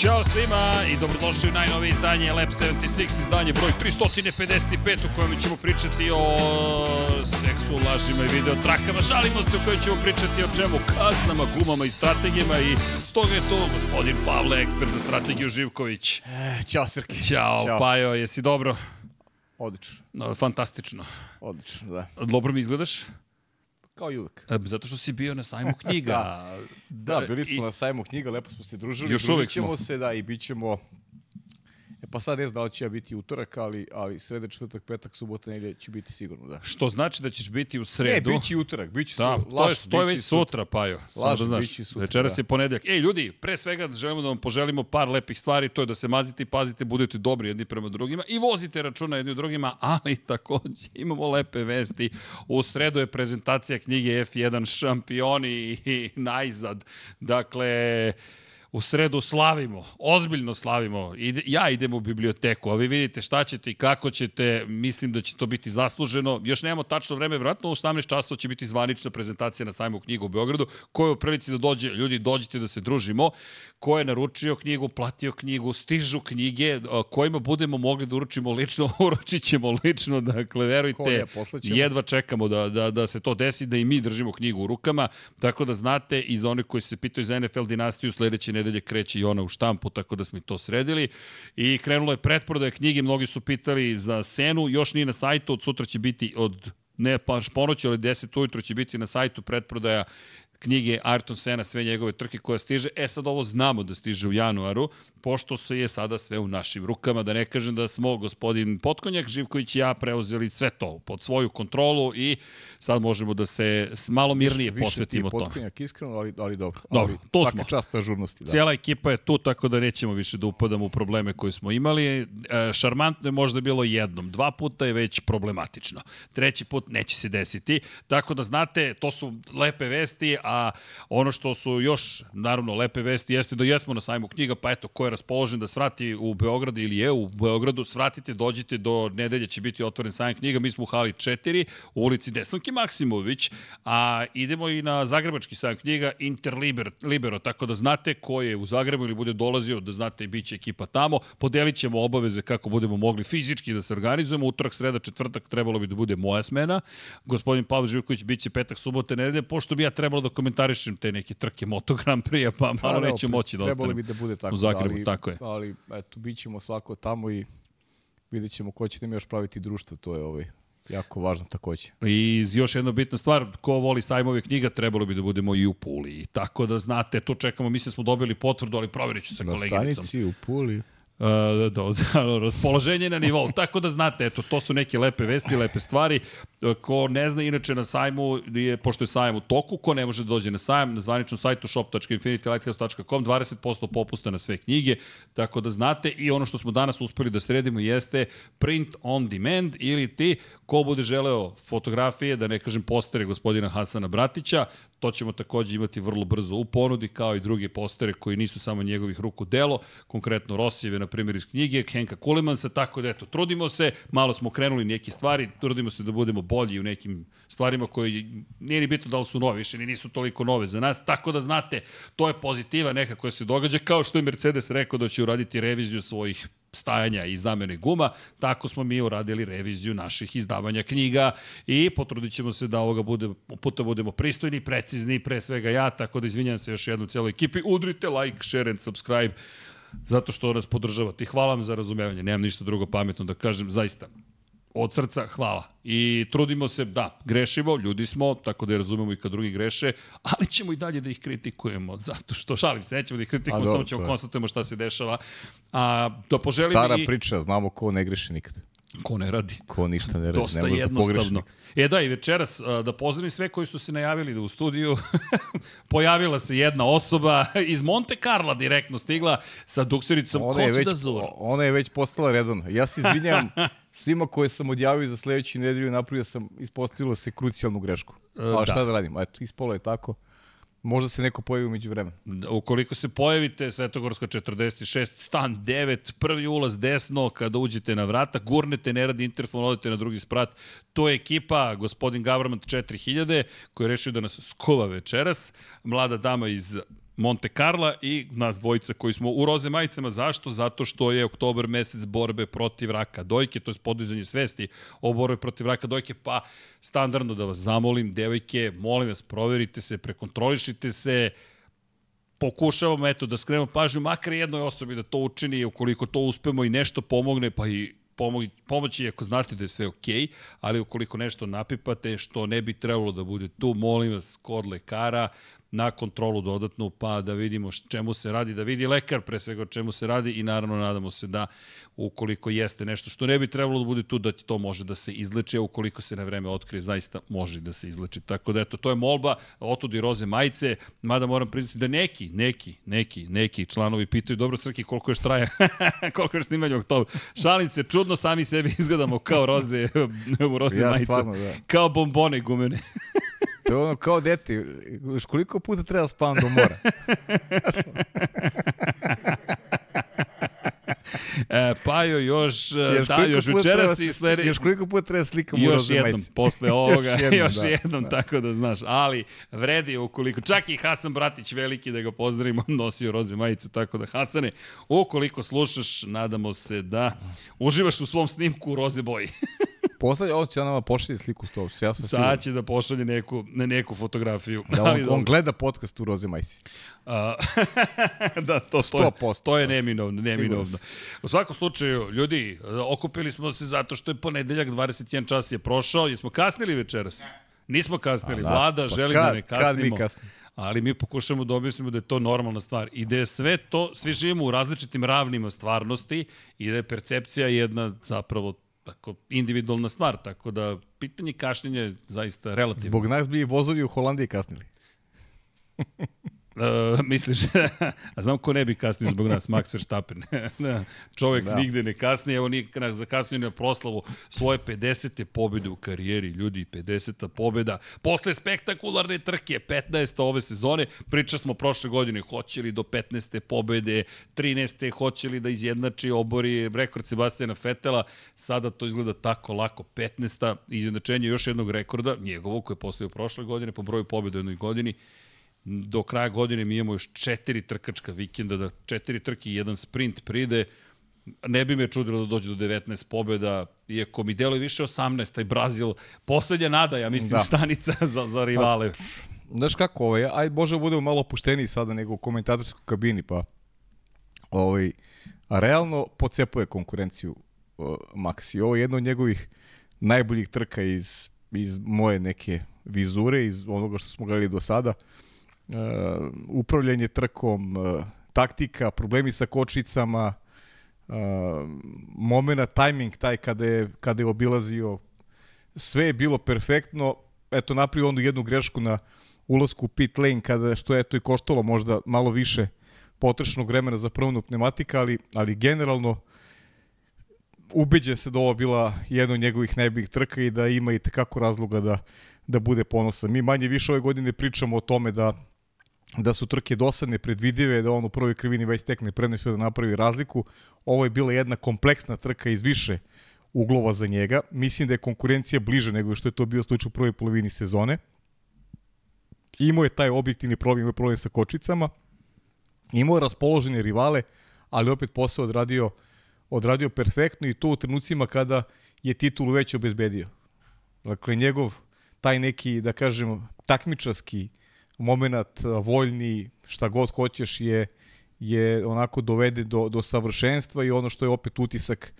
Ćao svima i dobrodošli u najnovije izdanje Lab 76, izdanje broj 355 u kojem ćemo pričati o seksu, lažima i video trakama. Šalimo se u kojem ćemo pričati o čemu? Kaznama, gumama i strategijama i stoga je to gospodin Pavle, ekspert za strategiju Živković. E, ćao Srki. Ćao, Ćao. Pajo, jesi dobro? Odlično. No, fantastično. Odlično, da. Dobro mi izgledaš? Kao i uvek. E, zato što si bio na sajmu knjiga. da. da, bili smo i... na sajmu knjiga, lepo smo se družili. Još uvek smo. se, da, i bit ćemo E pa sad ne znam da li će ja biti utorak, ali, ali sreda, četvrtak, petak, subota, nelje će biti sigurno, da. Što znači da ćeš biti u sredu? Ne, bit će utorak, bit će da, laš, to je, to je već sutra, Pajo. Laž, da znaš, sutra, večeras da. je ponedljak. Ej, ljudi, pre svega želimo da vam poželimo par lepih stvari, to je da se mazite i pazite, budete dobri jedni prema drugima i vozite računa jedni u drugima, ali takođe imamo lepe vesti. U sredu je prezentacija knjige F1 šampioni i najzad. Dakle, u sredu slavimo, ozbiljno slavimo. Ide, ja idem u biblioteku, a vi vidite šta ćete i kako ćete, mislim da će to biti zasluženo. Još nemamo tačno vreme, vjerojatno u 18 časova će biti zvanična prezentacija na sajmu knjigu u Beogradu. Ko je u prilici da dođe, ljudi, dođite da se družimo. Ko je naručio knjigu, platio knjigu, stižu knjige, kojima budemo mogli da uručimo lično, uručit ćemo lično, dakle, verujte, jedva čekamo da, da, da se to desi, da i mi držimo knjigu u rukama, tako da znate, i za one koji se pitaju za NFL dinastiju, sledeće nedelje kreće i ona u štampu, tako da smo i to sredili. I krenulo je pretprodaje knjige, mnogi su pitali za Senu, još nije na sajtu, od sutra će biti od ne paš ponoć, ali 10 ujutro će biti na sajtu pretprodaja knjige Ayrton Sena, sve njegove trke koja stiže. E sad ovo znamo da stiže u januaru, pošto se je sada sve u našim rukama, da ne kažem da smo gospodin Potkonjak, Živković i ja preuzeli sve to pod svoju kontrolu i sad možemo da se malo mirnije više, posvetimo tome. Više ti je Potkonjak iskreno, ali, ali dobro. Dobro, ali, to smo. čast ažurnosti. Da. Cijela ekipa je tu, tako da nećemo više da upadamo u probleme koje smo imali. E, šarmantno je možda bilo jednom, dva puta je već problematično. Treći put neće se desiti, tako da znate, to su lepe vesti, a ono što su još, naravno, lepe vesti jeste da jesmo na sajmu knjiga, pa eto, ko je raspoložen da svrati u Beogradu ili je u Beogradu, svratite, dođite do nedelje će biti otvoren sajam knjiga, mi smo u hali 4, u ulici Desanke Maksimović, a idemo i na Zagrebački sajam knjiga Interliber, Libero, tako da znate ko je u Zagrebu ili bude dolazio, da znate i bit će ekipa tamo, podelit ćemo obaveze kako budemo mogli fizički da se organizujemo, utorak, sreda, četvrtak trebalo bi da bude moja smena, gospodin Pavle Živković biće petak, subota, nedelje, pošto bi ja trebalo da komentarišem te neke trke Moto Grand Prix, pa malo neću moći da ostanem bi da bude tako, u Zagrebu, ali, tako je. Ali, eto, bit ćemo svako tamo i vidjet ćemo ko će mi još praviti društvo, to je ovaj, jako važno takođe. I još jedna bitna stvar, ko voli sajmove knjiga, trebalo bi da budemo i u Puli. Tako da znate, to čekamo, mislim da smo dobili potvrdu, ali provjerit ću sa Na koleginicom. Na stanici u Puli. Uh, da, da, raspoloženje na nivou. Tako da znate, eto, to su neke lepe vesti, lepe stvari. Ko ne zna, inače na sajmu, je, pošto je sajam u toku, ko ne može da dođe na sajam, na zvaničnom sajtu shop.infinitylighthouse.com 20% popusta na sve knjige, tako da znate i ono što smo danas uspeli da sredimo jeste print on demand ili ti ko bude želeo fotografije, da ne kažem postere gospodina Hasana Bratića, to ćemo takođe imati vrlo brzo u ponudi, kao i druge postere koji nisu samo njegovih ruku delo, konkretno Rosijeve, na primjer, iz knjige, Henka Kulemansa, tako da eto, trudimo se, malo smo krenuli neke stvari, trudimo se da budemo bolji u nekim stvarima koji nije ni bitno da li su nove, više ni nisu toliko nove za nas, tako da znate, to je pozitiva neka koja se događa, kao što je Mercedes rekao da će uraditi reviziju svojih stajanja i zamene guma, tako smo mi uradili reviziju naših izdavanja knjiga i potrudit ćemo se da ovoga bude, puta budemo pristojni, precizni, pre svega ja, tako da izvinjam se još jednu celoj ekipi. Udrite like, share and subscribe zato što nas podržavate. Hvala vam za razumevanje, nemam ništa drugo pametno da kažem, zaista od srca hvala. I trudimo se, da, grešimo, ljudi smo, tako da je razumemo i kad drugi greše, ali ćemo i dalje da ih kritikujemo, zato što, šalim se, nećemo da ih kritikujemo, samo ćemo konstatujemo šta se dešava. A, da poželim Stara i... priča, znamo ko ne greši nikad. Ko ne radi. Ko ništa ne radi, Dosta ne da pogreši nikad. E da, i večeras, da pozdravim sve koji su se najavili da u studiju pojavila se jedna osoba iz Monte Carla direktno stigla sa duksericom ona je već, Ona je već postala redovna. Ja se izvinjam svima koje sam odjavio za sledeću nedelju napravio sam, ispostavilo se krucijalnu grešku. E, Ali da. šta da radim? Eto, ispolo je tako. Možda se neko pojavi umeđu vremena. Ukoliko se pojavite, Svetogorska 46, stan 9, prvi ulaz desno, kada uđete na vrata, gurnete, ne radi interfon, odete na drugi sprat. To je ekipa, gospodin Gavramant 4000, koji je rešio da nas skuva večeras. Mlada dama iz Monte Carla i nas dvojica koji smo u roze majicama. Zašto? Zato što je oktobar mesec borbe protiv raka dojke, to je podizanje svesti o borbe protiv raka dojke, pa standardno da vas zamolim, devojke, molim vas, proverite se, prekontrolišite se, pokušavamo eto da skrenemo pažnju makar jednoj osobi da to učini ukoliko to uspemo i nešto pomogne pa i pomoći ako znate da je sve okej, okay, ali ukoliko nešto napipate što ne bi trebalo da bude tu, molim vas kod lekara, na kontrolu dodatnu, pa da vidimo čemu se radi, da vidi lekar pre svega čemu se radi i naravno nadamo se da ukoliko jeste nešto što ne bi trebalo da bude tu, da to može da se izleči, a ukoliko se na vreme otkrije, zaista može da se izleči. Tako da eto, to je molba, otud i roze majice, mada moram priznati da neki, neki, neki, neki članovi pitaju, dobro Srki, koliko još traje, koliko još snimanje oktobra. Šalim se, čudno sami sebi izgledamo kao roze, roze ja, majice, stvarno, da. kao bombone gumene. To je ono kao dete, koliko puta treba da spavam do mora? e, Pajo još, još da, još večeras i sledi... Još koliko puta treba slikam u roze jednom, posle ovoga, još jednom, još da, jednom da. tako da znaš. Ali, vredi ukoliko, čak i Hasan Bratić veliki da ga pozdravimo, nosio roze majice, tako da Hasane, ukoliko slušaš, nadamo se da uživaš u svom snimku u roze boji. Poslednje, ovo će nama pošalje sliku s tobom. Ja sam Sad će da pošalje neku, ne, neku fotografiju. Da on, on gleda podcast u Roze Majsi. Uh, da, to, to, je, to je neminovno, neminovno. U svakom slučaju, ljudi, okupili smo se zato što je ponedeljak, 21 čas je prošao. Jesmo kasnili večeras? Nismo kasnili. Da, Vlada pa želi kad, da ne kasnimo. Kad mi ali mi pokušamo da objasnimo da je to normalna stvar i da je sve to, svi živimo u različitim ravnima stvarnosti i da je percepcija jedna zapravo tako individualna stvar, tako da pitanje kašnjenja je zaista relativno. Zbog nas bi vozovi u Holandiji kasnili. Uh, misliš, a znam ko ne bi kasnio zbog nas, Max Verstappen. da, čovek da. nigde ne kasni, evo nije zakasnio na proslavu svoje 50. pobjede u karijeri, ljudi, 50. pobjeda. Posle spektakularne trke, 15. ove sezone, priča smo prošle godine, hoće li do 15. pobjede, 13. hoće li da izjednači obori rekord Sebastijana Fetela, sada to izgleda tako lako, 15. izjednačenje još jednog rekorda, njegovog koji je postavio prošle godine po broju pobjeda u jednoj godini, do kraja godine mi imamo još četiri trkačka vikenda, da četiri trke i jedan sprint pride, ne bi me čudilo da dođe do 19 pobjeda, iako mi deluje više 18, taj Brazil, poslednja nada, ja mislim, da. stanica za, za rivale. Pa, znaš kako, ovaj, aj može da budemo malo opušteniji sada nego u komentatorskoj kabini, pa ovaj, a realno pocepuje konkurenciju uh, Maxi. Ovo je jedno od njegovih najboljih trka iz, iz moje neke vizure, iz onoga što smo gledali do sada. Uh, uh, upravljanje trkom, uh, taktika, problemi sa kočicama, uh, momena, tajming taj kada je, kada je obilazio, sve je bilo perfektno, eto napravio onu jednu grešku na ulasku u pit lane, kada, što je to i koštalo možda malo više potrešnog vremena za promenu pneumatika, ali, ali generalno ubeđen se da ovo bila jedna od njegovih najboljih trka i da ima i tekako razloga da, da bude ponosan. Mi manje više ove godine pričamo o tome da da su trke dosadne, predvidive, da on u prvoj krivini već tekne prednost da napravi razliku. Ovo je bila jedna kompleksna trka iz više uglova za njega. Mislim da je konkurencija bliže nego što je to bio slučaj u prvoj polovini sezone. Imao je taj objektivni problem, imao je problem sa kočicama. Imao je raspoložene rivale, ali opet posao odradio, odradio perfektno i to u trenucima kada je titulu već obezbedio. Dakle, njegov taj neki, da kažem, takmičarski moment voljni, šta god hoćeš je je onako dovede do, do savršenstva i ono što je opet utisak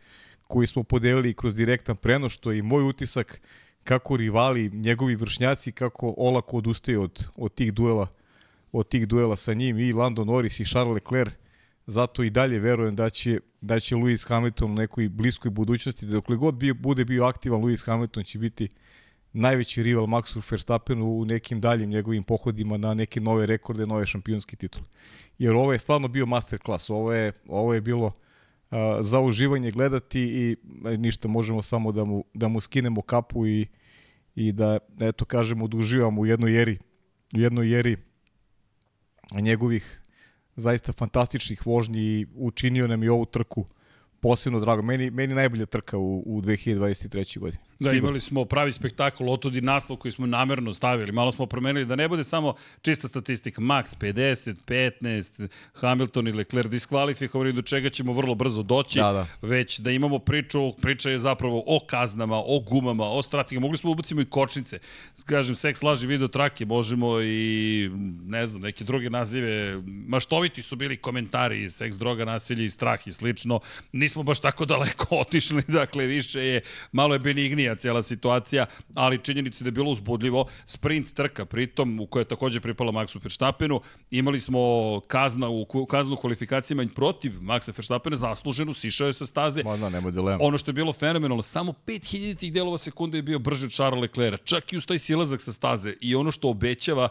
koji smo podelili kroz direktan prenos, što je i moj utisak kako rivali, njegovi vršnjaci, kako olako odustaju od, od tih duela od tih duela sa njim i Lando Norris i Charles Leclerc. Zato i dalje verujem da će, da će Lewis Hamilton u nekoj bliskoj budućnosti, da dokle god bio, bude bio aktivan Lewis Hamilton će biti uh, najveći rival Maxu Verstappenu u nekim daljim njegovim pohodima na neke nove rekorde, nove šampionske titule. Jer ovo je stvarno bio masterclass, ovo je, ovo je bilo uh, za uživanje gledati i ništa, možemo samo da mu, da mu skinemo kapu i, i da, eto, kažemo, da uživamo u jednoj eri, u jednoj eri njegovih zaista fantastičnih vožnji i učinio nam i ovu trku posebno drago. Meni, meni najbolja trka u, u 2023. godini. Da, Sigur. imali smo pravi spektakl, otudi naslov koji smo namerno stavili. Malo smo promenili da ne bude samo čista statistika. Max 50, 15, Hamilton i Leclerc diskvalifikovani, do čega ćemo vrlo brzo doći. Da, da. Već da imamo priču, priča je zapravo o kaznama, o gumama, o strategijama. Mogli smo da ubacimo i kočnice. Kažem, seks, laži, video trake, možemo i, ne znam, neke druge nazive. Maštoviti su bili komentari, seks, droga, nasilje i strah i slično. Nismo baš tako daleko otišli, dakle, više je, malo je zanimljivija cijela situacija, ali činjenica da je bilo uzbudljivo. Sprint trka, pritom, u kojoj je takođe pripala Maxu Verstappenu. Imali smo kazna u, kaznu kvalifikacijama protiv Maxa Verstappena, zasluženu, sišao je sa staze. Ma da, nema dilema. Ono što je bilo fenomenalno, samo 5000 delova sekunde je bio brže od Charles Leclerc, čak i uz taj silazak sa staze. I ono što obećava,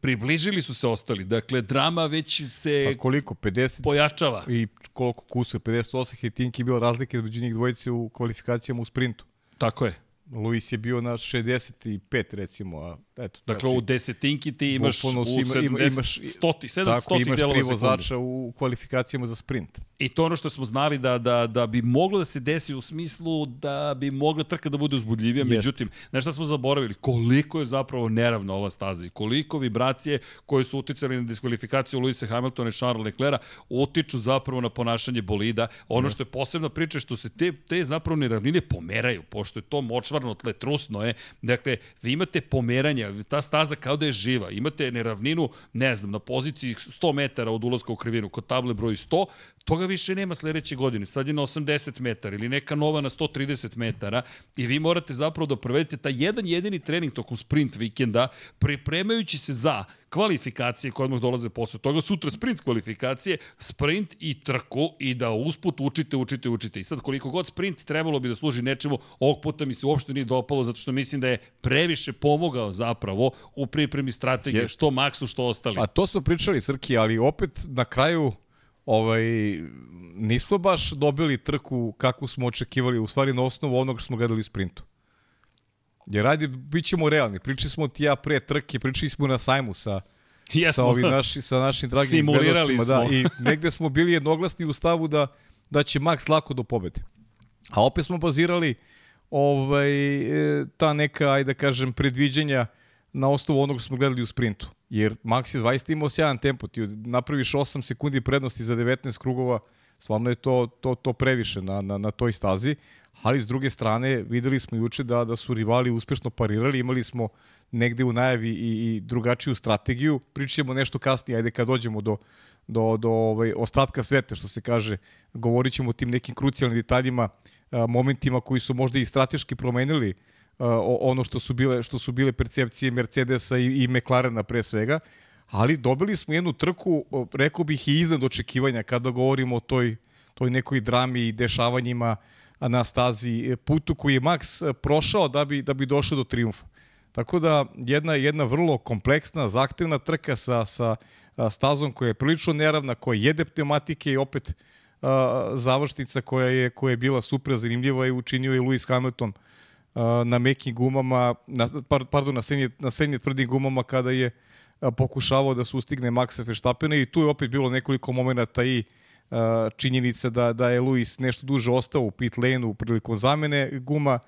približili su se ostali. Dakle, drama već se pa koliko? 50 pojačava. I koliko kusa? 58 hetinki je bilo razlike između njih dvojice u kvalifikacijama u sprintu. Tako je. Luis je bio na 65 recimo, a eto. Dakle, znači, u desetinki ti imaš u 70, ima, imaš, stoti, 7 tako, imaš tri vozača u kvalifikacijama za sprint. I to ono što smo znali da, da, da bi moglo da se desi u smislu da bi mogla trka da bude uzbudljivija, Jest. međutim, znaš šta smo zaboravili? Koliko je zapravo neravna ova staza i koliko vibracije koje su uticali na diskvalifikaciju Luisa Hamiltona i Charles Leclerca utiču zapravo na ponašanje bolida. Ono što je posebna priča što se te, te zapravo neravnine pomeraju, pošto je to močvarno tle, trusno je. Dakle, vi imate ta staza kao da je živa. Imate neravninu, ne znam, na poziciji 100 metara od ulaska u krivinu, kod table broj 100, toga više nema sledeće godine. Sad je na 80 metara ili neka nova na 130 metara i vi morate zapravo da provedete taj jedan jedini trening tokom sprint vikenda, pripremajući se za kvalifikacije koje odmah dolaze posle toga, sutra sprint kvalifikacije, sprint i trku i da usput učite, učite, učite. I sad koliko god sprint trebalo bi da služi nečemu, ovog puta mi se uopšte nije dopalo zato što mislim da je previše pomogao zapravo u pripremi strategije, što Maxu, što ostali. A to smo pričali, Srki, ali opet na kraju ovaj, nismo baš dobili trku kakvu smo očekivali, u stvari na osnovu onog što smo gledali u sprintu. Jer radi, bit ćemo realni. Pričali smo ti ja pre trke, pričali smo na sajmu sa, Jesmo. sa, ovim naši, sa našim dragim gledalcima. Da, I negde smo bili jednoglasni u stavu da, da će Max lako do pobede. A opet smo bazirali ovaj, e, ta neka, ajde da kažem, predviđanja na osnovu onog što smo gledali u sprintu. Jer Max je zaista imao sjajan tempo. Ti napraviš 8 sekundi prednosti za 19 krugova, stvarno je to, to, to previše na, na, na toj stazi. Ali s druge strane, videli smo juče da, da su rivali uspešno parirali, imali smo negde u najavi i, i drugačiju strategiju. Pričamo nešto kasnije, ajde kad dođemo do, do, do ovaj, ostatka sveta, što se kaže, govorit ćemo o tim nekim krucijalnim detaljima, momentima koji su možda i strateški promenili a, ono što su bile, što su bile percepcije Mercedesa i, i McLarena pre svega, ali dobili smo jednu trku, rekao bih i iznad očekivanja kada govorimo o toj, toj nekoj drami i dešavanjima na stazi, putu koji je Max prošao da bi, da bi došao do triumfa. Tako da jedna jedna vrlo kompleksna, zahtevna trka sa, sa stazom koja je prilično neravna, koja jede pneumatike i opet a, završnica koja je, koja je bila super zanimljiva i učinio je Lewis Hamilton a, na mekim gumama, na, pardon, na srednje, na srednje tvrdim gumama kada je pokušavao da sustigne Maxa Verstappena i tu je opet bilo nekoliko momenta i činjenica da, da je Luis nešto duže ostao u pit lane-u prilikom zamene guma,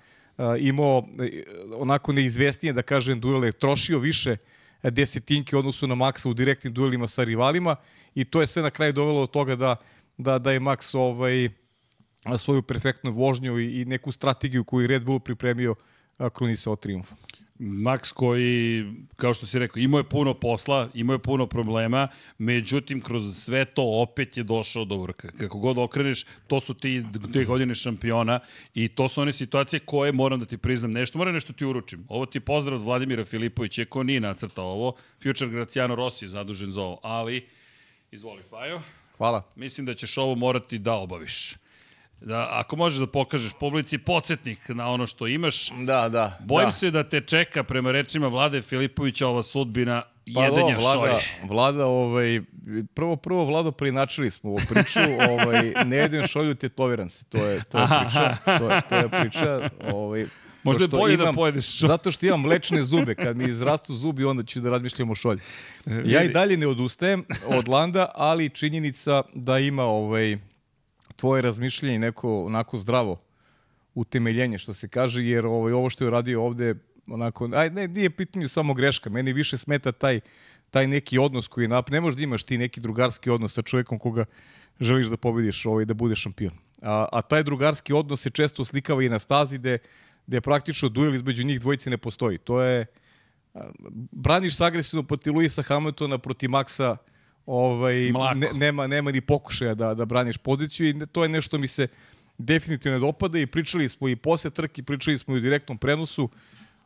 imao e, onako neizvestnije, da kažem, duele, trošio više desetinke odnosu na Maxa u direktnim duelima sa rivalima i to je sve na kraju dovelo do toga da, da, da je Max ovaj, svoju perfektnu vožnju i, i neku strategiju koju Red Bull pripremio krunisao triumfom. Max koji, kao što si rekao, imao je puno posla, imao je puno problema, međutim, kroz sve to opet je došao do vrka. Kako god okreneš, to su ti te godine šampiona i to su one situacije koje, moram da ti priznam nešto, moram nešto ti uručim. Ovo ti je pozdrav od Vladimira Filipovića, ko nije nacrtao ovo. Future Graciano Rossi je zadužen za ovo, ali, izvoli Fajo. Hvala. Mislim da ćeš ovo morati da obaviš da ako možeš da pokažeš publici podsjetnik na ono što imaš. Da, da. Bojim da. se da te čeka prema rečima Vlade Filipovića ova sudbina pa jedenja vlada, šolje. Vlada, ovaj, prvo, prvo Vlado prinačili smo ovu priču, ovaj, ne jedem šolju, tetoviram se, to je, to je priča, to je, to je priča, ovaj, Možda je bolje da imam, da pojedeš šolju. Zato što imam mlečne zube, kad mi izrastu zubi, onda ću da razmišljam o šolju. Ja i dalje ne odustajem od Landa, ali činjenica da ima ovaj, tvoje razmišljanje neko onako zdravo utemeljenje, što se kaže, jer ovaj, ovo što je radio ovde, onako, aj, ne, nije pitanje samo greška, meni više smeta taj, taj neki odnos koji nap... Ne možeš da imaš ti neki drugarski odnos sa čovekom koga želiš da pobediš, ovaj, da budeš šampion. A, a taj drugarski odnos se često slikava i na stazi gde, gde praktično duel između njih dvojice ne postoji. To je, braniš se agresivno protiv Luisa Hamiltona, protiv Maxa, ovaj, ne, nema, nema ni pokušaja da, da braniš poziciju i to je nešto mi se definitivno ne dopada i pričali smo i posle trke, pričali smo i u direktnom prenosu.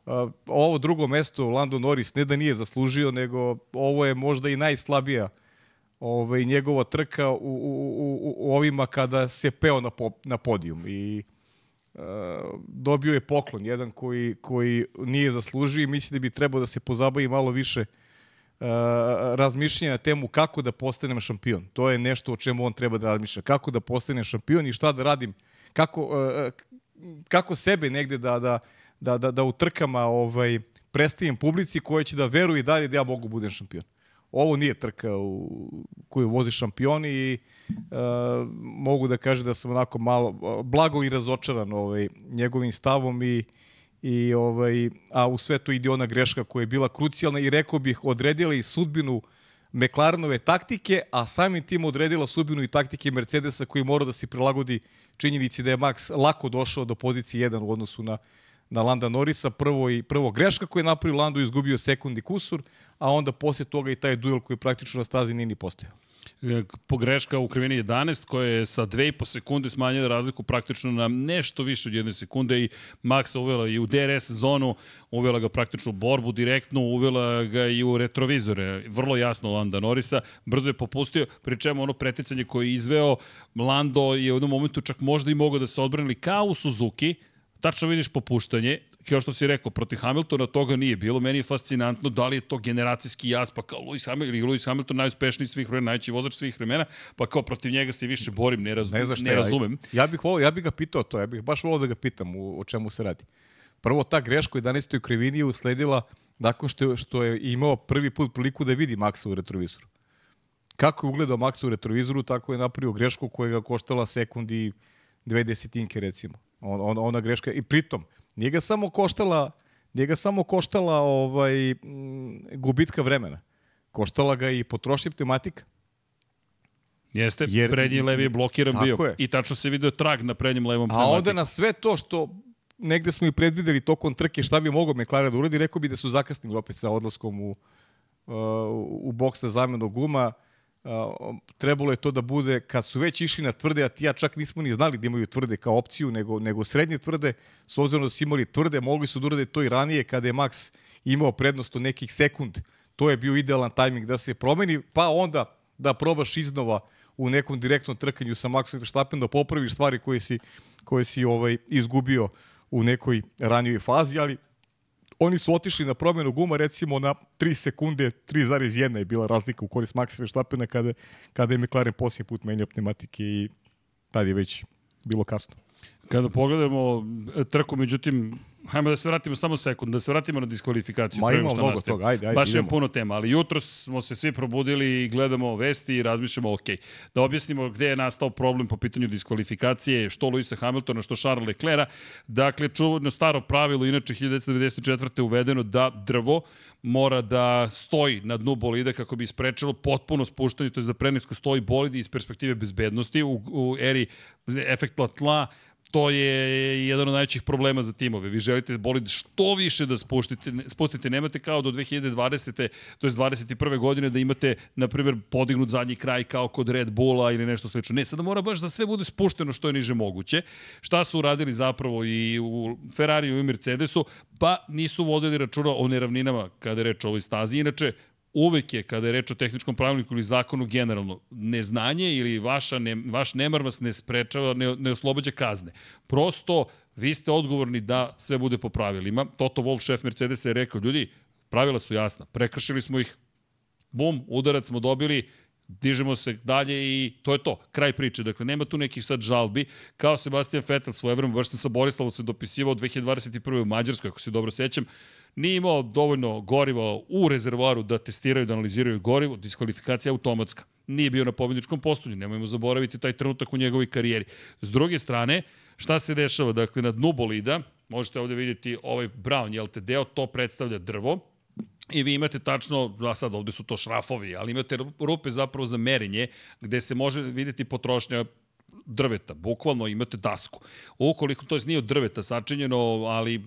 Uh, ovo drugo mesto Lando Norris ne da nije zaslužio, nego ovo je možda i najslabija ovaj, njegova trka u, u, u, u ovima kada se peo na, po, na podijum i uh, dobio je poklon, jedan koji, koji nije zaslužio i misli da bi trebao da se pozabavi malo više uh, Uh, razmišljanja na temu kako da postanem šampion. To je nešto o čemu on treba da razmišlja. Kako da postanem šampion i šta da radim, kako, uh, kako sebe negde da, da, da, da, da u trkama ovaj, predstavim publici koja će da veruje dalje da ja mogu budem šampion. Ovo nije trka u koju vozi šampioni i uh, mogu da kažem da sam onako malo blago i razočaran ovaj, njegovim stavom i uh, i ovaj, a u sve to ide ona greška koja je bila krucijalna i rekao bih odredila i sudbinu McLarenove taktike, a samim tim odredila sudbinu i taktike Mercedesa koji mora da se prilagodi činjenici da je Max lako došao do pozicije 1 u odnosu na, na Landa Norisa. Prvo, i, prvo greška koju je napravio Lando izgubio sekundi kusur, a onda posle toga i taj duel koji praktično na stazi nije ni postojao. E, pogreška u krivini 11 koja je sa 2,5 sekunde smanjila razliku praktično na nešto više od jedne sekunde i Maxa uvela i u DRS zonu, uvela ga praktično u borbu direktno, uvela ga i u retrovizore. Vrlo jasno Landa Norisa, brzo je popustio, pri čemu ono preticanje koje je izveo, Lando je u jednom momentu čak možda i mogao da se odbrani kao u Suzuki, tačno vidiš popuštanje, kao što si rekao, protiv Hamiltona toga nije bilo. Meni je fascinantno da li je to generacijski jaz, pa kao Lewis Hamilton, ili Lewis Hamilton najuspešniji svih vremena, najveći vozač svih vremena, pa kao protiv njega se više borim, ne, raz, ne, ne razumem. Ja, ja bih volio, ja bih ga pitao to, ja bih baš volio da ga pitam u, o čemu se radi. Prvo, ta greška u 11. krivini je usledila nakon što, što je imao prvi put priliku da vidi Maxa u retrovizoru. Kako je ugledao Maxa u retrovizoru, tako je napravio grešku koja ga koštala sekundi dve desetinke, recimo. On, on, ona greška, i pritom, Nije ga samo koštala, nije ga samo koštala ovaj, m, gubitka vremena. Koštala ga i potrošnja pneumatika. Jeste, Jer, prednji levi je blokiran bio. Je. I tačno se video trag na prednjem levom pneumatiku. A onda na sve to što negde smo i predvideli tokom trke šta bi mogao McLaren da uradi, rekao bi da su zakasnili opet sa odlaskom u, uh, u boks za zamenu guma trebalo je to da bude, kad su već išli na tvrde, a ti ja čak nismo ni znali da imaju tvrde kao opciju, nego, nego srednje tvrde, s obzirom da su imali tvrde, mogli su da urade to i ranije kada je Max imao prednost od nekih sekund. To je bio idealan tajming da se promeni, pa onda da probaš iznova u nekom direktnom trkanju sa Maxom Verstappen da popraviš stvari koje si, koje si ovaj izgubio u nekoj ranijoj fazi, ali oni su otišli na promenu guma recimo na 3 sekunde, 3,1 je bila razlika u korist Maxa Verstappena kada, kada je McLaren posljednji put menjao pneumatike i tad je već bilo kasno. Kada pogledamo e, trku, međutim, hajmo da se vratimo samo sekund, da se vratimo na diskvalifikaciju. Ma ima mnogo nastavim. toga, ajde, ajde. Baš je puno tema, ali jutro smo se svi probudili i gledamo vesti i razmišljamo, ok, da objasnimo gde je nastao problem po pitanju diskvalifikacije, što Luisa Hamiltona, što Charles Leclerc. Dakle, čuveno staro pravilo, inače 1994. uvedeno da drvo mora da stoji na dnu bolida kako bi isprečilo potpuno spuštanje, to je da prenisko stoji bolid iz perspektive bezbednosti u, u eri efekta tla, to je jedan od najvećih problema za timove. Vi želite bolid što više da spustite, spustite. Nemate kao do 2020. to je 21. godine da imate, na primjer, podignut zadnji kraj kao kod Red Bulla ili nešto slično. Ne, sada mora baš da sve bude spušteno što je niže moguće. Šta su uradili zapravo i u Ferrariju i Mercedesu? Pa nisu vodili računa o neravninama kada je reč o ovoj stazi. Inače, uvek je, kada je reč o tehničkom pravilniku ili zakonu generalno, neznanje ili vaša ne, vaš nemar vas ne sprečava, ne, ne oslobađa kazne. Prosto, vi ste odgovorni da sve bude po pravilima. Toto Wolf, šef Mercedesa, je rekao, ljudi, pravila su jasna, prekršili smo ih, bum, udarac smo dobili, dižemo se dalje i to je to, kraj priče. Dakle, nema tu nekih sad žalbi. Kao Sebastian Vettel svoje vreme, baš sam sa Borislavom se dopisivao 2021. u Mađarskoj, ako se dobro sećam, nije imao dovoljno goriva u rezervoaru da testiraju, da analiziraju gorivo, diskvalifikacija automatska. nije bio na pobjedičkom postolju. Nemojmo zaboraviti taj trenutak u njegovoj karijeri. S druge strane, šta se dešava? Dakle, na dnu bolida, možete ovde vidjeti ovaj brown, jel te deo, to predstavlja drvo, I vi imate tačno, a sad ovde su to šrafovi, ali imate rupe zapravo za merenje gde se može videti potrošnja drveta, bukvalno imate dasku. Ukoliko to nije od drveta sačinjeno, ali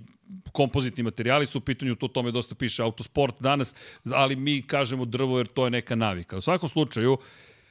kompozitni materijali su u pitanju, to tome dosta piše autosport danas, ali mi kažemo drvo jer to je neka navika. U svakom slučaju,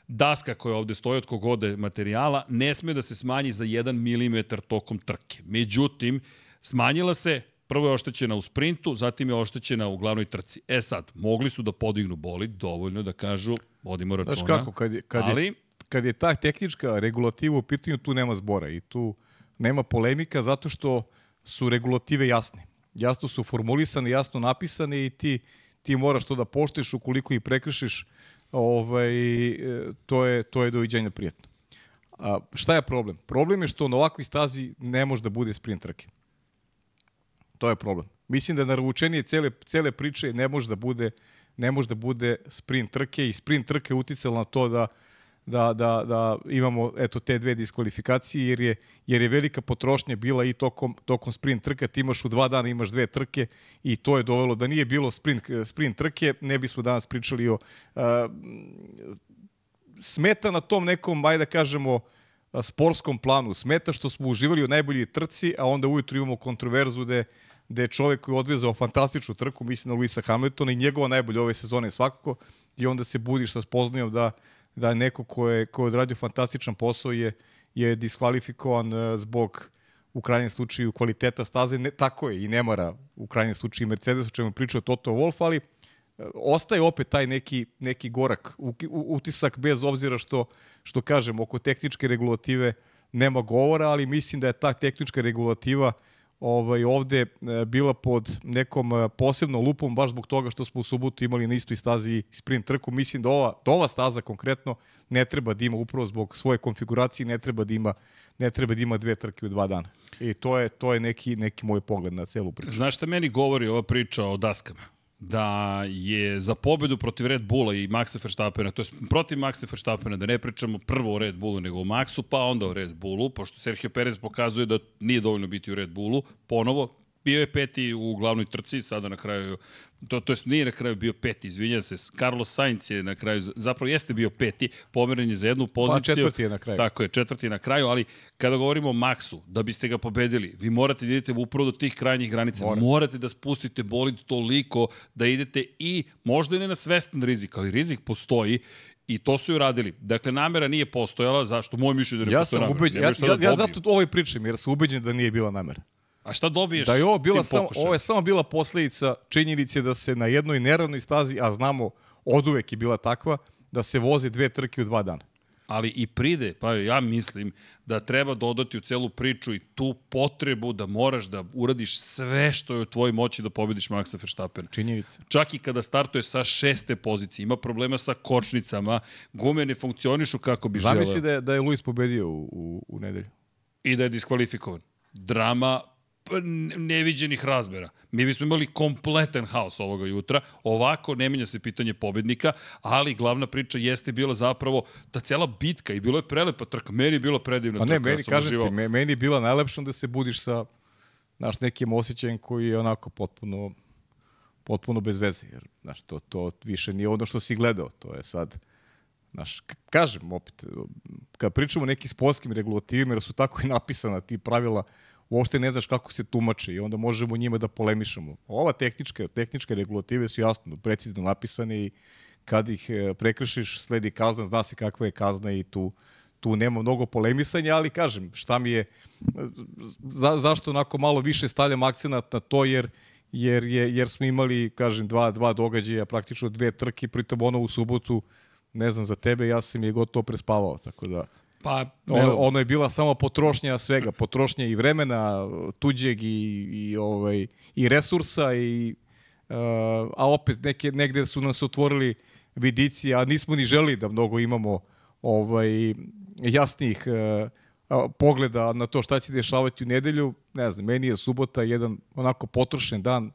daska koja ovde stoji od kogode materijala ne sme da se smanji za 1 mm tokom trke. Međutim, smanjila se Prvo je oštećena u sprintu, zatim je oštećena u glavnoj trci. E sad, mogli su da podignu bolid, dovoljno da kažu, vodimo računa. Znaš kako, kad je, kad ali... je, kad je ta tehnička regulativa u pitanju, tu nema zbora i tu nema polemika zato što su regulative jasne. Jasno su formulisane, jasno napisane i ti, ti moraš to da poštiš ukoliko ih prekršiš, ovaj, e, to, je, to je doviđenja prijetno. A, šta je problem? Problem je što na ovakvoj stazi ne može da bude sprint trke. To je problem. Mislim da naručenije cele, cele priče ne može da bude ne može da bude sprint trke i sprint trke uticala na to da da, da, da imamo eto te dve diskvalifikacije jer je, jer je velika potrošnja bila i tokom, tokom sprint trka, ti imaš u dva dana imaš dve trke i to je dovelo da nije bilo sprint, sprint trke, ne bismo danas pričali o uh, smeta na tom nekom, ajde da kažemo, sportskom planu. Smeta što smo uživali u najbolji trci, a onda ujutru imamo kontroverzu gde, gde je čovek koji je odvezao fantastičnu trku, mislim na Luisa Hamiltona i njegova najbolja ove sezone svakako, i onda se budiš sa spoznajom da, da neko ko je, ko je odradio fantastičan posao je, je diskvalifikovan e, zbog u krajnjem slučaju kvaliteta staze, ne, tako je i ne mora u krajnjem slučaju Mercedes, o čemu pričao Toto Wolff, ali ostaje opet taj neki, neki gorak utisak bez obzira što, što kažem, oko tehničke regulative nema govora, ali mislim da je ta tehnička regulativa ovaj, ovde e, bila pod nekom e, posebnom lupom baš zbog toga što smo u subotu imali na istoj stazi sprint trku. Mislim da ova, da ova staza konkretno ne treba da ima upravo zbog svoje konfiguracije, ne treba da ima, ne treba da ima dve trke u dva dana. I to je, to je neki, neki moj pogled na celu priču. Znaš šta meni govori ova priča o daskama? Da je za pobedu protiv Red Bulla i Maxa Verstappena, to je protiv Maxa Verstappena, da ne pričamo prvo o Red Bullu nego o Maxu, pa onda o Red Bullu, pošto Sergio Perez pokazuje da nije dovoljno biti u Red Bullu, ponovo, bio je peti u glavnoj trci, sada na kraju to, to jest nije na kraju bio peti, izvinjam se, Carlos Sainz je na kraju, zapravo jeste bio peti, pomeren je za jednu poziciju. Pa četvrti je na kraju. Tako je, četvrti je na kraju, ali kada govorimo o Maxu, da biste ga pobedili, vi morate da idete upravo do tih krajnjih granica, Mora. morate da spustite bolid toliko da idete i možda i ne na svestan rizik, ali rizik postoji I to su i radili. Dakle, namera nije postojala, zašto? Moje mišljenje da ne ja postoje namera. Ubeđen, ja, ja, da ja zato ovo pričam, jer sam ubeđen da nije bila namera. A šta dobiješ da je ovo, bila sam, ovo je samo bila posledica činjenice da se na jednoj neravnoj stazi, a znamo od uvek je bila takva, da se voze dve trke u dva dana. Ali i pride, pa ja mislim da treba dodati u celu priču i tu potrebu da moraš da uradiš sve što je u tvojoj moći da pobediš Maxa Verstappen. Činjenica. Čak i kada startuje sa šeste pozicije, ima problema sa kočnicama, gume ne funkcionišu kako bi želeo. Zamisli da je, da je Luis pobedio u, u, u nedelju. I da je diskvalifikovan. Drama neviđenih razmera. Mi bismo imali kompletan haos ovoga jutra. Ovako ne menja se pitanje pobednika, ali glavna priča jeste bila zapravo ta cela bitka i bilo je prelepa trka. Meni je bilo predivna trka. A ne, meni, ja kažem ti, meni je bila najlepša da se budiš sa naš nekim osjećajem koji je onako potpuno potpuno bez veze, jer znaš, to, to više nije ono što si gledao, to je sad, znaš, kažem opet, kad pričamo o nekim sportskim regulativima, jer su tako i napisana ti pravila, uopšte ne znaš kako se tumače i onda možemo njima da polemišemo. Ova tehnička, tehničke regulative su jasno, precizno napisane i kad ih e, prekršiš, sledi kazna, zna se kakva je kazna i tu, tu nema mnogo polemisanja, ali kažem, šta mi je, za, zašto onako malo više stavljam akcenat na to, jer jer, je, jer smo imali, kažem, dva, dva događaja, praktično dve trke, pritom ono u subotu, ne znam za tebe, ja sam je gotovo prespavao, tako da... Pa, ono, ono je bila samo potrošnja svega, potrošnja i vremena tuđeg i, i, ovaj, i resursa i uh, a opet neke, negde su nas otvorili vidici, a nismo ni želi da mnogo imamo ovaj jasnih uh, pogleda na to šta će dešavati u nedelju. Ne znam, meni je subota jedan onako potrošen dan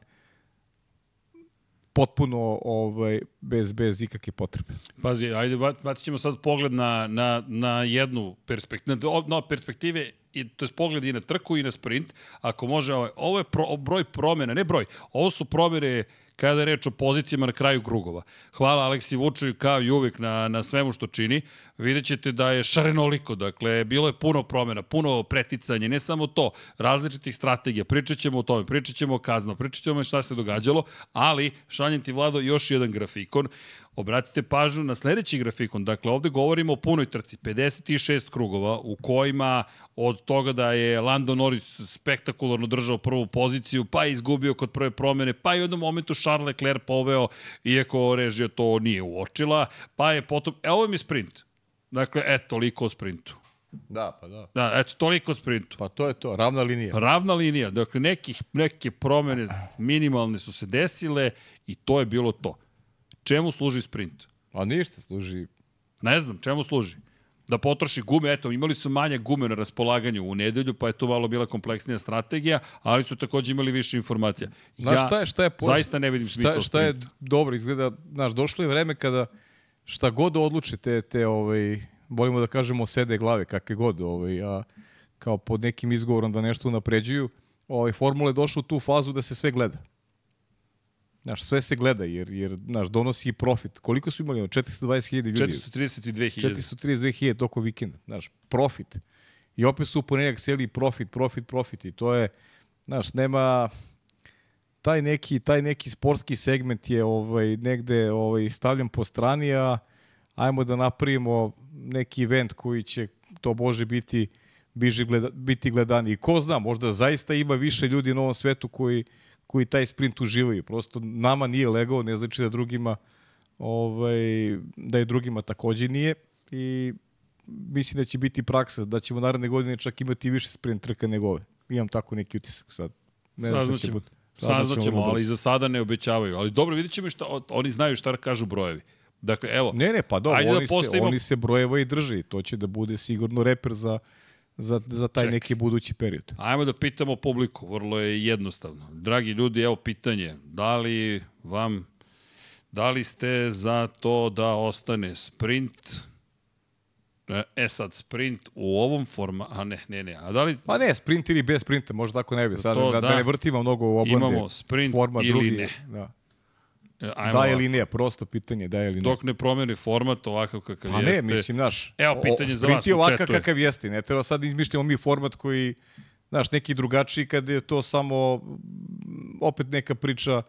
potpuno ovaj, bez, bez ikakve potrebe. Pazi, ajde, bacit ćemo sad pogled na, na, na jednu perspektivu, na, na perspektive i to je pogled i na trku i na sprint. Ako može, ovaj, ovo je pro, broj promjena, ne broj, ovo su promjene kada je reč o pozicijama na kraju krugova. Hvala Aleksi Vučević kao i uvek na, na svemu što čini. Vidjet ćete da je šarenoliko, dakle, bilo je puno promjena, puno preticanje, ne samo to, različitih strategija, pričat ćemo o tome, pričat ćemo o kazno, pričat ćemo šta se događalo, ali šaljem ti Vlado još jedan grafikon. Obratite pažnju na sledeći grafikon. Dakle, ovde govorimo o punoj trci. 56 krugova u kojima od toga da je Lando Norris spektakularno držao prvu poziciju, pa je izgubio kod prve promene, pa je u jednom momentu Charles Leclerc poveo, iako režija to nije uočila, pa je potom... E, ovo mi je sprint. Dakle, eto, toliko o sprintu. Da, pa da. Da, eto, toliko sprintu. Pa to je to, ravna linija. Ravna linija. Dakle, nekih, neke promene minimalne su se desile i to je bilo to. Čemu služi sprint? A ništa, služi... Ne znam, čemu služi? Da potroši gume, eto, imali su manje gume na raspolaganju u nedelju, pa je to malo bila kompleksnija strategija, ali su takođe imali više informacija. Znaš, ja šta je, šta je post... zaista ne vidim smisla šta, šta je dobro, izgleda, znaš, došlo je vreme kada šta god odluče te, te ovaj, volimo da kažemo sede glave, kakve god, ovaj, a kao pod nekim izgovorom da nešto napređuju, ovaj, formula je došla u tu fazu da se sve gleda. Znaš, sve se gleda, jer, jer znaš, donosi i profit. Koliko su imali? 420.000 ljudi. 432.000. 432.000 toko vikenda. Znaš, profit. I opet su u ponedjak seli profit, profit, profit. I to je, znaš, nema taj neki, taj neki sportski segment je ovaj, negde ovaj, stavljen po strani, a ajmo da napravimo neki event koji će to bože biti biži gleda, biti gledani. I ko zna, možda zaista ima više ljudi na ovom svetu koji, koji taj sprint uživaju. Prosto nama nije legao, ne znači da drugima ovaj, da je drugima takođe nije i mislim da će biti praksa, da ćemo naredne godine čak imati više sprint trka nego ove. Imam tako neki utisak sad. Ne znam šta će biti. Saznaćemo, ali za sada ne obećavaju. Ali dobro, vidjet ćemo šta, oni znaju šta kažu brojevi. Dakle, evo. Ne, ne, pa dobro, oni, da postavimo... se, oni se brojeva i drže to će da bude sigurno reper za, za, za taj Ček. neki budući period. Ajmo da pitamo publiku, vrlo je jednostavno. Dragi ljudi, evo pitanje, da li vam, da li ste za to da ostane sprint, E sad, sprint u ovom forma... A ne, ne, ne. A da li... Pa ne, sprint ili bez sprinta, možda tako ne bi. Sad, to, da, da, da ne vrtimo mnogo u oblande. Imamo sprint forma, ili drugi, ne. Da. E, ajmo da ili nije, prosto pitanje, da ili ne. Dok ne promeni format ovakav kakav pa jeste. Pa ne, mislim, znaš, Evo, pitanje o, za vas ovakav kakav jeste, ne treba sad izmišljamo mi format koji, znaš, neki drugačiji kad je to samo opet neka priča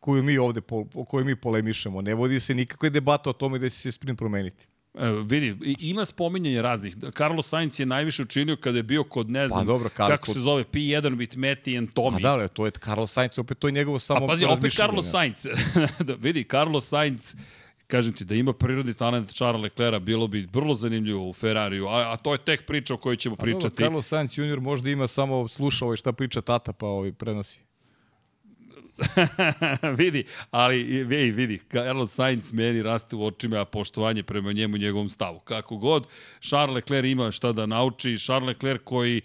koju mi ovde, o kojoj mi polemišemo. Ne vodi se nikakve debata o tome da će se sprint promeniti. Evo, vidi, ima spominjanje raznih. Carlos Sainz je najviše učinio kada je bio kod, ne pa znam, pa, dobro, Carlo, kako se zove, P1 bit Meti and Tommy. Pa da, to je Carlos Sainz, opet to je njegovo samo A pazi, opet Carlos Sainz. da, vidi, Carlos Sainz, kažem ti, da ima prirodni talent Charles Leclerc, bilo bi vrlo zanimljivo u Ferrariju, a, a to je tek priča o kojoj ćemo a pričati. Dobro, Carlos Sainz junior možda ima samo slušao šta priča tata, pa ovaj prenosi. vidi, ali vidi, vidi, Carlos Sainz meni raste u očima, a poštovanje prema njemu i njegovom stavu. Kako god, Charles Leclerc ima šta da nauči, Charles Leclerc koji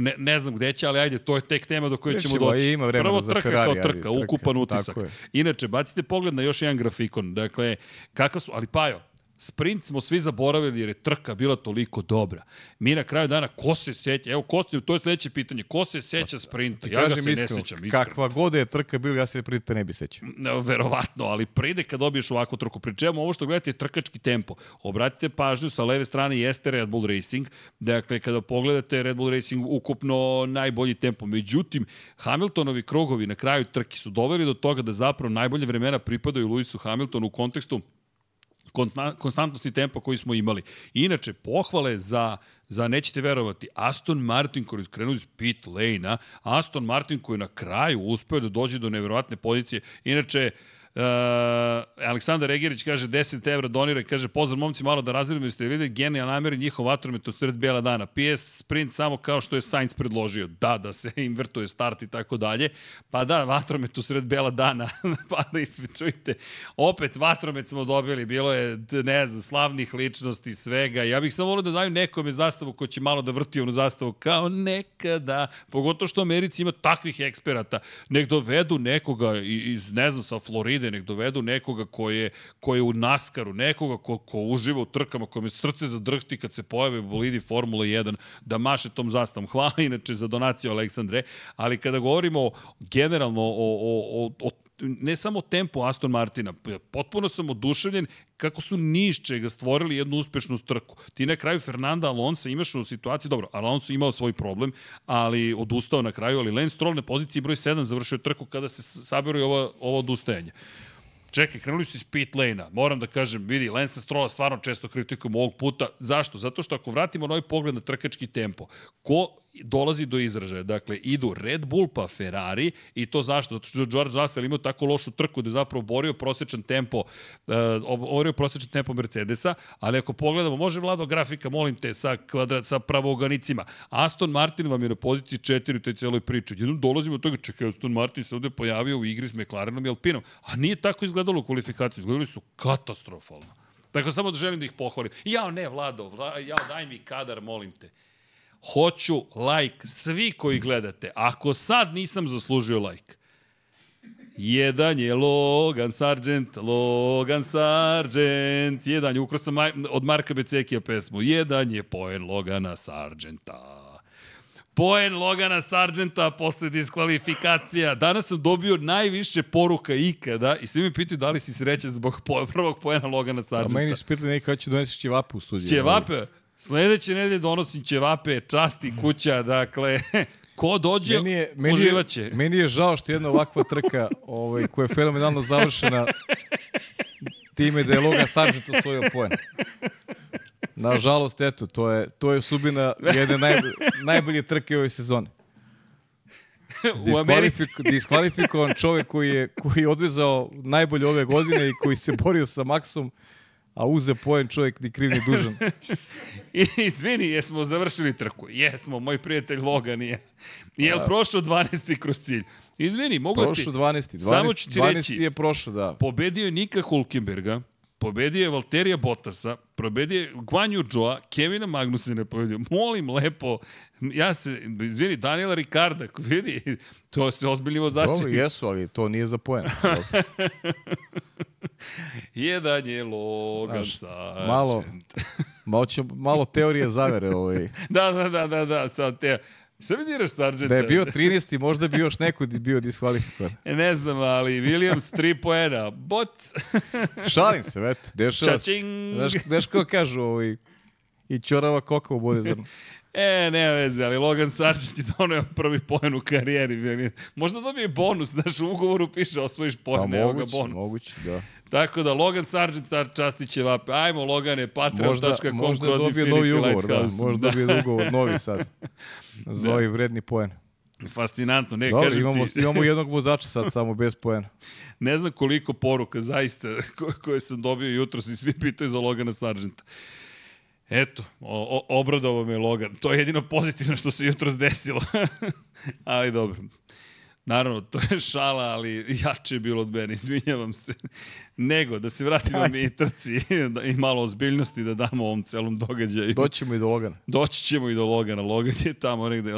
ne, ne znam gde će, ali ajde, to je tek tema do koje ćemo doći. Ima Prvo trka Ferrari, kao trka, trka ukupan utisak. Inače, bacite pogled na još jedan grafikon. Dakle, kakav su, ali Pajo, Sprint smo svi zaboravili jer je trka bila toliko dobra. Mi na kraju dana, ko se seća, evo, ko se, to je sledeće pitanje, ko se seća pa, sprinta? Ja ga se iskreno, ne sećam. Iskreno. Kakva god je trka bila, ja se sprinta ne bi sećao. Verovatno, ali pride kad dobiješ ovakvu trku. Pri čemu ovo što gledate je trkački tempo. Obratite pažnju, sa leve strane jeste Red Bull Racing. Dakle, kada pogledate Red Bull Racing, ukupno najbolji tempo. Međutim, Hamiltonovi krugovi na kraju trke su doveli do toga da zapravo najbolje vremena pripadaju Lewisu Hamiltonu u kontekstu konstantnosti tempa koji smo imali. Inače, pohvale za, za nećete verovati, Aston Martin koji je skrenuo iz pit lane-a, Aston Martin koji je na kraju uspeo da dođe do neverovatne pozicije. Inače, uh, Uh, Aleksandar Egerić kaže 10 evra donira i kaže pozdrav momci malo da razredimo jeste videli genijalna nameri njihov vatromet u sred bela dana. PS sprint samo kao što je Sainz predložio. Da, da se invertuje start i tako dalje. Pa da, vatromet u sred bela dana. pa da čujte, opet vatromet smo dobili. Bilo je, ne znam, slavnih ličnosti, svega. Ja bih samo volio da daju nekome zastavu ko će malo da vrti onu zastavu kao nekada. Pogotovo što Americi ima takvih eksperata. Nek dovedu nekoga iz, ne znam, sa Floride bolje, nek dovedu nekoga ko je, ko je u naskaru, nekoga ko, ko uživa u trkama, kome srce zadrhti kad se pojave bolidi Formula 1, da maše tom zastavom. Hvala inače za donaciju Aleksandre, ali kada govorimo generalno o, o, o, o ne samo tempo Aston Martina, potpuno sam oduševljen kako su niš čega stvorili jednu uspešnu trku. Ti na kraju Fernanda Alonso imaš u situaciji, dobro, Alonso imao svoj problem, ali odustao na kraju, ali Lance Stroll na poziciji broj 7 završio trku kada se saberu ovo, ovo odustajanje. Čekaj, krenuli su iz pit lane-a. Moram da kažem, vidi, Lance Strolla stvarno često kritikom ovog puta. Zašto? Zato što ako vratimo novi pogled na trkački tempo, ko dolazi do izražaja. Dakle, idu Red Bull pa Ferrari i to zašto? Zato što George Russell imao tako lošu trku da je zapravo borio prosječan tempo, uh, borio prosječan tempo Mercedesa, ali ako pogledamo, može vlado grafika, molim te, sa, kvadrat, sa pravoganicima. Aston Martin vam je na poziciji 4 u toj celoj priči. Jednom dolazimo od toga, čekaj, Aston Martin se ovde pojavio u igri s McLarenom i Alpinom. A nije tako izgledalo u kvalifikaciji, izgledali su katastrofalno. Dakle, samo da želim da ih pohvalim. Jao, ne, Vlado, Vlado jao, daj mi kadar, molim te. Hoću like, svi koji gledate. Ako sad nisam zaslužio like, Jedan je Logan Sargent, Logan Sargent, jedan je, ukro sam od Marka Becekija pesmu, jedan je poen Logana Sargenta. Poen Logana Sargenta posle diskvalifikacija. Danas sam dobio najviše poruka ikada i svi mi pitaju da li si srećan zbog prvog poena Logana Sargenta. A meni su pitali neki kada će donesi ćevape u studiju. Ćevape? Sledeće nedelje donosim ćevape, časti kuća, dakle, ko dođe, meni je, meni uživaće. Je, meni je žao što jedna ovakva trka ovaj, koja je fenomenalno završena time da je Logan Sargent osvojio poen. Nažalost, eto, to je, to je subina jedne naj, najbolje trke ove sezone. Diskvalifik, diskvalifikovan čovek koji je, koji je odvezao najbolje ove godine i koji se borio sa Maxom a uze poen čovjek ni kriv ni dužan. I, izvini, jesmo završili trku? Jesmo, moj prijatelj Logan je. Je li prošao 12. kroz cilj? Izvini, mogu prošao ti... Prošao 12. 12. Samo ću ti 12. reći. je prošao, da. Pobedio je Nika Hulkenberga, pobedio je Valterija Bottasa, pobedio je Gvanju Joa, Kevina Magnusena pobedio. Molim lepo, ja se, izvini, Daniela Ricarda, vidi, to se ozbiljno znači. Dobro, jesu, ali to nije za poen. Jedan je Logan Znaš, Malo, malo, će, malo teorije zavere. Ovaj. da, da, da, da, da, sad te... Sve mi diraš Sargenta? Da je bio 13. možda bi još neko bio diskvalifikovan. Ne znam, ali Williams 3 poena. Bot! Šalim se, eto. Dešava se. Znaš, znaš ko kažu, ovaj, i čorava koka u bode zrnu. E, nema veze, ali Logan Sargent je donio prvi poen u karijeri. Možda dobije bonus, znaš, u ugovoru piše osvojiš poen, pa, evo ga bonus. Moguće, da. Tako da Logan Sargent Častiće vape. Ajmo Logane, patreon.com možda kroz dobije novi ugovor, da, možda dobije ugovor novi sad. Za ovaj vredni poen. Fascinantno, ne, Dobre, kažem imamo, ti... imamo jednog vozača sad samo bez poena. Ne znam koliko poruka zaista ko, koje sam dobio jutro svi pitaju za Logana Sargenta. Eto, o, o, obradovao me Logan. To je jedino pozitivno što se jutro desilo. Ali dobro. Naravno, to je šala, ali jače je bilo od mene, izvinjavam se. Nego, da se vratimo Ajde. mi trci da, i malo ozbiljnosti da damo ovom celom događaju. Doćemo i do Logana. Doći ćemo i do Logana. Logan je tamo negde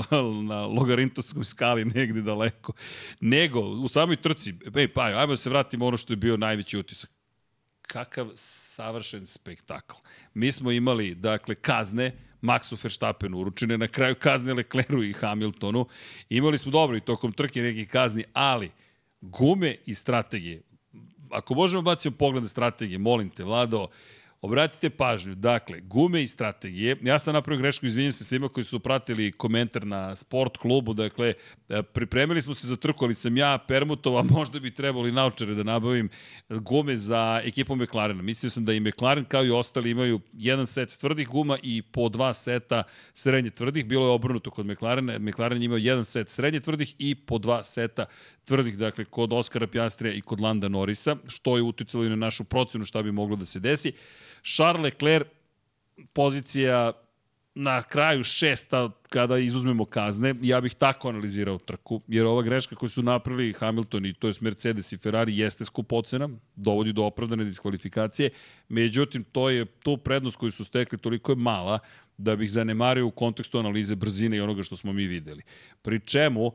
na Logarintoskom skali negde daleko. Nego, u samoj trci, ej, pa, ajmo da se vratimo ono što je bio najveći utisak. Kakav savršen spektakl. Mi smo imali, dakle, kazne, Maxu Verstappenu uručene, na kraju kazne Lecleru i Hamiltonu. Imali smo dobro i tokom trke nekih kazni, ali gume i strategije. Ako možemo baciti pogled na strategije, molim te, Vlado, Obratite pažnju, dakle, gume i strategije. Ja sam napravio grešku, izvinjam se svima koji su pratili komentar na sport klubu, dakle, e, pripremili smo se za trku, ali sam ja permutova, možda bi trebali naučare da nabavim gume za ekipu McLarena. Mislio sam da i McLaren kao i ostali imaju jedan set tvrdih guma i po dva seta srednje tvrdih. Bilo je obrnuto kod McLarena. McLaren imao jedan set srednje tvrdih i po dva seta tvrdih, dakle, kod Oskara Pjastrija i kod Landa Norisa, što je uticalo i na našu procenu šta bi moglo da se desi. Charles Leclerc, pozicija na kraju šesta kada izuzmemo kazne, ja bih tako analizirao trku, jer ova greška koju su napravili Hamilton i to je Mercedes i Ferrari jeste skupocena, dovodi do opravdane diskvalifikacije, međutim to je tu prednost koju su stekli toliko je mala da bih zanemario u kontekstu analize brzine i onoga što smo mi videli. Pri čemu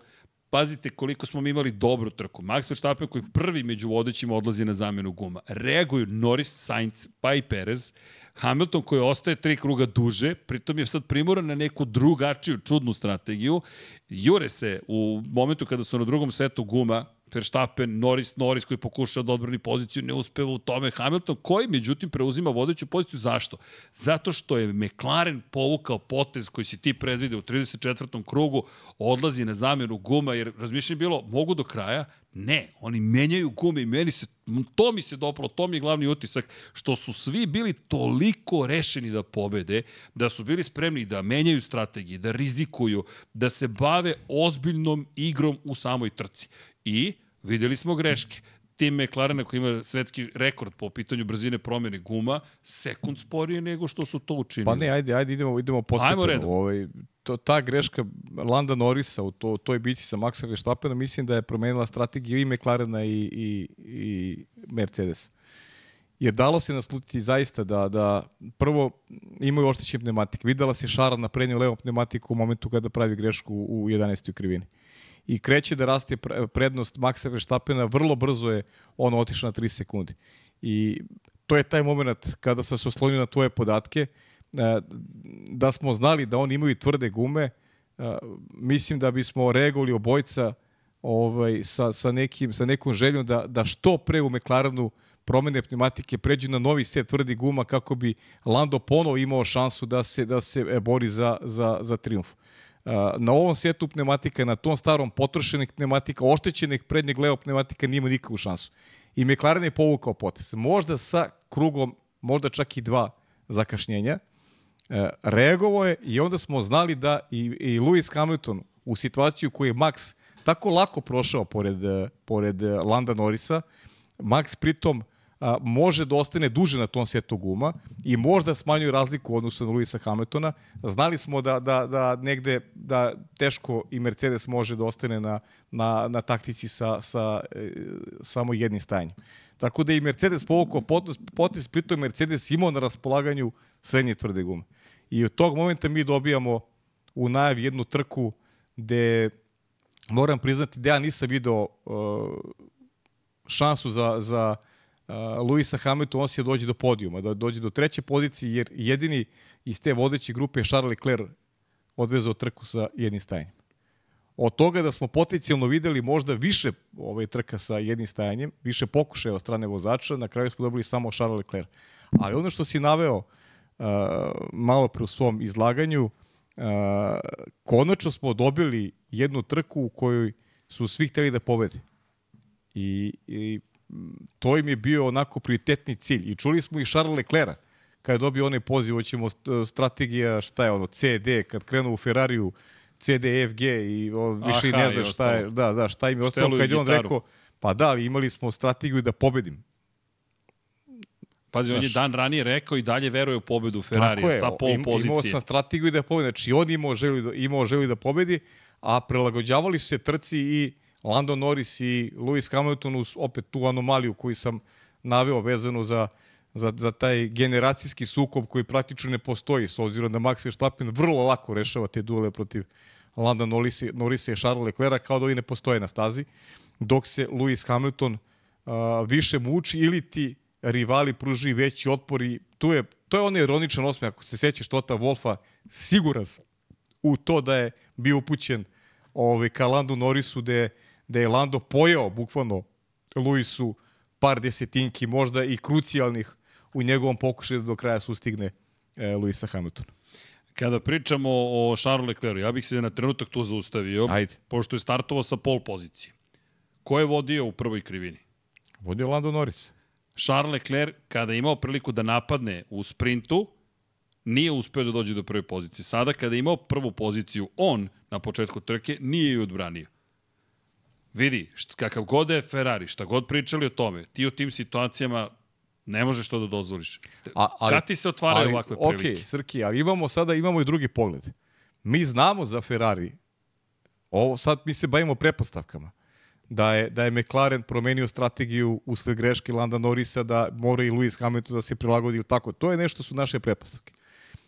pazite koliko smo mi imali dobru trku. Max Verstappen koji prvi među vodećima odlazi na zamenu guma. Reaguju Norris, Sainz, pa i Perez. Hamilton koji ostaje tri kruga duže, pritom je sad primoran na neku drugačiju, čudnu strategiju. Jure se u momentu kada su na drugom setu guma, Verstappen, Norris, Norris koji pokušao da odbrani poziciju, ne uspeva u tome. Hamilton koji, međutim, preuzima vodeću poziciju. Zašto? Zato što je McLaren povukao potez koji si ti predvide u 34. krugu, odlazi na zamjenu guma, jer razmišljanje bilo, mogu do kraja? Ne, oni menjaju gume i meni se, to mi se dopalo, to mi je glavni utisak, što su svi bili toliko rešeni da pobede, da su bili spremni da menjaju strategije, da rizikuju, da se bave ozbiljnom igrom u samoj trci. I videli smo greške. Tim McLarena koji ima svetski rekord po pitanju brzine promjene guma, sekund sporije nego što su to učinili. Pa ne, ajde, ajde idemo, idemo postepeno. Ajmo redom. Ovaj, to, ta greška Landa Norrisa u to, toj bici sa Maxa Verstappena mislim da je promenila strategiju i McLarena i, i, i Mercedes. Jer dalo se naslutiti zaista da, da prvo imaju oštećen pneumatik. Videla se šara na prednju levom pneumatiku u momentu kada pravi grešku u 11. krivini i kreće da raste prednost Maxa Verstappena, vrlo brzo je on otišao na 3 sekunde. I to je taj moment kada sam se oslonio na tvoje podatke, e, da smo znali da oni imaju tvrde gume, e, mislim da bismo reagovali obojca ovaj, sa, sa, nekim, sa nekom željom da, da što pre u McLarenu promene pneumatike pređu na novi set tvrdi guma kako bi Lando ponovo imao šansu da se da se bori za, za, za triumf na ovom setu pneumatika, na tom starom potrošenih pneumatika, oštećenih prednjeg leva pneumatika nima nikakvu šansu. I McLaren je povukao potes. Možda sa krugom, možda čak i dva zakašnjenja. E, reagovo je i onda smo znali da i, i Lewis Hamilton u situaciju koju je Max tako lako prošao pored, pored Landa Norrisa, Max pritom a, može da ostane duže na tom setu guma i možda smanjuje razliku odnosu na Luisa Hamiltona. Znali smo da, da, da negde da teško i Mercedes može da ostane na, na, na taktici sa, sa e, samo jednim stajanjem. Tako da i Mercedes povukao potez, potez pritom Mercedes imao na raspolaganju srednje tvrde gume. I od tog momenta mi dobijamo u najavi jednu trku gde moram priznati da ja nisam video uh, šansu za, za uh, Luisa Hamilton on se dođe do podijuma, da dođe do treće pozicije, jer jedini iz te vodeće grupe je Charles Leclerc odvezao trku sa jednim stajanjem. Od toga da smo potencijalno videli možda više ove trka sa jednim stajanjem, više pokušaja od strane vozača, na kraju smo dobili samo Charles Leclerc. Ali ono što si naveo uh, malo pre u svom izlaganju, uh, konačno smo dobili jednu trku u kojoj su svi hteli da pobede. I, i to im je bio onako prioritetni cilj. I čuli smo i Charles Leclerc kada je dobio onaj poziv, hoćemo strategija, šta je ono, CD, kad krenu u Ferrariju, CD, FG i o, više Aha, ne zna šta je, da, da, šta im je ostalo, kad je on rekao, pa da, imali smo strategiju da pobedim. Pazi, on je dan ranije rekao i dalje veruje u pobedu Ferrari sa pol im, pozicije. Imao sam strategiju da pobedi. Znači, on imao želi, da, imao želi da pobedi, a prilagođavali su se trci i Lando Norris i Lewis Hamilton uz opet tu anomaliju koju sam naveo vezano za, za, za taj generacijski sukob koji praktično ne postoji s obzirom da Max Verstappen vrlo lako rešava te duele protiv Landa Norrisa, Norrisa i Charles Leclerc kao da oni ne postoje na stazi, dok se Lewis Hamilton uh, više muči ili ti rivali pruži veći otpor i tu je, to je onaj ironičan osmeh, ako se sećaš Tota Wolfa, siguran sam u to da je bio upućen ovaj, ka Landu Norrisu, da je da je Lando pojao bukvalno Luisu par desetinki, možda i krucijalnih u njegovom pokušaju da do kraja sustigne e, Luisa Hamiltona. Kada pričamo o Charles Leclercu, ja bih se na trenutak tu zaustavio, Ajde. pošto je startovao sa pol pozicije. Ko je vodio u prvoj krivini? Vodio Lando Norris. Charles Leclerc, kada je imao priliku da napadne u sprintu, nije uspeo da dođe do prve pozicije. Sada, kada je imao prvu poziciju on na početku trke, nije ju odbranio. Vidi, št, kakav god je Ferrari, šta god pričali o tome, ti u tim situacijama ne možeš to da dozvoliš. A, ali, Kad ti se otvaraju ali, ovakve prilike? Ok, Srki, ali imamo sada imamo i drugi pogled. Mi znamo za Ferrari, ovo sad mi se bavimo prepostavkama, da je, da je McLaren promenio strategiju usled greške Landa Norrisa, da mora i Lewis Hamilton da se prilagodi ili tako. To je nešto su naše prepostavke.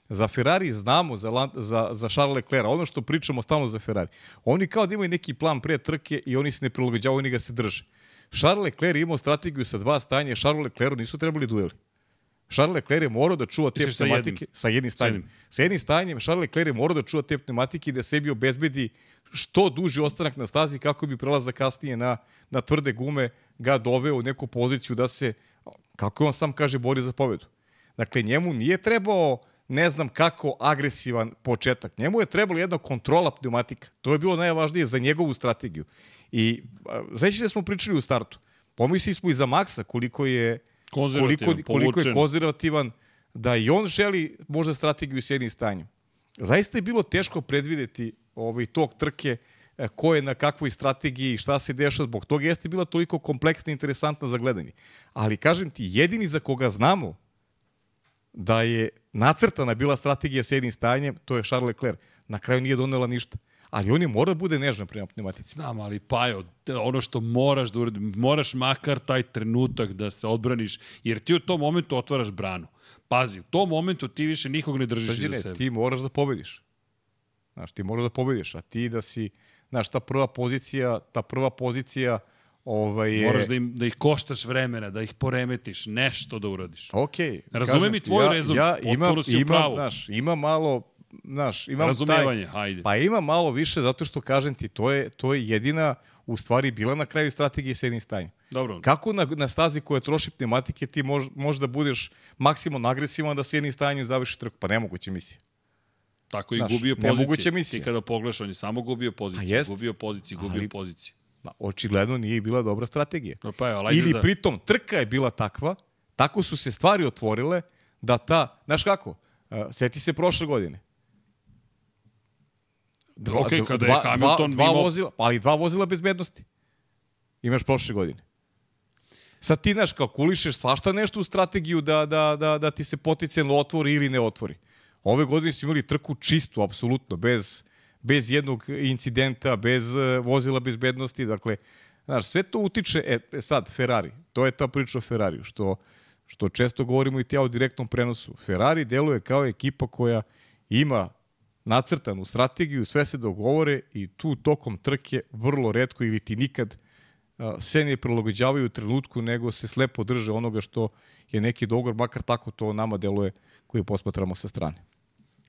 Za Ferrari znamo, za, za, za Charles Leclerc, ono što pričamo stalno za Ferrari. Oni kao da imaju neki plan pre trke i oni se ne prilagođavaju, oni ga se drže. Charles Leclerc imao strategiju sa dva stanja, Charles Leclerc nisu trebali dueli. Charles Leclerc je morao da čuva te Misliš sa pneumatike jednim? sa jednim stanjem. Sa jednim stanjem Charles Leclerc je morao da čuva te pneumatike i da sebi obezbedi što duži ostanak na stazi kako bi prelazak kasnije na, na tvrde gume ga doveo u neku poziciju da se, kako on sam kaže, bori za pobedu. Dakle, njemu nije trebao ne znam kako agresivan početak. Njemu je trebalo jedna kontrola pneumatika. To je bilo najvažnije za njegovu strategiju. I znači da smo pričali u startu. Pomislili smo i za Maksa koliko je koliko, koliko je konzervativan, da i on želi možda strategiju s jednim stanjem. Zaista je bilo teško predvideti ovaj, tog trke, e, ko je na kakvoj strategiji, šta se dešava, zbog toga jeste bila toliko kompleksna i interesantna za gledanje. Ali kažem ti, jedini za koga znamo da je nacrtana bila strategija s jednim stanjem, to je Charles Leclerc. Na kraju nije donela ništa. Ali on je mora da bude nežan prema pneumatici. Znam, ali Pajo, ono što moraš da uradi, moraš makar taj trenutak da se odbraniš, jer ti u tom momentu otvaraš branu. Pazi, u tom momentu ti više nikog ne držiš Srđane, iza sebe. ti moraš da pobediš. Znaš, ti moraš da pobediš, a ti da si, znaš, ta prva pozicija, ta prva pozicija, ovaj je... Moraš da, im, da ih koštaš vremena, da ih poremetiš, nešto da uradiš. Okej. Razumem kažem i tvoj ja, rezon, Ja imam, si imam, znaš, ima malo, znaš, imam Razumevanje, taj, hajde. Pa ima malo više zato što kažem ti, to je, to je jedina u stvari bila na kraju strategije s jednim stanjem. Dobro, Kako na, na stazi koja troši pneumatike ti mož, možeš da budeš maksimalno agresivan da s jednim stanjem završi trku? Pa nemoguće misije. tako i znaš, gubio pozicije. nemoguća misija. Ti kada pogledaš, on je samo gubio pozicije, gubio pozicije, gubio Ali- pozicije. Ma, očigledno nije bila dobra strategija. Pa, pa, evo, ajde Ili da... pritom trka je bila takva, tako su se stvari otvorile da ta, znaš kako, uh, seti se prošle godine. Dva, Okej, kada je dva, Hamilton dva, dva imao- vozila, ali dva vozila bezbednosti. Imaš prošle godine. Sad ti, znaš, kalkulišeš svašta nešto u strategiju da, da, da, da ti se potencijalno otvori ili ne otvori. Ove godine su imali trku čistu, apsolutno, bez, bez jednog incidenta, bez uh, vozila bezbednosti. Dakle, znaš, sve to utiče, e, e, sad, Ferrari, to je ta priča o Ferrariju, što, što često govorimo i ti o direktnom prenosu. Ferrari deluje kao ekipa koja ima nacrtanu strategiju, sve se dogovore i tu tokom trke vrlo redko ili ti nikad a, se ne prilagođavaju u trenutku, nego se slepo drže onoga što je neki dogovor, makar tako to nama deluje koji posmatramo sa strane.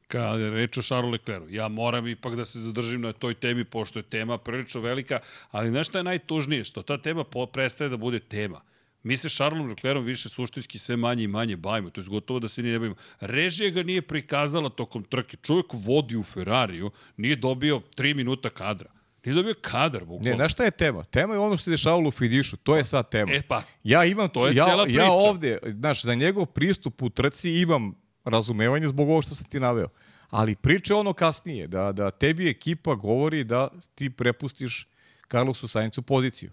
Kada je reč o Charles Leclercu, ja moram ipak da se zadržim na toj temi, pošto je tema prilično velika, ali znaš šta je najtužnije? Što ta tema prestaje da bude tema. Mi se Charlesom Leclercom više suštinski sve manje i manje bavimo, to je gotovo da se ni ne bavimo. Režija ga nije prikazala tokom trke. Čovjek vodi u Ferrariju, nije dobio 3 minuta kadra. Nije dobio kadar, Ne, bukvalno. znaš šta je tema? Tema je ono što se dešavalo u Fidišu, to je sad tema. E pa, Ja imam To je ja, cela priča. ja ovde, znaš, za njegov pristup u trci imam razumevanje zbog ovo što sam ti naveo. Ali priča ono kasnije, da, da tebi ekipa govori da ti prepustiš Carlosu Saincu poziciju.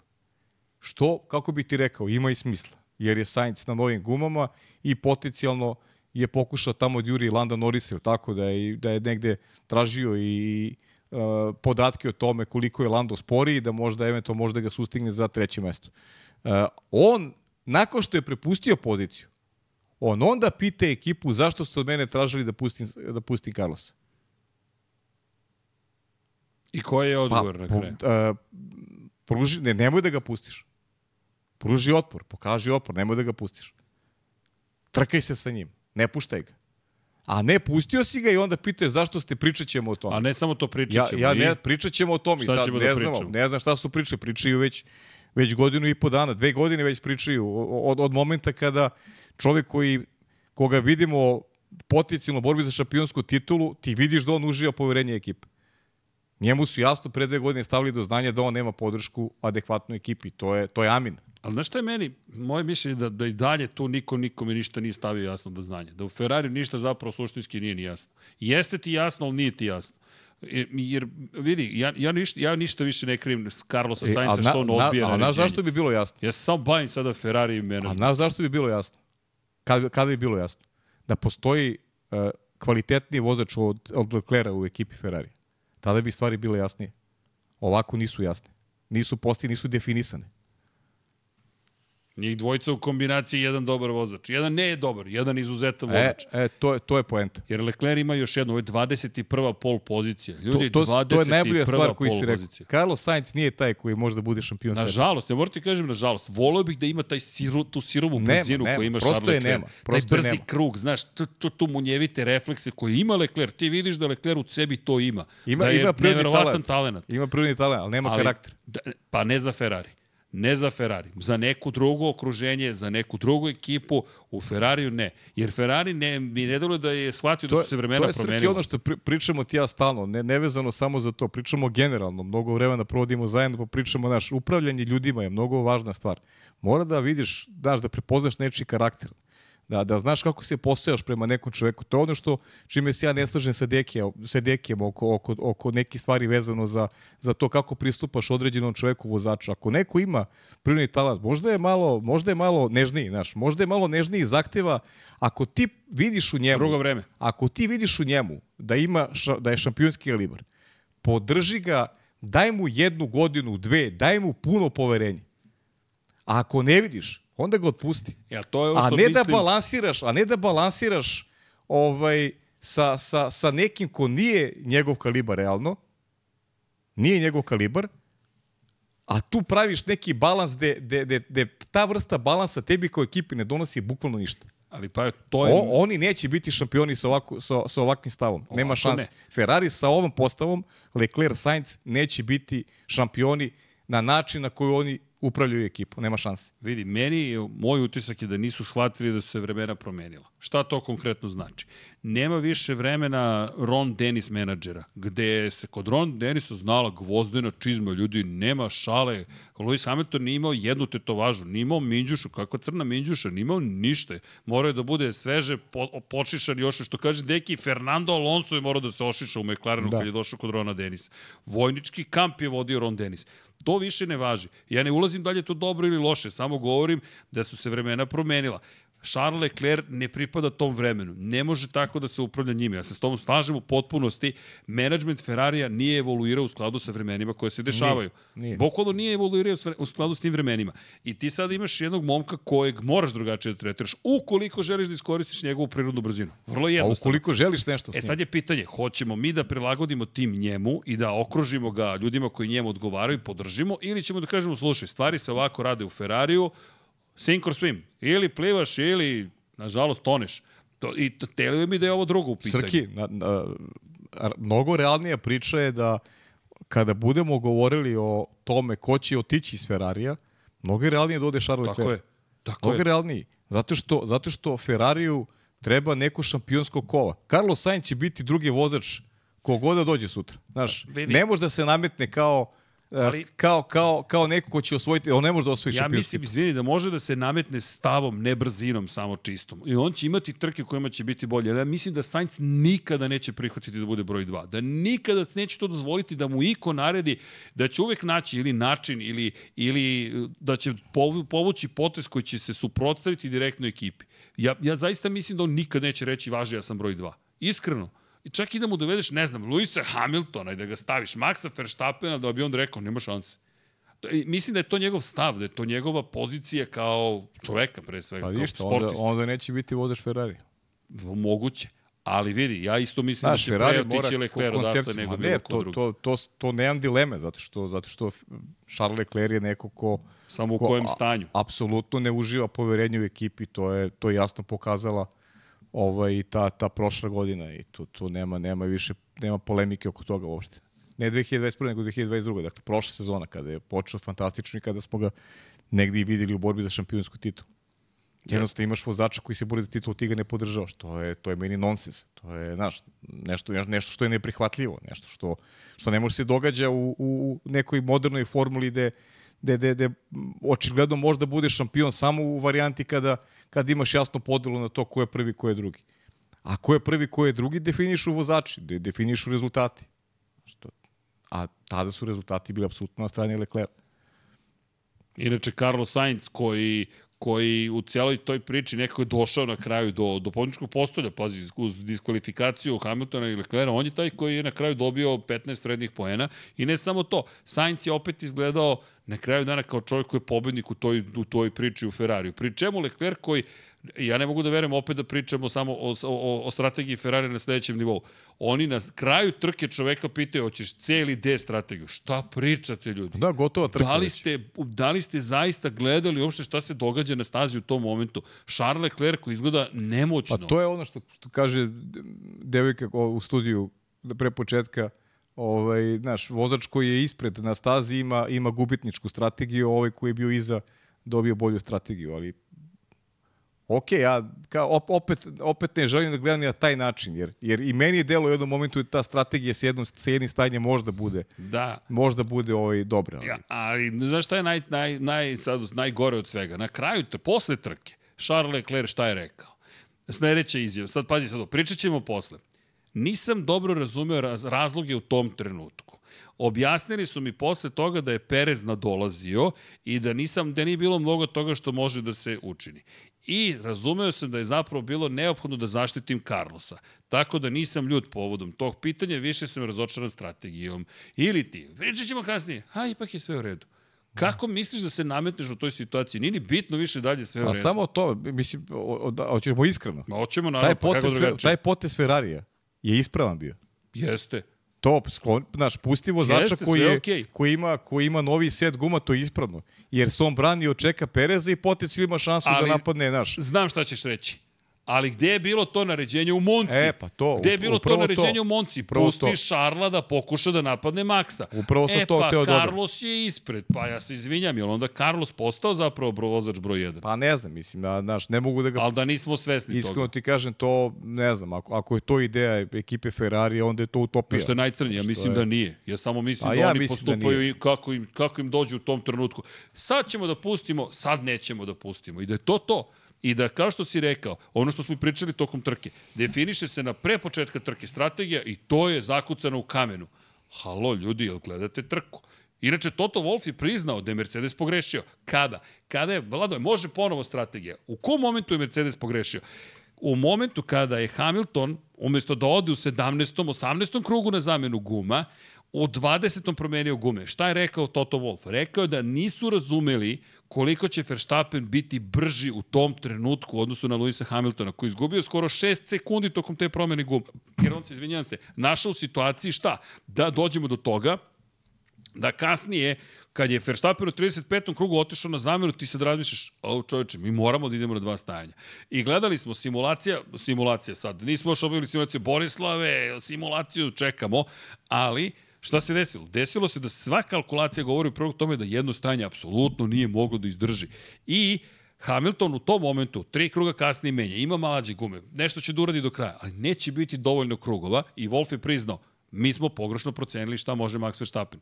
Što, kako bi ti rekao, ima i smisla. Jer je Sainz na novim gumama i potencijalno je pokušao tamo od Juri Landa Norrisa, tako da je, da je negde tražio i uh, podatke o tome koliko je Lando spori i da možda eventualno možda ga sustigne za treće mesto. Uh, on, nakon što je prepustio poziciju, on onda pita ekipu zašto ste od mene tražili da pustim, da pustim Carlosa. i koji je odgovor na po- kraju? uh, pruži, ne, nemoj da ga pustiš. Pruži otpor, pokaži otpor, nemoj da ga pustiš. Trkaj se sa njim, ne puštaj ga. A ne, pustio si ga i onda pitaš zašto ste, pričat ćemo o tome. A ne samo to pričat Ja, ćemo. ja i- ne, pričat ćemo o tome i sad ćemo ne da znamo, ne znam šta su priče, pričaju već, već godinu i po dana, dve godine već pričaju od, od momenta kada čovjek koji, koga vidimo potencijalno borbi za šampionsku titulu, ti vidiš da on uživa poverenje ekipe. Njemu su jasno pre dve godine stavili do znanja da on nema podršku adekvatnu ekipi. To je, to je Amin. Ali znaš šta je meni, moje mišljenje da, da i dalje tu niko nikome ništa nije stavio jasno do znanja. Da u Ferrari ništa zapravo suštinski nije ni jasno. Jeste ti jasno, ali nije ti jasno. Jer, jer vidi, ja, ja, ništa, ja ništa više ne krivim s Carlosa E, Sainca a što on na, odbija a, a znaš zašto bi bilo jasno? Ja samo bavim sada Ferrari i A menadžment. znaš zašto bi bilo jasno? Kad, kada bi bilo jasno? Da postoji uh, kvalitetniji vozač od, od Leclerca u ekipi Ferrari. Tada bi stvari bile jasnije. Ovako nisu jasne. Nisu posti, nisu definisane. Njih dvojica u kombinaciji jedan dobar vozač. Jedan ne je dobar, jedan izuzetan vozač. E, e to, je, to je poenta. Jer Leclerc ima još jednu, ovo je 21. pol pozicija. Ljudi, to, to, 21. to je najbolja stvar koju si rekao. pozicija. Carlos Sainz nije taj koji može da bude šampion sveta. Nažalost, ja moram ti kažem nažalost, volio bih da ima taj siru, tu sirovu brzinu nema, koju ima Charles Leclerc. nema, prosto taj brzi nema. krug, znaš, tu, tu, tu munjevite reflekse koje ima Leclerc. Ti vidiš da Leclerc u sebi to ima. Ima- da ima prirodni talent. talent. Ima prirodni talent, ali nema Ali- karakter. Da, pa ne za Ferrari. Ne za Ferrari. Za neku drugo okruženje, za neku drugu ekipu, u Ferrariju ne. Jer Ferrari ne, mi ne delo da je shvatio da su se vremena to je promenila. ono što pri, pričamo ti ja stalno, ne, nevezano samo za to, pričamo generalno, mnogo vremena provodimo zajedno, pa pričamo, naš, upravljanje ljudima je mnogo važna stvar. Mora da vidiš, znaš, da prepoznaš nečiji karakter. Da, da znaš kako se postojaš prema nekom čoveku. To je ono što, čime se ja ne slažem sa Dekijem, sa Dekijem oko, oko, oko nekih stvari vezano za, za to kako pristupaš određenom čoveku vozaču. Ako neko ima prirodni talent, možda je malo, možda je malo nežniji, znaš, možda je malo nežniji zahteva, ako ti vidiš u njemu, Drugo vreme. ako ti vidiš u njemu da ima ša, da je šampionski kalibar, podrži ga, daj mu jednu godinu, dve, daj mu puno poverenje. A ako ne vidiš, onda ga otpusti. Ja, to je A ne mislim. da balansiraš, a ne da balansiraš ovaj sa, sa, sa nekim ko nije njegov kalibar realno, nije njegov kalibar, a tu praviš neki balans gde, gde, gde, gde ta vrsta balansa tebi kao ekipi ne donosi bukvalno ništa. Ali pa to je... O, oni neće biti šampioni sa, ovako, sa, sa ovakvim stavom. Nema Ovako šanse. Ferrari sa ovom postavom, Leclerc, Sainz neće biti šampioni na način na koji oni upravljaju ekipu. Nema šanse. Vidi, meni, moj utisak je da nisu shvatili da su se vremena promenila. Šta to konkretno znači? Nema više vremena Ron Dennis menadžera, gde se kod Ron Dennisa znala gvozdena čizma, ljudi, nema šale. Lewis Hamilton nije imao jednu tetovažu, nije imao minđušu, kakva crna minđuša, nije imao ništa. Morao je da bude sveže, po, počišan još, što kaže Deki, Fernando Alonso je morao da se ošiša u McLarenu Da. kad je došao kod Rona Denisa. Vojnički kamp je vodio Ron Dennis. To više ne važi. Ja ne ulazim da li je to dobro ili loše, samo govorim da su se vremena promenila. Charles Leclerc ne pripada tom vremenu. Ne može tako da se upravlja njime. Ja se s tom slažem u potpunosti. Management Ferrarija nije evoluirao u skladu sa vremenima koje se dešavaju. nije. Bukvalno nije evoluirao u skladu s tim vremenima. I ti sada imaš jednog momka kojeg moraš drugačije da tretiraš ukoliko želiš da iskoristiš njegovu prirodnu brzinu. Vrlo A jednostavno. ukoliko želiš nešto s E njim, sad je pitanje, hoćemo mi da prilagodimo tim njemu i da okružimo ga ljudima koji njemu odgovaraju i podržimo ili ćemo da kažemo, slušaj, stvari se ovako rade u Ferrariju, sink or swim, ili plivaš ili, nažalost, toneš. To, I telio mi da je ovo drugo u pitanju. Srki, na, na, mnogo realnija priča je da kada budemo govorili o tome ko će otići iz Ferrarija, mnogo je realnije da ode Charles Tako Leclerc. je. Tako Mnogo je. realniji. Zato što, zato što Ferrariju treba neko šampionsko kova. Carlos Sainz će biti drugi vozač kogoda dođe sutra. Znaš, Vidi. ne može da se nametne kao, Ali- Ali, kao, kao, kao neko ko će osvojiti, on ne može da osvoji Ja šampionski mislim, izvini, da može da se nametne stavom, ne brzinom, samo čistom. I on će imati trke u kojima će biti bolje. Ja mislim da Sainz nikada neće prihvatiti da bude broj 2. Da nikada neće to dozvoliti da mu iko naredi da će uvek naći ili način ili, ili da će povu- povući potez koji će se suprotstaviti direktnoj ekipi. Ja, ja zaista mislim da on nikad neće reći važi ja sam broj 2. Iskreno. I čak i da mu dovedeš, ne znam, Luisa Hamiltona i da ga staviš, Maxa Verstappena, da bi on rekao, nema šanse. I Mislim da je to njegov stav, da je to njegova pozicija kao čoveka pre svega, Pa kao vidiš, onda, sportista. onda neće biti vozač Ferrari. Moguće. Ali vidi, ja isto mislim Znaš, da će Ferrari pre mora otići Leclerc odatle nego bilo ne, ko to, drugi. to, to, to nemam dileme, zato što, zato što Charles Leclerc je neko ko, Samo u ko kojem a- stanju. apsolutno ne uživa poverenje u ekipi, to je to je jasno pokazala ovaj ta ta prošla godina i tu tu nema nema više nema polemike oko toga uopšte. Ne 2021 nego 2022, dakle prošla sezona kada je počeo fantastično i kada smo ga negdje i videli u borbi za šampionsku titulu. Jednostavno imaš vozača koji se bori za titulu, ti ga ne podržavaš. To je, to je meni nonsens. To je, znaš, nešto, nešto što je neprihvatljivo, nešto što, što ne može se događa u, u nekoj modernoj formuli gde, gde, gde, gde očigledno može da bude šampion samo u varijanti kada, kada imaš jasnu podelu na to ko je prvi, ko je drugi. A ko je prvi, ko je drugi, definišu vozači, de, definišu rezultati. Što, a tada su rezultati bili apsolutno na strani Leclerc. Inače, Carlos Sainz, koji, koji u cijeloj toj priči nekako je došao na kraju do, do pobjedičkog postolja, pazi, uz diskvalifikaciju Hamiltona i Leclerca, on je taj koji je na kraju dobio 15 vrednih poena i ne samo to, Sainz je opet izgledao na kraju dana kao čovjek koji je pobednik u toj, u toj priči u Ferrariju. Pri čemu Leclerc koji, ja ne mogu da verujem opet da pričamo samo o, o, o strategiji Ferrari na sledećem nivou. Oni na kraju trke čoveka pitaju, hoćeš cijeli D strategiju. Šta pričate ljudi? Da, gotova trka. Da li ste, da li ste zaista gledali uopšte šta se događa na stazi u tom momentu? Charles Leclerc koji izgleda nemoćno. Pa to je ono što, što kaže devojka u studiju pre početka, ovaj, znaš, vozač koji je ispred na stazi ima, ima gubitničku strategiju, ovaj koji je bio iza dobio bolju strategiju, ali ok, ja kao, opet, opet ne želim da gledam na taj način, jer, jer i meni je delo u jednom momentu da ta strategija s jednom, s jednim stanjem možda bude, da. možda bude ovaj, dobra. Ali. Ja, ali znaš šta je naj, naj, naj, sad, najgore od svega? Na kraju, posle trke, Charles Leclerc šta je rekao? Sledeća izjava, sad pazi sad, pričat ćemo posle. Nisam dobro razumeo raz, razloge u tom trenutku. Objasnili su mi posle toga da je Perez nadolazio i da nisam da nije bilo mnogo toga što može da se učini. I razumeo sam da je zapravo bilo neophodno da zaštitim Carlosa. Tako da nisam ljud povodom tog pitanja, više sam razočaran strategijom. Ili ti, pričat ćemo kasnije, a ipak je sve u redu. Kako misliš da se nametneš u toj situaciji? Nije ni bitno više dalje sve u redu. A samo to, mislim, hoćemo iskreno. Ma, hoćemo naravno, taj potez, pa kako Taj potez Ferrarija je ispravan bio. Jeste. To, sklon, znaš, pusti vozača koji, je, okay. koji, ima, koji ima novi set guma, to je ispravno. Jer se on brani od čeka Pereza i potencijal ima šansu da Ali, da napadne naš. Znam šta ćeš reći. Ali gde je bilo to naređenje u Monci? E, pa to. Gde je bilo to naređenje to. u Monci? Pusti to. Šarla da pokuša da napadne Maksa. Upravo sam e, to pa, teo Carlos dobro. je ispred. Pa ja se izvinjam, je onda Carlos postao zapravo vozač broj 1? Pa ne znam, mislim, da, znaš, ne mogu da ga... Ali da nismo svesni Iskreno toga. Iskreno ti kažem, to, ne znam, ako, ako je to ideja ekipe Ferrari, onda je to utopija. Što je najcrnije, ja mislim je... da nije. Ja samo mislim A da ja oni mislim da postupaju da kako, im, kako im dođe u tom trenutku. Sad ćemo da pustimo, sad nećemo da pustimo. I da je to to. I da, kao što si rekao, ono što smo pričali tokom trke, definiše se na pre početka trke strategija i to je zakucano u kamenu. Halo, ljudi, jel gledate trku? Inače, Toto Wolff je priznao da je Mercedes pogrešio. Kada? Kada je, Vlado, može ponovo strategija. U kom momentu je Mercedes pogrešio? U momentu kada je Hamilton, umesto da ode u 17. 18. krugu na zamenu guma, u 20. promenio gume. Šta je rekao Toto Wolff? Rekao je da nisu razumeli koliko će Verstappen biti brži u tom trenutku u odnosu na Luisa Hamiltona, koji izgubio skoro 6 sekundi tokom te promene guma. Jer on se, izvinjam se, našao u situaciji šta? Da dođemo do toga da kasnije kad je Verstappen u 35. krugu otišao na zamenu, ti se da razmišljaš, o čoveče, mi moramo da idemo na dva stajanja. I gledali smo simulacija, simulacija sad, nismo još obavili simulaciju Borislave, simulaciju čekamo, ali Šta se desilo? Desilo se da sva kalkulacija govori u prvog tome da jedno stajanje apsolutno nije moglo da izdrži. I Hamilton u tom momentu, tri kruga kasnije menja, ima malađe gume, nešto će da uradi do kraja, ali neće biti dovoljno krugova i Wolf je priznao, mi smo pogrešno procenili šta može Max Verstappen.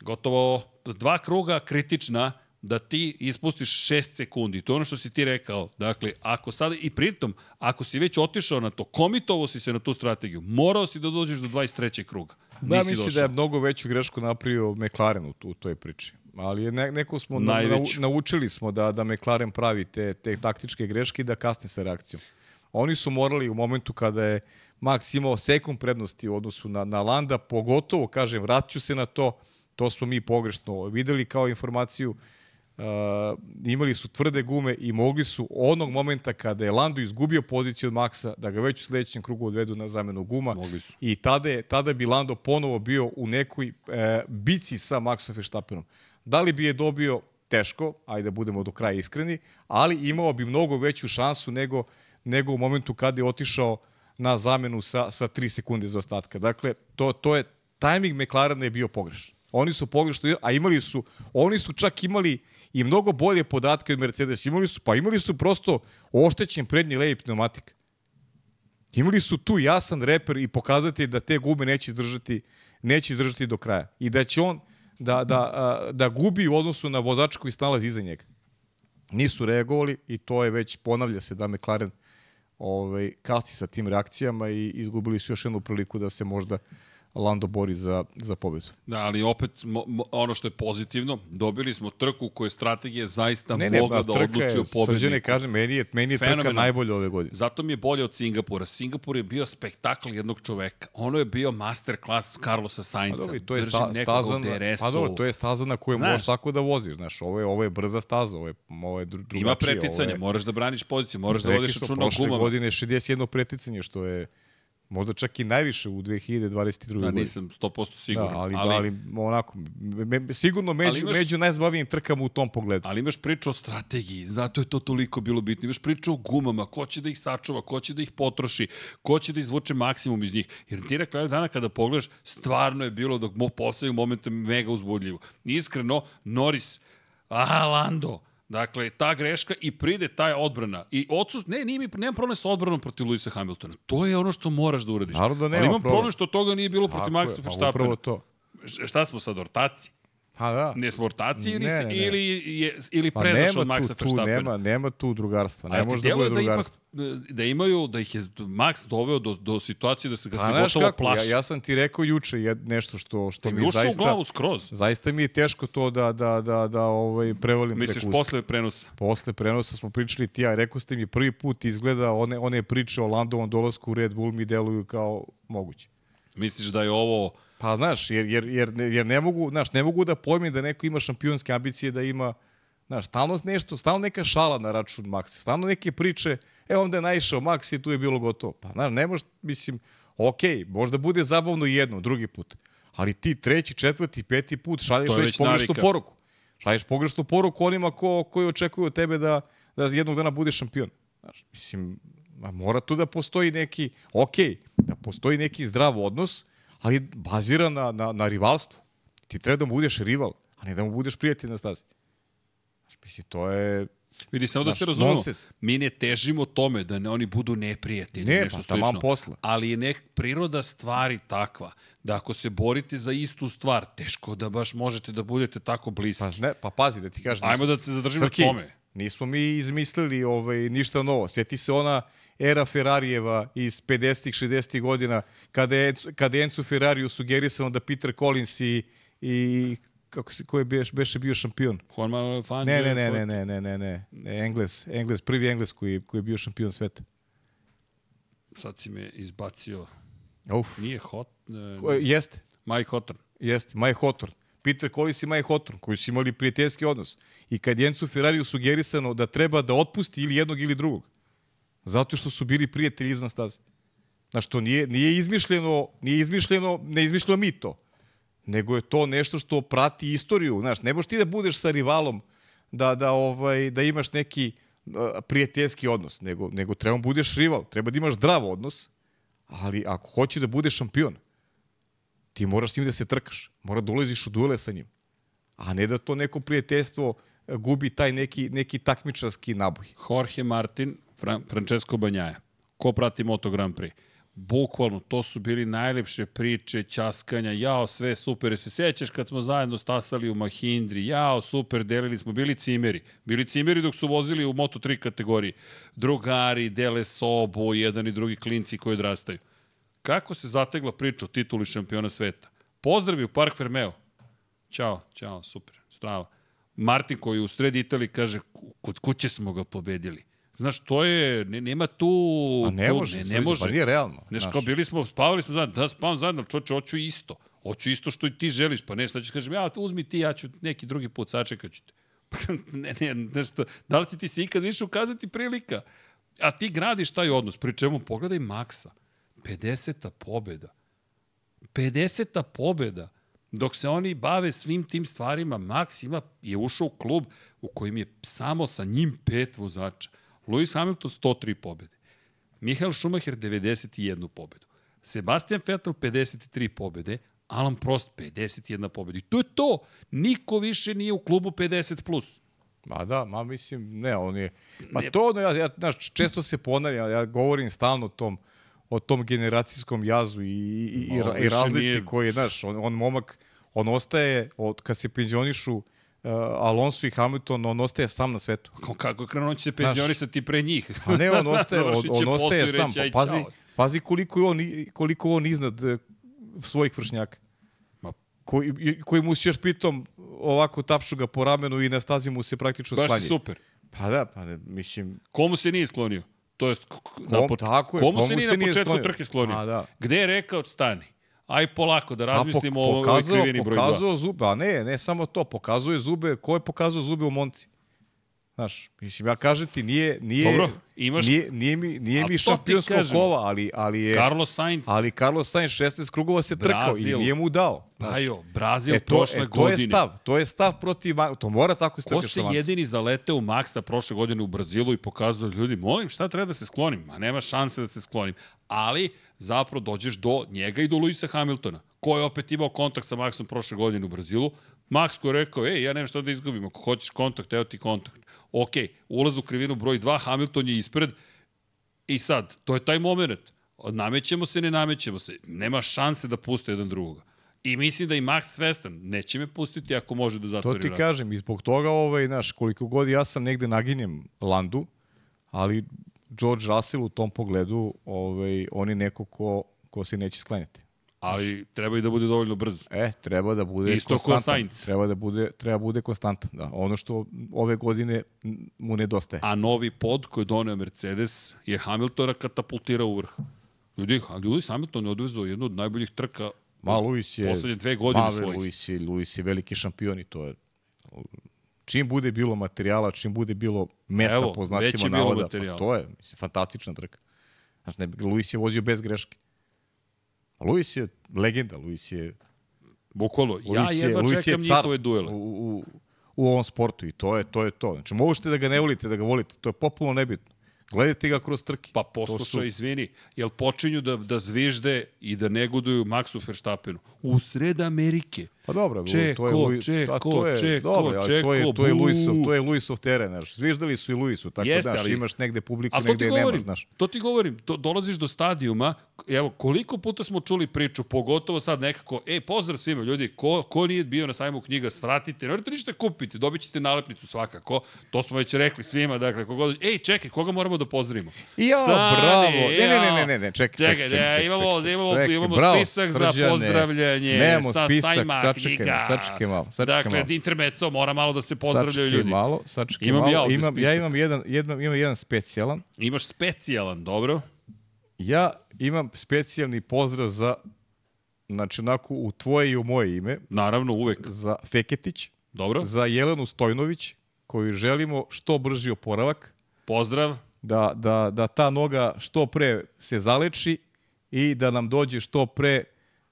Gotovo dva kruga kritična, da ti ispustiš 6 sekundi. To je ono što si ti rekao. Dakle, ako sada, i pritom, ako si već otišao na to, komitovo si se na tu strategiju, morao si da dođeš do 23. kruga. Da, mislim da je mnogo veću grešku napravio McLaren u, u toj priči. Ali je ne, neko smo na, na, naučili smo da da McLaren pravi te, te taktičke greške i da kasni sa reakcijom. Oni su morali u momentu kada je Max imao sekund prednosti u odnosu na, na Landa, pogotovo, kažem, vraću se na to, to smo mi pogrešno videli kao informaciju, Uh, imali su tvrde gume i mogli su onog momenta kada je Lando izgubio poziciju od Maxa da ga već u sledećem krugu odvedu na zamenu guma i tada, je, tada bi Lando ponovo bio u nekoj e, bici sa Maxom Verstappenom. Da li bi je dobio teško, ajde da budemo do kraja iskreni, ali imao bi mnogo veću šansu nego, nego u momentu kada je otišao na zamenu sa, sa 3 sekunde za ostatka. Dakle, to, to je, tajming McLarena je bio pogrešan. Oni su pogrešno, a imali su, oni su čak imali i mnogo bolje podatke od Mercedes. Imali su, pa imali su prosto oštećen prednji levi pneumatik. Imali su tu jasan reper i pokazati da te gume neće izdržati, neće izdržati do kraja. I da će on da, da, da gubi u odnosu na vozača koji snalazi iza njega. Nisu reagovali i to je već, ponavlja se da McLaren ovaj, kasni sa tim reakcijama i izgubili su još jednu priliku da se možda Lando bori za, za pobedu. Da, ali opet mo, mo, ono što je pozitivno, dobili smo trku koje strategije zaista ne, ne, mogla da odluči o pobedniku. Srđane kaže, meni je, meni je trka najbolja ove godine. Zato mi je bolje od Singapura. Singapur je bio spektakl jednog čoveka. Ono je bio masterclass Carlosa Sainza. Pa dobro, to je sta, staza pa dobro, to je staza na kojoj možeš tako da voziš. Znaš, ovo je, ovo je brza staza, ovo je, ovo je drugačije. Ima preticanje, je, moraš da braniš poziciju, moraš da vodiš računa o gumama. Prošle godine 61 preticanje, što je Možda čak i najviše u 2022. Da, nisam 100% siguran. Da, ali, ali, ali onako, me, sigurno među, imaš, među najzbavijim trkama u tom pogledu. Ali imaš priču o strategiji, zato je to toliko bilo bitno. Imaš priču o gumama, ko će da ih sačuva, ko će da ih potroši, ko će da izvuče maksimum iz njih. Jer ti na kraju dana kada pogledaš, stvarno je bilo dok mo poslednjeg momenta mega uzbudljivo. Iskreno, Norris, aha, Lando, Dakle, ta greška i pride taj odbrana. I odsust, ne, nije mi, nemam problem sa odbranom protiv Luisa Hamiltona. To je ono što moraš da uradiš. Naravno da nema Ali imam problem. problem što toga nije bilo protiv Maxa pa Verstappena. Pa upravo to. Šta smo sad, ortaci? Pa da. Ne smo ortaci ili, ne, ne, ne. ili, je, ili pa prezaš od Maxa Verstappena? Nema, nema tu drugarstva. Ne može da bude da drugarstva. Ipak, da imaju, da ih je Max doveo do, do situacije da se ga pa, se gotovo kako, plaši. Ja, ja sam ti rekao juče jed, nešto što, što mi, zaista... u glavu skroz. Zaista mi je teško to da, da, da, da ovaj, prevolim Misliš preko posle prenosa? Posle prenosa smo pričali ti ja. Rekao ste mi prvi put izgleda one, one priče o Landovom dolasku u Red Bull mi deluju kao moguće. Misliš da je ovo Pa znaš, jer, jer, jer, jer ne mogu, znaš, ne mogu da pojmim da neko ima šampionske ambicije, da ima, znaš, stalno nešto, stalno neka šala na račun Maxi, stalno neke priče, e onda je naišao Maxi i tu je bilo gotovo. Pa znaš, ne možeš, mislim, ok, možda bude zabavno jedno, drugi put, ali ti treći, četvrti, peti put šalješ već, već pogrešnu poruku. Šalješ pogrešnu poruku onima ko, koji očekuju od tebe da, da jednog dana budeš šampion. Znaš, mislim, mora tu da postoji neki, ok, da postoji neki zdrav odnos, ali bazira na, na, na rivalstvu. Ti treba da mu budeš rival, a ne da mu budeš prijatelj na stazi. Mislim, to je... Vidi, samo da se razumemo, mi ne težimo tome da ne, oni budu neprijatelji, ne, nešto pa, slično. posla. Ali je nek priroda stvari takva, da ako se borite za istu stvar, teško da baš možete da budete tako bliski. Pa, ne, pa pazi, da ti kažem... Ajmo da se zadržimo Srki, tome. Nismo mi izmislili ovaj, ništa novo. Sjeti se ona era Ferrarijeva iz 50-ih, 60-ih godina, kada je, kada je Enzo Ferrariju sugerisano da Peter Collins i, i kako se, ko je beš, beše bio šampion? Juan Manuel Fangio. Ne, ne, ne, ne, ne, ne, ne, ne, ne, Engles, Engles, prvi Engles koji, koji je bio šampion sveta. Sad si me izbacio. Uf. Nije Hot... Ne, Ko, jeste. Mike Hawthorne. Jeste, Mike Hawthorne. Peter Collins i Mike Hawthorne, koji su imali prijateljski odnos. I kad Jencu Ferrariju sugerisano da treba da otpusti ili jednog ili drugog, Zato što su bili prijatelji izvan staze. Znaš, to nije, nije izmišljeno, nije izmišljeno, ne izmišljeno mi to. Nego je to nešto što prati istoriju. Znaš, ne možeš ti da budeš sa rivalom da, da, ovaj, da imaš neki uh, prijateljski odnos, nego, nego treba da budeš rival, treba da imaš zdrav odnos, ali ako hoće da budeš šampion, ti moraš s njim da se trkaš, mora da ulaziš u duele sa njim, a ne da to neko prijateljstvo gubi taj neki, neki takmičarski naboj. Jorge Martin Fran Francesco Banjaja. Ko prati Moto Grand Prix? Bukvalno, to su bili najlepše priče, ćaskanja, jao, sve super. Se sećaš kad smo zajedno stasali u Mahindri, jao, super, delili smo, bili cimeri. Bili cimeri dok su vozili u Moto3 kategoriji. Drugari, dele sobu, jedan i drugi klinci koji odrastaju. Kako se zategla priča o tituli šampiona sveta? Pozdravi u Park Fermeo. Ćao, ćao, super, strava. Martin koji u sred Italiji kaže, kod kuće smo ga pobedili. Znaš, to je, ne, nema tu... A ne može, ne, ne može. Pa nije realno. Znaš, kao bili smo, spavali smo zajedno, da spavam zajedno, čoče, hoću isto. Hoću isto što i ti želiš, pa ne, šta ćeš kažem, ja, uzmi ti, ja ću neki drugi put, sačekat ću te. ne, ne, nešto, da li će ti se ikad više ukazati prilika? A ti gradiš taj odnos, pri čemu pogledaj Maksa, 50. pobeda. 50. pobeda. Dok se oni bave svim tim stvarima, Max ima, je ušao u klub u kojem je samo sa njim pet vozača. Lewis Hamilton 103 pobede. Michael Schumacher 91 pobedu. Sebastian Vettel 53 pobede, Alan Prost 51 pobeda. I to je to. Niko više nije u klubu 50+. Plus. Ma da, ma mislim, ne, on je... Ma ne. to, ja, ja, znaš, često se ponavlja, ja govorim stalno o tom, o tom generacijskom jazu i, i, i, i razlici nije... koji je, znaš, on, on momak, on ostaje, od, kad se penzionišu, uh, Alonso i Hamilton, on ostaje sam na svetu. Kako, kako krenuo će se penzionisati pre njih? A ne, on ostaje, on, on ostaje sam. Pa, pazi, pazi koliko je on, koliko on iznad uh, svojih vršnjaka. Ma. Koji, koji mu se još pitom ovako tapšu ga po ramenu i na stazi mu se praktično Baš sklanje. je super. Pa da, pa ne, mislim, Komu se nije sklonio? To jest, k- k- na Kom- poč- tako je, komu, komu se nije se na početku trke sklonio? A, da. Gde je rekao, stani. Aj polako, da a po, razmislimo o ovoj pokazao, krivini broj 2. pokazao zube, a ne, ne samo to, pokazuje zube, ko je pokazao zube u Monci? Znaš, mislim, ja kažem ti, nije, nije, Dobro, imaš- nije, nije mi, nije mi to šampionsko kova, ali, ali je... Carlos Sainz, Ali Carlos Sainz 16 krugova se trkao Brazil. i nije mu dao. znaš. Bajo, Brazil e, to, prošle e, to godine. je stav, to je stav protiv, to mora tako Ko strkaš se jedini zaleteo u Maxa prošle godine u Brazilu i pokazao ljudi, molim, šta treba da se sklonim? Ma nema šanse da se sklonim. Ali, zapravo dođeš do njega i do Luisa Hamiltona, ko je opet imao kontakt sa Maxom prošle godine u Brazilu. Max koji je rekao, ej, ja nemam šta da izgubim, ako hoćeš kontakt, evo ti kontakt. Ok, ulaz u krivinu broj 2, Hamilton je ispred, I sad, to je taj moment. Namećemo se, ne namećemo se. Nema šanse da puste jedan drugoga. I mislim da i Max svestan, neće me pustiti ako može da To zatvori ti vrat. kažem, i zbog toga, ovaj, znaš, koliko god ja sam negde naginjem Landu, ali George Russell u tom pogledu, ovaj, on je neko ko, ko se neće sklanjati. Ali treba i da bude dovoljno brz. E, treba da bude Isto ko konstantan. Sainz. Treba da bude, treba bude konstantan. Da. Ono što ove godine mu nedostaje. A novi pod koji doneo Mercedes je Hamiltona katapultirao u vrh. Ljudi, Lewis Hamilton je odvezao jednu od najboljih trka Ma, Luis je... poslednje dve godine Ma, svojih. Luis je, Luis je veliki šampion i to je... Čim bude bilo materijala, čim bude bilo mesa Evo, po znacima navoda, pa to je mislim, fantastična trka. Znaš, ne, Luis je vozio bez greške. Luis je legenda, Luis je... Bukvalno, ja Luis je, jedva Luis je čekam car njihove duele. U, u, u ovom sportu i to je to. Je to. Znači, možete da ga ne volite, da ga volite, to je popularno nebitno. Gledajte ga kroz trke. Pa poslušaj, su- izvini, jel počinju da, da zvižde i da negoduju Maxu Verstappenu? U sred Amerike. Pa dobro, Čeko, to je Luis, čeko, to je, čeko, dobro, ali to je, čeko, to je. Luisov, to je Luisov teren, znaš. Zviždali su i Luisu, tako Jeste, da, ali- imaš negde publiku, Ali negde je nemaš, govorim, znaš. to ti govorim, to, dolaziš do stadijuma, evo, koliko puta smo čuli priču, pogotovo sad nekako, ej, pozdrav svima, ljudi, ko, ko nije bio na sajmu knjiga, svratite, ne morate ništa kupiti, dobit ćete nalepnicu svakako, to smo već rekli svima, dakle, kogod, ej, čekaj, koga moramo da pozdravimo? Ja, Stani, bravo. Ne, ne, ne, ne, ne, ne, čekaj, Čekaj, čekaj, čekaj, ne, čekaj, imamo, čekaj, imamo, čekaj, imamo bravo, spisak za Srđane. pozdravljanje Nemamo sa spisak, sajma sačekaj knjiga. malo, sačekaj malo, sačekaj dakle, malo. intermeco, mora malo da se pozdravljaju Sačekaj ljudi. malo, sačekaj Imam malo. ja imam, ja imam jedan, jedan, imam jedan specijalan. Imaš specijalan, dobro? Ja imam specijalni pozdrav za, znači, onako, u tvoje i u moje ime, Naravno, uvek. za Feketić, Dobro? za Jelenu Stojnović, koju želimo što brži oporavak, Pozdrav. da, da, da ta noga što pre se zaleči i da nam dođe što pre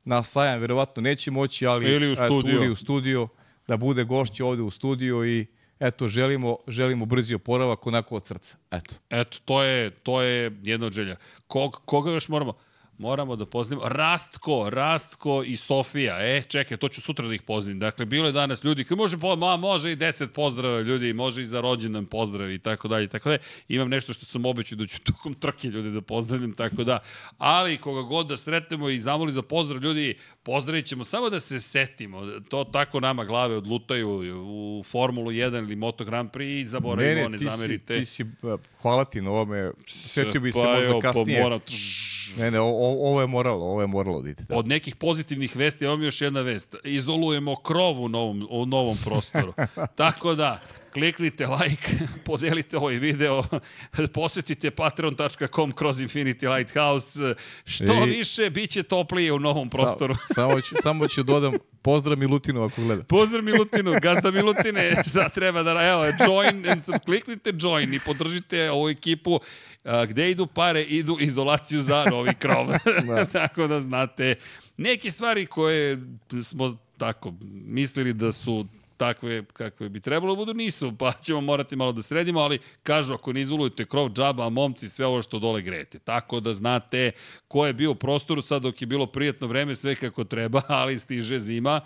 na sajam, verovatno neće moći, ali Ili u eto, studio. ili u studio, da bude gošće ovde u studiju i eto, želimo, želimo brzi oporavak onako od srca. Eto. Eto, to je, to je jedna od želja. Kog, koga još moramo? Moramo da pozdravimo. Rastko, Rastko i Sofija. E, čekaj, to ću sutra da ih pozdravim. Dakle, bilo je danas ljudi koji može, po, ma, može i 10 pozdrava ljudi, može i za rođendan pozdrav i tako dalje tako dalje. Imam nešto što sam obećao da ću tokom trke ljudi da pozdravim, tako da. Ali koga god da sretnemo i zamoli za pozdrav ljudi, pozdravit ćemo samo da se setimo. To tako nama glave odlutaju u Formulu 1 ili Moto Grand Prix i zaboravimo, ne, ti si, zamerite. ti si, eh, hvala ti na ovome, setio bi se Pa možda pa kasnije. moram- Ne, ne, o, o- ovo je moralo, ovo je moralo da. Da. Od nekih pozitivnih vesti, evo mi još jedna vest. Izolujemo krov u novom, u novom prostoru. Tako da, kliknite like, podelite ovaj video, posetite patreon.com kroz Infinity Lighthouse. Što I- više, bit će toplije u novom prostoru. Sa, samo, ću, samo ću dodam pozdrav Milutinu ako gleda. Pozdrav Milutinu, gazda Milutine, šta treba da... Evo, join, and some, kliknite join i podržite ovu ekipu. A, gde idu pare, idu izolaciju za novi krov. Da. tako da znate, neke stvari koje smo tako mislili da su takve kakve bi trebalo da budu, nisu, pa ćemo morati malo da sredimo, ali kažu ako ne izolujete krov džaba, a momci sve ovo što dole grejete. Tako da znate ko je bio u prostoru sad dok je bilo prijetno vreme, sve kako treba, ali stiže zima,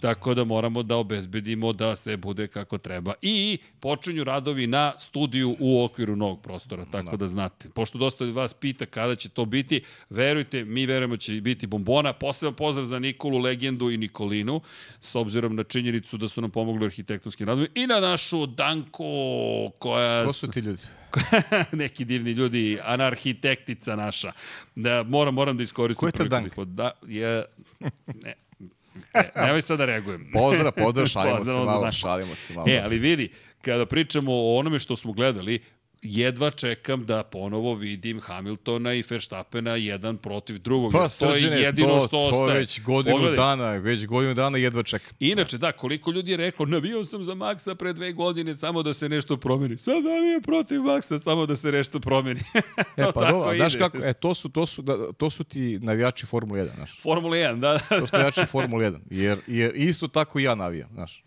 tako da moramo da obezbedimo da sve bude kako treba. I počinju radovi na studiju u okviru novog prostora, tako da znate. Pošto dosta od vas pita kada će to biti, verujte, mi verujemo će biti bombona. Poseban pozdrav za Nikolu, Legendu i Nikolinu, s obzirom na činjenicu da su nam pomogli arhitektonskim radovima. I na našu Danko, koja... Ko su ti ljudi? neki divni ljudi, anarhitektica naša. Da, moram, moram da iskoristim. Ko je da ih pod- Da, je Ne, E, nemoj sad da reagujem. Pozdrav, pozdrav, šalimo se Pozdrav za malo, šalimo se malo. E, ali vidi, kada pričamo o onome što smo gledali, jedva čekam da ponovo vidim Hamiltona i Verstappena jedan protiv drugog. Pa, to je jedino to, što to ostaje. već godinu Pogledaj, dana, već godinu dana jedva čekam. Inače, da, koliko ljudi je reklo, navio sam za Maxa pre dve godine samo da se nešto promeni. Sad navijem protiv Maxa samo da se nešto promeni. to E, pa tako dobro, ide. znaš kako, e, to su, to su, da, to su ti navijači Formule 1, znaš. Formula 1, da. To su navijači Formule 1, jer, jer isto tako ja navijam, znaš.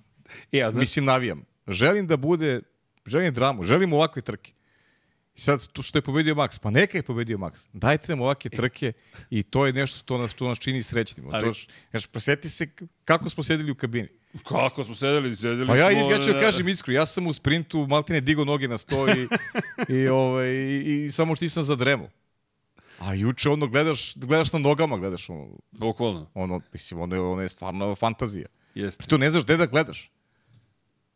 E, a znaš, Mislim, navijam. Želim da bude, želim dramu, želim ovakve trke. I sad, to što je pobedio Max, pa neka je pobedio Max. Dajte nam ovakve trke i to je nešto što nas, što nas čini srećnim. Ali-. To, znaš, posjeti se kako smo sedeli u kabini. kako smo sedeli, sedeli Pa ja, smo... ja ću e, kažem iskru, ja sam u sprintu maltene digo noge na sto i, i, ovaj, i, i samo što nisam zadremo. A juče ono gledaš, gledaš na nogama, gledaš ono, Bukvalno, ono mislim, ono je, ono je stvarno fantazija. jeste. Tu ne znaš gde da gledaš.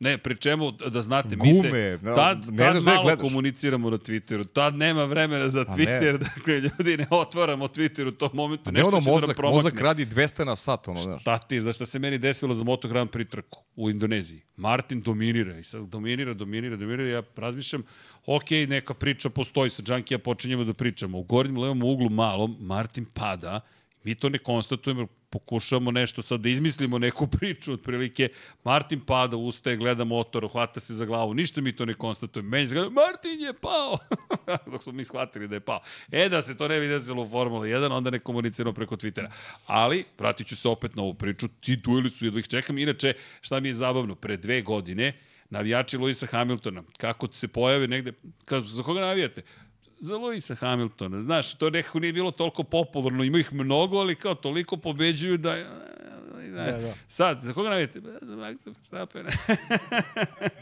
Ne, pri čemu, da znate, mi se Gume, no, tad, ne tad malo gledaš. komuniciramo na Twitteru, tad nema vremena za Pa. Twitter, dakle, ljudi ne otvaramo Twitter u tom momentu, A ne nešto ono će da mozak, nam promakne. mozak radi 200 na sat, ono, znaš. Šta ti, znaš šta se meni desilo za Moto Grand Prix trku u Indoneziji? Martin dominira i sad dominira, dominira, dominira, ja razmišljam, ok, neka priča postoji, sa Džankija počinjemo da pričamo, u gornjem levom uglu malom, Martin pada, mi to ne konstatujemo, pokušavamo nešto sad da izmislimo neku priču otprilike, Martin pada, ustaje, gleda motor, hvata se za glavu, ništa mi to ne konstatujemo, meni se gleda, Martin je pao, dok smo mi shvatili da je pao. E, da se to ne desilo u Formula 1, onda ne komuniciramo preko Twittera. Ali, vratit ću se opet na ovu priču, ti dueli su, jedva ih čekam. Inače, šta mi je zabavno, pre dve godine, navijači Luisa Hamiltona, kako se pojave negde, kad, za koga navijate? Za Luisa Hamiltona. Znaš, to nekako nije bilo toliko popularno, ima ih mnogo, ali kao toliko pobeđuju da... Da, Da, da. Sad, za koga navijete? Za Maxa Verstappena.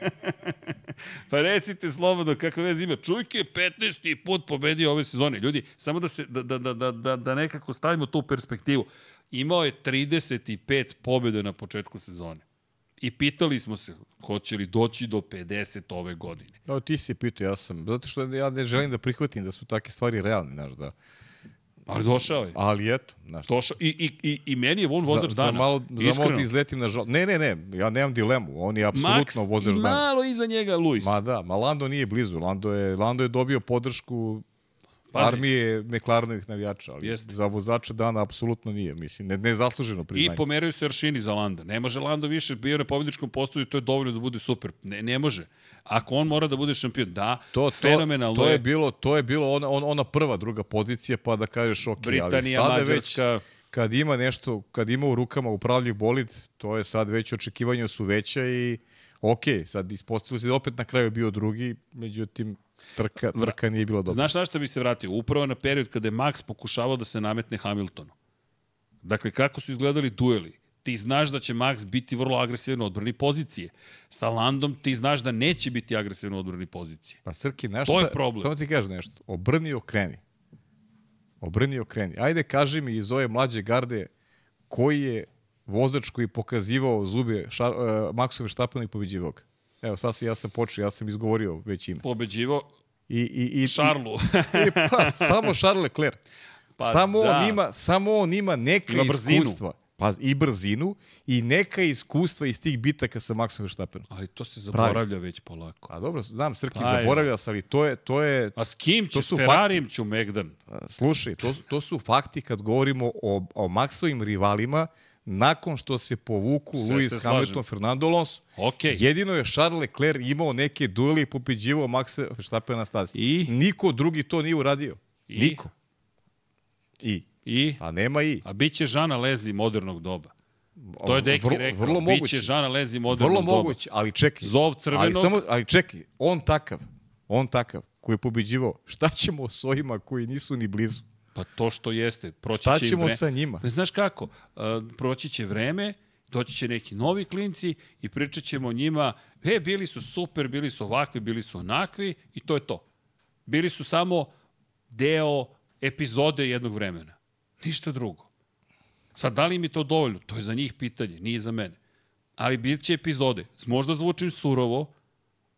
pa recite slobodno kakve veze ima. Čujke je 15. put pobedio ove sezone. Ljudi, samo da, se, da, da, da, da, da, da nekako stavimo tu perspektivu. Imao je 35 pobjede na početku sezone. I pitali smo se, hoće li doći do 50 ove godine. No, ti si pitao, ja sam, zato što ja ne želim da prihvatim da su takve stvari realne, znaš, da. Ali došao je. Ali eto, znaš. Došao. I, i, i, I meni je on vozač za, dana. Za malo, za malo Iskreno. da izletim na žal... Ne, ne, ne, ja nemam dilemu, on je apsolutno Max vozač i dana. malo iza njega Luis. Ma da, ma Lando nije blizu, Lando je, Lando je dobio podršku Pazi. armije McLarenovih navijača, ali Jeste. za vozača dana apsolutno nije, mislim, ne, nezasluženo I priznanje. pomeraju se aršini za Landa. Ne može Lando više bio na pobjedičkom postoju, to je dovoljno da bude super. Ne, ne može. Ako on mora da bude šampion, da, to, to, fenomenalno to je bilo, to je bilo ona, ona, ona prva, druga pozicija, pa da kažeš ok, ali Britanija, sada Mađarska, već kad ima nešto, kad ima u rukama upravljiv bolid, to je sad već očekivanja su veća i ok, sad ispostavilo se da opet na kraju bio drugi, međutim trka, trka nije bila dobra. Znaš na šta bi se vratio? Upravo na period kada je Max pokušavao da se nametne Hamiltonu. Dakle, kako su izgledali dueli? Ti znaš da će Max biti vrlo agresivan u odbrani pozicije. Sa Landom ti znaš da neće biti agresivan u odbrani pozicije. Pa Srki, znaš To je problem. Samo ti kažem nešto. Obrni i okreni. Obrni i okreni. Ajde, kaži mi iz ove mlađe garde koji je vozač koji je pokazivao zube ša, uh, Maxove štapena i pobeđivao ga. Evo, sad sam, ja sam počeo, ja sam izgovorio već ime. Pobeđivo I, i, i, Šarlu. I, pa, samo Charles Leclerc. Pa samo, da. on ima, samo on ima neka Ima iskustva. Pa, I brzinu i neka iskustva iz tih bitaka sa Maxom Verstappenom. Ali to se zaboravlja već polako. A dobro, znam, Srki, Pa, zaboravlja se, ali to je, to je, A s kim će? S Ferrarijem ću Megdan. Slušaj, to, to su fakti kad govorimo o, o Maxovim rivalima nakon što se povuku Sve Lewis se slažem. Hamilton, Fernando Alonso. Ok. Jedino je Charles Leclerc imao neke duele i pobeđivao Maxa Verstappena na stazi. I? Niko drugi to nije uradio. I? Niko. I. I? A nema i. A bit će Žana Lezi modernog doba. To je Deki Vrlo- rekao. Vrlo Biće moguće. Žana Lezi modernog Vrlo doba. moguće, ali čekaj. Zov crvenog. Ali, samo, ali čekaj, on takav, on takav, koji je pobeđivao, šta ćemo s ovima koji nisu ni blizu? Pa to što jeste. Proći Šta će ćemo vre... sa njima? Pa znaš kako? Uh, proći će vreme, doći će neki novi klinci i pričat ćemo o njima, e, bili su super, bili su ovakvi, bili su onakvi i to je to. Bili su samo deo epizode jednog vremena. Ništa drugo. Sad, da li mi to dovoljno? To je za njih pitanje, nije za mene. Ali bit će epizode. Možda zvučim surovo,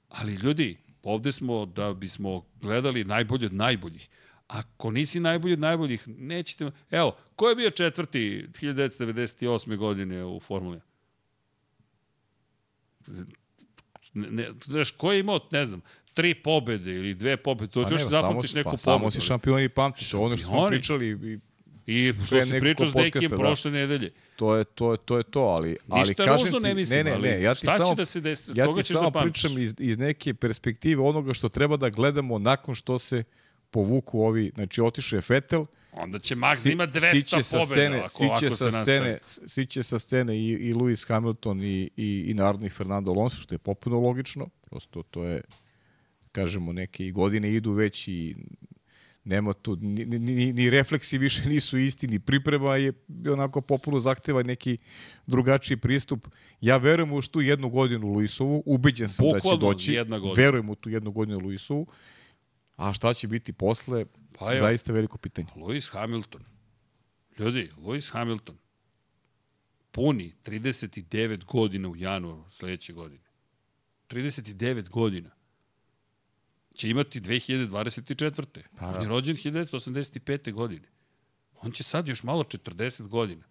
ali ljudi, ovde smo da bismo gledali najbolje od najboljih. Ako nisi najbolji od najboljih, nećete... Evo, ko je bio četvrti 1998. godine u Formuli? Ne, ne, znaš, ko je imao, ne znam, tri pobede ili dve pobede, to ćeš zapamtiš neku pa, pobedu. Samo si šampion i pamtiš, to ono što smo pričali i I što se pričao s Dekijem da. prošle nedelje. To je to, je, to je to, ali, ali Ništa kažem ti, ne mislim, ne, ne, ne, ja ti šta samo, će da se desi, ja ti ćeš samo da pričam iz, iz neke perspektive onoga što treba da gledamo nakon što se povuku ovi, znači otišao je Fetel, Onda će Max si, da ima 200 pobjeda scene, ako, siće ako sa se scene, siće sa scene i, i Lewis Hamilton i, i, i narodni Fernando Alonso, što je popuno logično. Prosto to je, kažemo, neke godine idu već i nema tu, ni, ni, ni refleksi više nisu isti, ni priprema je onako popuno zahteva neki drugačiji pristup. Ja verujem u tu jednu godinu Luisovu, ubeđen sam Bukvalno da će doći, jedna godina. verujem u tu jednu godinu Luisovu, a šta će biti posle, pa je, zaista veliko pitanje. Lewis Hamilton. Ljudi, Lewis Hamilton puni 39 godina u januaru sledeće godine. 39 godina će imati 2024. Pa, da. On je rođen 1985. godine. On će sad još malo 40 godina.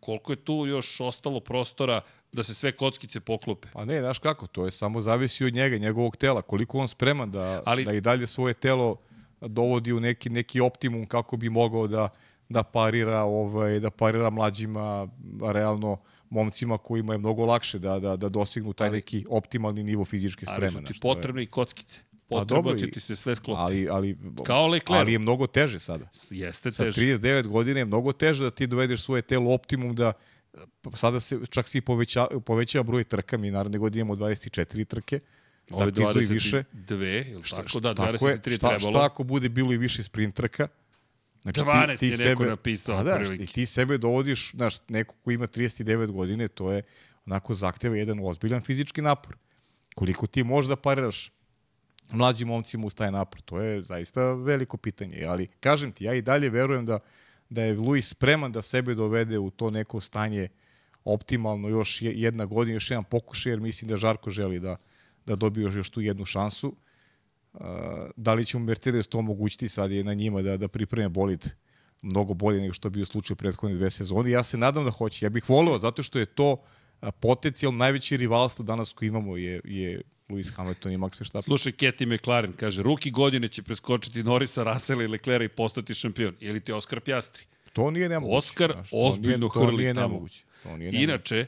Koliko je tu još ostalo prostora da se sve kockice poklope? Pa ne, znaš kako, to je samo zavisi od njega, njegovog tela, koliko on spreman da, Ali, da i dalje svoje telo dovodi u neki, neki optimum kako bi mogao da, da parira ovaj da parira mlađima realno momcima kojima je mnogo lakše da da da dosignu taj ali, neki optimalni nivo fizičke spreme. Ali su ti potrebne i kockice. Potreba ti, ti se sve sklopi. Ali, ali, Kao Leclerc. Ali je mnogo teže sada. Jeste teže. Sa 39 godina je mnogo teže da ti dovedeš svoje telo optimum da sada se čak si poveća, povećava broj trka, mi naredne godine imamo 24 trke. Ove dakle, 22, više. ili šta, tako da, 23 je, šta, trebalo. Šta ako bude bilo i više sprint trka? Znači, 12 ti, ti je neko sebe, napisao. A da, ti, ti sebe dovodiš, znaš, neko ko ima 39 godine, to je onako zahteva jedan ozbiljan fizički napor. Koliko ti možeš da pariraš mlađim momcima uz taj napor. To je zaista veliko pitanje. Ali, kažem ti, ja i dalje verujem da, da je Luis spreman da sebe dovede u to neko stanje optimalno još jedna godina, još jedan pokušaj, jer mislim da Žarko želi da, da dobije još, još tu jednu šansu. Uh, da li će mu Mercedes to omogućiti, sad je na njima da, da pripreme bolid mnogo bolje nego što je bio slučaj prethodne dve sezone. Ja se nadam da hoće. Ja bih voleo, zato što je to potencijal najveće rivalstvo danas koji imamo je, je Lewis Hamilton i Max Verstappen. Slušaj, Keti McLaren kaže, ruki godine će preskočiti Norisa, Russella i Leclerc i postati šampion. Ili ti Oskar Pjastri? To nije nemoguće. Oskar znaš, ozbiljno nije tamo. To nije nemoguće. Inače, e,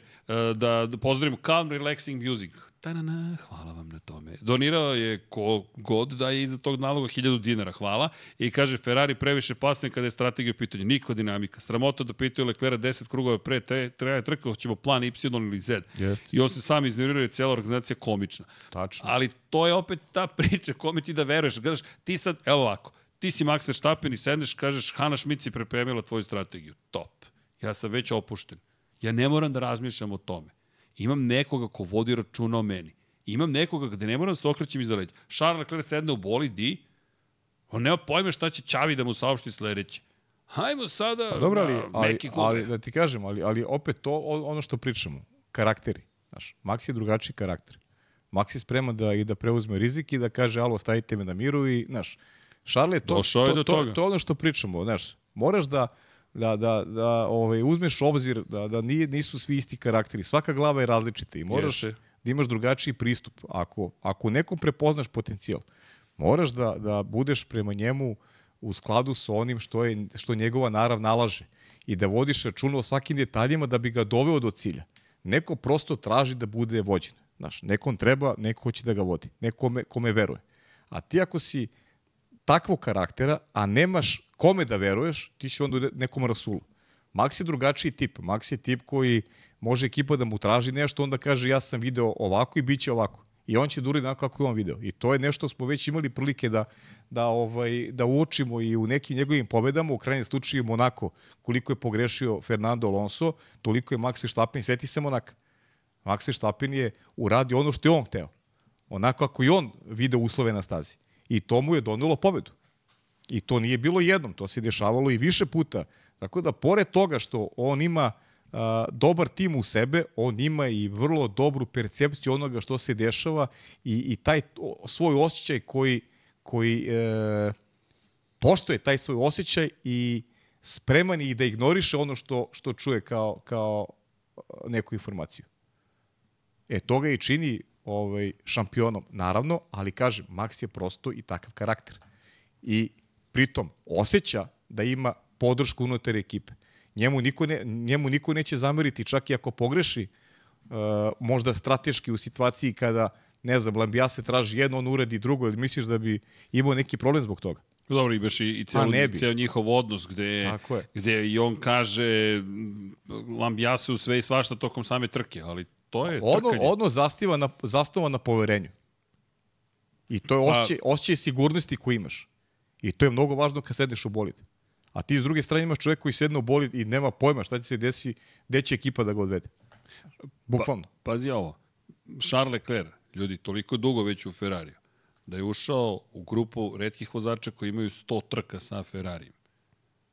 da pozdravim Calm Relaxing Music. Tanana, hvala vam na tome. Donirao je ko god da je iza tog naloga 1000 dinara, hvala. I kaže, Ferrari previše pasan kada je strategija u pitanju. Nikva dinamika. Sramota da pitaju Leclerc 10 krugova pre tre, traja trka, hoćemo plan Y ili Z. Jest. I on se sam iznervirao i cijela organizacija komična. Tačno. Ali to je opet ta priča, kome ti da veruješ. Gledaš, ti sad, evo ovako, ti si Max Verstappen i sedneš, kažeš, Hanna Schmidt si pripremila tvoju strategiju. Top. Ja sam već opušten. Ja ne moram da razmišljam o tome imam nekoga ko vodi računa o meni. Imam nekoga gde ne moram da se okrećem iza leđa. Charles Leclerc sedne u boli, di? On nema pojma šta će Čavi da mu saopšti sledeće. Hajmo sada pa, dobro, ali, ali, ali, da ti kažem, ali, ali opet to ono što pričamo, karakteri. Znaš, Max je drugačiji karakter. Max je spreman da i da preuzme rizik i da kaže, alo, stavite me na miru i, znaš, Charles je to, Došao to, to, to, to, to, ono što pričamo, znaš, moraš da, da, da, da ovaj, uzmeš obzir da, da nije, nisu svi isti karakteri. Svaka glava je različita i moraš Ješe. da imaš drugačiji pristup. Ako, ako nekom prepoznaš potencijal, moraš da, da budeš prema njemu u skladu sa onim što, je, što njegova narav nalaže i da vodiš računa o svakim detaljima da bi ga doveo do cilja. Neko prosto traži da bude vođen. Znaš, nekom treba, neko hoće da ga vodi. Neko kome, kome veruje. A ti ako si takvog karaktera, a nemaš kome da veruješ, ti će onda nekom rasulu. Max je drugačiji tip. Max je tip koji može ekipa da mu traži nešto, onda kaže ja sam video ovako i bit će ovako. I on će da uradi kako je on video. I to je nešto smo već imali prilike da, da, ovaj, da uočimo i u nekim njegovim pobedama, u krajnjem slučaju Monako, koliko je pogrešio Fernando Alonso, toliko je Max Verstappen, seti se Monaka. Max Verstappen je uradio ono što je on hteo. Onako kako i on video uslove na stazi. I to mu je donelo pobedu. I to nije bilo jednom, to se dešavalo i više puta. Tako da, pored toga što on ima a, dobar tim u sebe, on ima i vrlo dobru percepciju onoga što se dešava i, i taj o, svoj osjećaj koji, koji e, poštoje taj svoj osjećaj i spreman je i da ignoriše ono što, što čuje kao, kao neku informaciju. E, to ga i čini ovaj, šampionom, naravno, ali kažem, Max je prosto i takav karakter. I pritom osjeća da ima podršku unutar ekipe. Njemu niko, ne, njemu niko neće zameriti, čak i ako pogreši, uh, možda strateški u situaciji kada, ne znam, Lambija se traži jedno, on uredi drugo, ili misliš da bi imao neki problem zbog toga? Dobro, imaš i, i ceo, ceo njihov odnos gde, Tako je. gde i on kaže Lambija se u sve i svašta tokom same trke, ali to je ono, trkanje. Ono zastiva na, zastava na poverenju. I to je osjećaj, pa, osjećaj sigurnosti koji imaš. I to je mnogo važno kad sedneš u bolid. A ti s druge strane imaš čovjek koji sedne u bolid i nema pojma šta će se desi, gde će ekipa da ga odvede. Bukvalno. Pa, pazi ovo. Charles Leclerc, ljudi, toliko dugo već u Ferrariju, da je ušao u grupu redkih vozača koji imaju 100 trka sa Ferrarijem.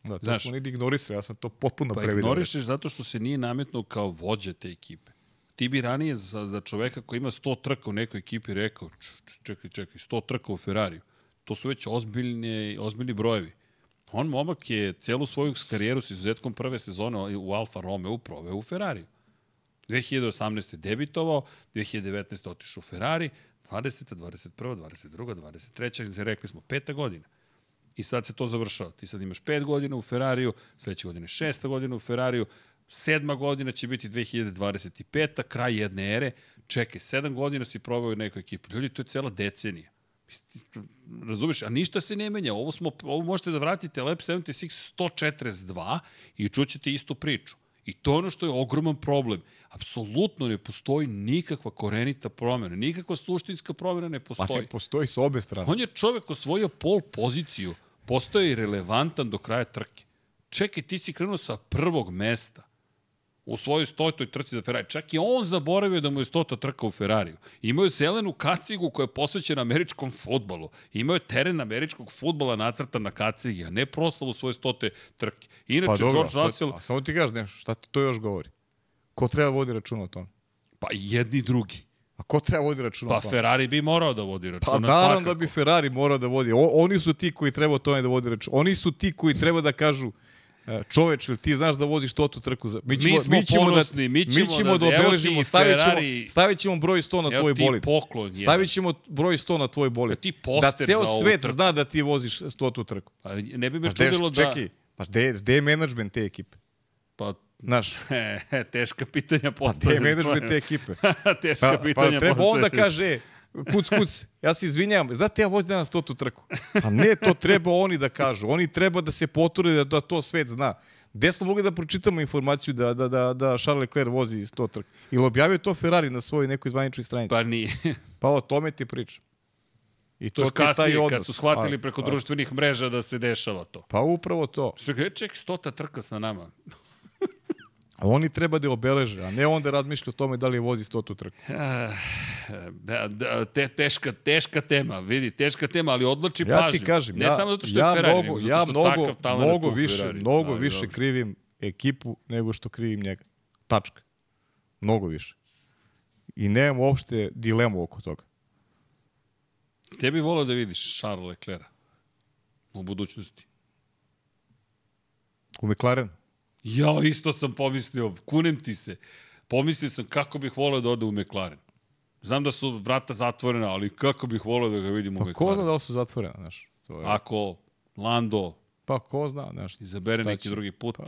Da, to Znaš, smo nidi ignorisali, ja sam to potpuno pa previdio. Pa ignorišeš zato što se nije nametnuo kao vođa te ekipe. Ti bi ranije za, za čoveka koji ima 100 trka u nekoj ekipi rekao, čekaj, čekaj, 100 trka u Ferrariju. To su već ozbiljne, ozbiljni brojevi. On momak je celu svoju karijeru s izuzetkom prve sezone u Alfa Romeo proveo u Ferrariju. 2018. debitovao, 2019. otišao u Ferrari, 20. 21. 22. 23. rekli smo, peta godina. I sad se to završava. Ti sad imaš pet godina u Ferrariju, sledeće godine šesta godina u Ferrariju, sedma godina će biti 2025. kraj jedne ere. Čekaj, sedam godina si probao u nekoj ekipi. Ljudi, to je cela decenija. Razumeš, a ništa se ne menja. Ovo, smo, ovo možete da vratite Lab 76 142 i čućete istu priču. I to je ono što je ogroman problem. Apsolutno ne postoji nikakva korenita promjena, nikakva suštinska promjena ne postoji. Pa ne postoji s obe strane. On je čovek osvojio pol poziciju, postoje i relevantan do kraja trke. Čekaj, ti si krenuo sa prvog mesta u svojoj stotoj trci za Ferrari. Čak i on zaboravio da mu je stota trka u Ferrariju. Imao je zelenu kacigu koja je posvećena američkom futbolu. Imao je teren američkog futbola nacrtan na kacigi, a ne proslavu svoje stote trke. Inače, pa dobro, George Russell... A samo ti kažeš nešto, šta ti to još govori? Ko treba vodi računa o tome? Pa jedni drugi. A ko treba vodi računa pa? Pa Ferrari bi morao da vodi računa. Pa naravno da bi Ferrari morao da vodi. O, oni su ti koji treba o tome da vodi računa. Oni su ti koji treba da kažu čoveč, ili ti znaš da voziš totu trku za... Mi, ćemo, mi, smo mi ćemo ponosni, da, mi ćemo, mi ćemo da, da obeležimo, stavit ćemo, stavit ćemo broj 100 na tvoj bolid. Poklon stavit ćemo broj 100 na tvoj bolid. ti da ceo svet zna da ti voziš stotu trku. Pa ne bi me pa čudilo da... Čekaj, pa gde, gde je menadžment te ekipe? Pa Znaš, teška pitanja postavljaju. Pa gde je menadžment te ekipe? teška pa, pitanja pa, treba on da kaže, kuc, kuc, ja se izvinjam, znate ja vozim danas to tu trku. Pa ne, to treba oni da kažu. Oni treba da se poture da, da to svet zna. Gde smo mogli da pročitamo informaciju da, da, da, da Charles Leclerc vozi 100 trk? Ili objavio to Ferrari na svojoj nekoj zvaničnoj stranici? Pa nije. pa o tome ti pričam. I to, to kasnije, taj odnos. kad su shvatili a, preko a, društvenih mreža da se dešava to. Pa upravo to. Sve ček, stota trka sa nama. A oni treba da obeleže, a ne onda razmišlja o tome da li je vozi stotu trku. Da, da, te, teška, teška tema, vidi, teška tema, ali odlači ja pažnju. Ja ti kažem, ne ja, samo zato što ja je Ferrari, mnogo, nego ja zato što mnogo, takav mnogo više, Ferrari. mnogo ali, više dobro. krivim ekipu nego što krivim njega. Tačka. Mnogo više. I nemam uopšte dilemu oko toga. Gde bi volao da vidiš Charles Leclerc u budućnosti? U McLaren. Ja isto sam pomislio, kunem ti se. Pomislio sam kako bih voleo da ode u McLaren. Znam da su vrata zatvorena, ali kako bih voleo da ga vidim pa u McLaren. Pa ko zna da li su zatvorena, znaš? To je... Ako Lando pa ko zna, znaš. Izabere neki će? drugi put. Pa,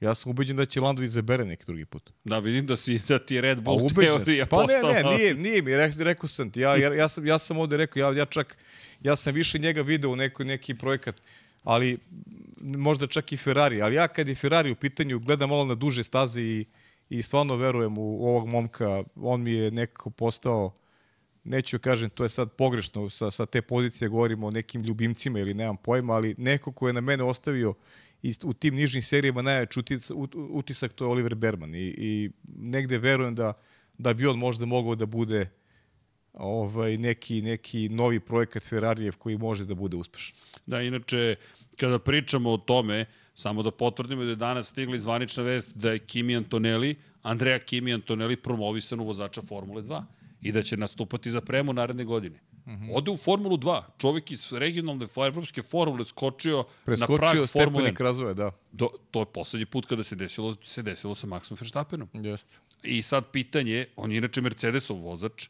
Ja sam ubeđen da će Lando izabere neki drugi put. Da, vidim da, si, da ti Red Bull pa, teorija Pa ne, ne, nije, nije mi, rekao, rekao sam ti, ja, ja, ja, sam, ja sam ovde rekao, ja, ja čak, ja sam više njega video u neki, neki projekat, ali možda čak i Ferrari, ali ja kad je Ferrari u pitanju gledam malo na duže staze i, i stvarno verujem u, ovog momka, on mi je nekako postao, neću kažem, to je sad pogrešno, sa, sa te pozicije govorimo o nekim ljubimcima ili nemam pojma, ali neko ko je na mene ostavio i u tim nižnim serijama najjači utisak, to je Oliver Berman. I, i negde verujem da, da bi on možda mogao da bude ovaj neki neki novi projekat Ferrarijev koji može da bude uspešan. Da, inače kada pričamo o tome, samo da potvrdimo da je danas stigla zvanična vest da je Kimi Antonelli, Andrea Kimi Antonelli promovisan u vozača Formule 2 i da će nastupati za premu naredne godine. Mm -hmm. Ode u Formulu 2. Čovjek iz regionalne evropske formule skočio Preskočio na prag Formule 1. razvoja, da. Do, to je poslednji put kada se desilo, se desilo sa Maxom Verstappenom. Jeste. I sad pitanje, on je inače Mercedesov vozač,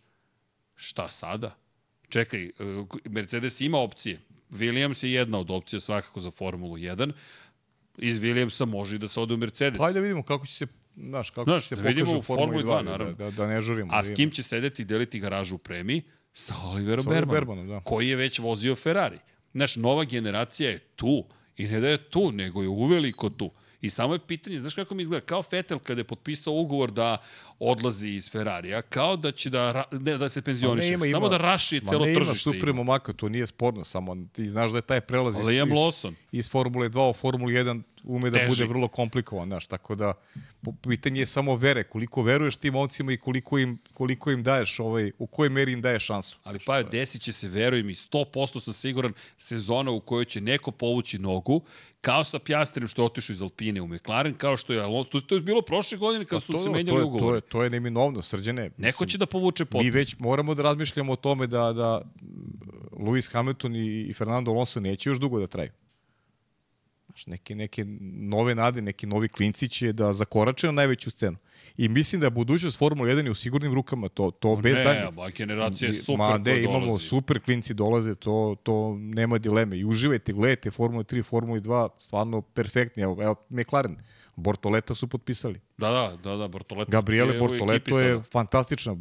šta sada? Čekaj, e, Mercedes ima opcije. Williams je jedna od opcija svakako za Formulu 1. Iz Williamsa može i da se ode u Mercedes. Pa da vidimo kako će se Znaš, kako Znaš, će se da pokaže u Formuli 2, 2, da, naravno. da, da ne žurimo. A da s kim će sedeti i deliti garažu u premiji? Sa Oliverom Sa Oliverom Bermanom, Bermanom, da. koji je već vozio Ferrari. Znaš, nova generacija je tu. I ne da je tu, nego je uveliko tu. I samo je pitanje, znaš kako mi izgleda, kao Vettel kada je potpisao ugovor da odlazi iz Ferrarija, kao da će da, ne, da se penzioniše, Ma ne, ima, samo ima. da raši Ma celo ne, ima tržište. super momaka, to nije sporno, samo ti znaš da je taj prelaz iz, iz, iz Formule 2 u Formulu 1 ume da Teži. bude vrlo komplikovan, znaš, tako da pitanje je samo vere, koliko veruješ tim momcima i koliko im, koliko im daješ, ovaj, u kojoj meri im daješ šansu. Ali pa desit će se, veruj mi, 100% sam siguran, sezona u kojoj će neko povući nogu, kao sa Pjasterim što je otišao iz Alpine u McLaren, kao što je Alonso, to, je bilo prošle godine kad Pa su to, se menjali ugovor. to, je, to je neminovno, srđene. Neko će da povuče potpis. Mi već moramo da razmišljamo o tome da, da mm, Lewis Hamilton i, Fernando Alonso neće još dugo da traju. Znaš, neke, neke nove nade, neki novi klinci će da zakorače na najveću scenu. I mislim da je budućnost Formula 1 je u sigurnim rukama, to, to bez ne, dalje. ba, generacija je super Ma, de, imamo dolazi. super klinci dolaze, to, to nema dileme. I uživajte, gledajte Formula 3, Formula 2, stvarno perfektni. Evo, evo McLaren, Bortoleta su potpisali. Da, da, da, da, Bortoleto. Gabriele je Bortoleto je fantastična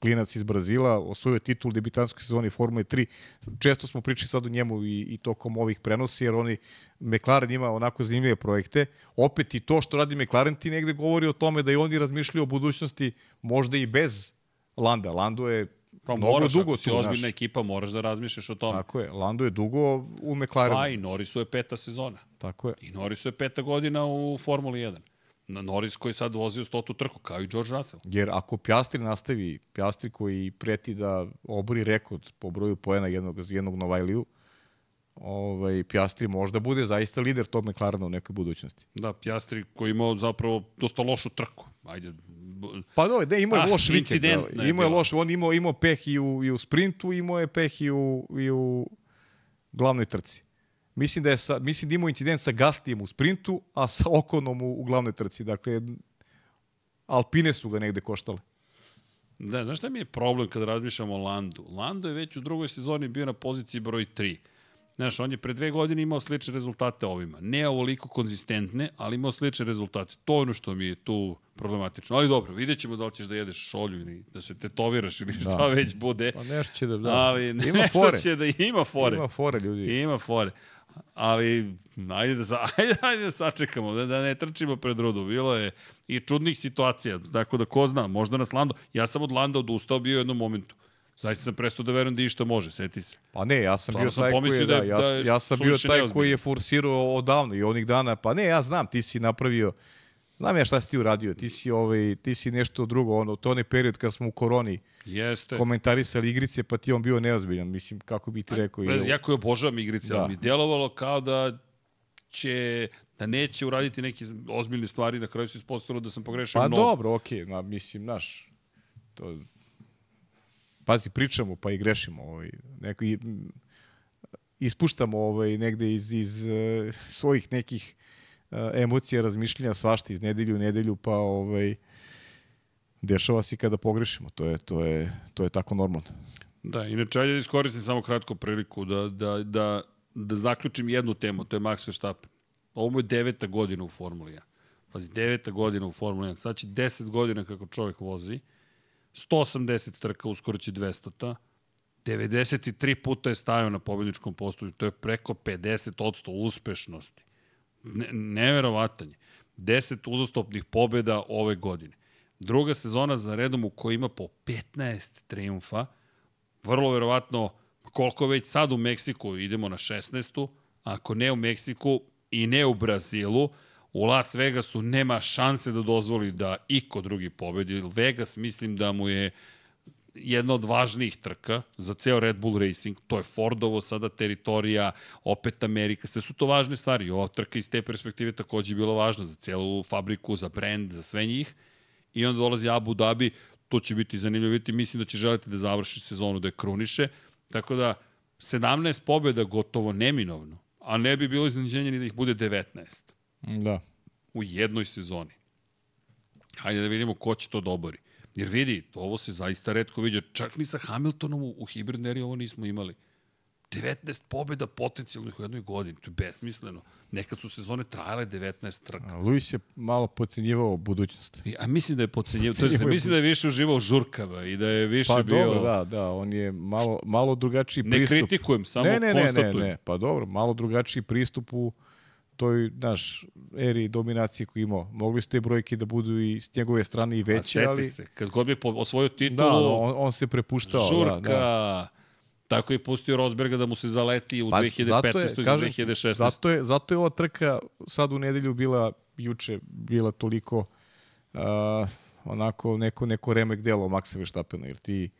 klinac iz Brazila, osvojio titul u debitanskoj sezoni Formule 3. Često smo pričali sad o njemu i, i tokom ovih prenosa, jer oni, McLaren ima onako zanimljive projekte. Opet i to što radi McLaren ti negde govori o tome da i oni razmišljaju o budućnosti možda i bez Landa. Lando je Pa mnogo moraš, dugo ako si ozbiljna ekipa, moraš da razmišljaš o tome. Tako je, Lando je dugo u McLarenu. Pa i Norrisu je peta sezona. Tako je. I Norrisu je peta godina u Formuli 1. Na Norris koji sad vozio stotu trku, kao i George Russell. Jer ako Pjastri nastavi, Pjastri koji preti da obori rekord po broju poena jednog, jednog Novajliju, ovaj, Pjastri možda bude zaista lider tog McLarena u nekoj budućnosti. Da, Pjastri koji imao zapravo dosta lošu trku. Ajde, Pa do, ne, imao je Ah, loš vikend. je imao je loš, on imao, imao peh i u, i u sprintu, imao je peh i u, i u glavnoj trci. Mislim da je sa, mislim da imao incident sa Gastijem u sprintu, a sa Okonom u, u glavnoj trci. Dakle, Alpine su ga negde koštale. Da, znaš šta mi je problem kada razmišljamo o Landu? Lando je već u drugoj sezoni bio na poziciji broj 3. Znaš, on je pre dve godine imao slične rezultate ovima. Ne ovoliko konzistentne, ali imao slične rezultate. To je ono što mi je tu problematično. Ali dobro, vidjet ćemo da li ćeš da jedeš šolju ili da se tetoviraš ili šta Da. već bude. Pa nešto će da... da. Ali Ima nešto fore. će da ima fore. Ima fore, ljudi. Ima fore. Ali, ajde da, sa- ajde, ajde da sačekamo, da, da ne trčimo pred rudu. Bilo je i čudnih situacija, tako da ko zna, možda nas Lando, ja sam od Landa odustao bio u jednom momentu. Zaista sam prestao da verujem da išta može, seti se. Pa ne, ja sam Stvarno bio sam taj koji je, da da, ja, da je ja sam bio taj neozbiljno. koji je forsirao odavno i onih dana, pa ne, ja znam, ti si napravio, znam ja šta si ti uradio, ti si, ovaj, ti si nešto drugo, ono, to onaj period kad smo u koroni Jeste. komentarisali igrice, pa ti on bio neozbiljan, mislim, kako bi ti rekao. Bez, jako je obožavam igrice, Da. ali mi je djelovalo kao da će da neće uraditi neke ozbiljne stvari, na kraju se ispostavilo da sam pogrešio Pa mnogo. dobro, okej, okay, mislim, znaš, to, pazi, pričamo pa i grešimo, ovaj, neko, i, m, ispuštamo ovaj, negde iz, iz uh, svojih nekih uh, emocija, razmišljenja, svašta iz nedelju u nedelju, pa ovaj, dešava se kada pogrešimo, to je, to je, to je tako normalno. Da, inače, ajde da iskoristim samo kratko priliku da, da, da, da zaključim jednu temu, to je Max Verstappen. Ovo mu je deveta godina u Formuli 1. Pazi, deveta godina u Formuli 1. Sad će 10 godina kako čovjek vozi, 180 trka, uskoro će 200 93 puta je stajao na pobjedničkom postolju, to je preko 50% uspešnosti. Ne, neverovatan je. 10 uzastopnih pobjeda ove godine. Druga sezona za redom u kojoj ima po 15 triumfa, vrlo verovatno koliko već sad u Meksiku idemo na 16. Ako ne u Meksiku i ne u Brazilu, u Las Vegasu nema šanse da dozvoli da iko drugi pobedi. Vegas mislim da mu je jedna od važnijih trka za ceo Red Bull Racing, to je Fordovo sada teritorija, opet Amerika, sve su to važne stvari. Ova trka iz te perspektive takođe je bila važna za celu fabriku, za brand, za sve njih. I onda dolazi Abu Dhabi, to će biti zanimljivo vidjeti, mislim da će želiti da završi sezonu, da je kruniše. Tako da, 17 pobjeda gotovo neminovno, a ne bi bilo iznenađenje ni da ih bude 19. Da. U jednoj sezoni. Hajde da vidimo ko će to dobori. Jer vidi, ovo se zaista redko viđa. Čak ni sa Hamiltonom u, u hibridneri ovo nismo imali. 19 pobjeda potencijalnih u jednoj godini. To je besmisleno. Nekad su sezone trajale 19 trka. Luis je malo pocenjivao budućnost. A mislim da je pocenjivao. To je, mislim da je više uživao žurkava i da je više pa, bio... Pa dobro, da, da. On je malo, malo drugačiji pristup. Ne kritikujem, samo ne, ne, ne, ne, ne, pa dobro, malo drugačiji pristup u toj, naš, eri dominacije koju imao. Mogli su te brojke da budu i s njegove strane i veće, ali... se, kad god bi osvojio titulu... Da, on, on se prepuštao. Žurka, da, da. Tako je pustio Rosberga da mu se zaleti u pa, 2015. i 2016. Zato je, zato je ova trka sad u nedelju bila, juče, bila toliko uh, onako neko, neko remek delo Maxa Verstappena, jer ti,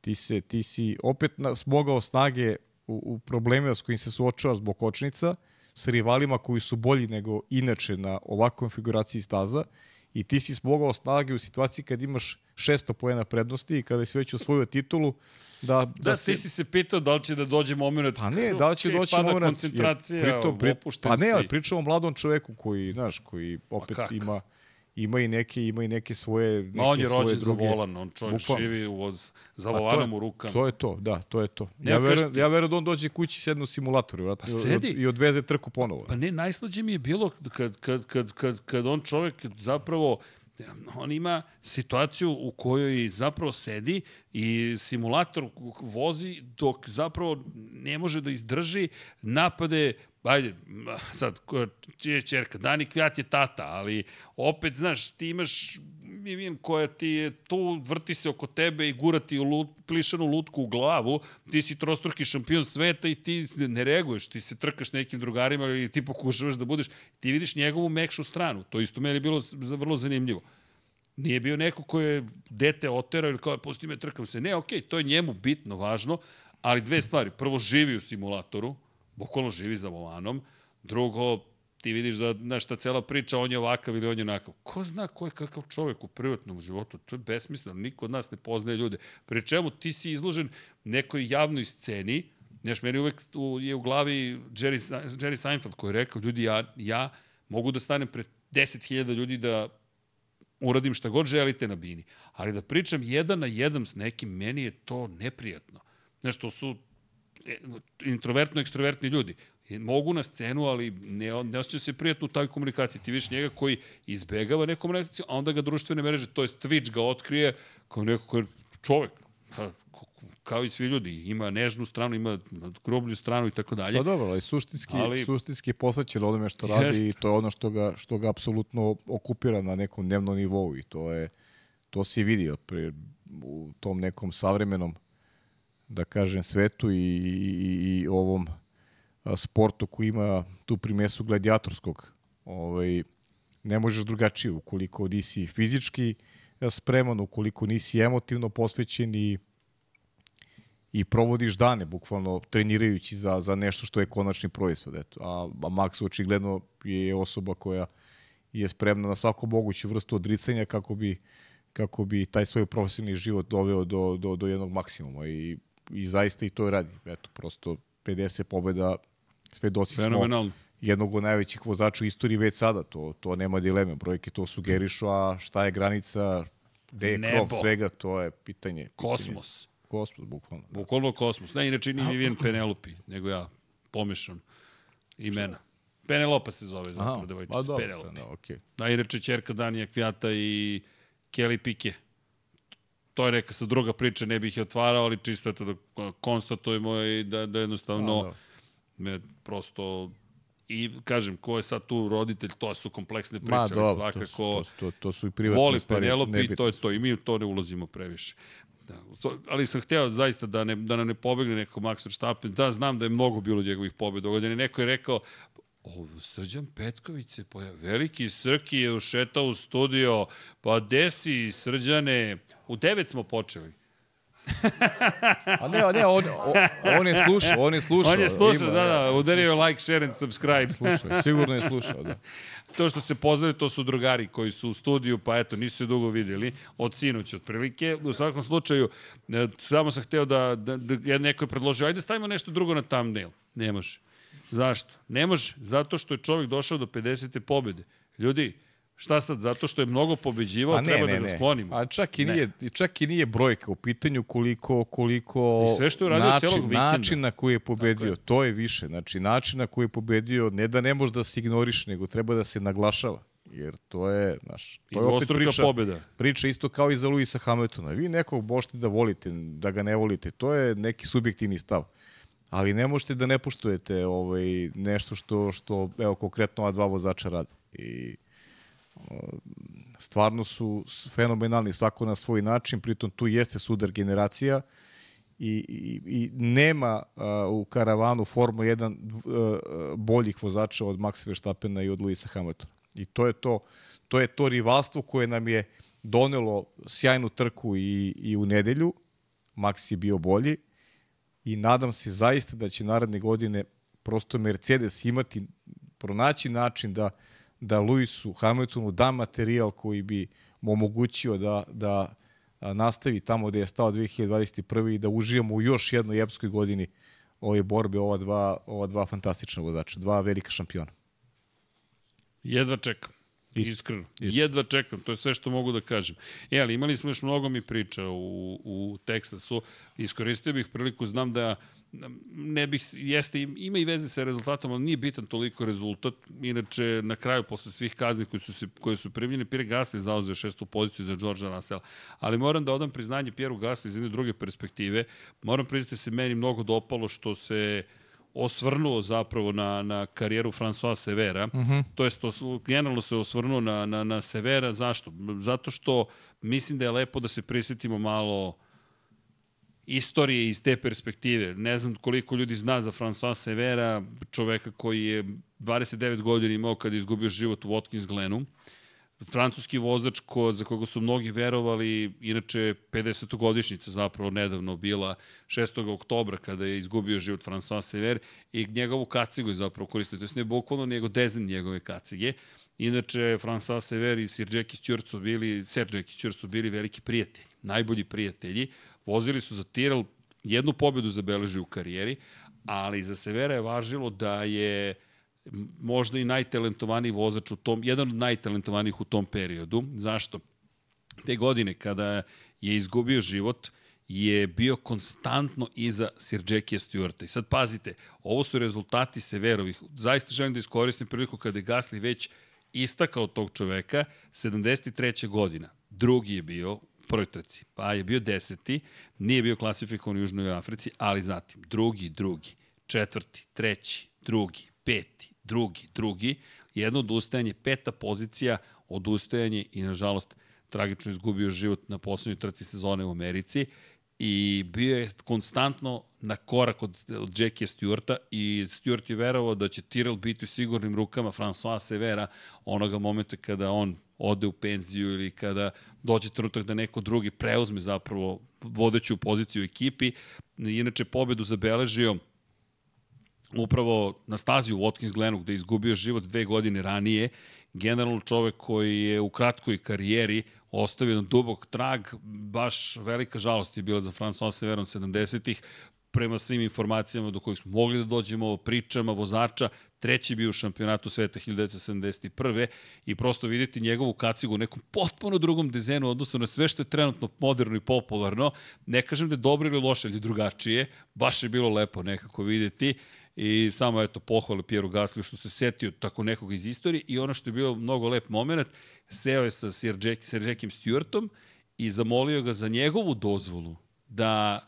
ti, se, ti si opet na, smogao snage u, u probleme s kojim se suočava zbog kočnica, sa rivalima koji su bolji nego inače na ovakvom konfiguraciji staza i ti si smogao snage u situaciji kad imaš 600 pojena prednosti i kada si već osvojio titulu, da, da, da se... ti si se pitao da li će da dođe moment pa ne, da li će doći pada moment koncentracija, pritom, pri, pa ne, ali pričamo o mladom čoveku koji, znaš, koji opet ima ima i neke ima i neke svoje neke Ma on je rođen za volan, on čovjek Bukvalno. živi uz, za volanom u rukama. To je to, da, to je to. Ne, ja verujem, ja verujem da on dođe kući sedne u simulatoru vrat, pa sedi. i odveze trku ponovo. Pa ne, najslađe mi je bilo kad, kad, kad, kad, kad on čovjek zapravo on ima situaciju u kojoj zapravo sedi i simulator vozi dok zapravo ne može da izdrži napade ajde, sad, je čerka, Dani Kvijat je tata, ali opet, znaš, ti imaš Vivian koja ti je tu, vrti se oko tebe i gura ti u lut, plišanu lutku u glavu, ti si trostruki šampion sveta i ti ne reaguješ, ti se trkaš nekim drugarima i ti pokušavaš da budeš, ti vidiš njegovu mekšu stranu, to isto meni je bilo vrlo zanimljivo. Nije bio neko ko je dete oterao ili kao, pusti me, trkam se. Ne, okej, okay, to je njemu bitno, važno, ali dve stvari. Prvo, živi u simulatoru, bukvalno živi za volanom. Drugo, ti vidiš da, znaš, ta cela priča, on je ovakav ili on je onakav. Ko zna ko je kakav čovek u privatnom životu? To je besmisleno. Niko od nas ne poznaje ljude. Pri čemu ti si izložen nekoj javnoj sceni, Znaš, meni uvek u, je u glavi Jerry, Jerry Seinfeld koji je rekao, ljudi, ja, ja mogu da stanem pred 10.000 ljudi da uradim šta god želite na bini. Ali da pričam jedan na jedan s nekim, meni je to neprijatno. Znaš, to su e, introvertno-ekstrovertni ljudi. Mogu na scenu, ali ne, ne osjeća se prijatno u taj komunikaciji. Ti viš njega koji izbegava neku komunikaciju, a onda ga društvene mreže, to je Twitch ga otkrije kao neko koji je čovek kao i svi ljudi. Ima nežnu stranu, ima groblju stranu i tako dalje. Pa dobro, ali suštinski, ali, suštinski je posvećen onome što radi jest. i to je ono što ga, što ga apsolutno okupira na nekom dnevnom nivou i to je to se vidi pre, u tom nekom savremenom da kažem svetu i, i, i ovom sportu koji ima tu primesu gladijatorskog ovaj, ne možeš drugačije ukoliko nisi fizički spreman, ukoliko nisi emotivno posvećen i i provodiš dane bukvalno trenirajući za, za nešto što je konačni proizvod. Eto. A, a Max očigledno je osoba koja je spremna na svaku moguću vrstu odricanja kako bi, kako bi taj svoj profesionalni život doveo do, do, do jednog maksimuma i, i zaista i to radi. Eto, prosto 50 pobjeda, svedoci smo jednog od najvećih vozača u istoriji već sada, to, to nema dileme, brojke to sugerišu, a šta je granica, gde je krov svega, to je pitanje. Kosmos. Pitanje Kosmos, bukvalno. Da. Bukvalno kosmos. Ne, inače nije Vivian Penelope, nego ja pomešam imena. Penelopa se zove, zapravo, devojčica. Pa dobro, Penelope. Da, okay. da, inače čerka Danija Kvijata i Kelly Pike. To je neka sa druga priča, ne bih je otvarao, ali čisto eto da konstatujemo i da, da jednostavno A, da. me prosto i kažem, ko je sad tu roditelj, to su kompleksne priče, Ma, dobro, svakako to su, to, to, to su i privatne voli Penelope i to je to, i mi to ne ulazimo previše. Da, ali sam hteo zaista da, ne, da nam ne pobegne neko Max Verstappen. Da, znam da je mnogo bilo njegovih pobjeda. Godine neko je rekao, O, Srđan Petković se pojavio. Veliki Srki je ušetao u studio. Pa gde si, Srđane? U devet smo počeli. A ne, ne, on, on je slušao, on je slušao. On je slušao, da, da, udario like, share and subscribe. Slušao, sigurno je slušao, da. To što se pozdravili, to su drugari koji su u studiju, pa eto, nisu se dugo videli, od sinoć otprilike. U svakom slučaju, e, samo sam hteo da, da, da neko je predložio, ajde stavimo nešto drugo na thumbnail. Ne može. Zašto? Ne može, zato što je čovjek došao do 50. pobede. Ljudi, Šta sad, zato što je mnogo pobeđivao, ne, treba ne, da ga sklonimo. A čak i, nije, čak i nije brojka u pitanju koliko, koliko I sve što je način, celog vikenda. način na koji je pobedio, je. to je više. Znači, način na koji je pobedio, ne da ne može da se ignoriš, nego treba da se naglašava. Jer to je, znaš, to je opet priča, pobjeda. priča isto kao i za Luisa Hamiltona. Vi nekog možete da volite, da ga ne volite. To je neki subjektivni stav ali ne možete da ne poštujete ovaj, nešto što, što evo, konkretno ova dva vozača rade. I stvarno su fenomenalni svako na svoj način, pritom tu jeste sudar generacija i, i, i nema uh, u karavanu Formula 1 uh, boljih vozača od Maxa Verstappena i od Luisa Hamiltona. I to je to, to je to rivalstvo koje nam je donelo sjajnu trku i, i u nedelju. Max je bio bolji i nadam se zaista da će naredne godine prosto Mercedes imati, pronaći način da da Luisu Hamiltonu da materijal koji bi mu omogućio da, da nastavi tamo gde je stao 2021. i da uživamo u još jednoj epskoj godini ove borbe, ova dva, ova dva fantastična vozača, dva velika šampiona. Jedva čekam. Isto. Iskreno. Isto. Jedva čekam, to je sve što mogu da kažem. E, ali imali smo još mnogo mi priča u, u Teksasu. Iskoristio bih priliku, znam da ne bih, jeste, ima i veze sa rezultatom, ali nije bitan toliko rezultat. Inače, na kraju, posle svih kazni koji su, se, koje su primljene, Pierre Gasly zauzeo šestu poziciju za Georgea Russell. Ali moram da odam priznanje Pierre Gasly iz jedne druge perspektive. Moram priznati da se meni mnogo dopalo što se osvrnuo zapravo na, na karijeru François Severa. Uh mhm. -huh. To jest, generalno se osvrnuo na, na, na Severa. Zašto? Zato što mislim da je lepo da se prisetimo malo istorije iz te perspektive. Ne znam koliko ljudi zna za François Severa, čoveka koji je 29 godina imao kada je izgubio život u Watkins Glenu. Francuski vozač ko, za koga su mnogi verovali, inače 50. godišnjica zapravo nedavno bila 6. oktobra kada je izgubio život François Sever i njegovu kacigu je zapravo koristio. To je ne bukvalno nego dezen njegove kacige. Inače, François Sever i Sir Jackie Stewart su bili, Sir Jackie Stewart su bili veliki prijatelji, najbolji prijatelji. Vozili su za Tyrrell, jednu pobedu zabeleži u karijeri, ali za Severa je važilo da je možda i najtalentovaniji vozač u tom, jedan od najtalentovanijih u tom periodu. Zašto? Te godine kada je izgubio život, je bio konstantno iza Sir Jackie Stewarta. I sad pazite, ovo su rezultati Severovih. Zaista želim da iskoristim priliku kada je Gasly već istakao tog čoveka, 73. godina. Drugi je bio prvoj trci, pa je bio deseti, nije bio klasifikovan u Južnoj Africi, ali zatim drugi, drugi, četvrti, treći, drugi, peti, drugi, drugi, jedno odustajanje, peta pozicija, odustajanje i nažalost tragično izgubio život na poslednjoj trci sezone u Americi i bio je konstantno na korak od, od Jackie Stewarta i Stewart je verovao da će Tyrrell biti u sigurnim rukama François Severa onoga momenta kada on ode u penziju ili kada dođe trenutak da neko drugi preuzme zapravo vodeću poziciju u ekipi. Inače, pobedu zabeležio upravo na stazi u Watkins Glenu gde je izgubio život dve godine ranije. Generalno čovek koji je u kratkoj karijeri ostavio jedan dubok trag, baš velika žalost je bila za François Severon 70-ih, prema svim informacijama do kojih smo mogli da dođemo, pričama vozača, treći bio u šampionatu sveta 1971. i prosto vidjeti njegovu kacigu u nekom potpuno drugom dizenu odnosno na sve što je trenutno moderno i popularno. Ne kažem da je dobro ili loše, ali drugačije. Baš je bilo lepo nekako vidjeti i samo eto pohvale Pieru Gasliju što se setio tako nekog iz istorije i ono što je bio mnogo lep moment, seo je sa Sir, Jack, Sir Jackiem Stewartom i zamolio ga za njegovu dozvolu da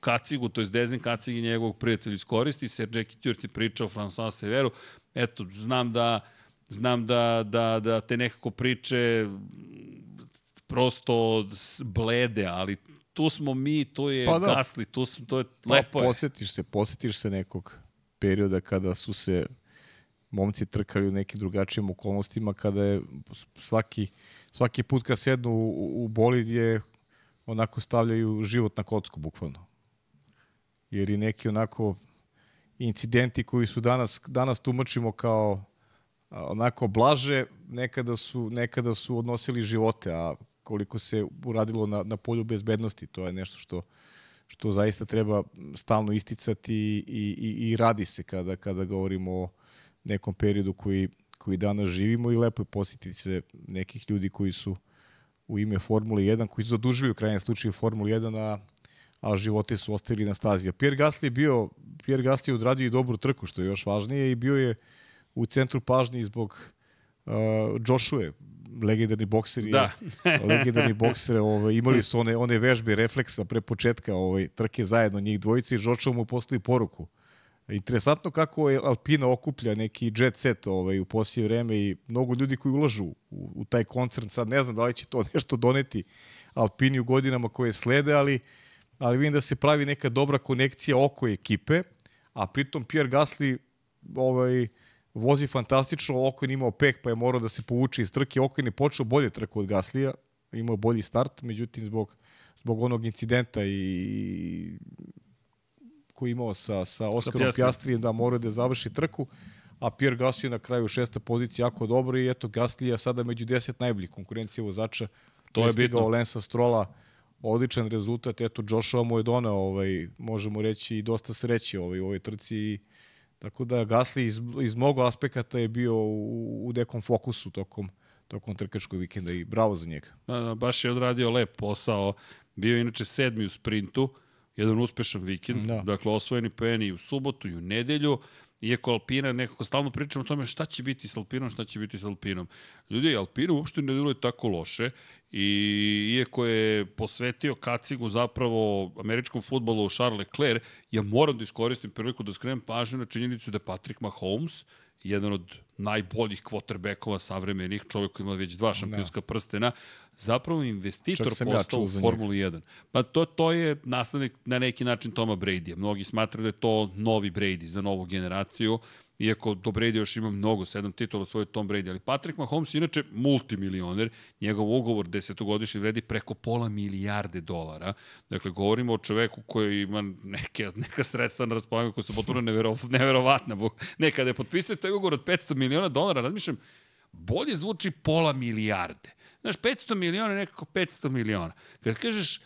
kacigu, to je dezen kacigi njegovog prijatelja iskoristi, Sir Jackie Stewart je pričao François Severu, eto, znam da znam da, da, da te nekako priče prosto blede, ali tu smo mi, to je pa da. gasli, tu smo, to je pa, lepo. Posjetiš se, posjetiš se nekog perioda kada su se momci trkali u nekim drugačijim okolnostima, kada je svaki, svaki put kad sednu u, u bolid je onako stavljaju život na kocku, bukvalno. Jer i neki onako incidenti koji su danas, danas tumačimo kao onako blaže, nekada su, nekada su odnosili živote, a koliko se uradilo na, na polju bezbednosti, to je nešto što što zaista treba stalno isticati i, i, i radi se kada, kada govorimo o nekom periodu koji, koji danas živimo i lepo je posjetiti se nekih ljudi koji su u ime Formule 1, koji su zadužili u krajnjem slučaju Formule 1, a, a živote su ostavili na stazi. A Pierre Gasly je bio, Pierre Gasly je odradio i dobru trku, što je još važnije, i bio je u centru pažnje zbog uh, Joshua, legendarni bokseri, da. legendarni bokseri, ovaj, imali su one, one vežbe refleksa pre početka ovaj, trke zajedno njih dvojice i Joshua mu poslali poruku. Interesantno kako je Alpina okuplja neki jet set ovaj, u poslije vreme i mnogo ljudi koji ulažu u, u taj koncert, sad ne znam da li će to nešto doneti Alpini u godinama koje slede, ali, ali vidim da se pravi neka dobra konekcija oko ekipe, a pritom Pierre Gasly ovaj, vozi fantastično, Okon imao pek pa je morao da se povuče iz trke, Okon je počeo bolje trku od Gaslija, imao bolji start, međutim zbog, zbog onog incidenta i koji imao sa, sa Oskarom Pjastrijem da mora da završi trku, a Pierre Gasly na kraju šesta pozicija jako dobro i eto Gaslija sada među 10 najboljih konkurencija vozača. To je bitno. Lensa Strola, odličan rezultat, eto Joshua mu je donao, ovaj, možemo reći, i dosta sreće ovaj, u ovoj trci i Tako da Gasly iz, iz mnogo aspekata je bio u, u nekom fokusu tokom, tokom trkačkog vikenda i bravo za njega. Da, da, baš je odradio lep posao. Bio je inače sedmi u sprintu, jedan uspešan vikend, da. dakle osvojeni poeni u subotu i u nedelju. Iako Alpina, nekako stalno pričamo o tome šta će biti s Alpinom, šta će biti s Alpinom. Ljudi, Alpina uopšte ne deluje tako loše i iako je posvetio kacigu zapravo američkom futbolu Charles Leclerc, ja moram da iskoristim priliku da skrenem pažnju na činjenicu da Patrick Mahomes jedan od najboljih quarterbackova savremenih, čovjek koji ima već dva šampionska da. prstena, zapravo investitor postao ja u Formulu 1. Pa to, to je naslednik na neki način Toma Brady-a. Mnogi smatraju da je to novi Brady za novu generaciju, iako do Brady još ima mnogo, sedam titula svoje Tom Brady, ali Patrick Mahomes inače multimilioner, njegov ugovor desetogodišnji vredi preko pola milijarde dolara. Dakle, govorimo o čoveku koji ima neke, neka sredstva na raspolaganju koja su potpuno nevero, neverovatna. Nekada je potpisao taj ugovor od 500 miliona dolara, razmišljam, bolje zvuči pola milijarde. Znaš, 500 miliona je nekako 500 miliona. Kad kažeš,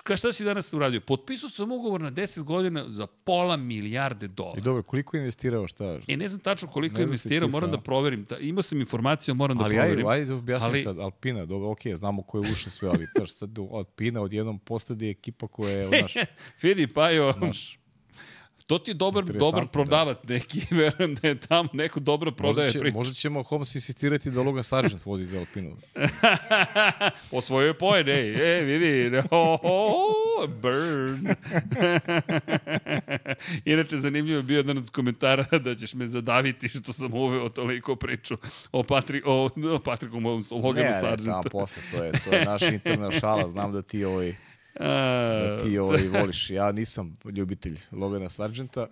Ka šta si danas uradio? Potpisao sam ugovor na 10 godina za pola milijarde dolara. I dobro, koliko je investirao, šta? E, ne znam tačno koliko je investirao, moram da proverim. Ta, imao sam informaciju, moram da ali, da proverim. Ali ajde, objasnim ali... sad, Alpina, dobro, ok, znamo ko je ušao sve, ali kaš sad Alpina odjednom postadi ekipa koja je, znaš... Vidi, pa jo, znaš, To ti je dobar, dobar da. prodavac da. neki, verujem da je tamo neko dobro prodaje možda će, Možda ćemo Holmes insistirati da Logan Sargent vozi za Alpinu. Osvojio je poen, ej, e, vidi, oh, oh, burn. Inače, zanimljivo je bio jedan od komentara da ćeš me zadaviti što sam uveo toliko priču o, Patri, o, o Patriku o Loganu Sargentu. Ne, ne, posle, to je, to je naš interna šala, znam da ti ovaj da ti ovaj voliš. Ja nisam ljubitelj Logana Sargenta.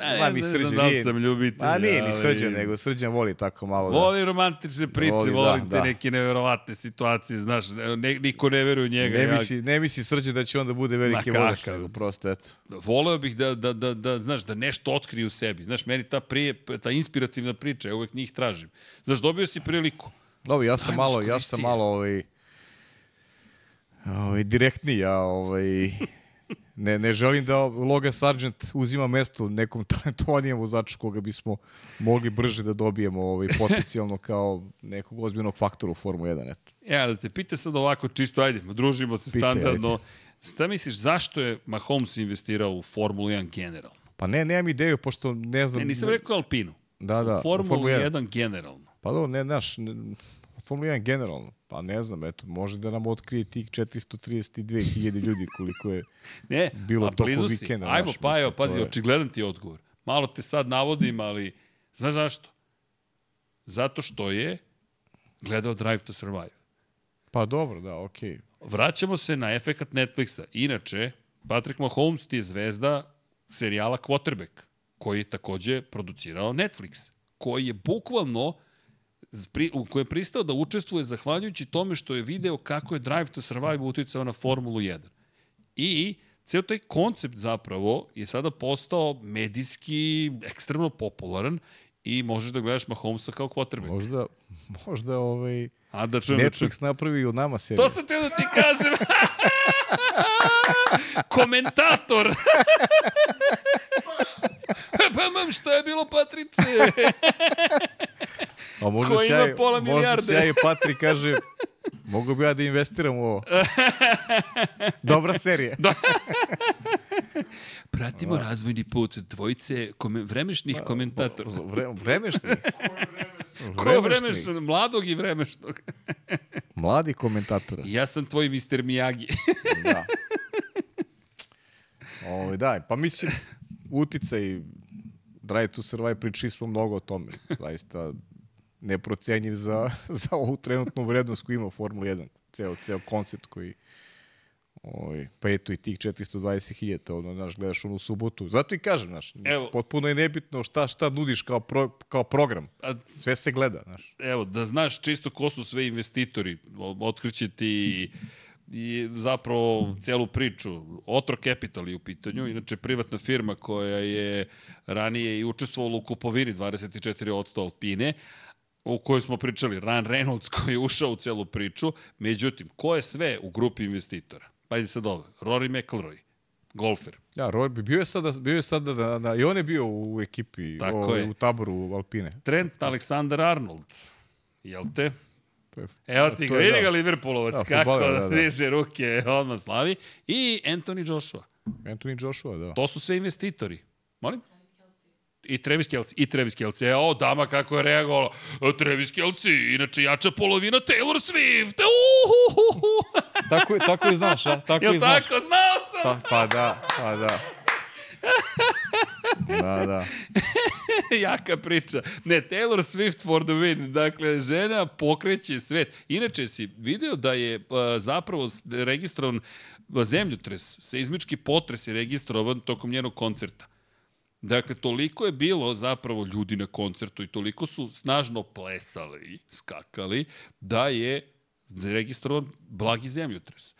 E, Ma, mi srđan da sam ljubitelj. A nije ni srđan, nego srđan voli tako malo da... Voli romantične priče, voli, voli da, te da. neke neverovatne situacije, znaš, ne, niko ne veruje u njega. Ne, ja... misli, ne misli srđan da će onda bude veliki vodač, nego prosto, eto. Voleo bih da, da, da, da, znaš, da nešto otkrije u sebi. Znaš, meni ta, prije, ta inspirativna priča, ja uvek njih tražim. Znaš, dobio si priliku. Dobro, ja sam Ajmo malo, ja sam malo, ovaj, ovaj, direktniji, ja ovaj, ne, ne želim da Logan Sargent uzima mesto nekom talentovanijem vozaču koga bismo mogli brže da dobijemo ovaj, potencijalno kao nekog ozbiljnog faktora u Formu 1. Eto. Ja, da te pite sad ovako čisto, ajde, družimo se Pite, standardno. Ajde. Šta misliš, zašto je Mahomes investirao u Formulu 1 generalno? Pa ne, nemam ideju, pošto ne znam... Ne, nisam rekao Alpinu. Da, da. U Formulu 1. 1 generalno. Pa da, ne, znaš, Formula 1 generalno, pa ne znam, eto, može da nam otkrije tih 432.000 ljudi koliko je ne, bilo pa, toko vikenda. Ajmo, naš, pa evo, pazi, je... očigledan ti je odgovor. Malo te sad navodim, ali znaš zašto? Zato što je gledao Drive to Survive. Pa dobro, da, okej. Okay. Vraćamo se na efekat Netflixa. Inače, Patrick Mahomes ti je zvezda serijala Quarterback, koji je takođe producirao Netflix, koji je bukvalno u koje je pristao da učestvuje zahvaljujući tome što je video kako je Drive to Survive uticao na Formulu 1. I ceo taj koncept zapravo je sada postao medijski ekstremno popularan i možeš da gledaš Mahomesa kao quarterback. Možda, možda ovaj, A da čujem, Netflix čujem. napravi od nama seriju. To sam te da ti kažem. Komentator. pa mam, šta je bilo, Patriče? A možda Ko ima pola milijarde. Možda se ja i Patrik kaže, mogu bi ja da investiram u ovo. Dobra serija. da. Pratimo da. razvojni put dvojice kome, vremešnih pa, komentatora. Vre, vremešnih? Ko je? Mladog i vremešnog. Mladi komentatora. Ja sam tvoj Mr. Miyagi. da. Ovo, ovaj, da, pa mislim, uticaj Drive to Survive pričali smo mnogo o tome. Zaista neprocenjiv za, za ovu trenutnu vrednost koju ima Formula 1. Ceo, ceo koncept koji Oj, pa eto i tih 420.000, ono, znaš, gledaš onu subotu. Zato i kažem, znaš, evo, potpuno je nebitno šta, šta nudiš kao, pro, kao program. A, sve se gleda, znaš. Evo, da znaš čisto ko su sve investitori, otkriće ti i zapravo celu priču. Otro Capital je u pitanju, inače privatna firma koja je ranije i učestvovala u kupovini 24% Alpine, o kojoj smo pričali, Ran Reynolds koji je ušao u celu priču, međutim, ko je sve u grupi investitora? Pazi sad ovo, Rory McIlroy, golfer. Ja, Rory bi bio je sada, bio je sada da, da, i on je bio u ekipi, Tako o, je. u taboru Alpine. Trent Alexander Arnold, jel te? Evo ti ga, vidi ga Liverpoolovac, da, kako da, da. diže ruke, odmah slavi. I Anthony Joshua. Anthony Joshua, da. To su sve investitori. Molim? I Travis Kelce, i Travis Kelce. Evo, dama kako je reagovala. Travis Kelce, inače jača polovina Taylor Swift. Uhuhuhu. tako, tako i znaš, a? Tako Jel i znaš. tako? Znao sam. Pa, pa da, pa da. Da, da. Jaka priča. Ne, Taylor Swift for the win. Dakle, žena pokreće svet. Inače si video da je uh, zapravo registrovan zemljotres, seizmički potres je registrovan tokom njenog koncerta. Dakle, toliko je bilo zapravo ljudi na koncertu i toliko su snažno plesali, skakali, da je registrovan blagi zemljotres.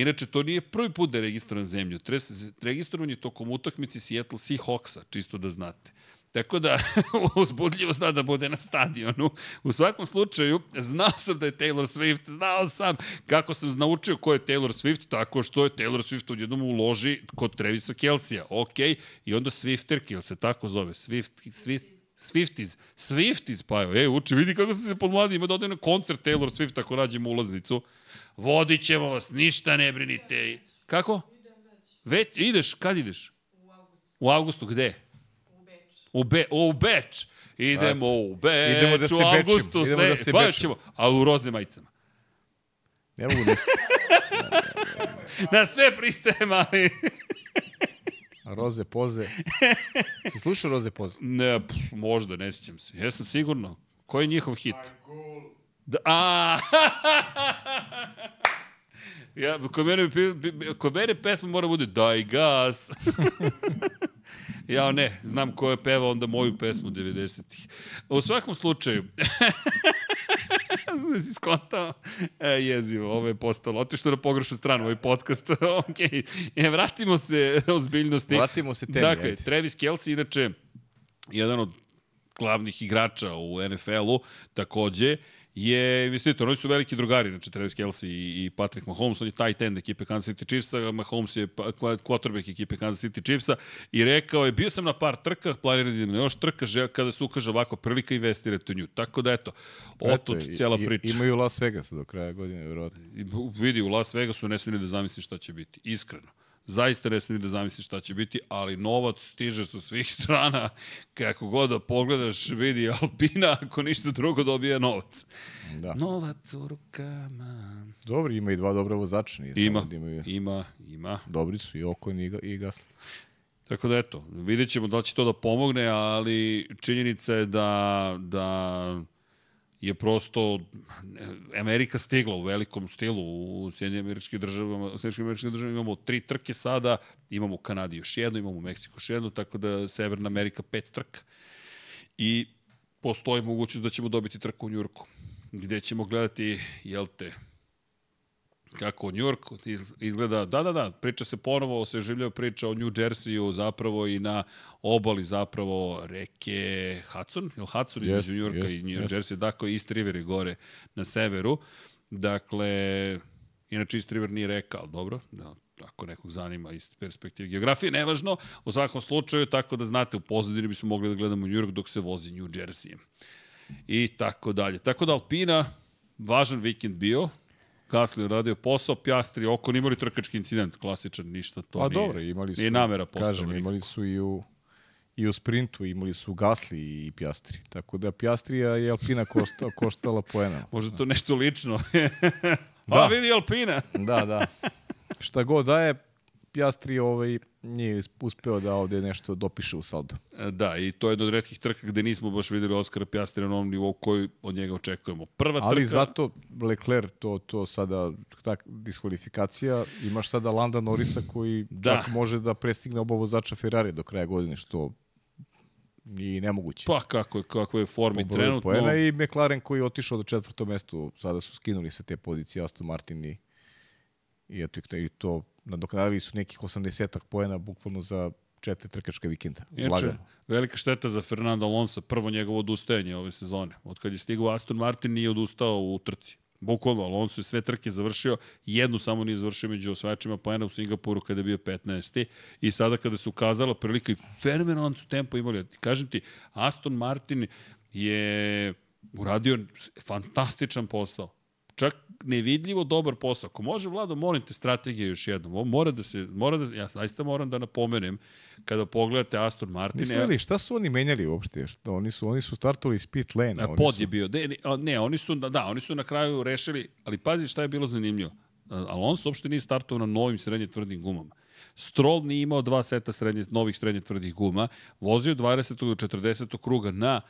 Inače, to nije prvi put da je registrovan zemljotres, registrovan je tokom utakmici Seattle Seahawksa, čisto da znate. Tako da, uzbudljivo zna da bude na stadionu. U svakom slučaju, znao sam da je Taylor Swift, znao sam kako sam naučio ko je Taylor Swift, tako što je Taylor Swift odjednom uloži kod Trevisa Kelsija. Ok, i onda Swifter, ili se tako zove, Swift, Swift, Swifties, Swifties, pa evo, ej, uči, vidi kako ste se podmladi, ima da ode na koncert Taylor Swift ako nađemo ulaznicu. Vodit ćemo vas, ništa ne brinite. Kako? Već, ideš, kad ideš? U avgustu. U avgustu, gde? U, Be, u Beč. Idemo u Beč, Idemo da se u avgustu. Idemo da se pa ćemo, ali u roze majicama. Ne mogu nešto. Na sve pristajem, ali... Roze poze. Si slušao Roze poze? Ne, pff, možda, ne sjećam se. Jesam sigurno. Koji je njihov hit? Da, a, ja, kod mene, kod mene pesma mora bude Daj gas. Ja ne, znam ko je pevao onda moju pesmu 90-ih. U svakom slučaju, da si skontao? E, jezivo, ovo je postalo. Otišlo na pogrešnu stranu, ovaj podcast. ok, e, vratimo se ozbiljnosti. Vratimo se temi. Dakle, ajde. Travis Kelce, inače, jedan od glavnih igrača u NFL-u, takođe, je investitor. Oni su veliki drugari, znači Travis Kelsey i, i Patrick Mahomes, on je tight end ekipe Kansas City Chiefsa, Mahomes je pa, quarterback ekipe Kansas City Chiefsa i rekao je, bio sam na par trka, planiram da idem na još trka, žel, kada se ukaže ovako prilika investirate u nju. Tako da eto, otud cijela priča. Imaju Las Vegas do kraja godine, vjerojatno. Vidi, u Las Vegasu ne smije da zamisli šta će biti, iskreno zaista ne smije da zamisli šta će biti, ali novac stiže sa svih strana, kako god da pogledaš, vidi Alpina, ako ništa drugo dobija novac. Da. Novac u rukama. Dobri, ima i dva dobra vozača. Nije ima, da imaju... ima, ima. Dobri su i Okon i, i Gasly. Tako da eto, vidjet ćemo da će to da pomogne, ali činjenica je da, da je prosto Amerika stigla u velikom stilu u Sjedinjenim američkim državama, u Sjedinjenim američkim državama imamo tri trke sada, imamo u Kanadi još jednu, imamo u Meksiku još jednu, tako da Severna Amerika pet trka. I postoji mogućnost da ćemo dobiti trku u Njurku, gde ćemo gledati, jel te, kako New York izgleda, da, da, da, priča se ponovo, se življava priča o New Jerseyu zapravo i na obali zapravo reke Hudson, je li Hudson između New Yorka i New Jersey, dakle East River je gore na severu, dakle, inače East River nije reka, ali dobro, da, ako nekog zanima iz perspektive geografije, nevažno, u svakom slučaju, tako da znate, u pozadini bismo mogli da gledamo New York dok se vozi New Jersey. I tako dalje. Tako da Alpina, važan vikend bio, Gasly radio posao, Pjastri oko, nimali trkački incident, klasičan, ništa to A nije, dobro, imali su, nije namera postala. Kažem, imali su i u, i u sprintu, imali su Gasli i Pjastri. Tako da Pjastrija je Alpina košta, koštala poena. Možda to nešto lično. da. A vidi Alpina. da, da. Šta god da je, Pjastri ovaj, nije uspeo da ovde nešto dopiše u saldu. E, da, i to je jedna od redkih trka gde nismo baš videli Oskara Pjastri na onom nivou koji od njega očekujemo. Prva Ali trka... zato Leclerc, to, to sada tak, diskvalifikacija, imaš sada Landa Norisa koji da. čak može da prestigne oba vozača Ferrari do kraja godine, što i nemoguće. Pa kako je, kako je formi trenutno. Poena i McLaren koji je otišao do četvrtom mestu, sada su skinuli sa te pozicije Aston Martin i, i eto i to nadoknadili su nekih 80 poena bukvalno za četiri trkačka vikenda. Inače, velika šteta za Fernando Alonso, prvo njegovo odustajanje ove sezone. Od kad je stigao Aston Martin nije odustao u trci. Bukvalno, Alonso je sve trke završio, jednu samo nije završio među osvajačima poena u Singapuru kada je bio 15. I sada kada se ukazala prilika i fenomenalan su tempo imali. Kažem ti, Aston Martin je uradio fantastičan posao čak nevidljivo dobar posao. Ako može, Vlado, molim te strategije još jednom. Ovo mora da se, mora da, ja zaista moram da napomenem, kada pogledate Aston Martin... Nismo videli, šta su oni menjali uopšte? Što, oni, su, oni su startovali iz pit lane. A, pod su... je bio. De, ne, ne, oni su, da, oni su na kraju rešili, ali pazi šta je bilo zanimljivo. Alonso uopšte nije startovao na novim srednje tvrdim gumama. Stroll nije imao dva seta srednje, novih srednje tvrdih guma, vozio 20. do 40. kruga na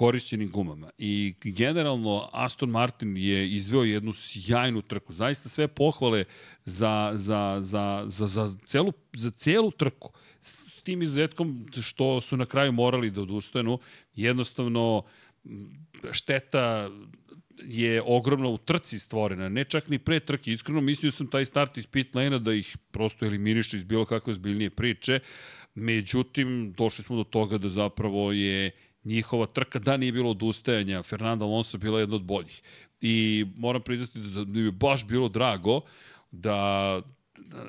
korišćenim gumama. I generalno Aston Martin je izveo jednu sjajnu trku. Zaista sve pohvale za, za, za, za, za, celu, za celu trku. S tim izuzetkom što su na kraju morali da odustanu. Jednostavno, šteta je ogromna u trci stvorena, ne čak ni pre trke. Iskreno mislio sam taj start iz pit lane da ih prosto eliminiše iz bilo kakve zbiljnije priče. Međutim, došli smo do toga da zapravo je njihova trka, da nije bilo odustajanja, Fernando Alonso bila jedna od boljih. I moram priznati da mi je baš bilo drago da, da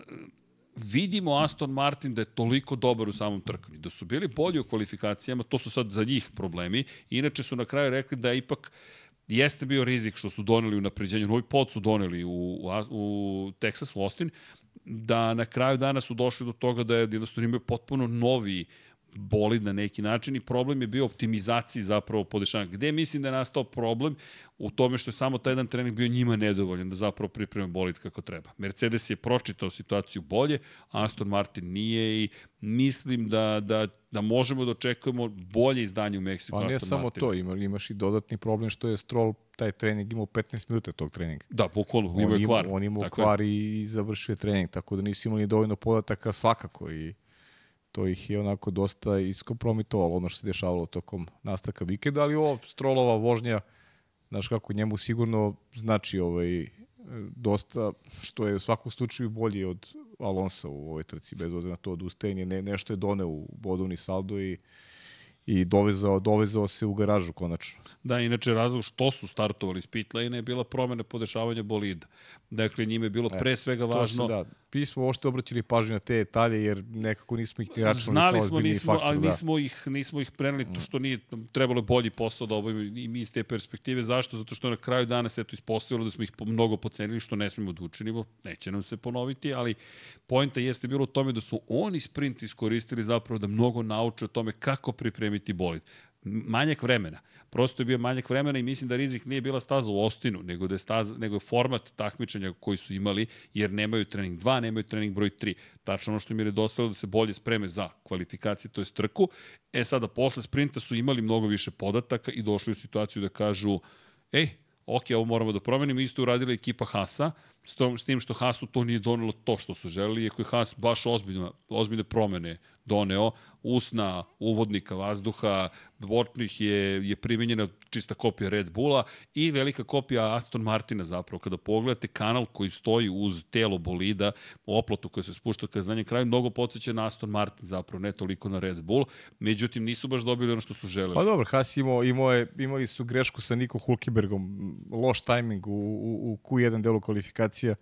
vidimo Aston Martin da je toliko dobar u samom trkanju. Da su bili bolji u kvalifikacijama, to su sad za njih problemi. Inače su na kraju rekli da ipak jeste bio rizik što su doneli u napređenju, novi pod su doneli u, u, u Texas, u Austin, da na kraju dana su došli do toga da je jednostavno imaju potpuno novi bolid na neki način i problem je bio optimizaciji zapravo podešavanja. Gde mislim da je nastao problem? U tome što je samo taj jedan trening bio njima nedovoljan da zapravo pripreme bolid kako treba. Mercedes je pročitao situaciju bolje, Aston Martin nije i mislim da, da, da možemo da očekujemo bolje izdanje u Meksiku. Pa ne samo Martin. to, ima, imaš i dodatni problem što je Stroll taj trening imao 15 minuta tog treninga. Da, bukvalno, imao je kvar. On imao kvar i završio trening, tako da nisi imali dovoljno podataka svakako i to ih je onako dosta iskompromitovalo ono što se dešavalo tokom nastavka vikenda, ali ovo Strolova vožnja, znaš kako njemu sigurno znači ovaj, dosta, što je u svakom slučaju bolji od Alonsa u ovoj trci, bez obzira na to odustajanje, ne, nešto je doneo u bodovni saldo i i dovezao, dovezao se u garažu konačno. Da, inače razlog što su startovali iz pit lane je bila promena podešavanja bolida. Dakle, njime je bilo e, pre svega važno... Se, da, pismo ošte obraćali pažnju na te detalje jer nekako nismo ih ni računali Znali smo, nismo, faktor, ali da. nismo, ih, nismo ih preneli to mm. što nije trebalo bolji posao da obavimo i mi iz te perspektive. Zašto? Zato što na kraju dana se to ispostavilo da smo ih mnogo pocenili što ne smemo da učinimo. Neće nam se ponoviti, ali pojenta jeste bilo u tome da su oni sprint iskoristili zapravo da mnogo nauče o tome kako pripremiti bolid manjak vremena. Prosto je bio manjak vremena i mislim da rizik nije bila staza u Ostinu, nego da je, staza, nego je format takmičenja koji su imali, jer nemaju trening 2, nemaju trening broj 3. Tačno ono što im je nedostajalo da se bolje spreme za kvalifikacije, to je trku. E sada, posle sprinta su imali mnogo više podataka i došli u situaciju da kažu, ej, ok, ovo moramo da promenimo, isto uradila ekipa Hasa, S, tom, s tim što Hasu to nije donelo to što su želeli, iako je Has baš ozbiljno, ozbiljne promene doneo, usna, uvodnika vazduha, Bortnih je, je primjenjena čista kopija Red Bulla i velika kopija Aston Martina zapravo. Kada pogledate kanal koji stoji uz telo bolida, oplotu koja se spušta kada znanje kraju, mnogo podsjeća na Aston Martin zapravo, ne toliko na Red Bull. Međutim, nisu baš dobili ono što su želeli. Pa dobro, Haas imao, imao je, imali su grešku sa Niko Hulkebergom, loš tajming u, u, u Q1 delu kvalifikacija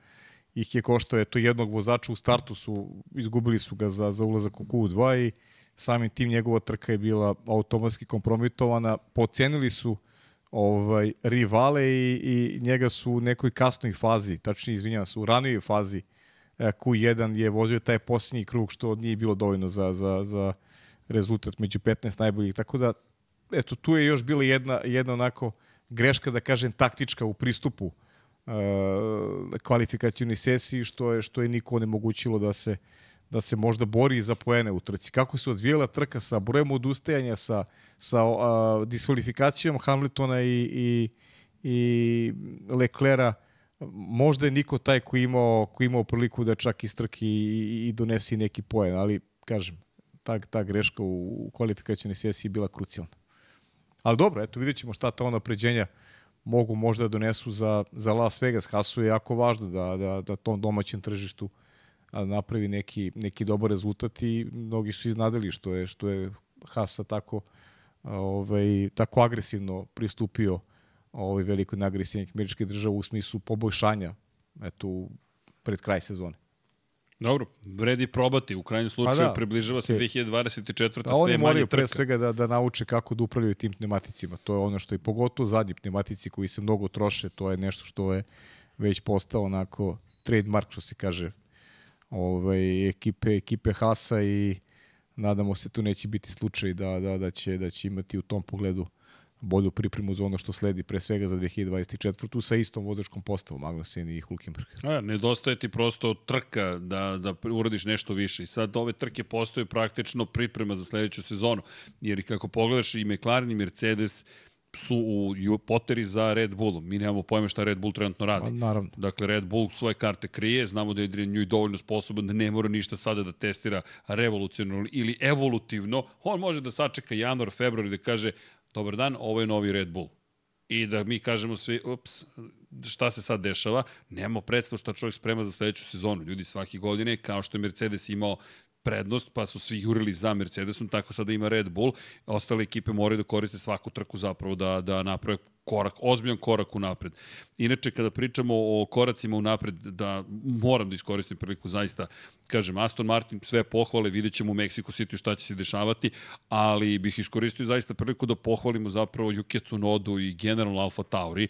ih je koštao eto jednog vozača u startu su izgubili su ga za za ulazak u Q2 i samim tim njegova trka je bila automatski kompromitovana. Pocenili su ovaj rivale i, i njega su u nekoj kasnoj fazi, tačnije izvinjavam se, u ranijoj fazi e, Q1 je vozio taj posljednji krug što nije bilo dovoljno za, za, za rezultat među 15 najboljih. Tako da, eto, tu je još bila jedna, jedna onako greška, da kažem, taktička u pristupu uh, kvalifikacijnoj sesiji, što je, što je niko onemogućilo da se da se možda bori za poene u trci. Kako se odvijela trka sa brojem odustajanja, sa, sa uh, diskvalifikacijom Hamiltona i, i, i Leclera, možda je niko taj koji imao, koji imao priliku da čak istrki i, i donesi neki poen, ali kažem, ta, ta greška u, u kvalifikacijnoj sesiji bila krucijalna. Ali dobro, eto vidjet ćemo šta ta ona pređenja mogu možda da donesu za, za Las Vegas. Hasu je jako važno da, da, da tom domaćem tržištu napravi neki, neki dobar rezultat i mnogi su iznadili što je, što je Hasa tako, ovaj, tako agresivno pristupio ovaj velikoj nagradi Sjedinjenih američkih država u smislu poboljšanja eto, pred kraj sezone. Dobro, vredi probati, u krajnjem slučaju pa da, približava se okay. 2024. A oni moraju pre svega da, da nauče kako da upravljaju tim pneumaticima. To je ono što je pogotovo zadnji pneumatici koji se mnogo troše, to je nešto što je već postao onako trademark, što se kaže, ovaj, ekipe, ekipe Hasa i nadamo se tu neće biti slučaj da, da, da, će, da će imati u tom pogledu bolju pripremu za ono što sledi pre svega za 2024. sa istom vozačkom postavom Magnussen i Hulkenberg. A, nedostaje ti prosto trka da, da uradiš nešto više. I sad ove trke postaju praktično priprema za sledeću sezonu. Jer kako pogledaš i McLaren i Mercedes su u poteri za Red Bullom. Mi nemamo pojma šta Red Bull trenutno radi. Pa, naravno. Dakle, Red Bull svoje karte krije, znamo da je Adrian Njuj dovoljno sposoban da ne mora ništa sada da testira revolucionalno ili evolutivno. On može da sačeka januar, februar i da kaže dobar dan, ovo je novi Red Bull. I da mi kažemo svi, ups, šta se sad dešava, nemamo predstav šta čovjek sprema za sledeću sezonu. Ljudi svake godine, kao što je Mercedes imao prednost, pa su svi jurili za Mercedesom, tako sada ima Red Bull. Ostale ekipe moraju da koriste svaku trku zapravo da, da naprave korak, ozbiljan korak u napred. Inače, kada pričamo o koracima u napred, da moram da iskoristim priliku, zaista, kažem, Aston Martin, sve pohvale, vidjet ćemo u Mexico City šta će se dešavati, ali bih iskoristio zaista priliku da pohvalimo zapravo Yuki Tsunodu i generalno Alfa Tauri.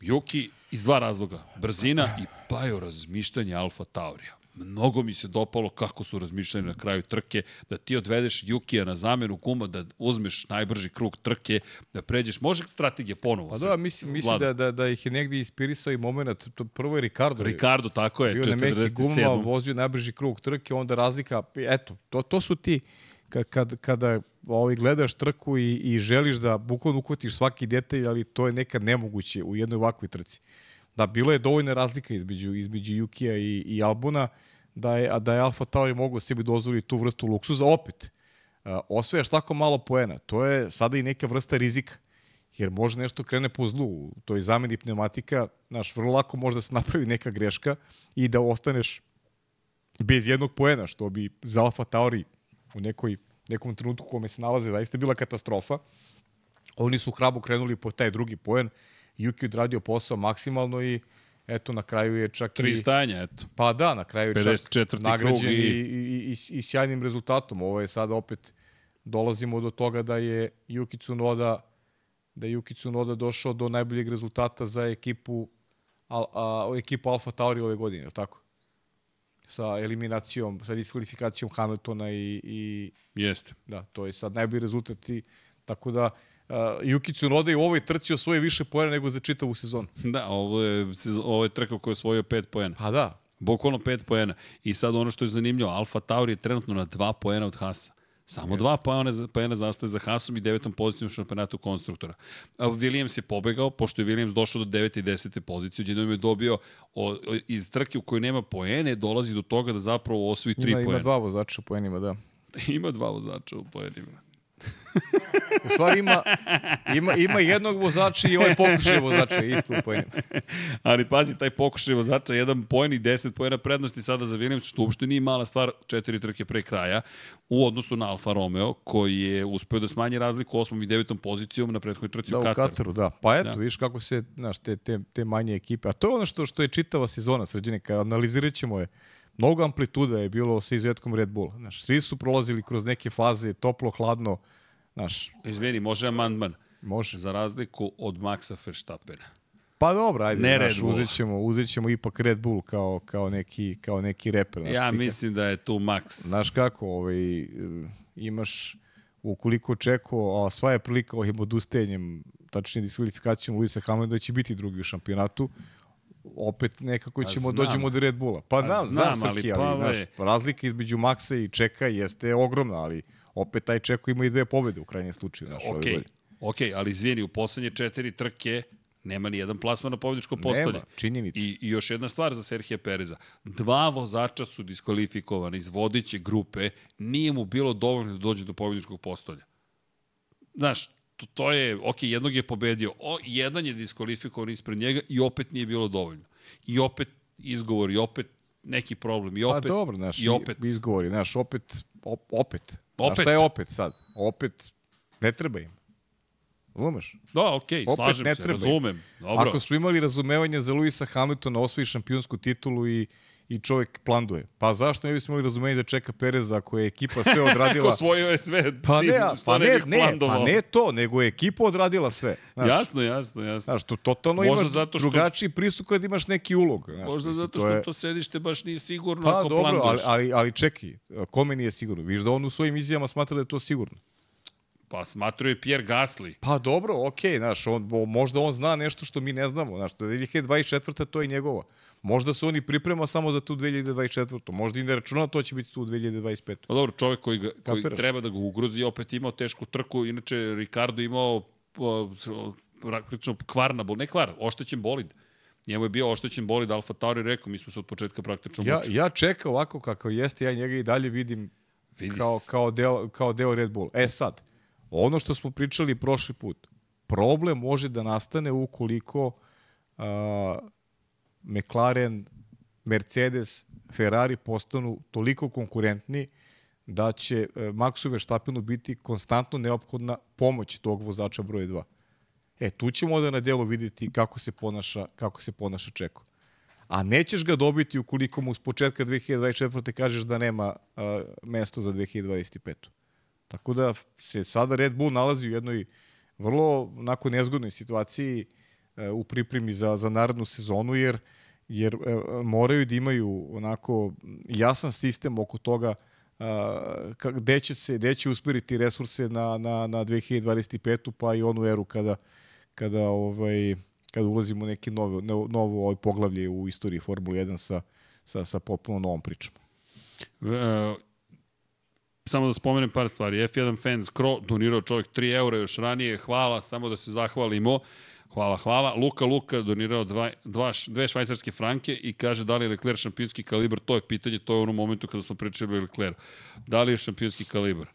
Yuki iz dva razloga, brzina i bajo razmišljanje Alfa Taurija mnogo mi se dopalo kako su razmišljali na kraju trke, da ti odvedeš Jukija na zamenu kuma, da uzmeš najbrži krug trke, da pređeš, može strategija ponovo. Pa da, mislim, mislim da, da, da ih je negdje ispirisao i moment, to prvo je Ricardo. Ricardo, tako je. Bio 47. na meki guma, vozio najbrži krug trke, onda razlika, eto, to, to su ti, kad, kad, kada ovaj, gledaš trku i, i želiš da bukvalno uhvatiš svaki detalj, ali to je nekad nemoguće u jednoj ovakvoj trci. Da, bilo je dovoljna razlika između, između Jukija i, i Albona, da je, da je Alfa Tauri mogu sebi dozvoliti tu vrstu luksuza. Opet, osvajaš tako malo poena, to je sada i neka vrsta rizika jer može nešto krene po zlu, to je zameni pneumatika, znaš, vrlo lako može da se napravi neka greška i da ostaneš bez jednog poena, što bi za Alfa Tauri u nekoj, nekom trenutku kome se nalaze zaista bila katastrofa. Oni su hrabo krenuli po taj drugi poen, Juki odradio posao maksimalno i eto na kraju je čak Tri i... stajanja, eto. Pa da, na kraju je čak nagrađen i... I, i, i, sjajnim rezultatom. Ovo je sad opet dolazimo do toga da je Yuki Tsunoda da je Yuki Tsunoda došao do najboljeg rezultata za ekipu a, a, ekipu Alfa Tauri ove godine, je tako? Sa eliminacijom, sa diskvalifikacijom Hamiltona i, i... Jeste. Da, to je sad najbolji rezultat i tako da uh, Yuki Tsunoda je u ovoj trci osvojio više poena nego za čitavu sezonu. Da, ovo je, ovo je trka koja je osvojio 5 poena. Pa da. Bukvalno 5 poena. I sad ono što je zanimljivo, Alfa Tauri je trenutno na 2 poena od Hasa. Samo dva poena, poena zastaje za Hasom i devetom pozicijom u šampionatu konstruktora. Williams je pobegao, pošto je Williams došao do 9. i 10. pozicije, jednom je dobio o, o, iz trke u kojoj nema poene, dolazi do toga da zapravo osvoji tri Ima, poena. ima dva vozača po enima, da. ima dva vozača u poenima. U stvari ima, ima, ima jednog vozača i ovaj pokušaj vozača isto u poenima. Ali pazi, taj pokušaj vozača, jedan poen i 10 poena prednosti sada za Williams, što uopšte nije mala stvar, četiri trke pre kraja, u odnosu na Alfa Romeo, koji je uspeo da smanji razliku 8. i 9. pozicijom na prethodnoj trci Da, u u Kataru. Kataru, da. Pa eto, Da. da. vidiš kako se, znaš, te, te, te manje ekipe. A to je ono što, što je čitava sezona, sređene, analizirat ćemo je, mnogo amplituda je bilo sa izuzetkom Red Bulla. Znaš, svi su prolazili kroz neke faze, toplo, hladno, znaš, Izvini, može amandman. može. Za razliku od Maxa Verstappena. Pa dobro, ajde, Ne znaš, uzet ćemo, uzet ćemo ipak Red Bull kao, kao, neki, kao neki reper. Znaš, Ja ti kad- mislim da je tu Max. Znaš kako, ovaj, e, imaš ukoliko čeko, a sva je prilika ovim odustajanjem, tačnije diskvalifikacijom Luisa Hamiltona da će biti drugi u šampionatu, opet nekako ćemo znam. dođemo do Red Bulla. Pa, znam, znam, znam, ali Srki, pa, ali, ovaj- znaš, razlika između Maxa i Čeka jeste ogromna, ali opet taj Čeko ima i dve pobede u krajnjem slučaju. Znaš, ove Ok, ok, ali izvini, u poslednje četiri trke nema ni jedan plasman na pobjedičko postolje. Nema, činjenica. I, I još jedna stvar za Serhija Pereza. Dva vozača su diskvalifikovani iz vodeće grupe, nije mu bilo dovoljno da dođe do pobjedičkog postolja. Znaš, to, to je, ok, jednog je pobedio, o, jedan je diskvalifikovan ispred njega i opet nije bilo dovoljno. I opet izgovor, i opet neki problem, i opet, pa dobro, znaš, i opet. izgovori, znaš, opet, op, opet. Znaš, Opet. šta je opet sad? Opet ne treba im. Razumeš? Da, okej, Opet slažem se, razumem. Dobro. Ako smo imali razumevanje za Luisa Hamiltona, osvoji šampionsku titulu i i čovjek planduje. Pa zašto ne bismo imali razumevanje za Čeka Pereza ako je ekipa sve odradila? Ko svojio je sve, pa ne, pa ne, ne, plandovao. pa ne to, nego je ekipa odradila sve. Znaš, Jasno, jasno, jasno. Znaš, to totalno Možda imaš zato što- drugačiji pristup kad imaš neki ulog. Znaš, Možda mislim, zato to što je- to sedište baš nije sigurno Pa ako dobro, ali, planduješ. ali, ali čekaj, kome nije sigurno? Viš da on u svojim izjavama smatra da je to sigurno. Pa smatrao je Pierre Gasly. Pa dobro, okej, znaš, on, možda on zna nešto što mi ne znamo, znaš, to je 2024. to je njegova. Možda se on i priprema samo za tu 2024. Možda i ne računa da to će biti tu 2025. Pa dobro, čovjek koji, ga, koji Kapiraš? treba da ga ugrozi, opet imao tešku trku. Inače, Ricardo imao praktično kvar na bol, ne kvar, oštećen bolid. Njemu je bio oštećen bolid, Alfa Tauri rekao, mi smo se od početka praktično Ja, mučili. ja čekam ovako kakav jeste, ja njega i dalje vidim Vidi kao, kao, deo, kao deo Red Bull. E sad, ono što smo pričali prošli put, problem može da nastane ukoliko uh, McLaren, Mercedes, Ferrari postanu toliko konkurentni da će uh, Maxu Verstappenu biti konstantno neophodna pomoć tog vozača broje 2. E, tu ćemo onda na delu videti kako se ponaša, kako se ponaša Čeko. A nećeš ga dobiti ukoliko mu s početka 2024. kažeš da nema uh, mesto za 2025. Tako da se sada Red Bull nalazi u jednoj vrlo onako nezgodnoj situaciji uh, u pripremi za, za narednu sezonu, jer jer uh, moraju da imaju onako jasan sistem oko toga uh, gde će se gde će usmeriti resurse na na na 2025 pa i onu eru kada kada ovaj kada ulazimo u neki novo novo, ovaj poglavlje u istoriji Formule 1 sa sa sa potpuno novom pričom. E, samo da spomenem par stvari. F1 Fans Cro donirao čovjek 3 eura još ranije. Hvala, samo da se zahvalimo. Hvala, hvala. Luka Luka donirao dva, dva, dve švajcarske franke i kaže da li je Leclerc šampionski kalibar. To je pitanje, to je u onom momentu kada smo pričali o Leclerc. Da li je šampionski kalibar?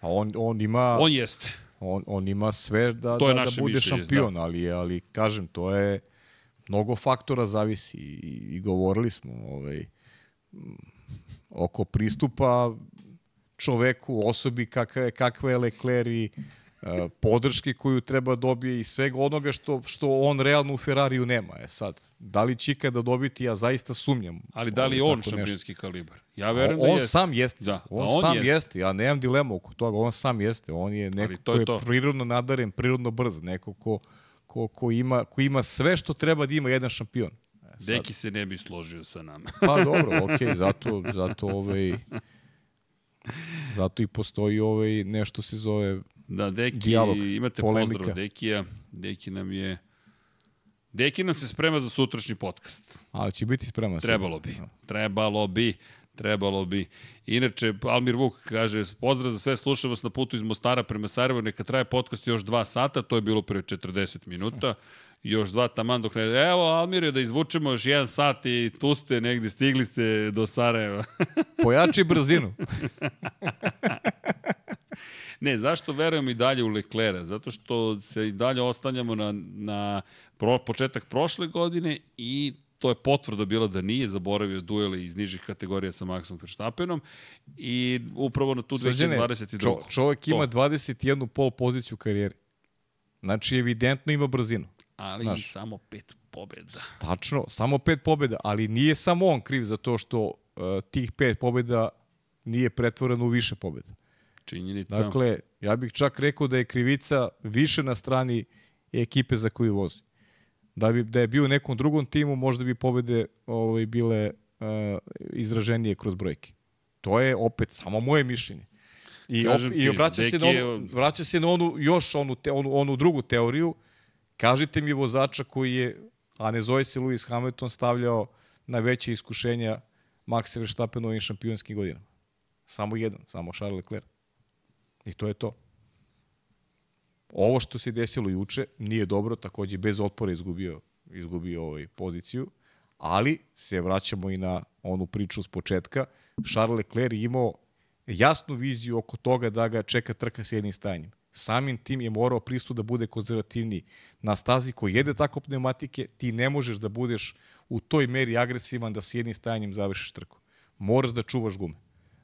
A on on ima On jeste. on, on ima sve da, To je da, da bude mišljenje, šampion, ali, ali kažem, to je mnogo faktora zavisi i, i govorili smo ovaj, oko pristupa čoveku, osobi kakva je, kakva je Leclerc i podrške koju treba dobije i svega onoga što, što on realno u Ferrariju nema. E sad, da li će ikada dobiti, ja zaista sumnjam. Ali da li je on nešto. šampionski kalibar? Ja verujem on da jeste. sam jeste. Da, on, a on sam jeste. jeste. Ja nemam dilemu oko toga. On sam jeste. On je neko to ko je to. prirodno nadaren, prirodno brz. Neko ko, ko, ko, ima, ko ima sve što treba da ima jedan šampion. E, sad- Deki se ne bi složio sa nama. Pa dobro, okej, zato, zato ovaj, zato i postoji ovaj nešto se zove Da, Deki, Dijalog, imate polemika. pozdrav Dekija. Deki nam je... Deki nam se sprema za sutrašnji podcast. ali će biti spreman. Trebalo bi. Trebalo bi. Trebalo bi. Inače, Almir Vuk kaže, pozdrav za sve, slušam vas na putu iz Mostara prema Sarajevo, neka traje podcast još dva sata, to je bilo pre 40 minuta. Još dva taman dok ne... Evo, Almir, da izvučemo još jedan sat i tu ste negde, stigli ste do Sarajeva. Pojači brzinu. ne, zašto verujem i dalje u Leklera? Zato što se i dalje ostanjamo na, na pro, početak prošle godine i to je potvrda bila da nije zaboravio duele iz nižih kategorija sa Maxom Verstappenom i upravo na tu 2022. Čo, čovjek ima 21 pol poziciju u karijeri. Znači, evidentno ima brzinu. Ali Znaš, samo pet pobjeda. Tačno, samo pet pobjeda, ali nije samo on kriv za to što uh, tih pet pobjeda nije pretvoreno u više pobjeda. Činjenica. Dakle, ja bih čak rekao da je krivica više na strani ekipe za koju vozi. Da, bi, da je bio u nekom drugom timu, možda bi pobede ovaj, bile uh, izraženije kroz brojke. To je opet samo moje mišljenje. I, op, i vraća, se na onu, vraća se na onu, još onu, te, onu, onu drugu teoriju. Kažite mi vozača koji je, a ne zove se Lewis Hamilton, stavljao na veće iskušenja Maxa Verstappen ovim šampionskim godinama. Samo jedan, samo Charles Leclerc. I to je to. Ovo što se desilo juče nije dobro, takođe bez otpora izgubio, izgubio ovaj poziciju, ali se vraćamo i na onu priču s početka. Charles Leclerc je imao jasnu viziju oko toga da ga čeka trka s jednim stajanjem. Samim tim je morao pristup da bude konzervativniji. Na stazi koji jede tako pneumatike, ti ne možeš da budeš u toj meri agresivan da s jednim stajanjem završiš trku. Moraš da čuvaš gume.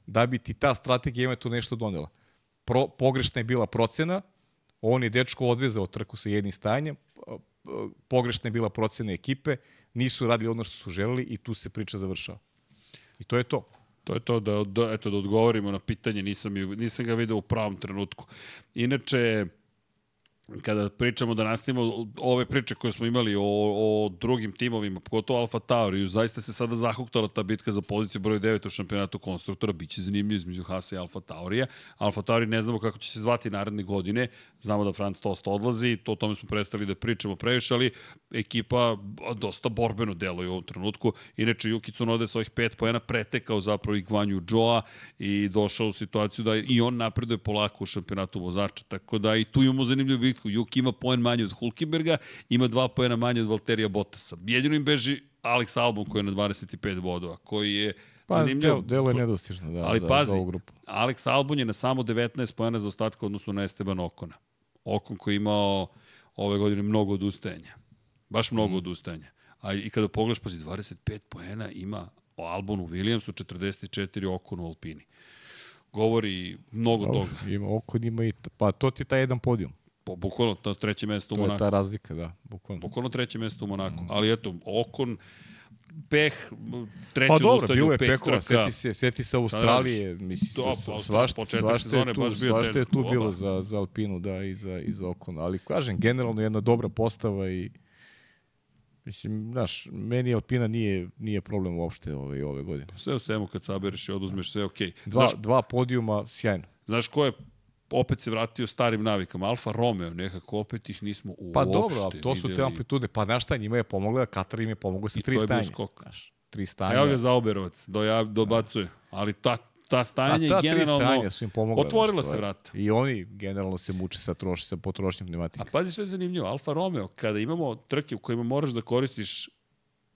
Da bi ti ta strategija ima to nešto donela. Pro, pogrešna je bila procena, On je dečko odvezao trku sa jednim stajanjem, pogrešna je bila procena ekipe, nisu radili ono što su želeli i tu se priča završava. I to je to. To je to da, da, eto, da odgovorimo na pitanje, nisam, nisam ga video u pravom trenutku. Inače, kada pričamo da nastavimo ove priče koje smo imali o, o drugim timovima, pogotovo Alfa Tauri, zaista se sada zahuktala ta bitka za poziciju broj 9 u šampionatu konstruktora, biće zanimljiv između Hasa i Alfa Taurija. Alfa Tauri ne znamo kako će se zvati naredne godine, znamo da Franz Tost odlazi, to o tome smo predstavili da pričamo previše, ali ekipa dosta borbeno deluje u ovom trenutku. Inače, Yuki Tsunoda sa ovih pet pojena pretekao zapravo i Gvanju Joa i došao u situaciju da i on napreduje polako u šampionatu vozača, tako da i tu imamo zanimljivu bitku. Juki ima poen manje od Hulkenberga, ima dva poena manje od Valterija Bottasa. Jedino im beži Alex Albon koji je na 25 bodova, koji je Pa, zanimljivo. delo je nedostižno da, ali za, pazi, za ovu grupu. Alex Albon je na samo 19 pojena za ostatka odnosu na Esteban Okona. Okon koji je imao ove godine mnogo odustajanja. Baš mnogo mm. odustajanja. A i kada pogledaš, pazi, 25 poena ima o Albonu Williamsu, 44 Okon u Alpini. Govori mnogo Dobro, toga. Ima, Okon ima i, pa to ti je taj jedan podijum. Po, bukvalno to treće mesto u Monaku. To je ta razlika, da. Bukvalno. Bukvalno treće mesto u Monaku. Mm. Ali eto, Okon, peh, treće pa dobro, bilo je pehova, seti se, seti se Australije, mislim, to, pa, svašta, svašta, je tu, svašta je tu bilo za, za Alpinu, da, i za, i za Okon. Ali, kažem, generalno jedna dobra postava i Mislim, znaš, meni Alpina nije, nije problem uopšte ove, ove godine. Sve u svemu kad sabereš i oduzmeš sve, okej. Okay. Dva, znaš, dva podijuma, sjajno. Znaš ko je opet se vratio starim navikama. Alfa Romeo, nekako opet ih nismo uopšte Pa dobro, ali to su te amplitude. Pa znaš šta, njima je pomogla, Katar im je pomogla sa tri stanja. I to je bio skok. Znaš, tri stanja. Evo ga za Oberovac, do, ja, dobacuje. Ali ta, ta stanje ta generalno... Ta tri stanja su im pomogla. Otvorila se vrata. I oni generalno se muče sa, troši, sa potrošnjom pneumatika. A pazi što je zanimljivo, Alfa Romeo, kada imamo trke u kojima moraš da koristiš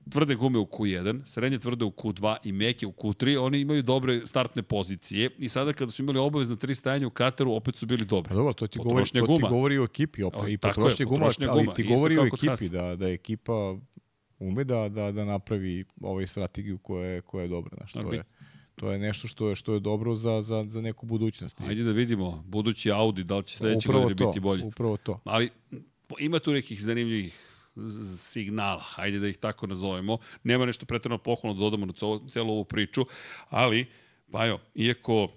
tvrde gume u Q1, srednje tvrde u Q2 i meke u Q3, oni imaju dobre startne pozicije i sada kada su imali obavezna tri stajanja u Kataru, opet su bili dobri. Pa dobro, to ti, govori, to ti govori o ekipi, opet, o, i potrošnje guma, potrošnja ali ti govori o ekipi, da, da ekipa ume da, da, da napravi ovaj strategiju koja je, koja je dobra. Znaš, to, je, to je nešto što je, što je dobro za, za, za neku budućnost. Ajde da vidimo, budući Audi, da li će sledeće godine biti bolje. Upravo to. Ali ima tu nekih zanimljivih signala, hajde da ih tako nazovemo. Nema nešto pretredno pohvalno da dodamo na celu ovu priču, ali, pa jo, iako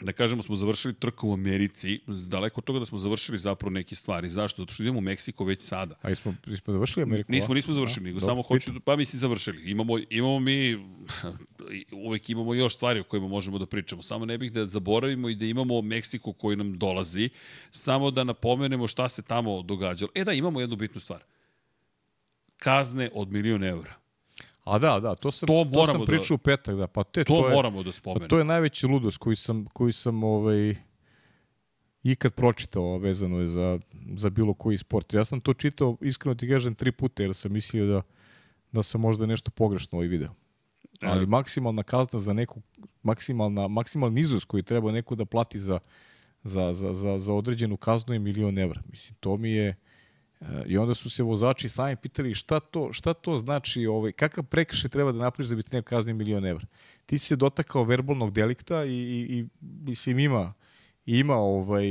da kažemo smo završili trku u Americi, daleko od toga da smo završili zapravo neke stvari. Zašto? Zato što idemo u Meksiko već sada. A smo, smo završili Ameriku? Nismo, nismo završili, nego samo hoću, da, pa mislim završili. Imamo, imamo mi, uvek imamo još stvari o kojima možemo da pričamo. Samo ne bih da zaboravimo i da imamo Meksiko koji nam dolazi. Samo da napomenemo šta se tamo događalo. E da, imamo jednu bitnu stvar. Kazne od milion eura. A da, da, to sam, To to, sam da- pričao u petak, da. Pa te, To, to, je, moramo da pa spomenemo. to je najveći ludost koji sam, koji sam ovaj, ikad pročitao, vezano je za, za bilo koji sport. Ja sam to čitao, iskreno ti kažem, tri puta, jer sam mislio da, da sam možda nešto pogrešno ovaj video. Ali E. maksimalna kazna za neku, maksimalna, maksimalni iznos koji treba neko da plati za, za, za, za, za određenu kaznu je milion evra. Mislim, to mi je... e, I onda su se vozači sami pitali šta to, šta to znači, ovaj, kakav prekršaj treba da napraviš da bi ti neko kaznio milion evra. Ti si se dotakao verbalnog delikta i, i, i mislim ima, ima ovaj,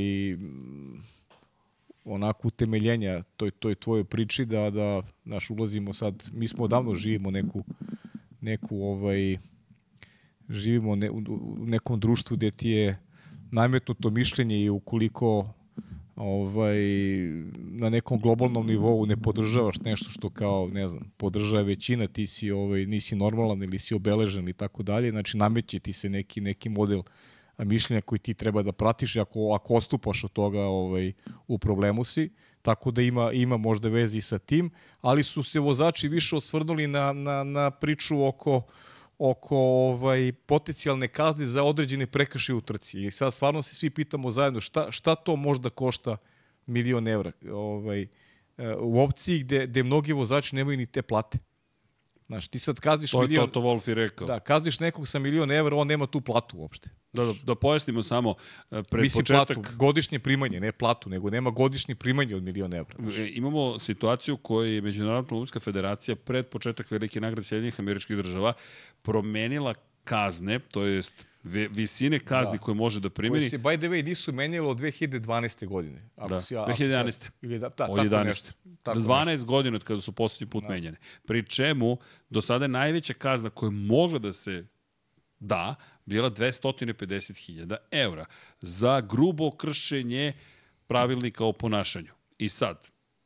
onako utemeljenja toj, toj tvojoj priči da, da naš ulazimo sad, mi smo odavno živimo neku, neku ovaj, živimo ne, u nekom društvu gde ti je nametnuto mišljenje i ukoliko ovaj, na nekom globalnom nivou ne podržavaš nešto što kao, ne znam, podržava većina, ti si, ovaj, nisi normalan ili si obeležen i tako dalje, znači nameće ti se neki, neki model mišljenja koji ti treba da pratiš ako, ako ostupaš od toga ovaj, u problemu si, tako da ima, ima možda vezi sa tim, ali su se vozači više osvrnuli na, na, na priču oko oko ovaj potencijalne kazne za određene prekršaje u trci. I sad stvarno se svi pitamo zajedno šta, šta to možda košta milion evra ovaj, e, u opciji gde, gde mnogi vozači nemaju ni te plate. Znaš, ti sad kazniš To je milion... Toto Wolff i rekao. Da, kazniš nekog sa milion evra, on nema tu platu uopšte. Da, da, da pojasnimo samo, e, pred Mislim početak... platu, godišnje primanje, ne platu, nego nema godišnje primanje od milion evra. E, Imamo situaciju koju je Međunarodna olimpijska federacija pred početak velike nagrade Sjedinjenih američkih država promenila kazne, to jest visine kazni Da. koje može da primeni se, by the way, nisu menjalo od 2012. godine. Ako Da, si, ja- ako 2011. si Ili da, da, od tako 11. nešto. Tako 12 nešto. godina od kada su poslednji put menjane. Pri čemu, do sada je najveća kazna koja je mogla da se da, bila 250.000 eura za grubo kršenje pravilnika o ponašanju. I sad,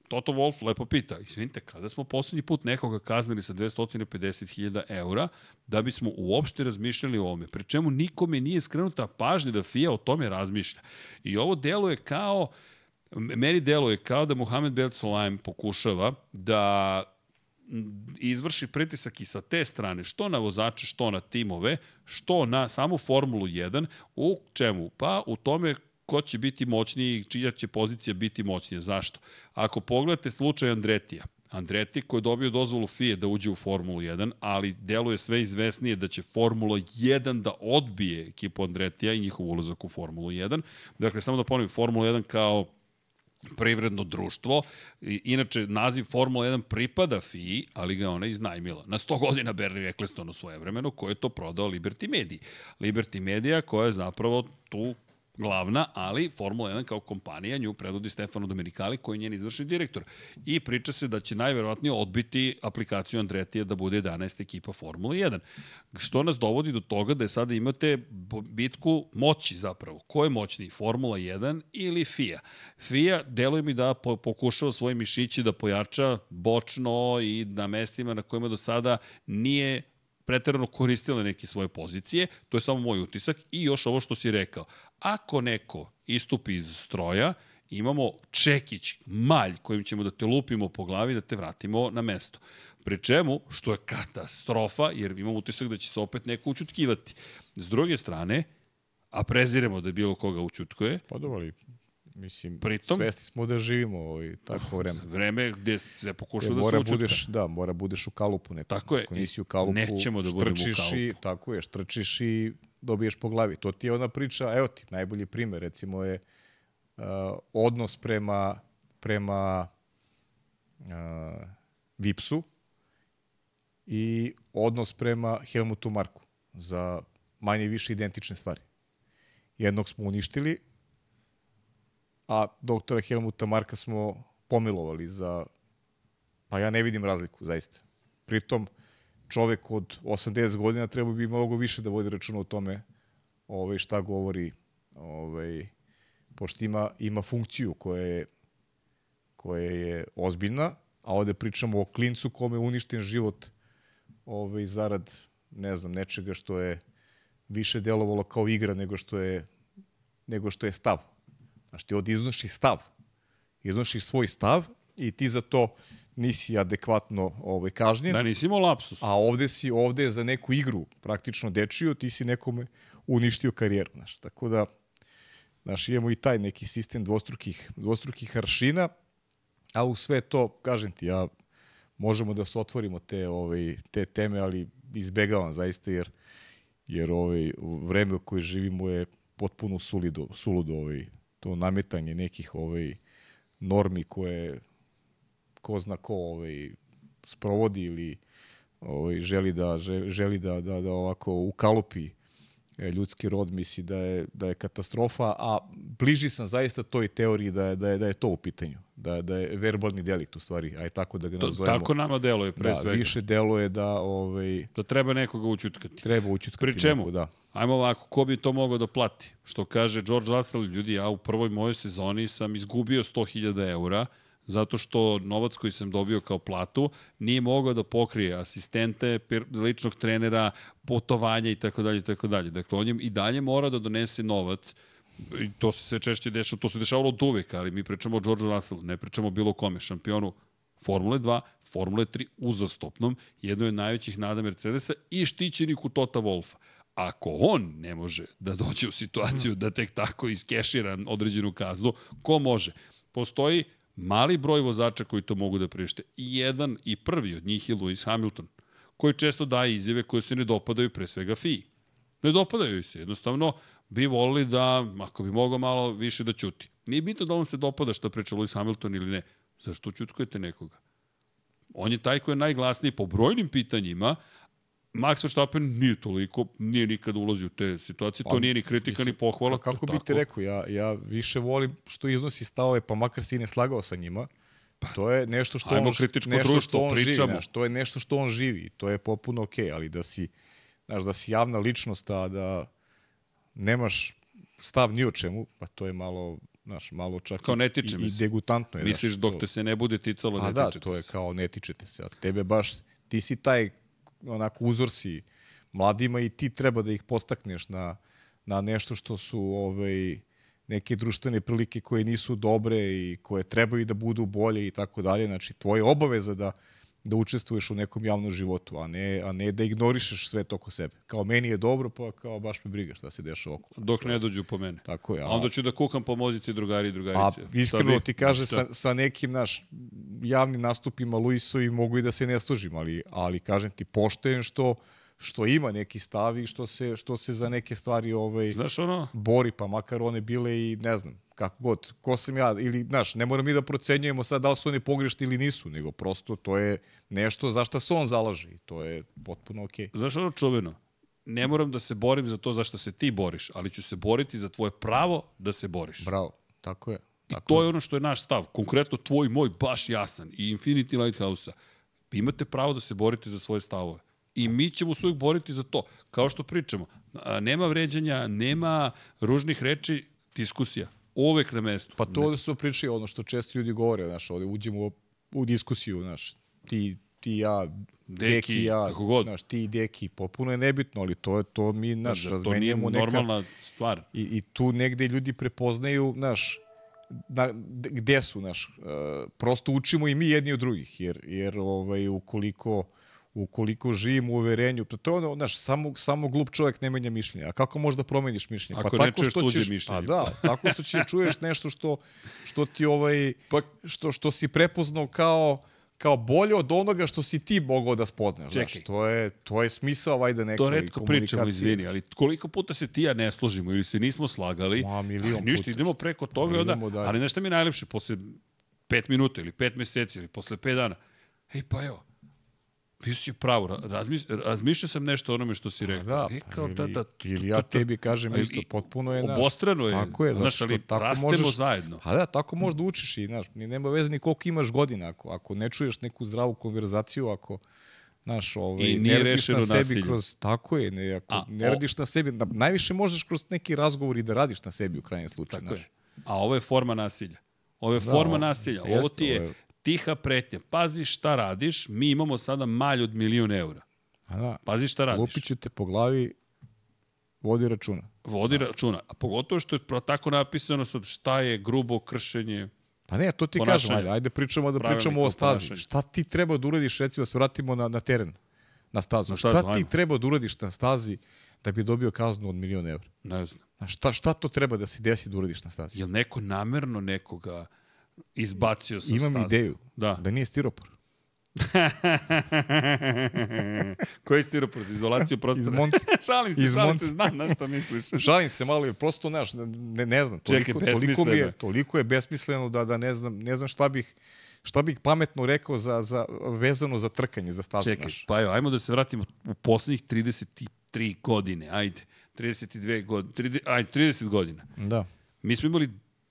Toto Wolf lepo pita, izvinite, kada smo poslednji put nekoga kaznili sa 250.000 eura, da bismo uopšte razmišljali o ovome. Pri čemu nikome nije skrenuta pažnja da FIA o tome razmišlja. I ovo deluje kao, meni deluje kao da Mohamed Ben Solaim pokušava da izvrši pritisak i sa te strane, što na vozače, što na timove, što na samu Formulu 1, u čemu? Pa u tome ko će biti moćniji, čija će pozicija biti moćnija. Zašto? Ako pogledate slučaj Andretija, Andreti koji je dobio dozvolu FIE da uđe u Formulu 1, ali deluje sve izvesnije da će Formula 1 da odbije ekipu Andretija i njihov ulazak u Formulu 1. Dakle, samo da ponovim, Formula 1 kao privredno društvo. I, inače, naziv Formula 1 pripada FII, ali ga ona iznajmila. Na 100 godina Bernie Eccleston u svoje vremenu, koje je to prodao Liberty Media. Liberty Media koja je zapravo tu glavna, ali Formula 1 kao kompanija nju predvodi Stefano Domenicali koji je njen izvršni direktor. I priča se da će najverovatnije odbiti aplikaciju Andretija da bude 11 ekipa Formula 1. Što nas dovodi do toga da je sada imate bitku moći zapravo. Ko je moćniji, Formula 1 ili FIA? FIA deluje mi da po, pokušava svoje mišiće da pojača bočno i na mestima na kojima do sada nije preterano koristile neke svoje pozicije, to je samo moj utisak i još ovo što si rekao. Ako neko istupi iz stroja, imamo čekić, malj kojim ćemo da te lupimo po glavi da te vratimo na mesto. Pri čemu, što je katastrofa, jer imam utisak da će se opet neko učutkivati. S druge strane, a preziremo da bilo koga učutkuje, Pa dobro, mislim, Pritom- svesni smo da živimo ovaj, takvo vreme. vreme gde se pokušava Jer da se učutka. budeš, da, mora budeš u kalupu neko. Tako je. Ako nisi u kalupu, Nećemo da budemo u štrčiš i, tako je, štrčiš i dobiješ po glavi. To ti je ona priča, evo ti, najbolji primer, recimo je uh, odnos prema, prema uh, Vipsu i odnos prema Helmutu Marku za manje i više identične stvari. Jednog smo uništili, a doktora Helmuta Marka smo pomilovali za Pa ja ne vidim razliku, zaista. Pritom, čovek od 80 godina treba bi mnogo više da vodi računa o tome ovaj, šta govori, ovaj, pošto ima, ima funkciju koja je, koja je ozbiljna, a ovde pričamo o klincu kome je uništen život ovaj, zarad, ne znam, nečega što je više delovalo kao igra nego što je, nego što je stav. Znaš, ti ovde iznoši stav. Iznoši svoj stav i ti za to nisi adekvatno ovaj, kažnjen. Da, nisi imao lapsus. A ovde si, ovde je za neku igru praktično dečio, ti si nekome uništio karijeru, znaš. Tako da, znaš, imamo i taj neki sistem dvostrukih, dvostrukih aršina, a u sve to, kažem ti, ja možemo da se otvorimo te, ovaj, te teme, ali izbegavam zaista, jer, jer ovaj, vreme u koje živimo je potpuno sulido, suludo ovaj, to nametanje nekih ovaj, normi koje ko zna ko ovaj, sprovodi ili ovaj, želi da želi da, da, da ovako ukalupi e, ljudski rod misli da je, da je katastrofa, a bliži sam zaista toj teoriji da je, da je, da je to u pitanju, da, da je verbalni delikt u stvari, aj tako da ga nazovemo. Tako nama deluje pre da, svega. Više deluje da... Ovaj, da treba nekoga učutkati. Treba učutkati. Pri čemu? Neko, da. Ajmo ovako, ko bi to mogao da plati? Što kaže George Russell, ljudi, ja u prvoj mojoj sezoni sam izgubio 100.000 eura, zato što novac koji sam dobio kao platu nije mogao da pokrije asistente, ličnog trenera, putovanja i tako dalje i tako dalje. Dakle, on je i dalje mora da donese novac i to se sve češće dešava, to se dešavalo od uvek, ali mi pričamo o George Russellu, ne pričamo o bilo kome, šampionu Formule 2, Formule 3 uzastopnom, jedno je najvećih nada Mercedesa i štićeniku Tota Wolfa. Ako on ne može da dođe u situaciju da tek tako iskešira određenu kaznu, ko može? Postoji mali broj vozača koji to mogu da prište. I jedan i prvi od njih je Lewis Hamilton, koji često daje izjave koje se ne dopadaju pre svega FII. Ne dopadaju se, jednostavno bi volili da, ako bi mogao malo više da ćuti. Nije bitno da on se dopada što priča Lewis Hamilton ili ne. Zašto ćutkujete nekoga? On je taj koji je najglasniji po brojnim pitanjima, Max Verstappen nije toliko, nije nikad ulazio u te situacije, to pa, nije ni kritika mislim, ni pohvala. Kako bi ti rekao, ja, ja više volim što iznosi stavove, pa makar si ne slagao sa njima, Pa, to je nešto što on, kritičko nešto društvo, što on pričamo. živi, znaš, to je nešto što on živi, to je popuno okej, okay, ali da si, znaš, da si javna ličnost, a da nemaš stav ni o čemu, pa to je malo, znaš, malo čak kao ne tiče i, i degutantno je. Misliš znaš, dok to, te se ne bude ticalo, ne da, tiče to je kao ne tiče te se, a tebe baš, ti si taj onako uzor si mladima i ti treba da ih postakneš na, na nešto što su ovaj, neke društvene prilike koje nisu dobre i koje trebaju da budu bolje i tako dalje. Znači, tvoja obaveza da da učestvuješ u nekom javnom životu, a ne, a ne da ignorišeš sve to oko sebe. Kao meni je dobro, pa kao baš me briga šta se dešava oko. Dok ne dođu po mene. Tako je. A, a onda ću da kukam pomoziti drugari i drugarice. A iskreno ti kaže sa, sa nekim naš javnim nastupima Luisovi mogu i da se ne služim, ali, ali kažem ti poštojem što što ima neki stav i što se, što se za neke stvari ovaj, Znaš ono? bori, pa makar one bile i ne znam, kako god, ko sam ja, ili, znaš, ne moram mi da procenjujemo sad da li su oni pogrešni ili nisu, nego prosto to je nešto za što se on zalaže i to je potpuno okej. Okay. Znaš ono čuveno? Ne moram da se borim za to za što se ti boriš, ali ću se boriti za tvoje pravo da se boriš. Bravo, tako je. Tako I to je ono što je naš stav. Konkretno tvoj moj baš jasan i Infinity Lighthouse-a. Imate pravo da se borite za svoje stavove. I mi ćemo se uvijek boriti za to. Kao što pričamo, nema vređanja, nema ružnih reči, diskusija. Uvek na mestu. Pa to ovde smo pričali, ono što često ljudi govore, znaš, ovde uđemo u diskusiju, znaš, ti, ti ja, Deki, Deki ja, kako god. Znaš, ti i Deki, popuno je nebitno, ali to je to mi, znaš, da, razmenjujemo neka... To nije normalna stvar. I, I tu negde ljudi prepoznaju, znaš, na, gde su, znaš, uh, prosto učimo i mi jedni od drugih, jer, jer ovaj, ukoliko ukoliko živim u uverenju, pa to je ono, znaš, samo, samo glup čovjek ne menja mišljenje. A kako možda promeniš mišljenje? Ako pa ne čuješ tuđe ćeš, mišljenje. A da, tako što će čuješ nešto što, što ti ovaj, pa, što, što si prepoznao kao kao bolje od onoga što si ti mogao da spoznaš. Čekaj. Znaš, to je, to je smisao vajda nekoj To redko pričamo, izvini, ali koliko puta se ti ja ne složimo ili se nismo slagali, Ma, milion ništa, puta. idemo preko toga, onda, ali nešto mi je najlepše, posle pet minuta ili pet meseci ili posle pet dana, ej pa evo, Bio si pravo, razmiš, razmišljao sam nešto onome što si rekao. Da, e, kao, ili, da, da, ili ja tebi kažem isto, potpuno je, naš... Obostrano je, tako je, znaš, ali tako rastemo možeš, zajedno. A da, tako možeš da učiš i, znaš, ni nema veze ni koliko imaš godina, ako, ako ne čuješ neku zdravu konverzaciju, ako, Znaš, ovaj, I nije ne radiš na sebi nasilje. kroz, tako je, ne, ako A, ne radiš o... na sebi, na, najviše možeš kroz neki razgovor i da radiš na sebi u krajnjem slučaju. Tako znaš. je. A ovo je forma nasilja. Ovo je da, forma nasilja. Ovo, ovo ti je, ovo je tiha pretnja. Pazi šta radiš, mi imamo sada malj od milion eura. Da, Pazi šta radiš. Lupit ću te po glavi, vodi računa. Vodi da. računa. A pogotovo što je tako napisano sad šta je grubo kršenje Pa ne, to ti kažem, ajde, ajde pričamo da pričamo o stazi. Ponašanje. Šta ti treba da uradiš, recimo, da se vratimo na, na teren, na stazu. Na šta šta ti treba da uradiš na stazi da bi dobio kaznu od milion evra? Ne znam. A šta, šta to treba da se desi da uradiš na stazi? Je li neko namerno nekoga izbacio sa Imam staze? ideju da. da nije stiropor. Koji stiropor za izolaciju prostora? Iz Monci. šalim se, Iz šalim se, znam na šta misliš. šalim se malo, prosto, znaš, ne, ne znam. Toliko, Čekaj, toliko, mi je, toliko je besmisleno da, da ne znam, ne znam šta bih šta bih pametno rekao za, za, vezano za trkanje, za stazu. Čekaj, naš. pa evo, ajmo da se vratimo u poslednjih 33 godine, ajde. 32 godine, 30, ajde, 30 godina. Da. Mi smo imali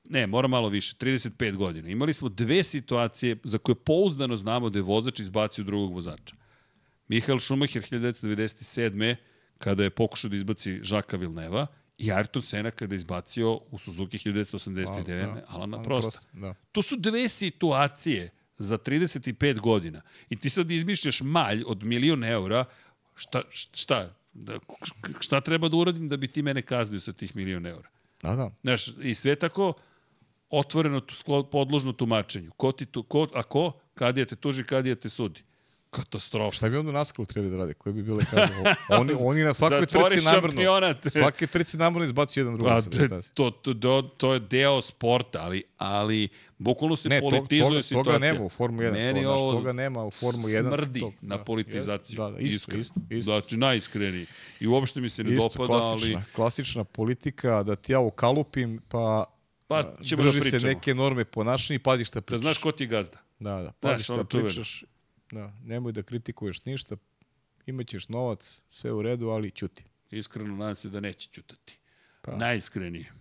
ne, mora malo više, 35 godina. Imali smo dve situacije za koje pouzdano znamo da je vozač izbacio drugog vozača. Mihael Schumacher 1997. kada je pokušao da izbaci Žaka Vilneva i Ayrton Senna kada je izbacio u Suzuki 1989. Da, Alana Prosta. Prost, da. To su dve situacije za 35 godina. I ti sad izmišljaš malj od milion eura, šta, šta, da, šta treba da uradim da bi ti mene kaznio sa tih milion eura? Da, da. Znaš, i sve tako otvoreno podložno tumačenju. Ko ti tu, ko, a ko? Kad je te tuži, kad je te sudi. Katastrofa. Šta bi onda naskalo trebali da rade? Koje bi bile kazne? Oni, oni na svakoj trci namrno. Svake trci namrno izbacu jedan drugi. Pa, to, to, to, to je deo sporta, ali, ali bukvalno se ne, politizuje to, situacija. Toga nema u Formu 1. Meni to, ovo toga nema u Formu 1. Smrdi tog, na da, politizaciju. Da, da, isto, iskreno. isto, isto. Znači, najiskreniji. I uopšte mi se ne isto, dopada, klasična, ali... Klasična politika, da ti ja ukalupim, pa Pa ćemo da pričamo. se neke norme ponašanja i pazi šta pričaš. Da znaš ko ti gazda. Da, da. Pazi šta pričaš. Da, nemoj da kritikuješ ništa. Imaćeš novac, sve u redu, ali ćuti. Iskreno nadam se da neće ćutati. Pa. Najiskrenije.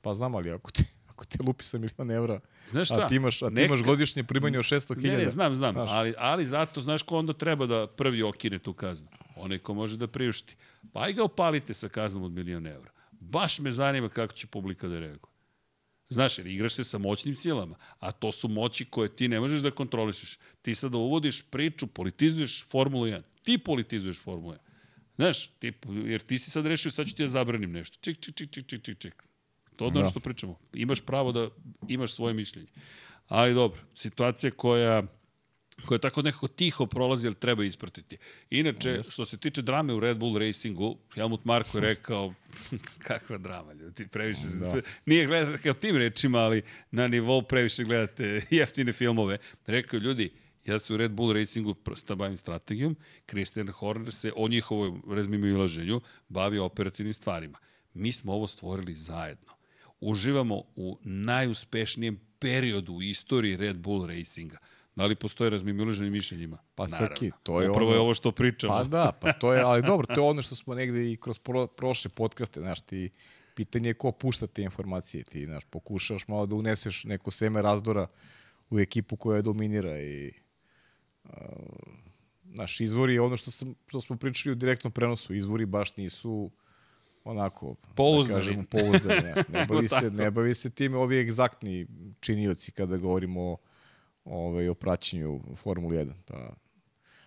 Pa znam, ali ako ti, ako ti lupi sa milion evra, znaš šta? a ti imaš, a ti Neka... imaš godišnje primanje od 600.000. Ne, ne, znam, znam, znaš. ali, ali zato znaš ko onda treba da prvi okine tu kaznu. Onaj ko može da priušti. Pa aj ga opalite sa kaznom od milion evra. Baš me zanima kako će publika da reaguje. Znaš, jer igraš se sa moćnim silama, a to su moći koje ti ne možeš da kontrolišeš. Ti sada uvodiš priču, politizuješ Formulu 1. Ti politizuješ Formulu 1. Znaš, ti, jer ti si sad rešio, sad ću ti da zabranim nešto. Ček, ček, ček, ček, ček, ček, ček. To je ono što pričamo. Imaš pravo da imaš svoje mišljenje. Ali dobro, situacija koja koja tako nekako tiho prolazi, ali treba ispratiti. Inače, što se tiče drame u Red Bull Racingu, Helmut Marko je rekao, kakva drama, ljudi, previše da. nije gledate kao tim rečima, ali na nivou previše gledate jeftine filmove. Rekao, ljudi, ja se u Red Bull Racingu bavim strategijom, Christian Horner se o njihovom ilaženju bavi operativnim stvarima. Mi smo ovo stvorili zajedno. Uživamo u najuspešnijem periodu u istoriji Red Bull Racinga. Da li postoje razmimilaženje mišljenjima? Pa Srki, to je Upravo ono... je ovo što pričamo. Pa da, pa to je, ali dobro, to je ono što smo negde i kroz pro, prošle podcaste, znaš, ti pitanje je ko pušta te informacije, ti, znaš, pokušaš malo da uneseš neko seme razdora u ekipu koja dominira i uh, naš izvori je ono što, sam, što smo pričali u direktnom prenosu, izvori baš nisu onako, da pouzdani. da kažemo, pouzdani. Ne bavi, se, ne bavi se time ovi egzaktni činioci kada govorimo o ovaj, o praćenju Formule 1. Pa,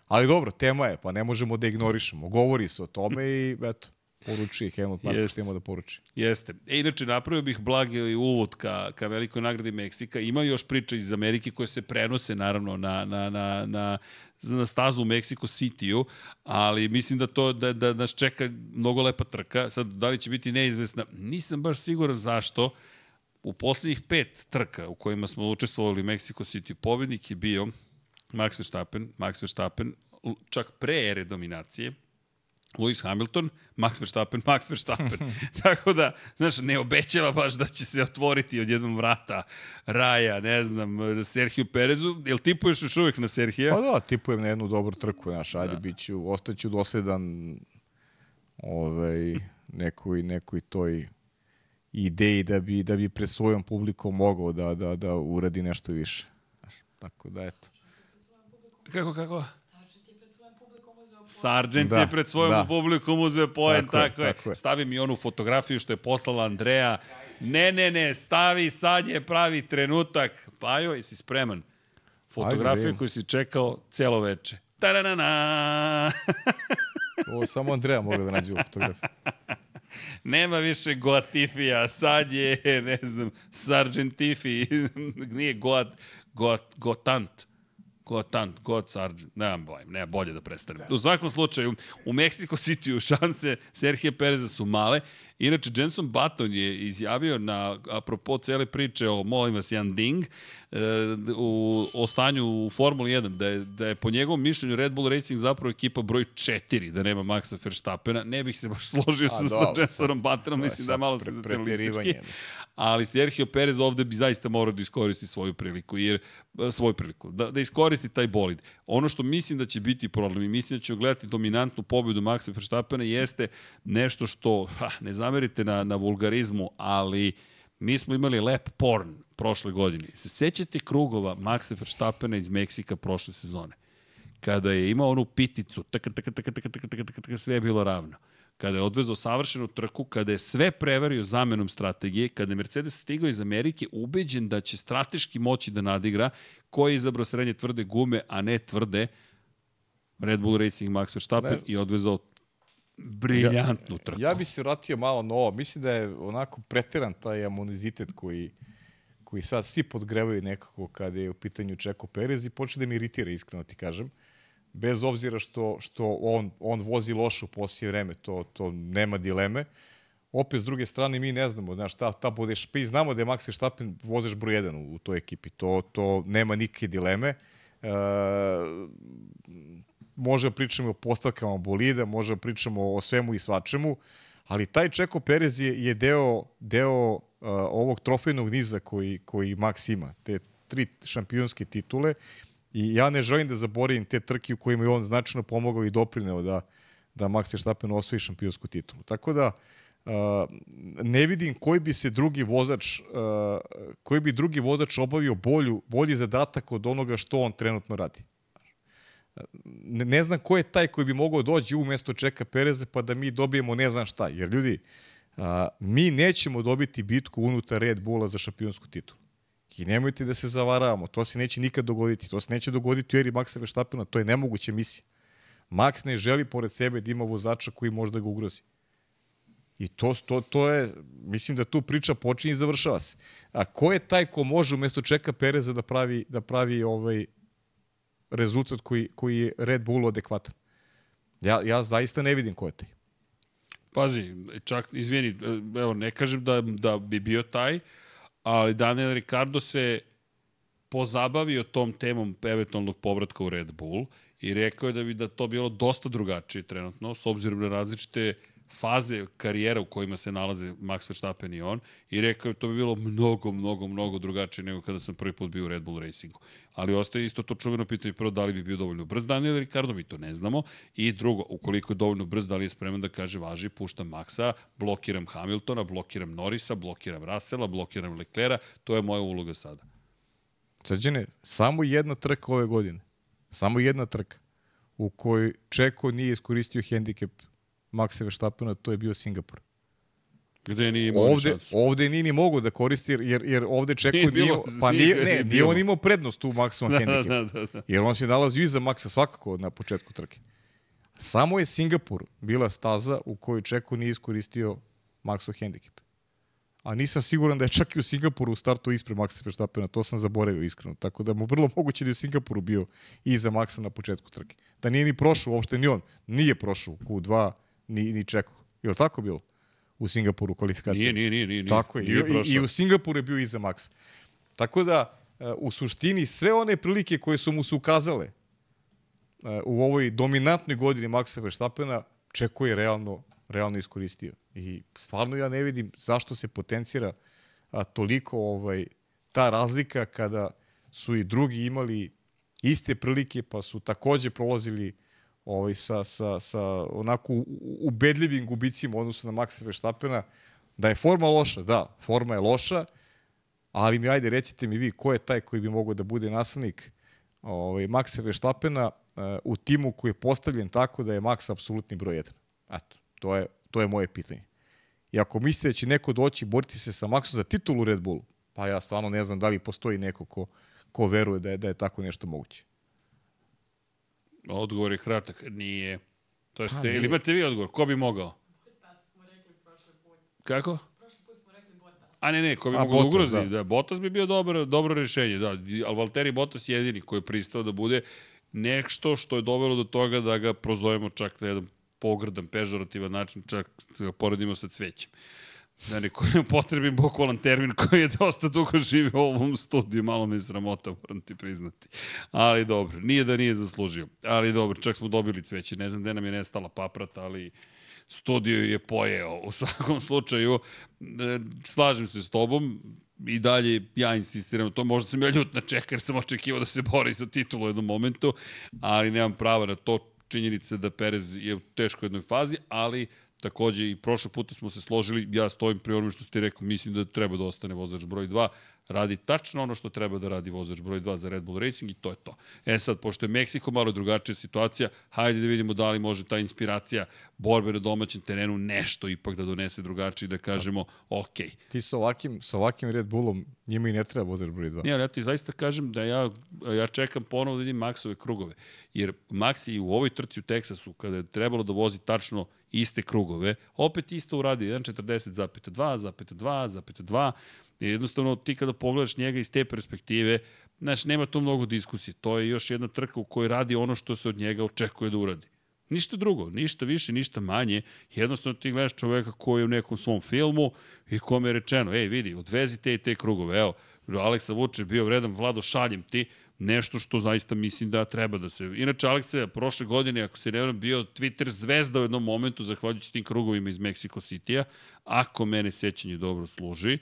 ali dobro, tema je, pa ne možemo da ignorišemo. Govori se o tome i eto, poruči Helmut Marko što da poruči. Jeste. E, inače, napravio bih blagi uvod ka, ka velikoj nagradi Meksika. Ima još priča iz Amerike koje se prenose, naravno, na, na, na, na na stazu u Mexico City-u, ali mislim da to da, da nas čeka mnogo lepa trka. Sad, da li će biti neizvesna, nisam baš siguran zašto, U poslednjih pet trka u kojima smo učestvovali u Mexico City, pobednik je bio Max Verstappen, Max Verstappen, čak pre ere dominacije, Lewis Hamilton, Max Verstappen, Max Verstappen. Tako da, znaš, ne obećava baš da će se otvoriti od jednom vrata Raja, ne znam, Serhiju Perezu. Jel tipuješ još uvek na Serhija? Pa da, tipujem na jednu dobru trku, znaš, ajde, da. bit ću, ostaću dosledan ovaj, nekoj, nekoj toj ideji da bi, da bi pred svojom publikom mogao da, da, da uradi nešto više. Tako da, eto. Kako, kako? Sargent da, je pred svojom da. publikom uzeo poen, tako, tako, je, tako je. Stavi mi onu fotografiju što je poslala Andreja. Ne, ne, ne, stavi, sad je pravi trenutak. Pajo, jesi spreman? Fotografija koju si čekao celo veče. Ta-da-na-na! Ovo samo Andreja mogu da nađe u fotografiju. Nema više Goatifija, sad je, ne znam, Sargentifi, nije Goat, Goat, Gotant. Gotant, God Sargent, nemam bojem, nema bolje da prestanem. U svakom slučaju, u Mexico City šanse Serhije Pereza su male Inače, Jenson Button je izjavio na, apropo cele priče o, molim vas, jedan ding, e, u, o stanju u Formuli 1, da je, da je po njegovom mišljenju Red Bull Racing zapravo ekipa broj 4, da nema Maxa Verstappena. Ne bih se baš složio sa, sa Jensonom Buttonom, mislim da je malo senzacionalistički. Ali Sergio Perez ovde bi zaista morao da iskoristi svoju priliku, jer e, svoju priliku, da, da iskoristi taj bolid. Ono što mislim da će biti problem i mislim da ćemo gledati dominantnu pobedu Maxa Verstappena jeste nešto što, ha, ne zamerite na, na vulgarizmu, ali mi smo imali lep porn prošle godine. Se sećate krugova Maxa Verstappena iz Meksika prošle sezone? Kada je imao onu piticu, tak, tak, tak, tak, tak, tak, tak, tak, tak, sve je bilo ravno kada je odvezao savršenu trku, kada je sve preverio zamenom strategije, kada je Mercedes stigao iz Amerike, ubeđen da će strateški moći da nadigra, koji je izabrao srednje tvrde gume, a ne tvrde Red Bull Racing Max Verstappen ne. i odvezao briljantnu trku. Ja, ja bi se vratio malo na ovo. Mislim da je onako pretiran taj amonizitet koji, koji sad svi podgrevaju nekako kada je u pitanju Čeko Perez i počne da mi iritira, iskreno ti kažem. Bez obzira što, što on, on vozi loše u poslije vreme, to, to nema dileme. Opet, s druge strane, mi ne znamo, znaš, ta, ta budeš, mi znamo da je Max Verstappen vozeš broj 1 u, u toj ekipi, to, to nema nikakve dileme. E, može da pričamo o postavkama bolida, može da pričamo o svemu i svačemu, ali taj Čeko Perez je, je deo, deo uh, ovog trofejnog niza koji, koji Max ima, te tri šampionske titule I ja ne želim da zaboravim te trke u kojima je on značajno pomogao i doprineo da, da Max Verstappen osvoji šampionsku titulu. Tako da, uh, ne vidim koji bi se drugi vozač uh, koji bi drugi vozač obavio bolju, bolji zadatak od onoga što on trenutno radi. Ne, ne znam ko je taj koji bi mogao doći u mesto Čeka Pereza pa da mi dobijemo ne znam šta. Jer ljudi, uh, mi nećemo dobiti bitku unutar Red Bulla za šampionsku titulu. I nemojte da se zavaravamo, to se neće nikad dogoditi. To se neće dogoditi u eri Maxa Verstappena, to je nemoguća misija. Max ne želi pored sebe da ima vozača koji može da ga ugrozi. I to, to, to je, mislim da tu priča počinje i završava se. A ko je taj ko može umesto čeka Pereza da pravi, da pravi ovaj rezultat koji, koji je Red Bullu adekvatan? Ja, ja zaista ne vidim ko je taj. Pazi, čak, izvini, evo, ne kažem da, da bi bio taj, ali Daniel Ricardo se pozabavio tom temom eventualnog povratka u Red Bull i rekao je da bi da to bilo dosta drugačije trenutno, s obzirom na različite faze karijera u kojima se nalaze Max Verstappen i on i rekao to bi bilo mnogo, mnogo, mnogo drugačije nego kada sam prvi put bio u Red Bull Racingu. Ali ostaje isto to čuveno pitanje prvo da li bi bio dovoljno brz Daniel Ricardo, mi to ne znamo. I drugo, ukoliko je dovoljno brz, da li je spreman da kaže važi, puštam Maxa, blokiram Hamiltona, blokiram Norisa, blokiram Russella, blokiram Leclera, to je moja uloga sada. Srđane, samo jedna trka ove godine. Samo jedna trka u kojoj Čeko nije iskoristio hendikep Maxa Verstappena, to je bio Singapur. Gde nije imao ovde, šansu. Ovde nije ni mogu da koristi, jer, jer ovde čekao nije, nije, pa nije, nije, ne, nije on imao prednost u maksimum da, handicap. Da, da, da. Jer on se nalazio iza Maxa svakako na početku trke. Samo je Singapur bila staza u kojoj Čeko nije iskoristio Maxov handicap. A nisam siguran da je čak i u Singapuru u startu ispred Maxa Verstappena, to sam zaboravio iskreno. Tako da mu vrlo moguće da je u Singapuru bio iza Maxa na početku trke. Da nije ni prošao uopšte ni on. Nije prošao Q2, ni, ni Čeku. Je li tako bilo? U Singapuru kvalifikacija. Nije, nije, nije. nije. Tako je. Nije I, I u Singapuru je bio iza Max. Tako da, e, u suštini, sve one prilike koje su mu se ukazale e, u ovoj dominantnoj godini Maxa Verstappena, Čeko je realno, realno iskoristio. I stvarno ja ne vidim zašto se potencira a, toliko ovaj, ta razlika kada su i drugi imali iste prilike, pa su takođe prolazili ovaj, sa, sa, sa onako ubedljivim gubicima odnosu na Maxa Verstappena, da je forma loša, da, forma je loša, ali mi ajde recite mi vi ko je taj koji bi mogao da bude naslednik ovaj, Maxa Verstappena uh, u timu koji je postavljen tako da je Max apsolutni broj 1. Eto, to je, to je moje pitanje. I ako mislite da će neko doći boriti se sa Maxom za titulu Red Bull, pa ja stvarno ne znam da li postoji neko ko, ko veruje da je, da je tako nešto moguće. Odgovor je kratak, nije. To je ste, ili imate vi odgovor, ko bi mogao? Pa smo rekli prošle Kako? A ne, ne, ko bi A, mogo da ugrozi. Da. da. Botas bi bio dobro, dobro rešenje, da. Ali Valtteri Botas je jedini koji je pristao da bude nešto što je dovelo do toga da ga prozovemo čak na jedan pogrdan, pežorativan način, čak da ga poredimo sa cvećem. Da ne potrebim bukvalan termin koji je dosta dugo živio u ovom studiju, malo me je sramota, moram ti priznati. Ali dobro, nije da nije zaslužio. Ali dobro, čak smo dobili cveće, ne znam gde nam je nestala paprata, ali studio je pojeo. U svakom slučaju, e, slažem se s tobom, i dalje ja insistiram to. Možda sam ja ljut na čeka jer sam očekivao da se bori za titulu u jednom momentu, ali nemam prava na to. Činjenica da Perez je u teškoj jednoj fazi, ali takođe i prošle puta smo se složili, ja stojim pri onome što ste rekao, mislim da treba da ostane vozač broj 2, radi tačno ono što treba da radi vozač broj 2 za Red Bull Racing i to je to. E sad, pošto je Meksiko malo drugačija situacija, hajde da vidimo da li može ta inspiracija borbe na domaćem terenu nešto ipak da donese drugačije da kažemo ok. Ti sa ovakvim, sa ovakvim Red Bullom njima i ne treba vozač broj 2. Ne, ali ja ti zaista kažem da ja, ja čekam ponovo da vidim Maxove krugove. Jer Max i u ovoj trci u Teksasu, kada je trebalo da vozi tačno iste krugove, opet isto uradio 1.40 2, 2, 2, Jednostavno, ti kada pogledaš njega iz te perspektive, znaš, nema tu mnogo diskusije. To je još jedna trka u kojoj radi ono što se od njega očekuje da uradi. Ništa drugo, ništa više, ništa manje. Jednostavno ti gledaš čoveka koji je u nekom svom filmu i kome je rečeno, ej vidi, odvezi te i te krugove. Evo, Aleksa Vuče bio vredan, Vlado, šaljem ti nešto što zaista mislim da treba da se... Inače, Aleksa prošle godine, ako se ne bio Twitter zvezda u jednom momentu, zahvaljujući tim krugovima iz Mexico City-a, ako mene sećanje dobro služi,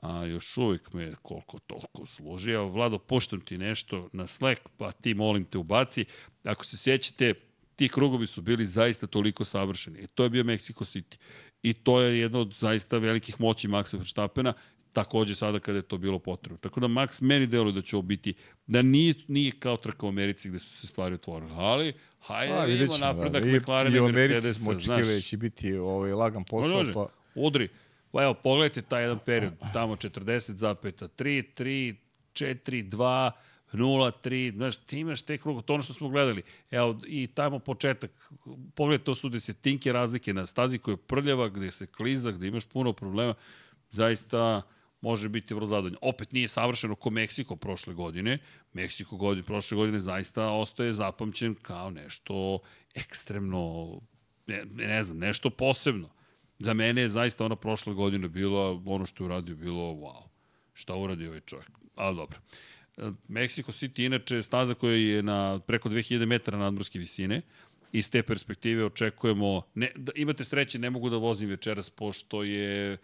a još uvijek me koliko toliko služi. Evo, Vlado, poštam ti nešto na Slack, pa ti molim te ubaci. Ako se sjećate, ti krugovi su bili zaista toliko savršeni. E, to je bio Mexico City. I to je jedna od zaista velikih moći Maxa Verstappena, takođe sada kada je to bilo potrebno. Tako da Max meni deluje da će ovo biti, da nije, nije kao trka u Americi gde su se stvari otvorile, ali hajde A, vidimo napredak da. McLaren i, i Mercedes. smo očekivali da će biti ovaj, lagan posao. Može, pa... Udri. Pa evo, pogledajte taj jedan period, tamo 40,3, 3, 4, 2, 0, 3, znaš, ti imaš te krugo, to ono što smo gledali. Evo, i tamo početak, pogledajte, to su desetinke razlike na stazi koja je prljava, gde se kliza, gde imaš puno problema, zaista može biti vrlo zadovoljno. Opet nije savršeno ko Meksiko prošle godine. Meksiko godine, prošle godine zaista ostaje zapamćen kao nešto ekstremno, ne, ne znam, nešto posebno. Za mene je zaista ona prošle godine bila, ono što je uradio, bilo wow. Šta uradio ovaj čovjek? Ali dobro. Mexico City inače staza koja je na preko 2000 metara nadmorske visine. Iz te perspektive očekujemo, ne, da, imate sreće, ne mogu da vozim večeras pošto je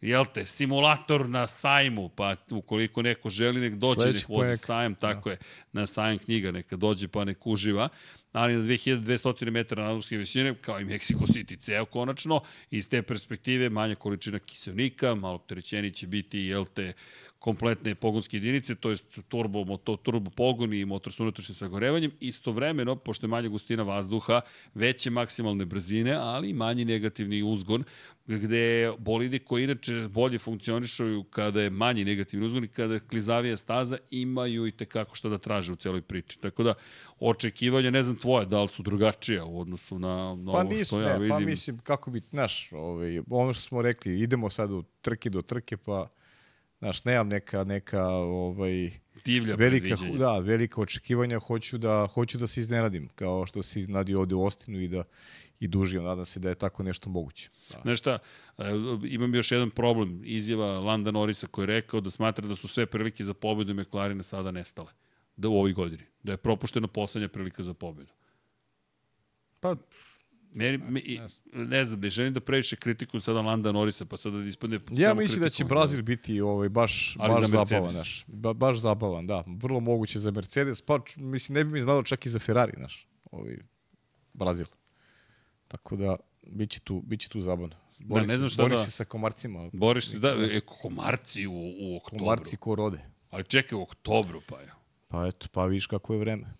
jel te, simulator na sajmu, pa ukoliko neko želi nek dođe, Sledeći nek vozi sajam, tako ja. je, na sajam knjiga, neka dođe pa nek uživa na 2200 metara nadmorske visine, kao i Mexico City ceo konačno, iz te perspektive manja količina kiselnika, malo trećeni će biti, jel te, kompletne pogonske jedinice, to je turbo, moto, turbo pogon i motor sa unutrašnjim sagorevanjem. Istovremeno, pošto je manja gustina vazduha, veće maksimalne brzine, ali manji negativni uzgon, gde bolidi koji inače bolje funkcionišaju kada je manji negativni uzgon i kada je klizavija staza, imaju i tekako šta da traže u celoj priči. Tako da, očekivanja, ne znam tvoje, da li su drugačija u odnosu na, na pa ovo nisu, što ja ne, pa vidim. Pa mislim, kako bi, znaš, ovaj, ono što smo rekli, idemo sad u trke do trke, pa Znaš, nemam neka, neka ovaj, Divlja velika, da, velika očekivanja, hoću da, hoću da se iznenadim, kao što se iznenadio ovde u Ostinu i da i dužio, nadam se da je tako nešto moguće. Da. Znaš šta, e, imam još jedan problem, izjava Landa Norisa koji je rekao da smatra da su sve prilike za pobedu McLarena sada nestale da u ovoj godini, da je propuštena poslednja prilika za pobedu. Pa, Meni, me, ne znam, ne želim da previše kritikujem sada Landa Norisa, pa sada da ispadne... Ja mislim da će Brazil biti ovaj, baš, baš zabavan, naš. Ba, baš zabavan, da. Vrlo moguće za Mercedes, pa mislim, ne bi mi znalo čak i za Ferrari, naš. Ovaj, Brazil. Tako da, bit će tu, bit će tu zabavno. Bori, da, ne znam šta bori da... se sa komarcima. Boriš se, da, e, komarci u, u oktobru. Komarci ko rode. Ali čekaj, u oktobru, pa je. Pa eto, pa vidiš kako je vreme.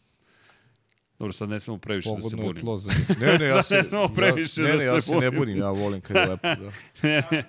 Dobro, sad ne smemo previše Pogodno da se bunimo. Tlo za Ne, ne, ja se, ne smemo previše ja, da ne, se ja se ne bunim, ja volim kad je lepo. Da. ne, ne.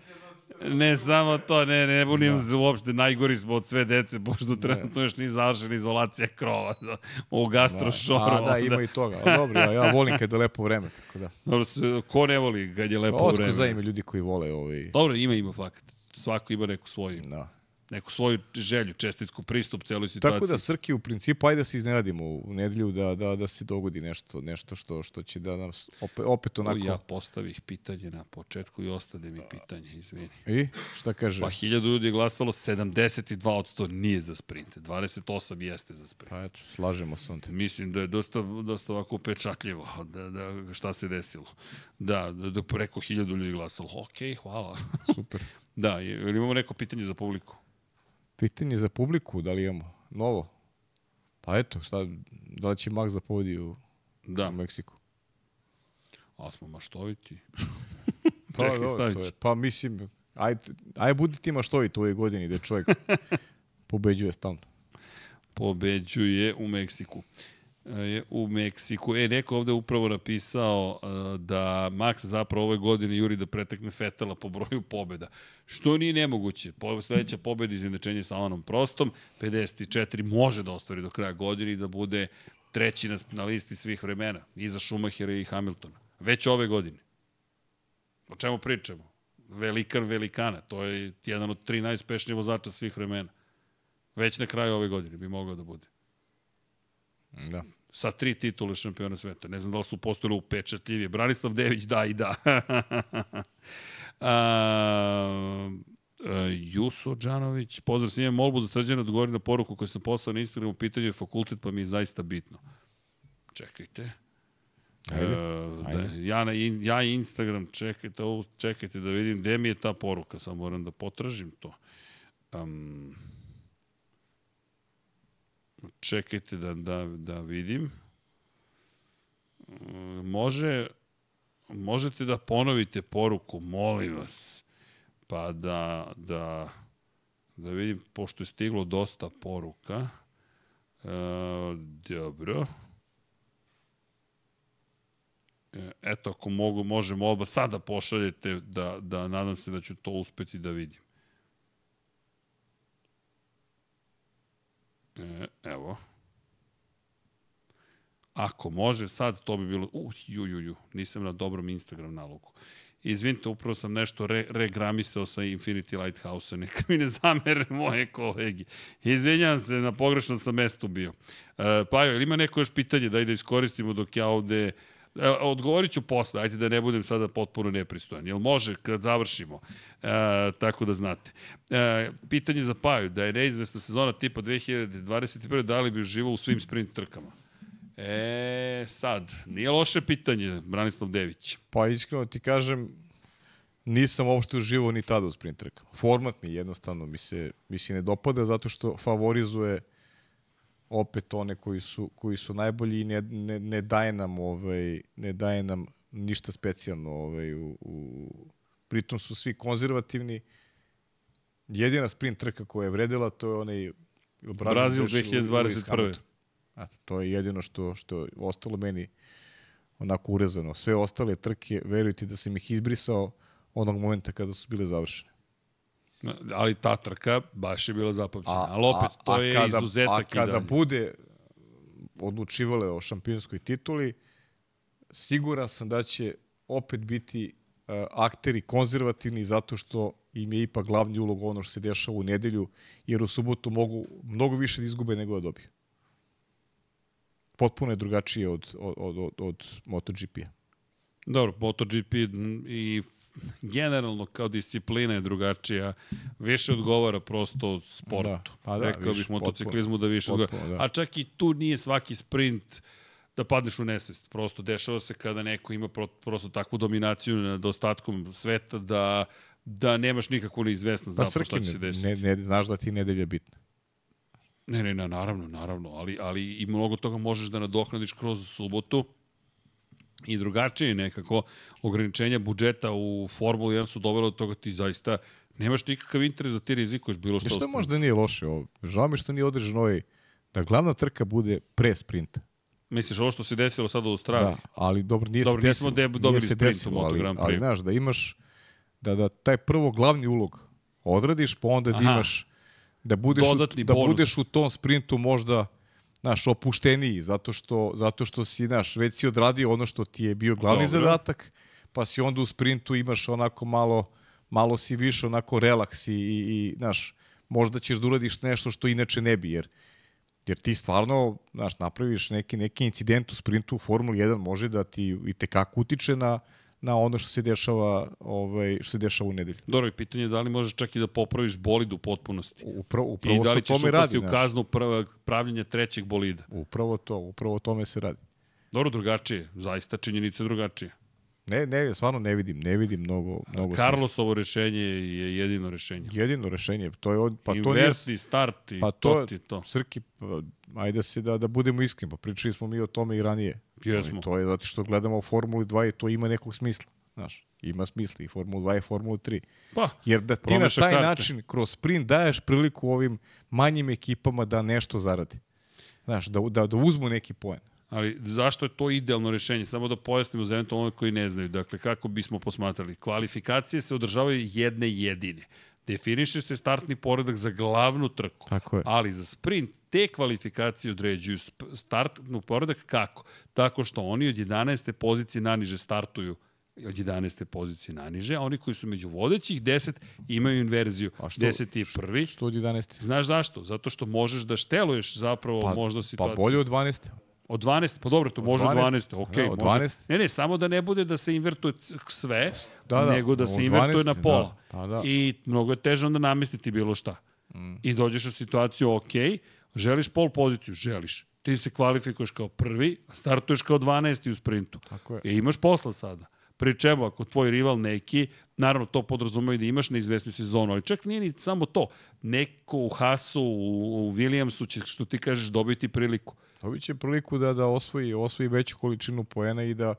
Ne samo to, ne, ne bunim da. uopšte, najgori smo od sve dece, pošto trenutno još nije završena izolacija krova da, u gastrošoru. Da, a, da, ima i toga. A, dobro, ja, ja volim kad je lepo vreme, tako da. Dobro, ko ne voli kad je lepo Otko vreme? Otko za ljudi koji vole ovaj... Dobro, ima, ima fakat. Svako ima neku svoju. Da neku svoju želju, čestitku, pristup celoj situaciji. Tako da Srki u principu ajde da se iznenadimo u nedelju da da da se dogodi nešto nešto što što će da nam opet opet onako Ja postavih pitanje na početku i ostade mi pitanje, izvini. I šta kaže? Pa 1000 ljudi je glasalo, 72% nije za sprint, 28 jeste za sprint. Pa eto, slažemo se onda. Mislim da je dosta dosta ovako upečatljivo da da šta se desilo. Da, da, da preko 1000 ljudi glasalo. Okej, okay, hvala. Super. da, imamo neko pitanje za publiku? Pitanje za publiku, da li imamo novo? Pa eto, šta, da li će Max da povedi u, da. u Meksiku? A smo maštoviti. pa, Čekaj, dobro, je, pa mislim, aj, aj budi ti maštovit u ovoj godini da čovjek pobeđuje stalno. Pobeđuje u Meksiku u Meksiku. E, neko ovde upravo napisao uh, da Max zapravo ove godine juri da pretekne Fetela po broju pobjeda. Što nije nemoguće. Po, sledeća pobjeda izjednačenje sa Alanom Prostom, 54 može da ostvari do kraja godine i da bude treći na, na listi svih vremena, iza Schumachera i Hamiltona. Već ove godine. O čemu pričamo? Velikar velikana. To je jedan od tri najuspešnije vozača svih vremena. Već na kraju ove godine bi mogao da bude. Da sa tri titule šampiona sveta. Ne znam da li su postali upečatljivije. Branislav Dević, da i da. a, a, Juso Đanović, pozdrav svima, molbu za srđana odgovori na poruku koju sam poslao na Instagramu, pitanje je fakultet, pa mi je zaista bitno. Čekajte. Ajde, uh, ajde. Da, ja, na, ja Instagram, čekajte, ovo, čekajte da vidim gde mi je ta poruka, samo moram da potražim to. Um, Čekajte da, da, da vidim. Može, možete da ponovite poruku, molim vas. Pa da, da, da vidim, pošto je stiglo dosta poruka. E, dobro. E, eto, ako mogu, možemo oba sada pošaljete da, da nadam se da ću to uspeti da vidim. E, evo. Ako može sad, to bi bilo... Uh, ju, ju, ju. Nisam na dobrom Instagram nalogu. Izvinite, upravo sam nešto re, regramisao sa Infinity Lighthouse-a. Neka mi ne zamere moje kolegi. Izvinjam se, na pogrešnom sam mestu bio. E, pa jo, ili ima neko još pitanje da ide iskoristimo dok ja ovde E, odgovorit ću posle, ajte da ne budem sada potpuno nepristojan. Jel može kad završimo? E, tako da znate. E, pitanje za Paju, da je neizvesta sezona tipa 2021. da li bi uživao u svim sprint trkama? E, sad, nije loše pitanje, Branislav Dević. Pa iskreno ti kažem, nisam uopšte uživao ni tada u sprint trkama. Format mi jednostavno mi se, mi se ne dopada zato što favorizuje opet one koji su, koji su najbolji i ne, ne, ne daje nam ovaj ne daje nam ništa specijalno ovaj u, u pritom su svi konzervativni jedina sprint trka koja je vredila to je onaj Brazil, Brazil 2021. A, to je jedino što što je ostalo meni onako urezano. Sve ostale trke, verujte da sam ih izbrisao onog momenta kada su bile završene. Ali ta trka baš je bila zapamćena. Ali opet, to a, a je kada, izuzetak a kada bude odlučivale o šampionskoj tituli, siguran sam da će opet biti uh, akteri konzervativni zato što im je ipak glavni ulog ono što se dešava u nedelju, jer u subotu mogu mnogo više da izgube nego da dobiju. Potpuno je drugačije od, od, od, od, od MotoGP-a. Dobro, MotoGP i generalno kao disciplina je drugačija, više odgovara prosto sportu. Da, pa da, Rekao bih motociklizmu da više potpuno, odgovara. Da. A čak i tu nije svaki sprint da padneš u nesvest. Prosto dešava se kada neko ima prosto takvu dominaciju nad ostatkom sveta da da nemaš nikakvu neizvestnost pa, zapravo šta će se desiti. Ne, ne, znaš da ti nedelja bitna. Ne, ne, ne, naravno, naravno, ali, ali i mnogo toga možeš da nadoknadiš kroz subotu, i drugačije nekako ograničenja budžeta u Formuli 1 su dovelo do toga ti zaista nemaš nikakav interes da ti rizikuješ bilo što. Što možda nije loše ovo. Žao mi što nije održan ovaj da glavna trka bude pre sprinta. Misliš ovo što se desilo sad u Australiji? Da, ali dobro, nije dobro, se desilo. Dobro, nismo dobili sprint u Moto Grand Prix. Ali, znaš, da imaš da, da taj prvo glavni ulog odradiš, pa onda da imaš da budeš, u- Dodatni da bonus. budeš u tom sprintu možda naš opušteniji, zato što, zato što si, naš, već si odradio ono što ti je bio glavni Dobro. zadatak, pa si onda u sprintu imaš onako malo, malo si više onako relaks i, i, znaš, možda ćeš da uradiš nešto što inače ne bi, jer jer ti stvarno, znaš, napraviš neki, neki incident u sprintu u Formuli 1 može da ti i tekako utiče na, na ono što se dešava, ovaj, što se dešava u nedelju. Dobro, i pitanje je da li možeš čak i da popraviš bolid u potpunosti. Upravo, I upravo da se li ćeš tome radi. u kaznu prva, pravljenja trećeg bolida. Upravo to, upravo o tome se radi. Dobro, drugačije. Zaista činjenica je drugačije. Ne, ne, stvarno ne vidim, ne vidim mnogo, mnogo. Carlosovo rešenje je jedino rešenje. Jedino rešenje, to je, od, pa to nije, Inversi, start i pa to, to, to. Srki, pa, ajde se da, da budemo iskreni, pa pričali smo mi o tome i ranije. Jesmo. I to je zato što gledamo Formulu 2 i to ima nekog smisla. Znaš, ima smisla i Formula 2 i Formula 3. Pa, Jer da ti na taj karte. način kroz sprint daješ priliku ovim manjim ekipama da nešto zaradi. Znaš, da, da, da uzmu neki poen. Ali zašto je to idealno rešenje? Samo da pojasnimo za eventualno one koji ne znaju. Dakle, kako bismo posmatrali? Kvalifikacije se održavaju jedne jedine. Definiše se startni poredak za glavnu trku. Tako je. Ali za sprint te kvalifikacije određuju startnu poredak kako? Tako što oni od 11. pozicije naniže startuju od 11. pozicije naniže, a oni koji su među vodećih 10 imaju inverziju. A što- 10. je prvi. Što od 11. Znaš zašto? Zato što možeš da šteluješ zapravo Pa, možda pa situaciju. bolje od 12. Od 12, pa dobro, to može od 12, 12, okej. da, od može. 12. Ne, ne, samo da ne bude da se invertuje sve, Da, da, nego da se od invertuje 12, na pola. da, pa da. I mnogo je teže onda namestiti bilo šta. Mm. I dođeš u situaciju, ok, želiš pol poziciju, želiš. Ti se kvalifikuješ kao prvi, a startuješ kao 12 u sprintu. Tako je. I imaš posla sada. Pri čemu, ako tvoj rival neki, naravno to podrazumaju da imaš neizvesnu sezonu, ali čak nije ni samo to. Neko u Hasu, u, u Williamsu će, što ti kažeš, dobiti priliku. Dobit će priliku da, da osvoji, osvoji veću količinu poena i da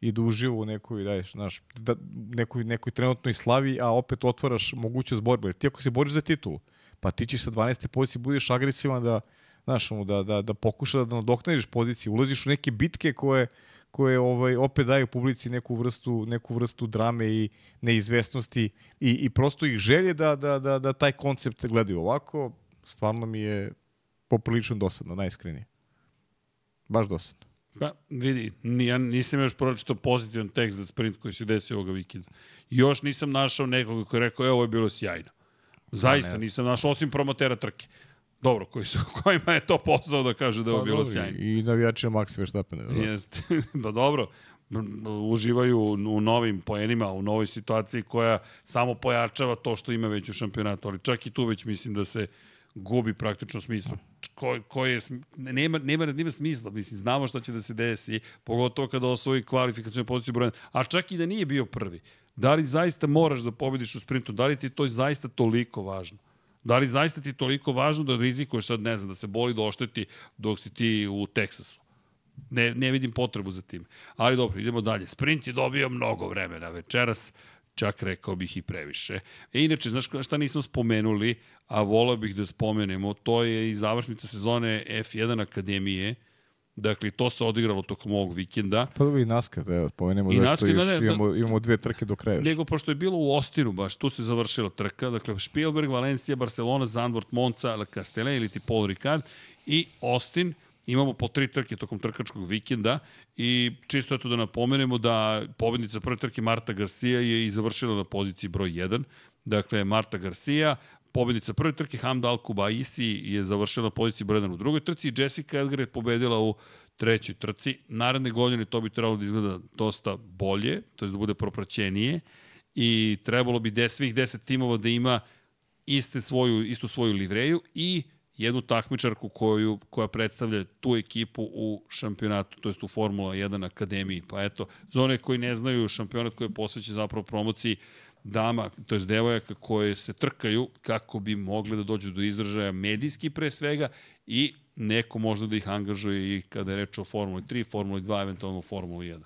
i da uživa u nekoj, daješ, znaš, da, nekoj, nekoj trenutnoj slavi, a opet otvaraš mogućnost borbe. Ti ako se boriš za titulu, pa ti ćeš sa 12. pozicije budeš agresivan da, znaš, da, da, da pokuša da nadoknadiš pozicije, ulaziš u neke bitke koje, koje ovaj opet daju publici neku vrstu neku vrstu drame i neizvesnosti i, i prosto ih želje da, da, da, da taj koncept gledaju ovako stvarno mi je poprilično dosadno najiskrenije baš dosadno Pa, vidi, ja nisam još pročitao pozitivan tekst za sprint koji se desio ovoga vikenda. Još nisam našao nekoga koji je rekao, evo, ovo je bilo sjajno. Zaista, ne. nisam našao, osim promotera trke. Dobro, koji su, kojima je to posao da kaže da je ovo bilo Pa dobro, sjajno. I navijačima Max Verstappen. Da. Jeste. pa dobro, uživaju u novim poenima, u novoj situaciji koja samo pojačava to što ima već u šampionatu, ali čak i tu već mislim da se gubi praktično smisla. Ko, ko je, nema, nema, nema smisla, mislim, znamo šta će da se desi, pogotovo kada osvoji kvalifikacijnu poziciju broja, a čak i da nije bio prvi. Da li zaista moraš da pobediš u sprintu? Da li ti je to zaista toliko važno? Da li zaista ti je toliko važno da rizikuješ sad, ne znam, da se boli da ošteti dok si ti u Teksasu? Ne, ne vidim potrebu za tim. Ali dobro, idemo dalje. Sprint je dobio mnogo vremena večeras, čak rekao bih i previše. E, inače, znaš šta nismo spomenuli, a volao bih da spomenemo, to je i završnica sezone F1 Akademije, Dakle, to se odigralo tokom ovog vikenda. Pa dobro i NASCAR, evo, pomenemo I da NASCAR, što još da, da, da. imamo, imamo dve trke do kraja. Nego, pošto je bilo u Ostinu baš, tu se završila trka, dakle, Spielberg, Valencija, Barcelona, Zandvoort, Monza, La Castellet ili ti Paul Ricard i Austin, imamo po tri trke tokom trkačkog vikenda i čisto eto da napomenemo da pobednica prve trke Marta Garcia je i završila na poziciji broj 1. Dakle, Marta Garcia, pobednica prve trke Hamda Kubaisi je završila na poziciji broj 1 u drugoj trci i Jessica Edgar je pobedila u trećoj trci. Naredne godine to bi trebalo da izgleda dosta bolje, to je da bude propraćenije i trebalo bi de, svih 10 timova da ima iste svoju, istu svoju livreju i jednu takmičarku koju, koja predstavlja tu ekipu u šampionatu, to jest u Formula 1 akademiji. Pa eto, za one koji ne znaju, šampionat koji je posvećen zapravo promociji dama, to jest devojaka koje se trkaju kako bi mogle da dođu do izražaja medijski pre svega i neko možda da ih angažuje i kada je reč o Formuli 3, Formuli 2, eventualno Formuli 1.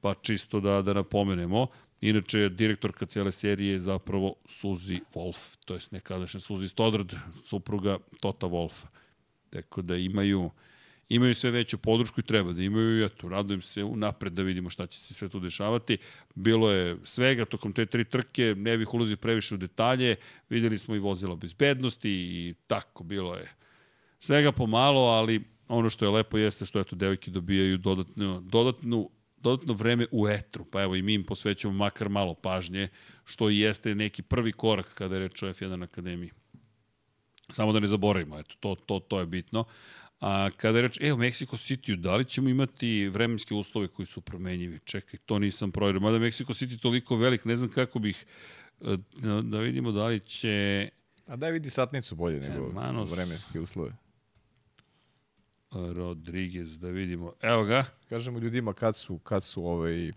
Pa čisto da, da napomenemo, Inače, direktorka cijele serije je zapravo Suzy Wolf, to jest nekadašnja Suzy Stoddard, supruga Tota Wolfa. Tako da imaju, imaju sve veću podršku i treba da imaju i eto, radujem se unapred da vidimo šta će se sve tu dešavati. Bilo je svega tokom te tri trke, ne bih ulazio previše u detalje, videli smo i vozila bezbednosti i tako, bilo je svega pomalo, ali ono što je lepo jeste što eto devojke dobijaju dodatnu, dodatnu dodatno vreme u etru, pa evo i mi im posvećamo makar malo pažnje, što i jeste neki prvi korak kada je reč o F1 Akademiji. Samo da ne zaboravimo, eto, to, to, to je bitno. A kada je reč, e, u Mexico City, da li ćemo imati vremenske uslove koji su promenjivi? Čekaj, to nisam provjerio. Mada Mexico City toliko velik, ne znam kako bih, e, da vidimo da li će... A daj vidi satnicu bolje nego Manos... vremenske uslove. Rodriguez, da vidimo. Evo ga. Kažemo ljudima kad su, kad su ovaj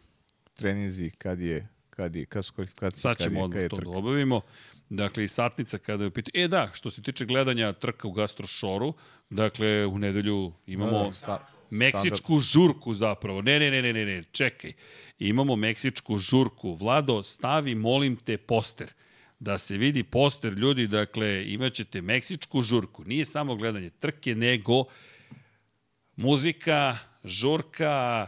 treninzi, kad je, kad je, kad su kvalifikacije, Sad ćemo odmah to da obavimo. Dakle, i satnica kada je u pitanju. E da, što se tiče gledanja trka u Gastrošoru, dakle, u nedelju imamo da, sta, meksičku žurku zapravo. Ne, ne, ne, ne, ne, ne, čekaj. Imamo meksičku žurku. Vlado, stavi, molim te, poster da se vidi poster ljudi, dakle, imaćete meksičku žurku. Nije samo gledanje trke, nego muzika, žurka,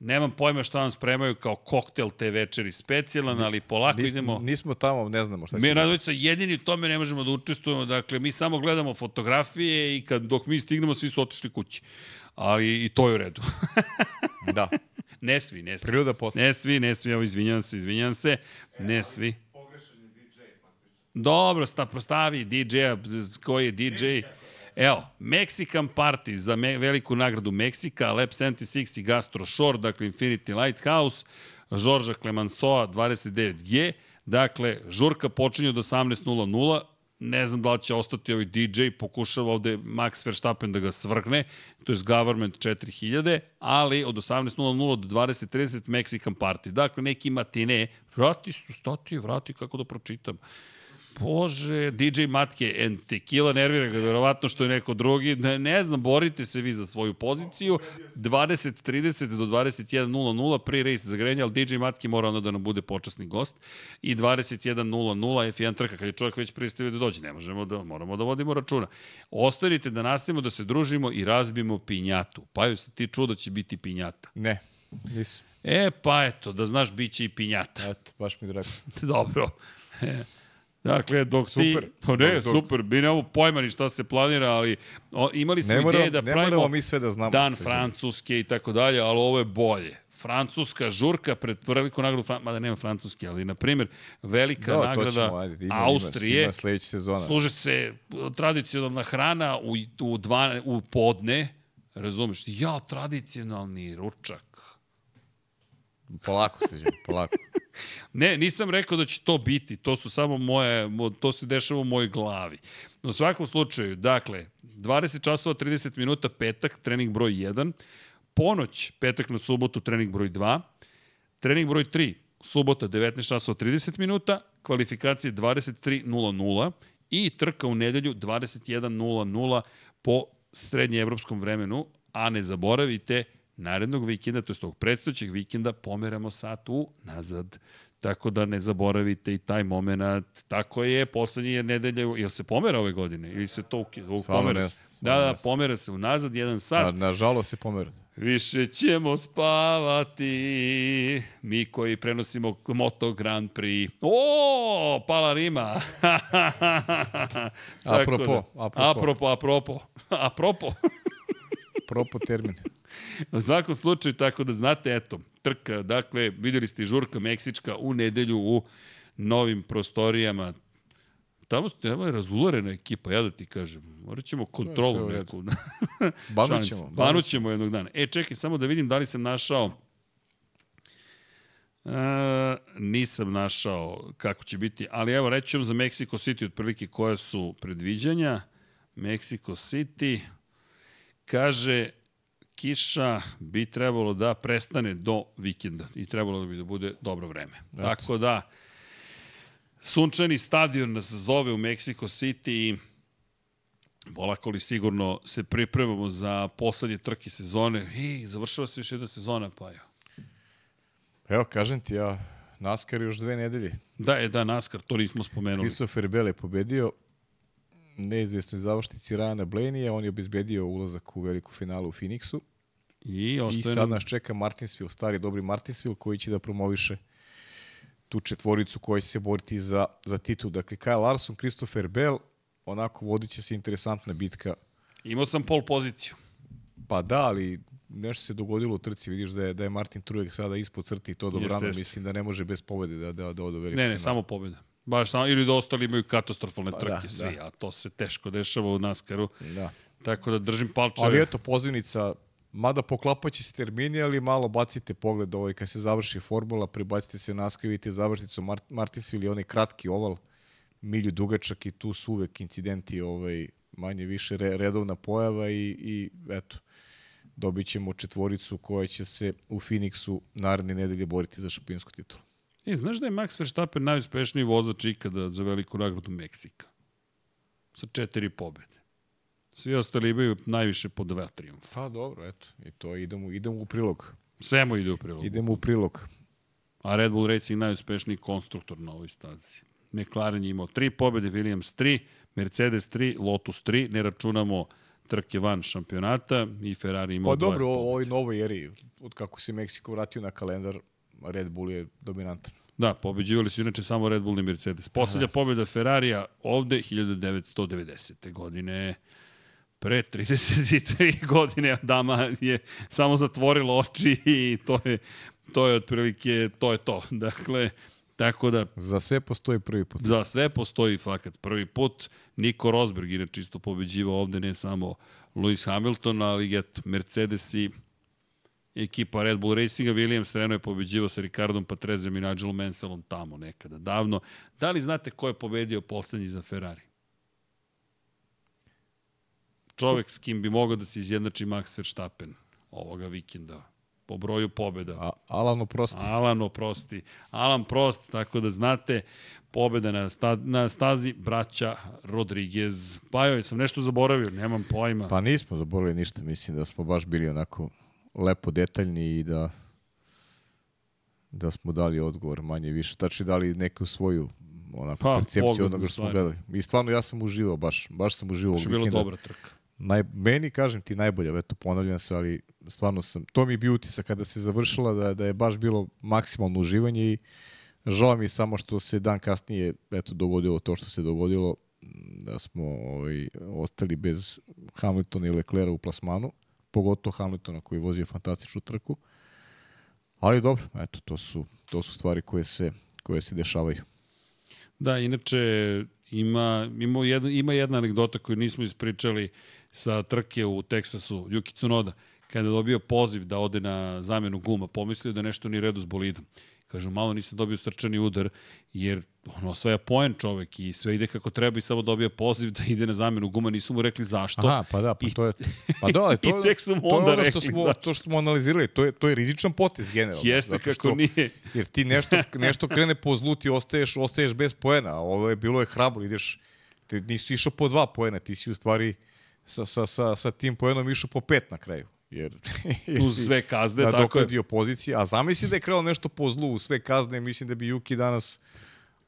Nemam pojma šta nam spremaju kao koktel te večeri specijalan, ali polako Nis, idemo... Nismo tamo, ne znamo šta će. Mi radovica jedini u tome ne možemo da učestvujemo, dakle mi samo gledamo fotografije i kad dok mi stignemo svi su otišli kući. Ali i to je u redu. da. Ne svi, ne svi. Priroda posle. Ne svi, ne svi, evo izvinjam se, izvinjam se. Ne svi. Dobro, sta, prostavi DJ-a, koji je DJ. Evo, Mexican Party za me, veliku nagradu Meksika, Lab 76 i Gastro Shore, dakle Infinity Lighthouse, Žorža Clemensoa 29G, dakle, žurka počinje od 18.00, ne znam da li će ostati ovaj DJ, pokušava ovde Max Verstappen da ga svrgne, to je Government 4000, ali od 18.00 do 20.30 Mexican Party. Dakle, neki matine, vrati, stati, vrati, kako da pročitam. Bože, DJ Matke and Tequila nervira ga, verovatno što je neko drugi. Ne, ne znam, borite se vi za svoju poziciju. 20.30 do 21.00 pre race zagrenja, ali DJ Matke mora onda da nam bude počasni gost. I 21.00 F1 trka, kad je čovjek već pristavio da dođe. Ne možemo da, moramo da vodimo računa. Ostanite da nastavimo da se družimo i razbimo pinjatu. Pa ju se ti čuo da će biti pinjata. Ne, nisam. E, pa eto, da znaš, bit će i pinjata. Eto, baš mi drago. Dobro. Dakle, dok super. ti... Pa ne, dok... super, mi nemamo pojma ni šta se planira, ali o, imali smo ne mora, ideje da ne pravimo mi sve da znamo dan Francuske i tako dalje, ali ovo je bolje. Francuska žurka pred veliku nagradu, Fran... mada nema francuske, ali na primjer velika da, nagrada ćemo, ajde, ima, Austrije, ima, ima sezona. služi se tradicionalna hrana u, u, dva, u podne, razumeš, ja, tradicionalni ručak. Polako se polako. Ne, nisam rekao da će to biti, to su samo moje, to se dešava u mojoj glavi. U svakom slučaju, dakle, 20 časova 30 minuta petak, trening broj 1, ponoć, petak na subotu, trening broj 2, trening broj 3, subota 19 časova 30 minuta, kvalifikacije 23.00 i trka u nedelju 21.00 po srednjeevropskom vremenu, a ne zaboravite, narednog vikenda, to je tog predstavćeg vikenda, pomeramo sat u nazad. Tako da ne zaboravite i taj moment. Tako je, poslednje nedelje, jel se pomera ove godine? Ili se to ukida? Pomera se. Da, da, pomera se unazad jedan sat. Na, nažalost se pomera. Više ćemo spavati, mi koji prenosimo Moto Grand Prix. O, pala Rima. apropo, da, apropo. Apropo, apropo. apropo. apropo termin. U svakom slučaju, tako da znate, eto, trka, dakle, videli ste Žurka Meksička u nedelju u novim prostorijama. Tamo, tamo je razularena ekipa, ja da ti kažem. Morat ćemo kontrolu neku. Banu ćemo. Banu ćemo jednog dana. E, čekaj, samo da vidim da li sam našao Uh, nisam našao kako će biti, ali evo reći vam za Mexico City otprilike koje su predviđanja. Mexico City kaže kiša bi trebalo da prestane do vikenda i trebalo bi da bude dobro vreme. Eto. Tako da, sunčani stadion nas zove u Mexico City i polako li sigurno se pripremamo za poslednje trke sezone. I završava se još jedna sezona, pa jo. Evo, kažem ti ja, NASCAR još dve nedelje. Da, je da, NASCAR, to nismo spomenuli. Christopher Bell je pobedio, neizvestnoj završnici Rajana Blaney, on je obezbedio ulazak u veliku finalu u Phoenixu. I, I sad nas čeka Martinsville, stari dobri Martinsville, koji će da promoviše tu četvoricu koja će se boriti za, za titul. Dakle, Kyle Larson, Christopher Bell, onako vodit će se interesantna bitka. Imao sam pol poziciju. Pa da, ali nešto se dogodilo u trci, vidiš da je, da je Martin Trujek sada ispod crte i to dobrano, Jeste, jeste. mislim da ne može bez pobede da, da, da ode u veliku Ne, ne, finalu. samo pobjeda. Baš samo, ili da ostali imaju katastrofalne Pa trke, da, svi, da. a to se teško dešava u Naskaru. Da. Tako da držim palčeve. Ali eto, pozivnica, mada poklapaće se termini, ali malo bacite pogled ovaj, kad se završi formula, prebacite se na vidite završnicu Mart Martinsville i onaj kratki oval, milju dugačak i tu su uvek incidenti ovaj, manje više re, redovna pojava i, i eto, dobit ćemo četvoricu koja će se u Phoenixu naredne nedelje boriti za šampionsku titulu. E, znaš da je Max Verstappen najuspešniji vozač ikada za veliku nagradu Meksika? Sa četiri pobjede. Svi ostali imaju najviše po dva triumfa. Pa dobro, eto, i to idemo, idemo u prilog. Sve mu ide u prilog. Idemo u prilog. A Red Bull Racing najuspešniji konstruktor na ovoj stazi. McLaren je imao tri pobjede, Williams 3, Mercedes 3, Lotus 3, ne računamo trke van šampionata i Ferrari imao Pa dvoje dobro, u ovoj novoj eri, od kako se Meksiko vratio na kalendar, Red Bull je dominantan. Da, pobeđivali su inače samo Red Bull i Mercedes. Poslednja pobjeda Ferrarija ovde 1990. godine. Pre 33 godine dama je samo zatvorila oči i to je, to je otprilike, to je to. Dakle, tako da Za sve postoji prvi put. za sve postoji fakat. Prvi put Niko Rosberg inače isto pobeđivao ovde ne samo Lewis Hamilton, ali eto, Mercedes i ekipa Red Bull Racinga, Williams Renault je pobeđivao sa Ricardom Patrezem i Nigel Mansellom tamo nekada, davno. Da li znate ko je pobedio poslednji za Ferrari? Čovek s kim bi mogao da se izjednači Max Verstappen ovoga vikenda po broju pobjeda. A, Alan oprosti. Alan oprosti. Alan Prost, tako da znate, pobjeda na, sta, na stazi braća Rodriguez. Pa joj, sam nešto zaboravio, nemam pojma. Pa nismo zaboravili ništa, mislim da smo baš bili onako lepo detaljni i da da smo dali odgovor manje više. Tači dali neku svoju onako Pa, percepciju onoga što smo gledali. I stvarno ja sam uživao baš, baš sam uživao Baš je ovog bila vikenda. dobra trka. Naj, meni, kažem ti, najbolja, eto, ponavljam se, ali stvarno sam, to mi je bio utisak kada se završila, da, da je baš bilo maksimalno uživanje i žao mi je samo što se dan kasnije, eto, dogodilo to što se dogodilo, da smo ovaj, ostali bez Hamiltona i Leclera u plasmanu, pogotovo Hamiltona koji je vozio fantastičnu trku. Ali dobro, eto, to su, to su stvari koje se, koje se dešavaju. Da, inače ima, ima, jedna, ima jedna anegdota koju nismo ispričali sa trke u Teksasu, Yuki Tsunoda, kada je dobio poziv da ode na zamenu guma, pomislio da nešto nije redu s bolidom. Kažu, malo nisam dobio srčani udar, jer ono, osvaja poen čovek i sve ide kako treba i samo dobija poziv da ide na zamenu guma, nisu mu rekli zašto. Aha, pa da, pa I- to je... Pa da, to, I tek su mu onda ono što rekli smo, zašto. to što smo analizirali, to je, to je rizičan potez generalno. Jeste zato kako što- nije. Jer ti nešto, nešto krene po zlu, ti ostaješ, ostaješ bez poena, ovo je bilo je hrabro, ideš, ti nisi išao po dva poena, ti si u stvari sa, sa, sa, sa tim poenom išao po pet na kraju. Jer, Uz sve kazne, tako je. pozicije, a zamisli da je krenuo nešto po zlu, sve kazne, mislim da bi Juki danas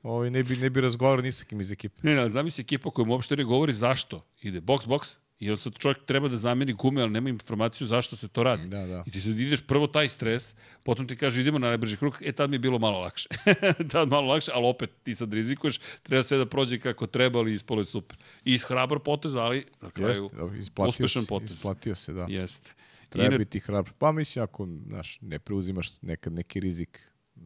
ovaj, ne, bi, ne bi razgovarao ni sa kim iz ekipe. Ne, ne, zamisli ekipa koja mu uopšte ne govori zašto. Ide box, box, i onda sad čovjek treba da zameni gume, ali nema informaciju zašto se to radi. Da, da. I ti sad ideš prvo taj stres, potom ti kaže idemo na najbrži krug, e tad mi je bilo malo lakše. tad malo lakše, ali opet ti sad rizikuješ, treba sve da prođe kako treba, ali ispalo je super. I hrabar potez, ali na kraju Jeste, da, uspešan potez. Isplatio se, da. Jeste. Treba Ina- biti hrabar. Pa mislim, ako znaš, ne preuzimaš nekad neki rizik,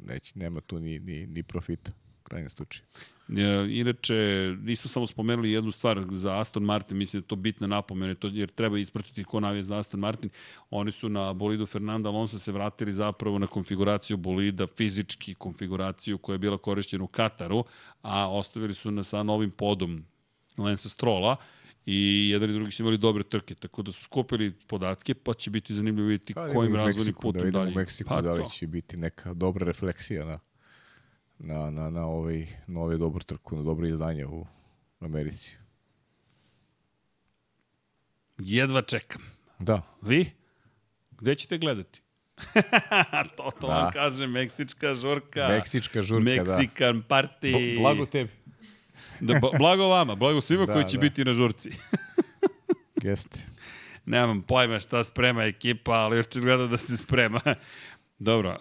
neć, nema tu ni, ni, ni profita, u krajnjem slučaju. E, Inače, nismo samo spomenuli jednu stvar za Aston Martin, mislim da je to bitna napomena, to, jer treba ispratiti ko navije za Aston Martin. Oni su na bolidu Fernanda Alonso se vratili zapravo na konfiguraciju bolida, fizički konfiguraciju koja je bila korišćena u Kataru, a ostavili su na sa novim podom Lensa Strola i jedan i drugi su imali dobre trke, tako da su skupili podatke, pa će biti zanimljivo vidjeti Pa, kojim razvojnim Meksiku, putem da vidimo dalje. u Meksiku, pa, da li će biti neka dobra refleksija na, na, na, na, ovaj, na ovaj trku, na dobro izdanje u Americi. Jedva čekam. Da, Vi? Gde ćete gledati? to, to Da. vam kaže, meksička žurka. Meksička žurka, da. Meksikan party. Bo- Blago tebi. Da, blago vama, blago svima da, koji će da. biti na žurci. Jeste. Nemam pojma šta sprema ekipa, ali očigledno da se sprema. Dobro,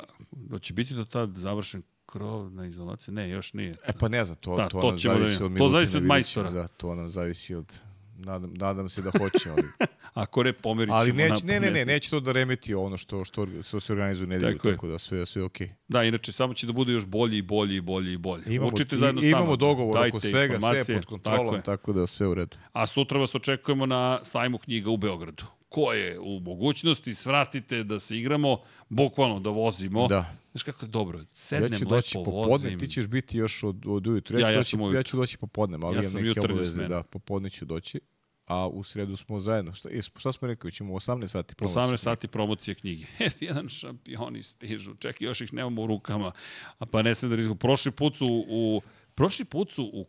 će biti do tad završen krov na izolaciju? Ne, još nije. E pa ne znam, to, da, to, to nam zavisi da od To zavisi od majstora. Da, to nam zavisi od Nadam, nadam se da hoće, ali... Ako ne, pomerit ćemo ali neć, ne, ne, ne, neće to da remeti ono što, što, što se organizuje nedelju, tako, tako da sve, sve okej. Okay. Da, inače, samo će da bude još bolji i bolji i bolji i bolji. Imamo, Učite zajedno i, s nama. Imamo dogovor Dajte oko svega, sve pod kontrolom, tako, tako da sve u redu. A sutra vas očekujemo na sajmu knjiga u Beogradu ko je u mogućnosti, svratite da se igramo, bukvalno da vozimo. Da. Znaš kako je dobro, sednem ja ću doći lepo, popodne, vozim. Ti ćeš biti još od, od ujutru. Ja, ja, ja, doći, ja ću doći popodne, ali ja imam neke obaveze da popodne ću doći a u sredu smo zajedno. Šta, šta smo rekli, ćemo 18 sati promocije? 18 sati promocije knjige. F1 šampioni stižu, čekaj, još ih nemamo u rukama, a pa ne sam da rizgu. Prošli put su, u, prošli put su, u,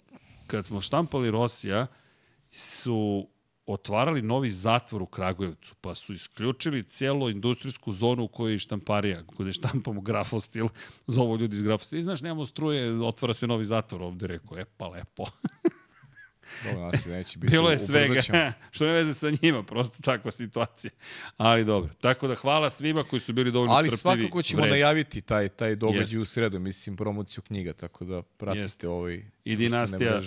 kad smo štampali Rosija, su otvarali novi zatvor u Kragujevcu, pa su isključili cijelu industrijsku zonu u kojoj je štamparija, gde štampamo grafostil, zovu ljudi iz grafostil. I znaš, nemamo struje, otvara se novi zatvor ovde, rekao, e pa lepo. Dobro, nas neće biti. Bilo je svega, što ne veze sa njima, prosto takva situacija. Ali dobro, tako da hvala svima koji su bili dovoljno Ali strpljivi. Ali svakako ćemo vred. najaviti taj, taj događaj u sredu, mislim, promociju knjiga, tako da pratite Jest. ovaj... I dinastija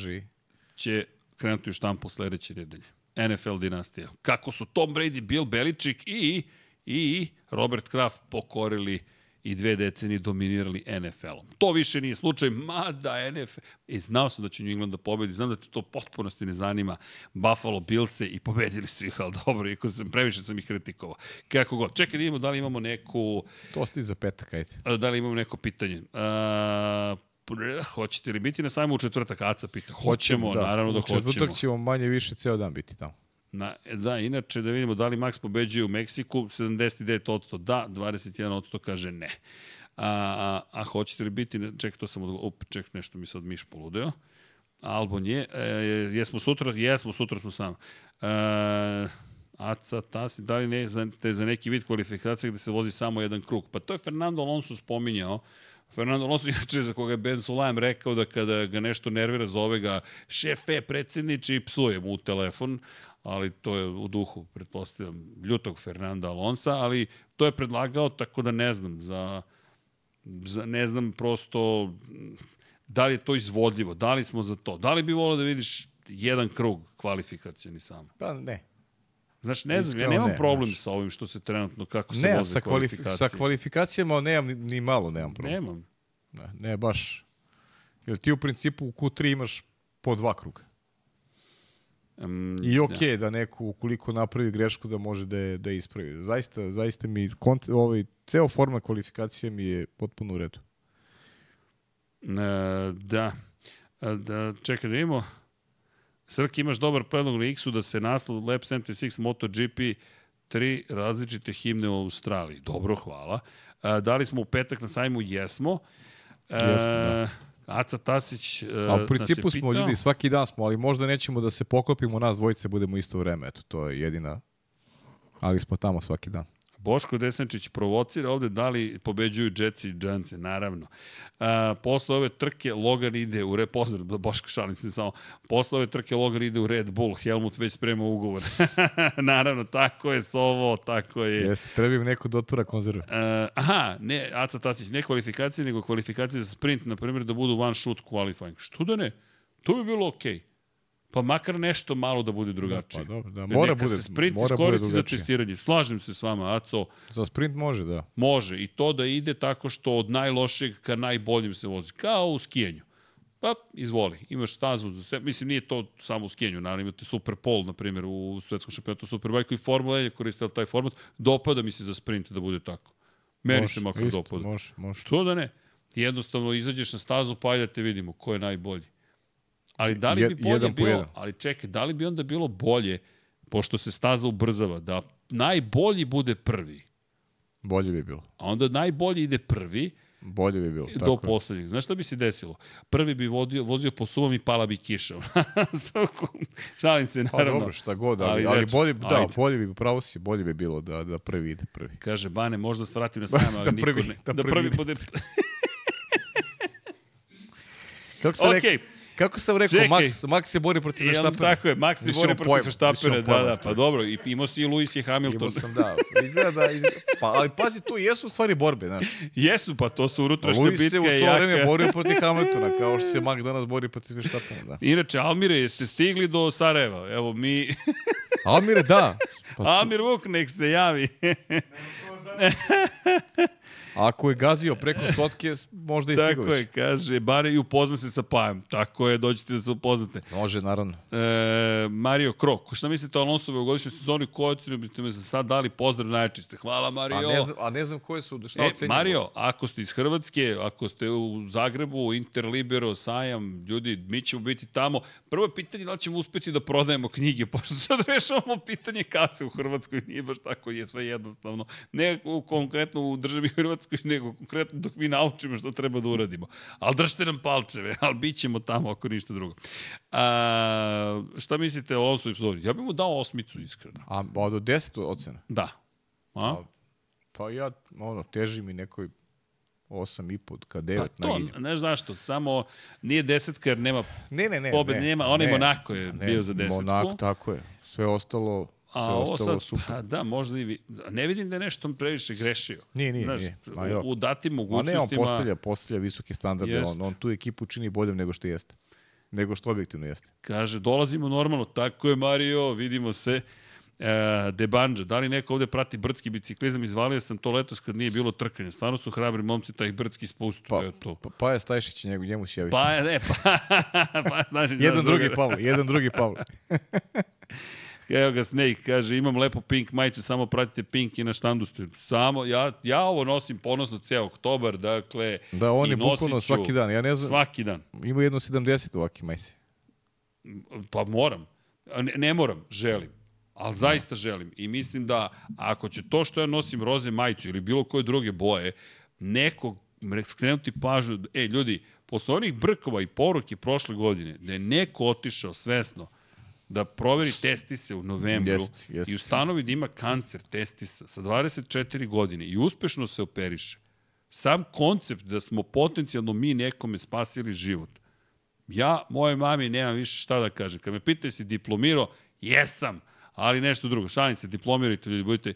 će krenuti u štampu sledeće nedelje. NFL dinastija. Kako su Tom Brady, Bill Belichick i, i Robert Kraft pokorili i dve decenije dominirali NFL-om. To više nije slučaj, mada NFL... I znao sam da će New England da pobedi, znam da te to potpunosti ne zanima. Buffalo Billse i pobedili su ih, ali dobro, iako sam, previše sam ih kritikovao. Kako god. Čekaj da imamo, da li imamo neku... To ostaje za petak, ajde. Da li imamo neko pitanje? Uh, hoćete li biti na sajmu u četvrtak? Aca pita. Hoćemo, da, naravno da hoćemo. U četvrtak ćemo manje više ceo dan biti tamo. Na, da, inače da vidimo da li Max pobeđuje u Meksiku, 79% da, 21% kaže ne. A, a, a hoćete li biti, ček, to sam, op, ček, nešto mi sad miš poludeo. Albon je, e, jesmo sutra, jesmo sutra smo s nama. E, Aca, Tasi, da li ne za, te za neki vid kvalifikacije gde se vozi samo jedan krug? Pa to je Fernando Alonso spominjao, Fernando Alonso, inače za koga je Ben Sulajem rekao da kada ga nešto nervira, zove ga šefe, predsjedniče i psuje mu u telefon, ali to je u duhu, pretpostavljam, ljutog Fernanda Alonsa, ali to je predlagao, tako da ne znam, za, za ne znam prosto da li je to izvodljivo, da li smo za to, da li bi volio da vidiš jedan krug kvalifikacijani samo? Pa ne. Znaš, ne znam, ja nemam ne, problem znaš. sa ovim što se trenutno, kako se ne, voze sa kvalifikacije. Sa kvalifikacijama nemam ni, ni malo, nemam problem. Nemam. Ne, ne baš. Jer ti u principu u Q3 imaš po dva kruga. Um, I da. da neko, ukoliko napravi grešku, da može da je, da je ispravi. Zaista, zaista mi, kont, ovaj, ceo forma kvalifikacije mi je potpuno u redu. E, da. E, da. Čekaj da imamo. Srki, imaš dobar predlog na X-u da se naslov Lab 76 MotoGP tri različite himne u Australiji. Dobro, hvala. E, da li smo u petak na sajmu? Jesmo. E, Jesmo, da. Aca Tasić uh, A u principu smo ljudi, svaki dan smo, ali možda nećemo da se poklopimo, nas dvojice budemo isto vreme. Eto, to je jedina... Ali smo tamo svaki dan. Boško Desničić provocira ovde da li pobeđuju Jetsi i Džance, naravno. A, posle ove trke Logan ide u Red, pozdrav, Boško šalim se samo, posle ove trke Logan ide u Red Bull, Helmut već sprema ugovor. naravno, tako je Sovo, tako je. Jeste, treba im neko da otvora konzerve. Uh, aha, ne, Aca Tacić, ne kvalifikacije, nego kvalifikacije za sprint, na primjer da budu one shoot qualifying. Što da ne? To bi bilo okej. Okay. Pa makar nešto malo da bude drugačije. Da, pa dobro, da. Mora Neka bude, se sprint mora iskoristi za testiranje. Slažem se s vama, Aco. Za sprint može, da. Može. I to da ide tako što od najlošeg ka najboljim se vozi. Kao u skijenju. Pa, izvoli. Imaš stazu za sve. Mislim, nije to samo u skijenju. Naravno, imate Superpol, na primjer, u svetskom šampionatu Superbike i Formula E koriste taj format. Dopada mi se za sprint da bude tako. Meni može, se makar isto, dopada. Može, može. Što da ne? Ti jednostavno izađeš na stazu pa ajde da te vidimo ko je najbolji. Ali da li bi bolje jedan bilo, jedan. ali čekaj, da li bi onda bilo bolje, pošto se staza ubrzava, da najbolji bude prvi? Bolje bi bilo. A onda najbolji ide prvi, Bolje bi bilo. Do tako poslednjeg. Znaš šta bi se desilo? Prvi bi vodio, vozio po suvom i pala bi kiša. Šalim se, pa naravno. Pa dobro, šta god, ali, ali, ali bolje, da, ajde. bolje bi, pravo si, bolje bi bilo da, da prvi ide prvi. Kaže, Bane, možda svratim na sajma, ali da prvi, niko ne. Da, da prvi, prvi bude... Kako se okay. rekao? Kako sam rekao, Čekaj. Max, Max se bori protiv Verstappena. tako je, Max se bori protiv Verstappena, da, da, pa dobro, i imao si i Lewis i Hamilton. Imao sam, da. Izgleda da, izgleda, pa, ali pazi, to jesu u stvari borbe, znaš. Jesu, pa to su unutrašnja Luis se bitka u i to jaka. vreme borio protiv Hamiltona, kao što se Max danas bori protiv Verstappena, da. Inače, Almire, jeste stigli do Sarajeva? Evo mi... Almire, da. Pa, Almir Vuk, nek se javi. Ako je gazio preko stotke, možda i Tako je, kaže, bare i upozna se sa Pajem. Tako je, dođete da se upoznate. Može, naravno. E, Mario Krok, šta mislite o Alonsove u godišnjoj sezoni? Koju ocenu biste me za sad dali? Pozdrav najčiste. Hvala, Mario. A ne, znam, a ne znam koje su, šta E. Mario, ako ste iz Hrvatske, ako ste u Zagrebu, Interlibero, Sajam, ljudi, mi ćemo biti tamo. Prvo je pitanje da li ćemo uspeti da prodajemo knjige, pošto sad rešavamo pitanje kase u Hrvatskoj, nije baš tako, je sve jednostavno. Ne u, konkretno u državi Hrvatskoj, nego konkretno dok mi naučimo što treba da uradimo. Ali držite nam palčeve, ali bit ćemo tamo ako ništa drugo. A, šta mislite o Alonso epizodi? Ja bih mu dao osmicu, iskreno. A, a do 10 ocena? Da. A? Pa ja, ono, teži mi nekoj 8,5 ka 9 Pa to, naginjem. ne znaš što, samo nije desetka jer nema Ne, ne, ne. pobed, ne, nema, onaj ne, Monako je ne, bio za desetku. Monako, tako je. Sve ostalo, A ovo sad, super. pa da, možda i vi, ne vidim da je nešto previše grešio. Nije, nije, Znaš, nije. Ma jo. u, u datim Ma ne, on mogućnostima... postavlja, postavlja visoke standarde, Jest. on, on tu ekipu čini boljom nego što jeste. Nego što objektivno jeste. Kaže, dolazimo normalno, tako je Mario, vidimo se. E, Debanđa, da li neko ovde prati brdski biciklizam? Izvalio sam to letos kad nije bilo trkanja. Stvarno su hrabri momci taj brdski spust. Pa, Pa, to. pa, pa je Stajšić, njegu, njemu se javi. Pa, ne, pa, pa znaš, jedan drugi Pavle, jedan drugi Pavle. Evo ga Snake, kaže, imam lepo pink majicu, samo pratite pink i na štandu stojim. Samo, ja, ja ovo nosim ponosno ceo oktobar, dakle, Da, on je bukvalno svaki dan. Ja ne znam, Svaki dan. ima jedno 70 ovaki majsi. Pa moram. Ne, ne moram, želim. Ali zaista želim. I mislim da ako će to što ja nosim roze majicu ili bilo koje druge boje, nekog skrenuti pažnju, e, ljudi, posle onih brkova i poruke prošle godine, da je neko otišao svesno da proveri testise u novembru Jest, jest. i ustanovi da ima kancer testisa sa 24 godine i uspešno se operiše. Sam koncept da smo potencijalno mi nekome spasili život. Ja, moje mami, nemam više šta da kažem. Kad me pitaju si diplomirao, jesam, ali nešto drugo. Šalim se, diplomirajte, ljudi, budite...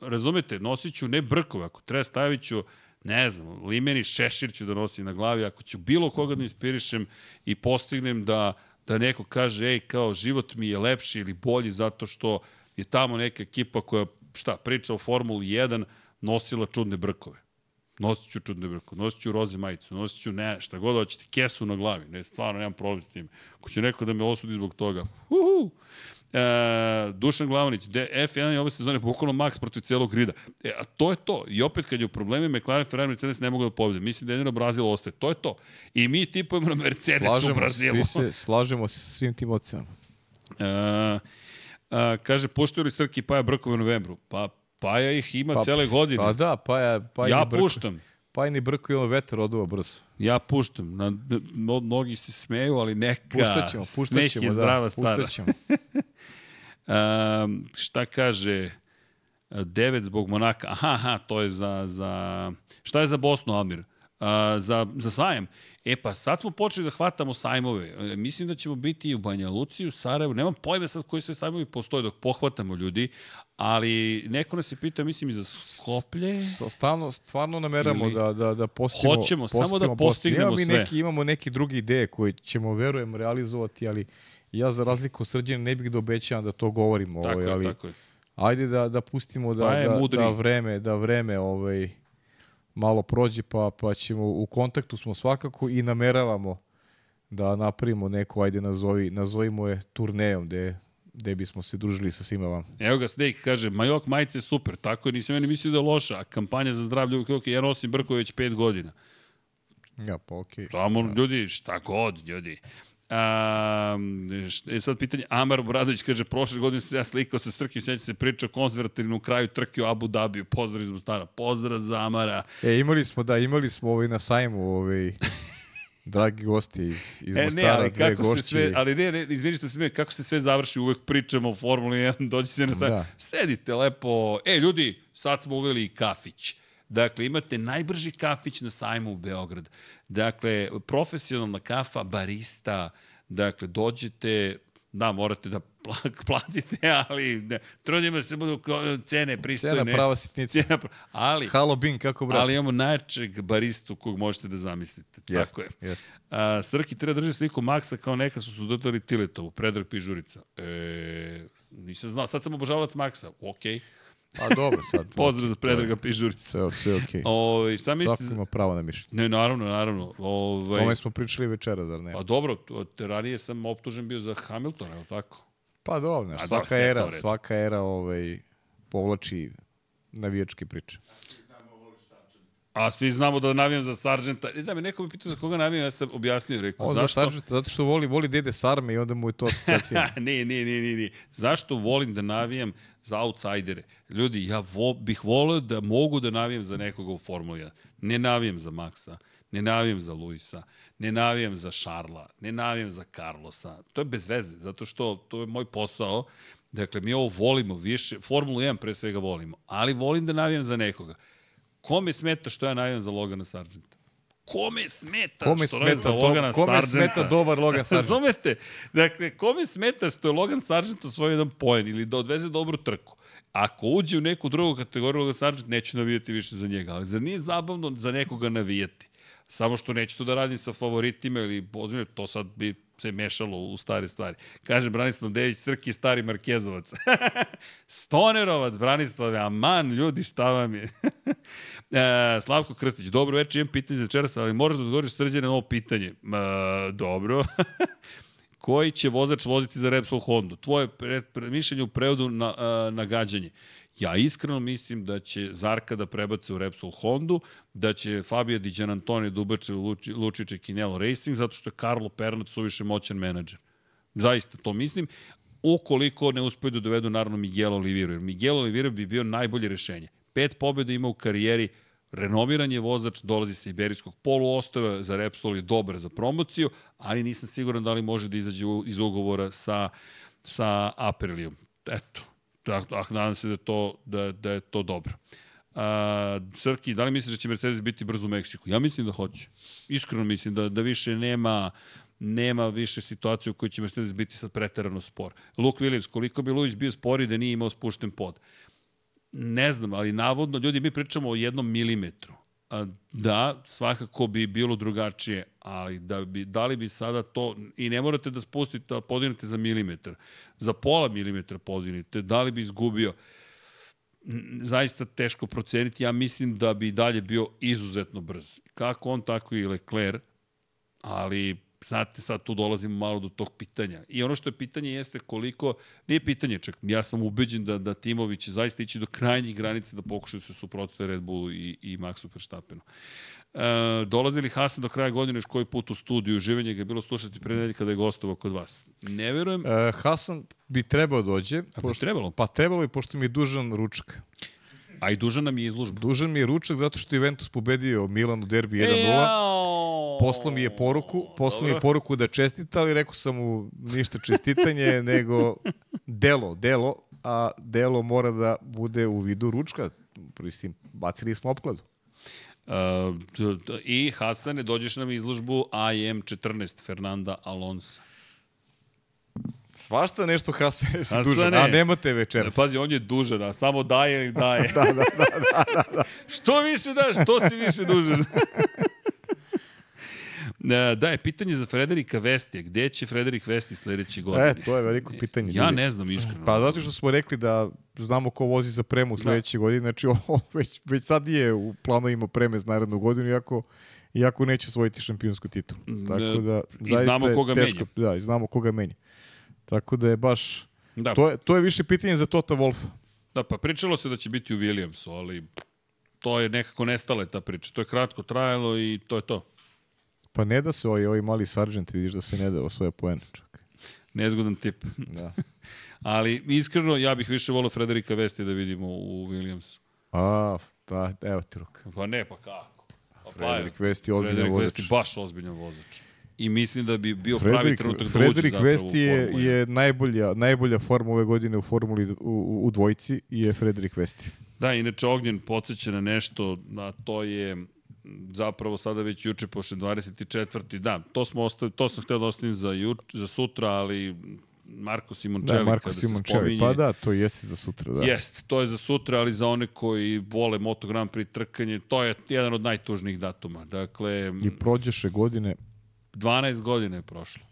Razumete, nosit ću ne brkove, ako treba stavit ću, ne znam, limeni šešir ću da nosim na glavi, ako ću bilo koga da inspirišem i postignem da, da neko kaže, ej, kao, život mi je lepši ili bolji zato što je tamo neka ekipa koja, šta, priča o Formuli 1, nosila čudne brkove. Nosit ću čudne brko, nosit ću roze majicu, nosit ću ne, šta god hoćete, kesu na glavi, ne, stvarno nemam problem s tim. Ako će neko da me osudi zbog toga, uhu. E, Dušan Glavanić, de, F1 je ove sezone bukvalno max protiv celog grida. E, a to je to. I opet kad je u problemi, McLaren, Ferrari, Mercedes ne mogu da pobede. Mislim da jedino Brazil ostaje. To je to. I mi tipujemo na Mercedes u Slažemo, se, Brazilu. se, slažemo se svim tim ocenama. E, a, kaže, puštaju li Srki Paja Brkove u novembru? Pa Paja ih ima pa, cele godine. Pa da, pa ja, pa ja puštam. Pa i ni brko i ono vetar oduva brzo. Ja puštam. Na, no, mnogi se smeju, ali neka. Puštaćemo, Smeh puštaćemo, je da, zdrava stara. puštaćemo. Um, šta kaže devet zbog Monaka? Aha, aha, to je za, za... Šta je za Bosnu, Almir? Uh, za, za sajem. E pa sad smo počeli da hvatamo sajmove. E, mislim da ćemo biti i u Banja Luci, u Sarajevu. Nemam pojma sad koji sve sajmovi postoje dok pohvatamo ljudi, ali neko nas je pitao, mislim, i za Skoplje. Stvarno, stvarno nameramo Ili- da, da, da postimo, Hoćemo, samo da postimo postignemo mi sve. Neki, imamo neke druge ideje koje ćemo, verujem, realizovati, ali ja za razliku od srđana ne bih da obećavam da to govorimo. Tako ovaj, je, ali tako je. ajde da, da pustimo da, Pa je da, mudri. da vreme, da vreme ovaj, malo prođe, pa, pa ćemo, u kontaktu smo svakako i nameravamo da napravimo neku, ajde nazovi, nazovimo je turnejom gde, gde bismo se družili sa svima vam. Evo ga, Snake kaže, Majok majice super, tako je, nisam ja ni mislio da je loša, a kampanja za zdravlje uvijek je okej, ja nosim brkove već pet godina. Ja, pa okej. Samo ljudi, šta god, ljudi. Um, e sad pitanje, Amar Obradović kaže, prošle godine se ja slikao sa Srkim, sveća se priča o konzervativnom kraju trke u Abu Dhabiju, pozdrav iz Mostara, pozdrav za Amara. E, imali smo, da, imali smo ovaj na sajmu, ovaj, dragi gosti iz, iz E, Mostara, ne, ali dve kako se gošće. sve, ali ne, ne, izvini što se me, kako se sve završi, uvek pričamo o Formuli 1, dođi se na sajam, Da. sedite lepo, e, ljudi, sad smo uveli i kafić. Dakle, imate najbrži kafić na sajmu u Beograd. Dakle, profesionalna kafa, barista, dakle, dođete, da, morate da platite, ali ne, trudimo se budu cene pristojne. Cena prava sitnica. Cena, ali, Halo Bin, kako brate? Ali imamo najčeg baristu kog možete da zamislite. Jest, Tako je. Jest. A, Srki treba drži sliku Maksa kao neka su su dodali Tiletovu, Predrag Pižurica. E, nisam znao, sad sam obožavalac Maksa, okej. Okay. Pa dobro sad. Pozdrav za Predraga Pižurica. Sve, sve okej. Okay. Ove, šta mislite? Svako ima pravo na mišljenje. Ne, naravno, naravno. Ove, Tome smo pričali večera, zar ne? Pa dobro, ranije sam optužen bio za Hamiltona, je li tako? Pa dobro, ne, svaka dobro, era, svaka era ovaj, povlači navijačke priče. A svi znamo da navijam za Sargenta. I da me neko mi pitao za koga navijam, ja sam objasnio, rekao. On zašto? za Sargenta, zato što voli, voli dede Sarme i onda mu je to asocijacija. ne, ne, ne, ne, ne. Zašto volim da navijam za outsidere? Ljudi, ja vo, bih volio da mogu da navijam za nekoga u Formuli 1. Ne navijam za Maxa, ne navijam za Luisa, ne navijam za Šarla, ne navijam za Carlosa. To je bez veze, zato što to je moj posao. Dakle, mi ovo volimo više, Formulu 1 pre svega volimo, ali volim da navijam za nekoga. Kome smeta što ja navijam za Logana Sargenta? Kome smeta kome što smeta za Logana kome Sargenta? Kome smeta dobar Logan Sargent? Razumete? Dakle, kome smeta što je Logan Sargent osvojio jedan poen ili da odveze dobru trku? Ako uđe u neku drugu kategoriju Logan Sargent, neću navijati više za njega. Ali zar nije zabavno za nekoga navijati? Samo što neću to da radim sa favoritima ili pozivim, to sad bi se mešalo u stare stvari. Kaže Branislav Dević, Srki stari Markezovac. Stonerovac, Branislav, aman, ljudi, šta vam je? e, Slavko Krstić, dobro večer, imam pitanje za večeras, ali moraš da odgovoriš srđene na ovo pitanje. E, dobro. Koji će vozač voziti za Repsol Honda? Tvoje pre, pre, mišljenje u prevodu na, na gađanje. Ja iskreno mislim da će Zarka da prebace u Repsol Hondu, da će Fabio Di Gianantoni da ubače u Luči, Lučiće Kinelo Racing, zato što je Carlo Pernat suviše moćan menadžer. Zaista to mislim. Ukoliko ne uspeju da dovedu naravno Miguel Oliveira, jer Miguel Oliveira bi bio najbolje rešenje. Pet pobjeda ima u karijeri, renomiran je vozač, dolazi sa Iberijskog poluostava, za Repsol je dobar za promociju, ali nisam siguran da li može da izađe iz ugovora sa, sa Aprilijom. Eto, Tako, ah, nadam se da je to, da, da je to dobro. A, Srki, da li misliš da će Mercedes biti brzo u Meksiku? Ja mislim da hoće. Iskreno mislim da, da više nema nema više situacije u kojoj će Mercedes biti sad preterano spor. Luke Williams, koliko bi Luis bio spori da nije imao spušten pod? Ne znam, ali navodno, ljudi, mi pričamo o jednom milimetru. A, da, svakako bi bilo drugačije, ali da, bi, da li bi sada to, i ne morate da spustite, da podignete za milimetar, za pola milimetra podignete, da li bi izgubio, zaista teško proceniti, ja mislim da bi dalje bio izuzetno brz. Kako on, tako i Leclerc, ali znate, sad tu dolazimo malo do tog pitanja. I ono što je pitanje jeste koliko, nije pitanje čak, ja sam ubeđen da, da Timovi će zaista ići do krajnjih granice da pokušaju se suprotstaviti Red Bullu i, i Maxu Verstappenu. E, dolazi li Hasan do kraja godine još koji put u studiju, živanje ga je bilo slušati pre nedelje kada je gostovao kod vas? Ne verujem. E, Hasan bi trebao dođe. A pošto, bi trebalo? Pa trebalo i pošto mi je dužan ručak. A i dužan nam je izlužba. Dužan mi je ručak zato što je Juventus pobedio Milan u derbi 1-0. Poslo mi je poruku, poslo mi je poruku da čestita, ali rekao sam mu ništa čestitanje, nego delo, delo, a delo mora da bude u vidu ručka. Mislim, bacili smo opkladu. Uh, I Hasane, dođeš nam izložbu AM 14 Fernanda Alonso. Svašta nešto Hasane se dužan, a nemate večeras. Pazi, on je dužan, a samo daje ili daje. da, da, da, da, da, da. Što više daš, to si više dužan. E, da, je pitanje za Frederika Vestija. Gde će Frederik Vesti sledeće godine? E, to je veliko pitanje. Ja ne znam iskreno. Pa zato što smo rekli da znamo ko vozi za premu da. sledeće da. godine, znači ovo već, već sad je u ima preme za narednu godinu, iako iako neće svojiti šampionsku titulu. Tako da, I znamo koga teško, menja. Da, i znamo koga menja. Tako da je baš... Da. To, je, to je više pitanje za Tota Wolfa. Da, pa pričalo se da će biti u Williamsu, ali to je nekako nestala ta priča. To je kratko trajalo i to je to. Pa ne da se ovaj, ovaj mali sargent, vidiš da se ne da osvoja poena čak. Nezgodan tip. Da. ali iskreno, ja bih više volio Frederika Vesti da vidimo u Williamsu. A, da, evo ti ruka. Pa ne, pa kako? Pa, Frederik Vesti je ozbiljan vozač. Frederik Vesti baš ozbiljan vozač i mislim da bi bio Frederik, pravi trenutak da Frederik uđe Vesti je, je najbolja, najbolja forma ove godine u formuli u, u, u dvojci i je Frederik Vesti. Da, inače Ognjen podsjeća na nešto, a to je zapravo sada već juče posle 24. Da, to smo ostavili, to sam htio da ostavim za, juč, za sutra, ali Marko Simoncelli da, Marko se spominje. pa da, to jeste za sutra, da. Jest, to je za sutra, ali za one koji vole Moto Grand Prix trkanje, to je jedan od najtužnijih datuma. Dakle, I prođeše godine 12 godina je prošlo.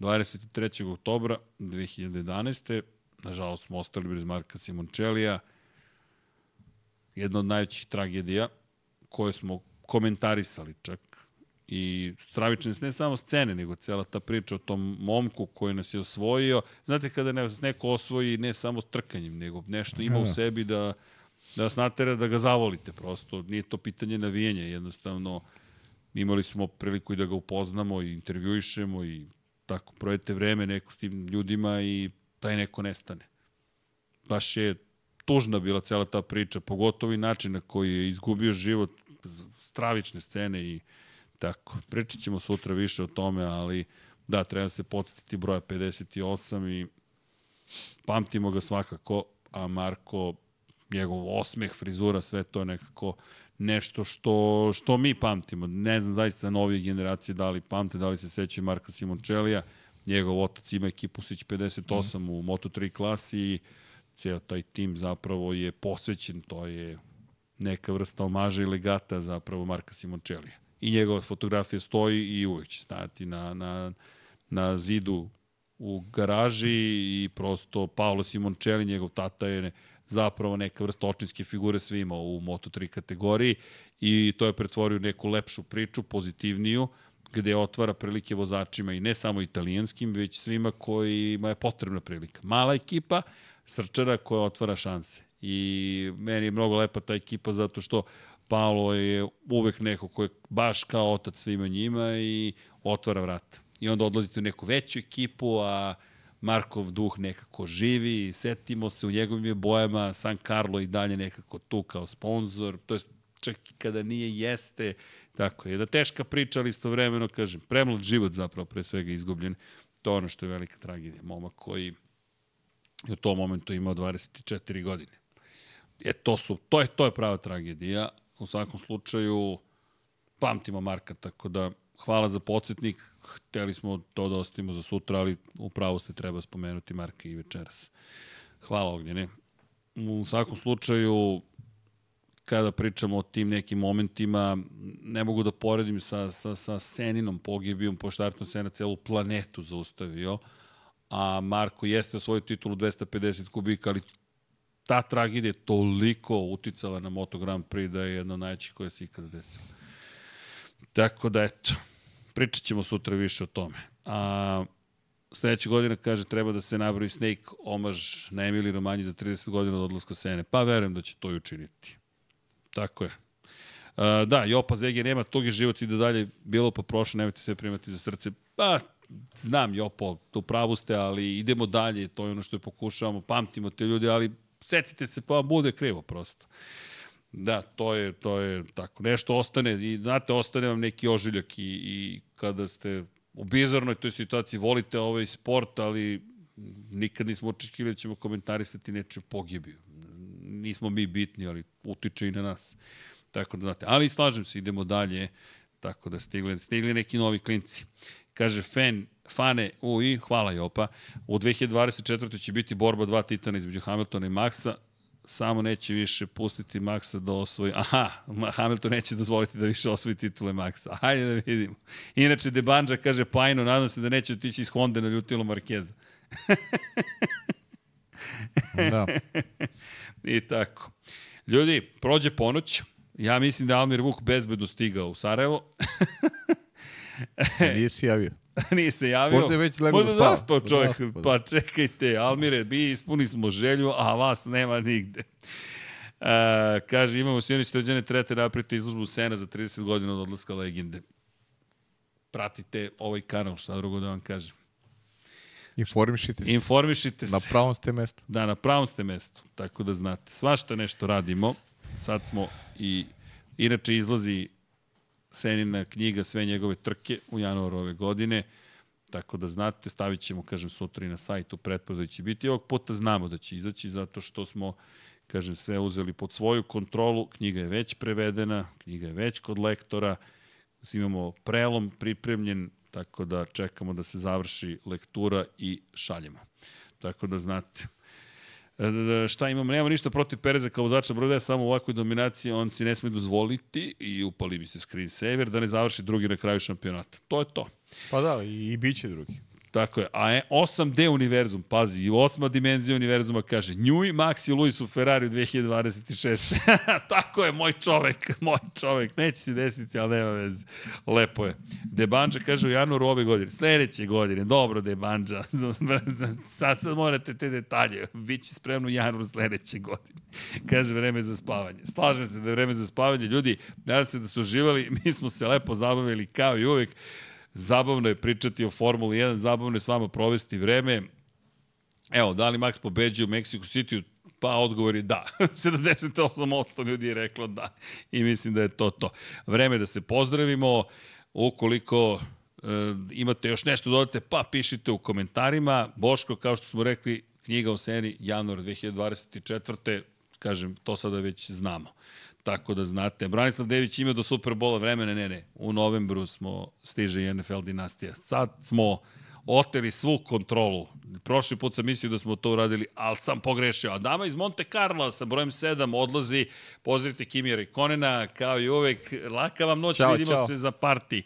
23. oktobra 2011. Nažalost smo ostali bez Marka Simoncellija. Jedna od najvećih tragedija koje smo komentarisali čak. I stravične ne samo scene, nego cela ta priča o tom momku koji nas je osvojio. Znate kada nas neko osvoji ne samo trkanjem, nego nešto ima u Da. sebi da, da vas natera da ga zavolite prosto. Nije to pitanje navijenja, jednostavno imali smo priliku i da ga upoznamo i intervjuišemo i tako projete vreme neko s tim ljudima i taj neko nestane. Baš je tužna bila cela ta priča, pogotovo i način na koji je izgubio život, stravične scene i tako. Pričat ćemo sutra više o tome, ali da, treba se podsjetiti broja 58 i pamtimo ga svakako, a Marko, njegov osmeh, frizura, sve to je nekako nešto što, što mi pamtimo. Ne znam zaista novije generacije da li pamte, da li se sećaju Marka Simoncellija, njegov otac ima ekipu Sić 58 mm. u Moto3 klasi i ceo taj tim zapravo je posvećen, to je neka vrsta omaža i legata zapravo Marka Simoncellija. I njegova fotografija stoji i uvek će stajati na, na, na zidu u garaži i prosto Paolo Simoncelli, njegov tata je zapravo neka vrsta očinske figure svima u Moto3 kategoriji i to je pretvorio neku lepšu priču, pozitivniju, gde otvara prilike vozačima i ne samo italijanskim, već svima kojima je potrebna prilika. Mala ekipa, srčara koja otvara šanse. I meni je mnogo lepa ta ekipa zato što Paolo je uvek neko ko je baš kao otac svima njima i otvara vrata. I onda odlazite u neku veću ekipu, a Markov duh nekako živi, setimo se u njegovim je bojama, San Carlo i dalje nekako tu kao sponsor, to je čak i kada nije jeste, tako je. Da teška priča, ali istovremeno, kažem, premlad život zapravo pre svega izgubljen, to je ono što je velika tragedija. Momak koji je u tom momentu imao 24 godine. E, to, su, to, je, to je prava tragedija. U svakom slučaju, pamtimo Marka, tako da hvala za podsjetnik. Hteli smo to da ostavimo za sutra, ali upravo ste treba spomenuti Marka i večeras. Hvala Ognjene. U svakom slučaju, kada pričamo o tim nekim momentima, ne mogu da poredim sa, sa, sa Seninom pogibijom, pošto Arton Sena celu planetu zaustavio, a Marko jeste osvojio titulu 250 kubika, ali ta tragedija je toliko uticala na Moto Grand Prix da je jedna od najvećih koja se ikada desila. Tako da, eto, pričat ćemo sutra više o tome. A, sledeće godine, kaže, treba da se nabravi Snake omaž na Emili Romanji za 30 godina od odlaska Sene. Pa verujem da će to i učiniti. Tako je. Uh, da, Jopa Zege nema, tog je život i da dalje bilo pa prošlo, nemojte sve primati za srce. Pa, znam Jopo, tu pravu ste, ali idemo dalje, to je ono što je pokušavamo, pamtimo te ljude, ali setite se pa bude krivo prosto. Da, to je, to je tako. Nešto ostane, i znate, ostane vam neki ožiljak i, i kada ste u bizarnoj toj situaciji, volite ovaj sport, ali nikad nismo očekivali da ćemo komentarisati nečiju pogibiju. Nismo mi bitni, ali utiče i na nas. Tako da znate, ali slažem se, idemo dalje, tako da stigli, stigli neki novi klinci. Kaže fan, fane, u i hvala Jopa, u 2024. će biti borba dva titana između Hamiltona i Maxa, samo neće više pustiti Maxa da osvoji. Aha, Hamilton neće dozvoliti da više osvoji titule Maxa. Hajde da vidimo. Inače, Debanđa kaže Pajno, nadam se da neće otići iz Honda na ljutilo Markeza. Da. I tako. Ljudi, prođe ponoć. Ja mislim da Almir Vuk bezbedno stigao u Sarajevo. Nije si javio. Nije se javio. Možda je već legao Možda da spava. zaspao čovjek. Zaspao, da. Pa čekajte, Almire, mi ispuni smo želju, a vas nema nigde. Uh, kaže, imamo Sijonić Sređane, trebate napraviti izložbu Sena za 30 godina od odlaska legende. Pratite ovaj kanal, šta drugo da vam kažem. Informišite se. Informišite se. Na pravom ste mestu. Da, na pravom ste mestu, tako da znate. Svašta nešto radimo. Sad smo i, inače izlazi Senina knjiga, sve njegove trke u januaru ove godine. Tako da znate, stavit ćemo, kažem, sutra i na sajtu, pretprodaj će biti. Ovog puta znamo da će izaći, zato što smo kažem, sve uzeli pod svoju kontrolu, knjiga je već prevedena, knjiga je već kod lektora, imamo prelom pripremljen, tako da čekamo da se završi lektura i šaljemo. Tako da znate. E, šta imamo? Nemamo ništa protiv Pereza kao vozača broja, samo u ovakvoj dominaciji on si ne sme dozvoliti i upali bi se screensaver da ne završi drugi na kraju šampionata. To je to. Pa da, i, i bit će drugi. Tako je. A 8D univerzum, pazi, i osma dimenzija univerzuma kaže Njuj, Max i Luis u Ferrari 2026. Tako je, moj čovek, moj čovek. Neće se desiti, ali nema veze. Lepo je. Debanđa kaže u januaru ove godine. Sledeće godine. Dobro, Debanđa. sad, sad morate te detalje. Biće spremno u januaru sledeće godine. kaže vreme za spavanje. Slažem se da je vreme za spavanje. Ljudi, nadam se da ste uživali. Mi smo se lepo zabavili kao i uvek. Zabavno je pričati o Formuli 1, zabavno je s vama provesti vreme. Evo, da li Max pobeđuje u Mexico City? Pa odgovor je da. 78% ljudi je reklo da. I mislim da je to to. Vreme da se pozdravimo. Ukoliko e, imate još nešto dodate, pa pišite u komentarima. Boško, kao što smo rekli, knjiga o seni, januar 2024. Kažem, to sada već znamo. Tako da znate, Branislav Dević ima do Superbola vremena, ne, ne, u novembru smo, stiže i NFL dinastija. Sad smo oteli svu kontrolu. Prošli put sam mislio da smo to uradili, ali sam pogrešio. A dama iz Monte Carlo sa brojem 7 odlazi, pozdravite Kimija Konena, kao i uvek, laka vam noć, čao, vidimo čao. se za parti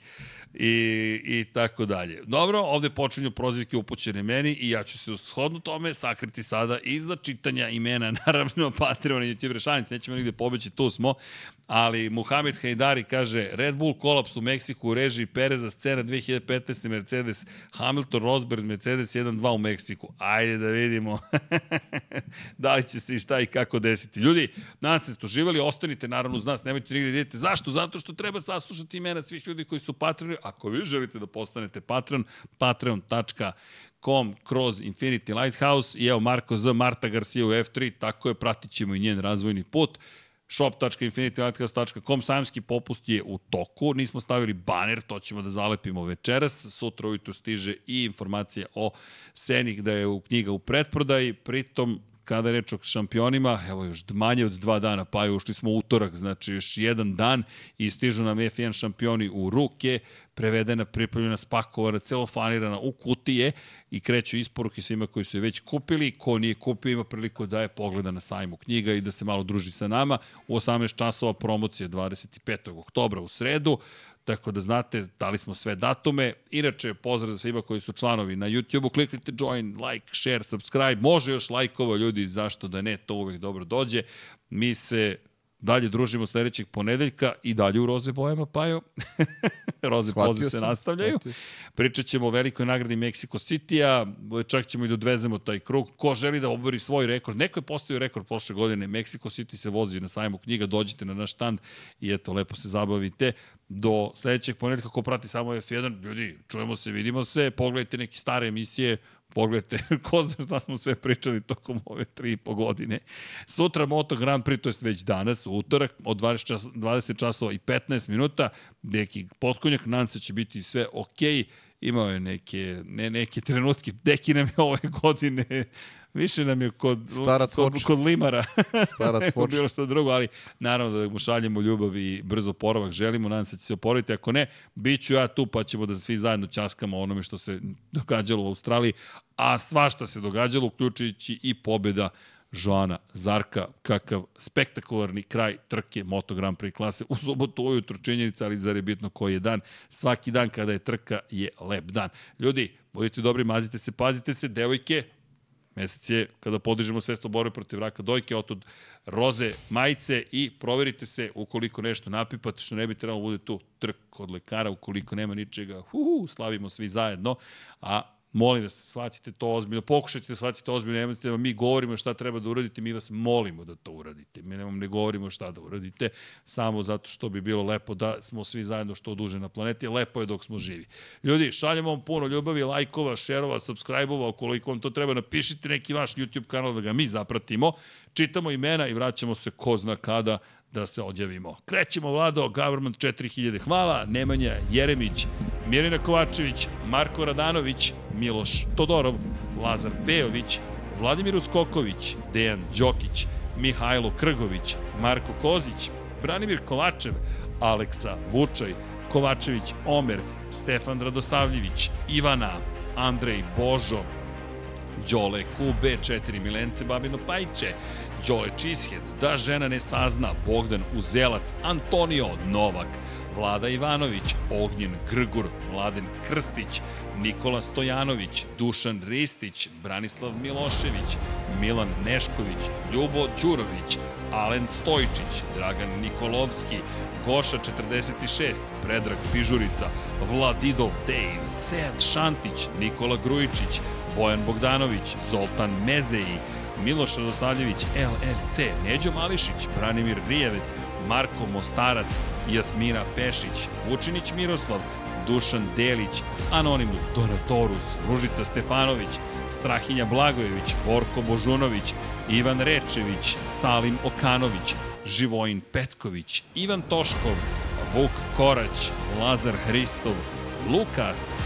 i, i tako dalje. Dobro, ovde počinju prozivke upućene meni i ja ću se shodno tome sakriti sada iza čitanja imena, naravno Patreon i YouTube rešanic, nećemo nigde pobeći, tu smo, ali Muhamed Hajdari kaže Red Bull kolaps u Meksiku u režiji Pereza scena 2015. Mercedes Hamilton Rosberg Mercedes 1-2 u Meksiku. Ajde da vidimo da li će se i šta i kako desiti. Ljudi, nadam se ste uživali, ostanite naravno uz nas, nemojte nigde da idete. Zašto? Zato što treba saslušati imena svih ljudi koji su patroni. Ako vi želite da postanete patron, patreon.com kroz Infinity Lighthouse. I evo Marko Z, Marta Garcia u F3, tako je, pratit ćemo i njen razvojni put. shop.infinitylighthouse.com sajamski popust je u toku, nismo stavili baner, to ćemo da zalepimo večeras, sutra ujutru stiže i informacija o Seni da je u knjiga u pretprodaji, pritom kada je reč o šampionima, evo još manje od dva dana, pa je ušli smo utorak, znači još jedan dan i stižu nam F1 šampioni u ruke, prevedena, pripremljena, spakovana, celofanirana u kutije i kreću isporuke svima koji su je već kupili. Ko nije kupio ima priliku da je pogleda na sajmu knjiga i da se malo druži sa nama. U 18 časova promocije 25. oktobra u sredu. Tako da znate, dali smo sve datume. Inače, pozdrav za svima koji su članovi na YouTube-u. Kliknite join, like, share, subscribe. Može još lajkova, ljudi, zašto da ne, to uvek dobro dođe. Mi se dalje družimo sledećeg ponedeljka i dalje u roze bojama, Pajo. roze Shvatio poze se nastavljaju. Pričat ćemo o velikoj nagradi Mexico City-a, čak ćemo i da odvezemo taj krug. Ko želi da obori svoj rekord? Neko je postavio rekord prošle godine. Mexico City se vozi na sajmu knjiga, dođite na naš stand i eto, lepo se zabavite. Do sledećeg ponedeljka, ko prati samo F1, ljudi, čujemo se, vidimo se, pogledajte neke stare emisije, Pogledajte, ko zna šta smo sve pričali tokom ove tri i po godine. Sutra Moto Grand Prix, to je već danas, utorak, od 20, čas, 20 časova i 15 minuta, neki potkonjak, nadam se će biti sve okej. Okay. Imao je neke, ne, neke trenutke, deki nam je ove godine Više nam je kod, Starac kod, kod Limara. Starac Foč. bilo što drugo, ali naravno da mu šaljemo ljubav i brzo poravak želimo, nadam se da će se oporaviti. Ako ne, bit ću ja tu pa ćemo da svi zajedno časkamo onome što se događalo u Australiji, a svašta se događalo, uključujući i pobjeda Joana Zarka, kakav spektakularni kraj trke Moto Grand Prix klase. U subotu ujutro činjenica, ali zar je bitno koji je dan. Svaki dan kada je trka je lep dan. Ljudi, budite dobri, mazite se, pazite se, devojke, Mesec je kada podižemo svest o borbi protiv raka dojke, otud roze majice i proverite se ukoliko nešto napipate, što ne bi trebalo da bude tu trk od lekara, ukoliko nema ničega, hu, slavimo svi zajedno, a Molim vas, shvatite to ozbiljno, pokušajte da shvatite ozbiljno, nemojte da mi govorimo šta treba da uradite, mi vas molimo da to uradite. Mi nemam ne govorimo šta da uradite, samo zato što bi bilo lepo da smo svi zajedno što duže na planeti. Lepo je dok smo živi. Ljudi, šaljemo vam puno ljubavi, lajkova, šerova, subscribe-ova, ukoliko vam to treba, napišite neki vaš YouTube kanal da ga mi zapratimo, čitamo imena i vraćamo se ko zna kada da se odjavimo. Krećemo, Vlado, Government 4000. Hvala, Nemanja Jeremić, Mirina Kovačević, Marko Radanović, Miloš Todorov, Lazar Pejović, Vladimir Uskoković, Dejan Đokić, Mihajlo Krgović, Marko Kozić, Branimir Kovačev, Aleksa Vučaj, Kovačević Omer, Stefan Radosavljević, Ivana, Andrej Božo, Đole QB4 Milence Babino Pajče, Đole Čished, Da žena ne sazna, Bogdan Uzelac, Antonio Novak, Vlada Ivanović, Ognjen Grgur, Mladen Krstić, Nikola Stojanović, Dušan Ristić, Branislav Milošević, Milan Nešković, Ljubo Đurović, Alen Stojčić, Dragan Nikolovski, Goša 46, Predrag Pižurica, Vladidov Dave, Sead Šantić, Nikola Grujičić, Bojan Bogdanović, Zoltan Mezeji, Miloš Radosavljević, LFC, Neđo Mališić, Branimir Rijevec, Marko Mostarac, Jasmina Pešić, Vučinić Miroslav, Dušan Delić, Anonimus Donatorus, Ružica Stefanović, Strahinja Blagojević, Borko Božunović, Ivan Rečević, Salim Okanović, Živojin Petković, Ivan Toškov, Vuk Korać, Lazar Hristov, Lukas,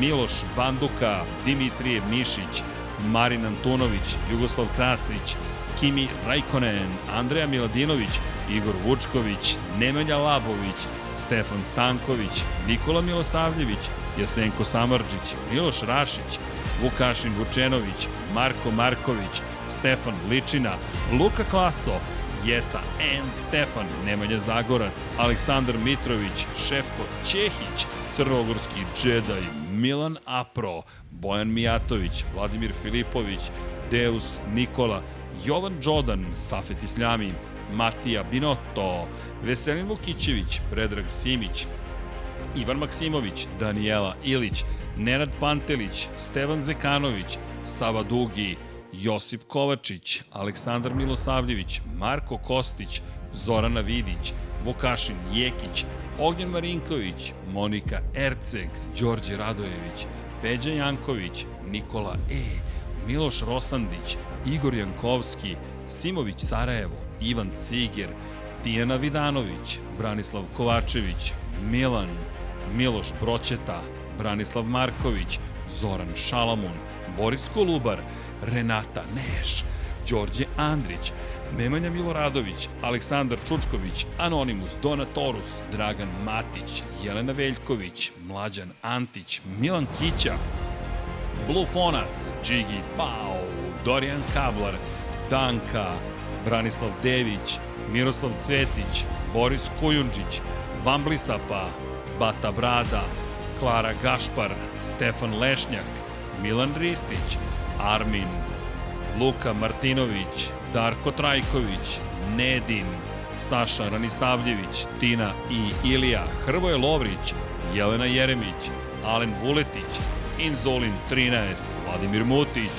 Miloš Banduka, Dimitrije Mišić, Marin Antunović, Jugoslav Krasnić, Kimi Rajkonen, Andreja Miladinović, Igor Vučković, Nemanja Labović, Stefan Stanković, Nikola Milosavljević, Jasenko Samarđić, Miloš Rašić, Vukašin Vučenović, Marko Marković, Stefan Ličina, Luka Klaso, Jeca and Stefan, Nemanja Zagorac, Aleksandar Mitrović, Šefko Ćehić, Crnogorski džedaj, Milan Apro, Bojan Mijatović, Vladimir Filipović, Deus Nikola, Jovan Đodan, Safet Isljami, Matija Binotto, Veselin Vukićević, Predrag Simić, Ivan Maksimović, Danijela Ilić, Nenad Pantelić, Stevan Zekanović, Sava Dugi, Josip Kovačić, Aleksandar Milosavljević, Marko Kostić, Zorana Vidić, Vukašin Jekić, Ognjen Marinković, Monika Erceg, Đorđe Radojević, Peđa Janković, Nikola E, Miloš Rosandić, Igor Jankovski, Simović Sarajevo, Ivan Ciger, Tijana Vidanović, Branislav Kovačević, Milan, Miloš Broćeta, Branislav Marković, Zoran Šalamun, Boris Kolubar, Renata Neš, Đorđe Andrić, Nemanja Miloradović, Aleksandar Čučković, Anonimus, Donatorus, Dragan Matić, Jelena Veljković, Mlađan Antić, Milan Kića, Blufonac, Džigi Pau, Dorijan Kablar, Danka, Branislav Dević, Miroslav Cvetić, Boris Kujundžić, Vamblisapa, Bata Brada, Klara Gašpar, Stefan Lešnjak, Milan Ristić, Armin, Luka Martinović, Darko Trajković, Nedin, Saša Ranisavljević, Tina i Ilija, Hrvoje Lovrić, Jelena Jeremić, Alen Vuletić, Inzolin 13, Vladimir Mutić,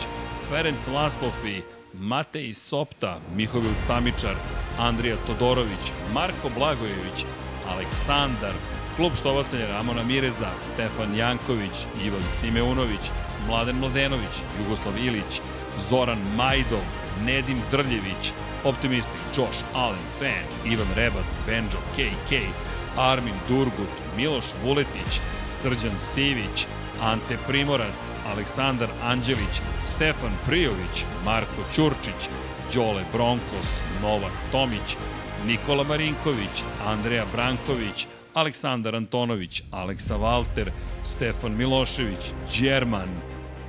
Ferenc Laslofi, Matej Sopta, Mihovil Stamičar, Andrija Todorović, Marko Blagojević, Aleksandar, klub štovatelja Ramona Mireza, Stefan Janković, Ivan Simeunović, Mladen Mladenović, Jugoslav Ilić, Zoran Majdov, Nedim Drljević, Optimistik, Josh Allen, Fan, Ivan Rebac, Benjo, KK, Armin Durgut, Miloš Vuletić, Srđan Sivić, Ante Primorac, Aleksandar Anđelić, Stefan Prijović, Marko Ćurčić, Đole Bronkos, Novak Tomić, Nikola Marinković, Andreja Branković, Aleksandar Antonović, Aleksa Valter, Stefan Milošević, Đerman,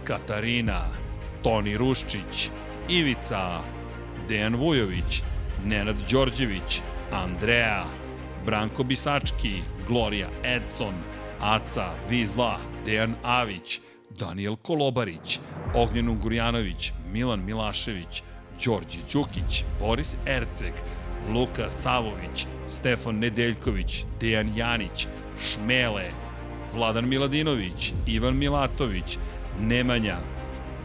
Katarina, Toni Ruščić, Ivica, Dejan Vujović, Nenad Đorđević, Andreja, Branko Bisački, Gloria Edson, Aca Vizla, Dejan Avić, Daniel Kolobarić, Ognjen Ungurjanović, Milan Milašević, Đorđe Đukić, Boris Erceg, Luka Savović, Stefan Nedeljković, Dejan Janić, Šmele, Vladan Miladinović, Ivan Milatović, Nemanja,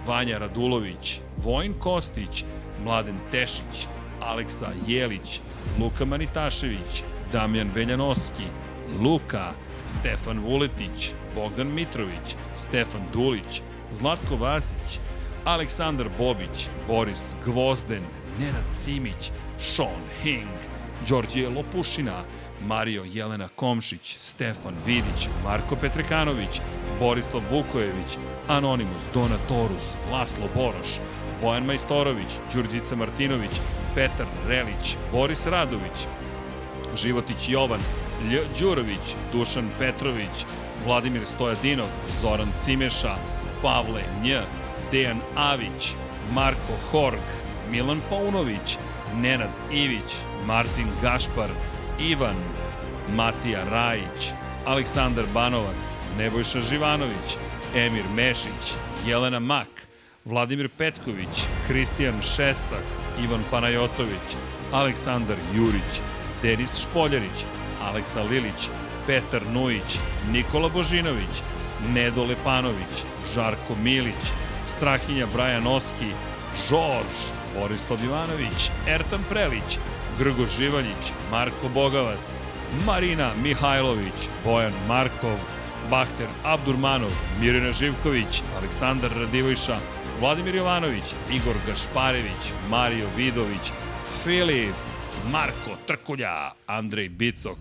Vanja Radulović, Vojn Kostić, Mladen Tešić, Aleksa Jelić, Luka Manitašević, Damjan Veljanoski, Luka, Stefan Vuletić, Bogdan Mitrović, Stefan Dulić, Zlatko Vasić, Aleksandar Bobić, Boris Gvozden, Nenad Simić, Sean Hing, Đorđe Lopušina, Mario Jelena Komšić, Stefan Vidić, Marko Petrekanović, Borislav Vukojević, Anonimus, Donatorus, Laslo Boroš, Bojan Majstorović, Đurđica Martinović, Petar Relić, Boris Radović, Životić Jovan, Lj Đurović, Dušan Petrović, Vladimir Stojadinov, Zoran Cimeša, Pavle Nj, Dejan Avić, Marko Horg, Milan Paunović, Nenad Ivić, Martin Gašpar, Ivan, Matija Rajić, Aleksandar Banovac, Nebojša Živanović, Emir Mešić, Jelena Mak, Vladimir Petković, Kristijan Šestak, Ivan Panajotović, Aleksandar Jurić, Denis Špoljarić, Aleksa Lilić, Petar Nujić, Nikola Božinović, Nedo Lepanović, Žarko Milić, Strahinja Brajan Oski, Žorž, Borislav Ivanović, Ertan Prelić, Grgo Živaljić, Marko Bogavac, Marina Mihajlović, Bojan Markov, Bahter Abdurmanov, Mirina Živković, Aleksandar Radivojša, Vladimir Jovanović, Igor Gašparević, Mario Vidović, Filip, Marko Trkulja, Andrej Bicok,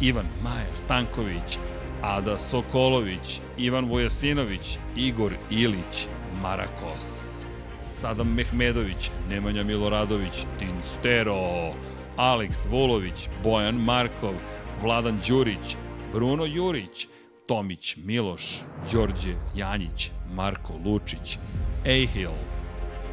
Ivan Maja Stanković, Ada Sokolović, Ivan Vojasinović, Igor Ilić, Marakos, Sadam Mehmedović, Nemanja Miloradović, Tinstero, Aleks Vulović, Bojan Markov, Vladan Đurić, Bruno Jurić, Tomić Miloš, Đorđe Janjić, Marko Lučić, Ejhil,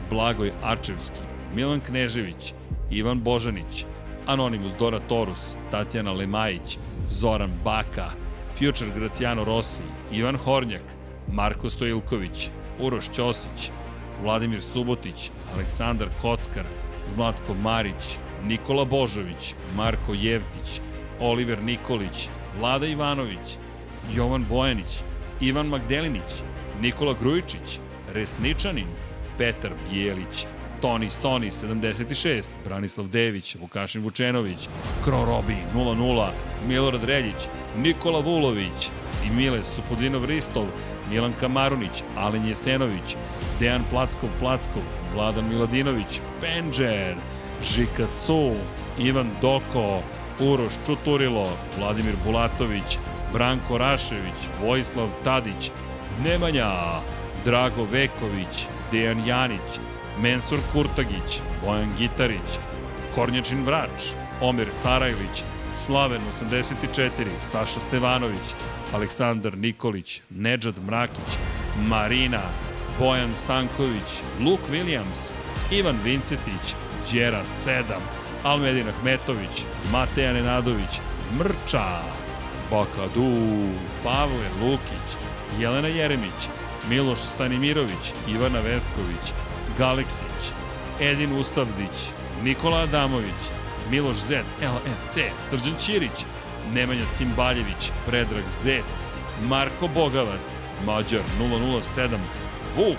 Blagoj Arčevski, Milan Knežević, Ivan Božanić, Anonimus Dora Torus, Tatjana Lemajić, Zoran Baka, Future Graciano Rossi, Ivan Hornjak, Marko Stojilković, Uroš Ćosić, Vladimir Subotić, Aleksandar Kockar, Zlatko Marić, Nikola Božović, Marko Jevtić, Oliver Nikolić, Vlada Ivanović, Jovan Bojanić, Ivan Magdelinić, Nikola Grujičić, Resničanin, Petar Bijelić, Toni Soni 76, Branislav Dević, Vukašin Vučenović, Kro Robi 00, Milorad Reljić, Nikola Vulović i Mile Supodinov Ristov, Milan Kamarunić, Alen Jesenović, Dejan Plackov Plackov, Vladan Miladinović, Penđer, Žika Su, Ivan Doko, Uroš Čuturilo, Vladimir Bulatović, Branko Rašević, Vojislav Tadić, Nemanja, Drago Veković, Dejan Janić, Mensur Kurtagić, Bojan Gitarić, Kornjačin Vrač, Omer Sarajlić, Slaven 84, Saša Stevanović, Aleksandar Nikolić, Nedžad Mrakić, Marina, Bojan Stanković, Luke Williams, Ivan Vincetić, Đera 7, Almedin Ahmetović, Mateja Nenadović, Mrča, Bakadu, Pavle Lukić, Jelena Jeremić, Miloš Stanimirović, Ivana Vesković, Galeksić, Edin Ustavdić, Nikola Adamović, Miloš Zed, LFC, Srđan Ćirić, Nemanja Cimbaljević, Predrag Zec, Marko Bogavac, Mađar 007, Vuk,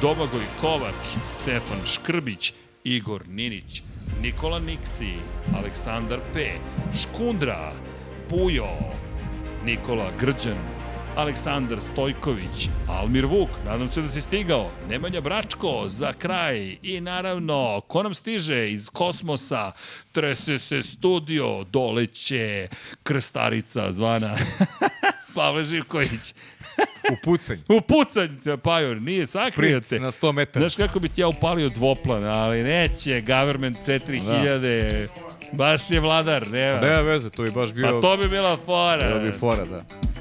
Domagoj Kovač, Stefan Škrbić, Igor Ninić, Nikola Niksi, Aleksandar P, Škundra, Pujo, Nikola Grđan, Aleksandar Stojković, Almir Vuk, nadam se da si stigao, Nemanja Bračko za kraj i naravno, ko nam stiže iz kosmosa, trese se studio, doleće krstarica zvana Pavle Živković. U pucanj. U pucanj, Pajor, nije sakrijate. Sprint na 100 metara. Znaš kako bi ti ja upalio dvoplan, ali neće, government 4000, da. baš je vladar, nema. Nema veze, to bi baš bio... Pa to bi bila fora. To bi fora, da.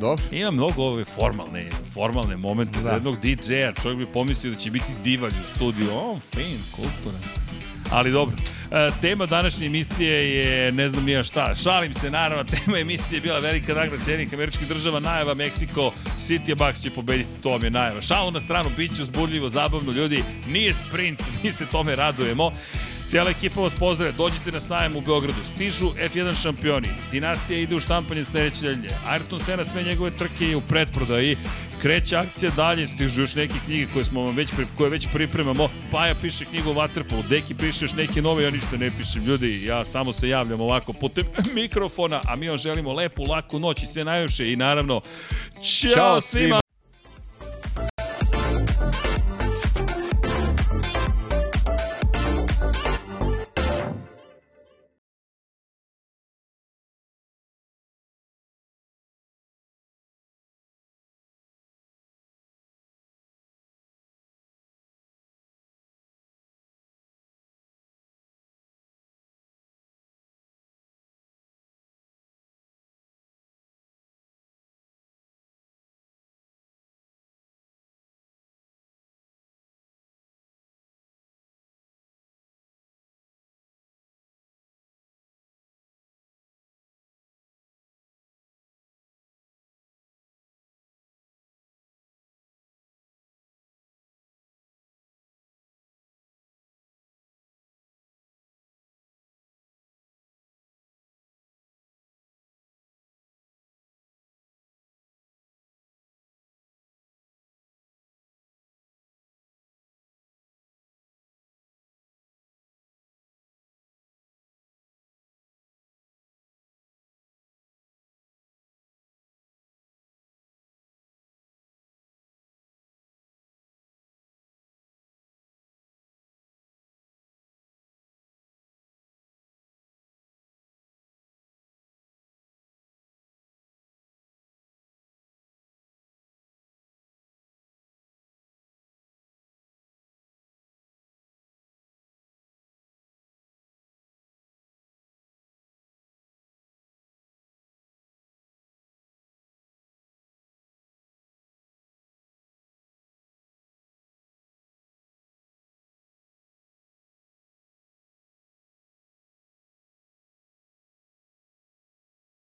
Dobro. Ima mnogo ove formalne, formalne momente da. za jednog DJ-a. Čovjek bi pomislio da će biti divalj u studiju. O, fin, kulturan. Ali dobro. E, tema današnje emisije je, ne znam nija šta, šalim se, naravno, tema emisije je bila velika nagrada Sjedinih američkih država, najava Meksiko, City Bucks će pobediti, to vam je najava. Šalu na stranu, bit će uzbudljivo, zabavno, ljudi, nije sprint, mi se tome radujemo. Cijela ekipa vas pozdravlja, dođite na sajam u Beogradu, stižu F1 šampioni, Dinastija ide u štampanje sledeće nedelje, Ayrton Senna sve njegove trke je u pretprodaji, kreće akcija dalje, stižu još neke knjige koje smo vam već, koje već pripremamo, Paja piše knjigu o Waterpolu, Deki piše još neke nove, ja ništa ne pišem, ljudi, ja samo se javljam ovako putem mikrofona, a mi vam želimo lepu, laku noć i sve najljepše. I naravno, čao, čao svima!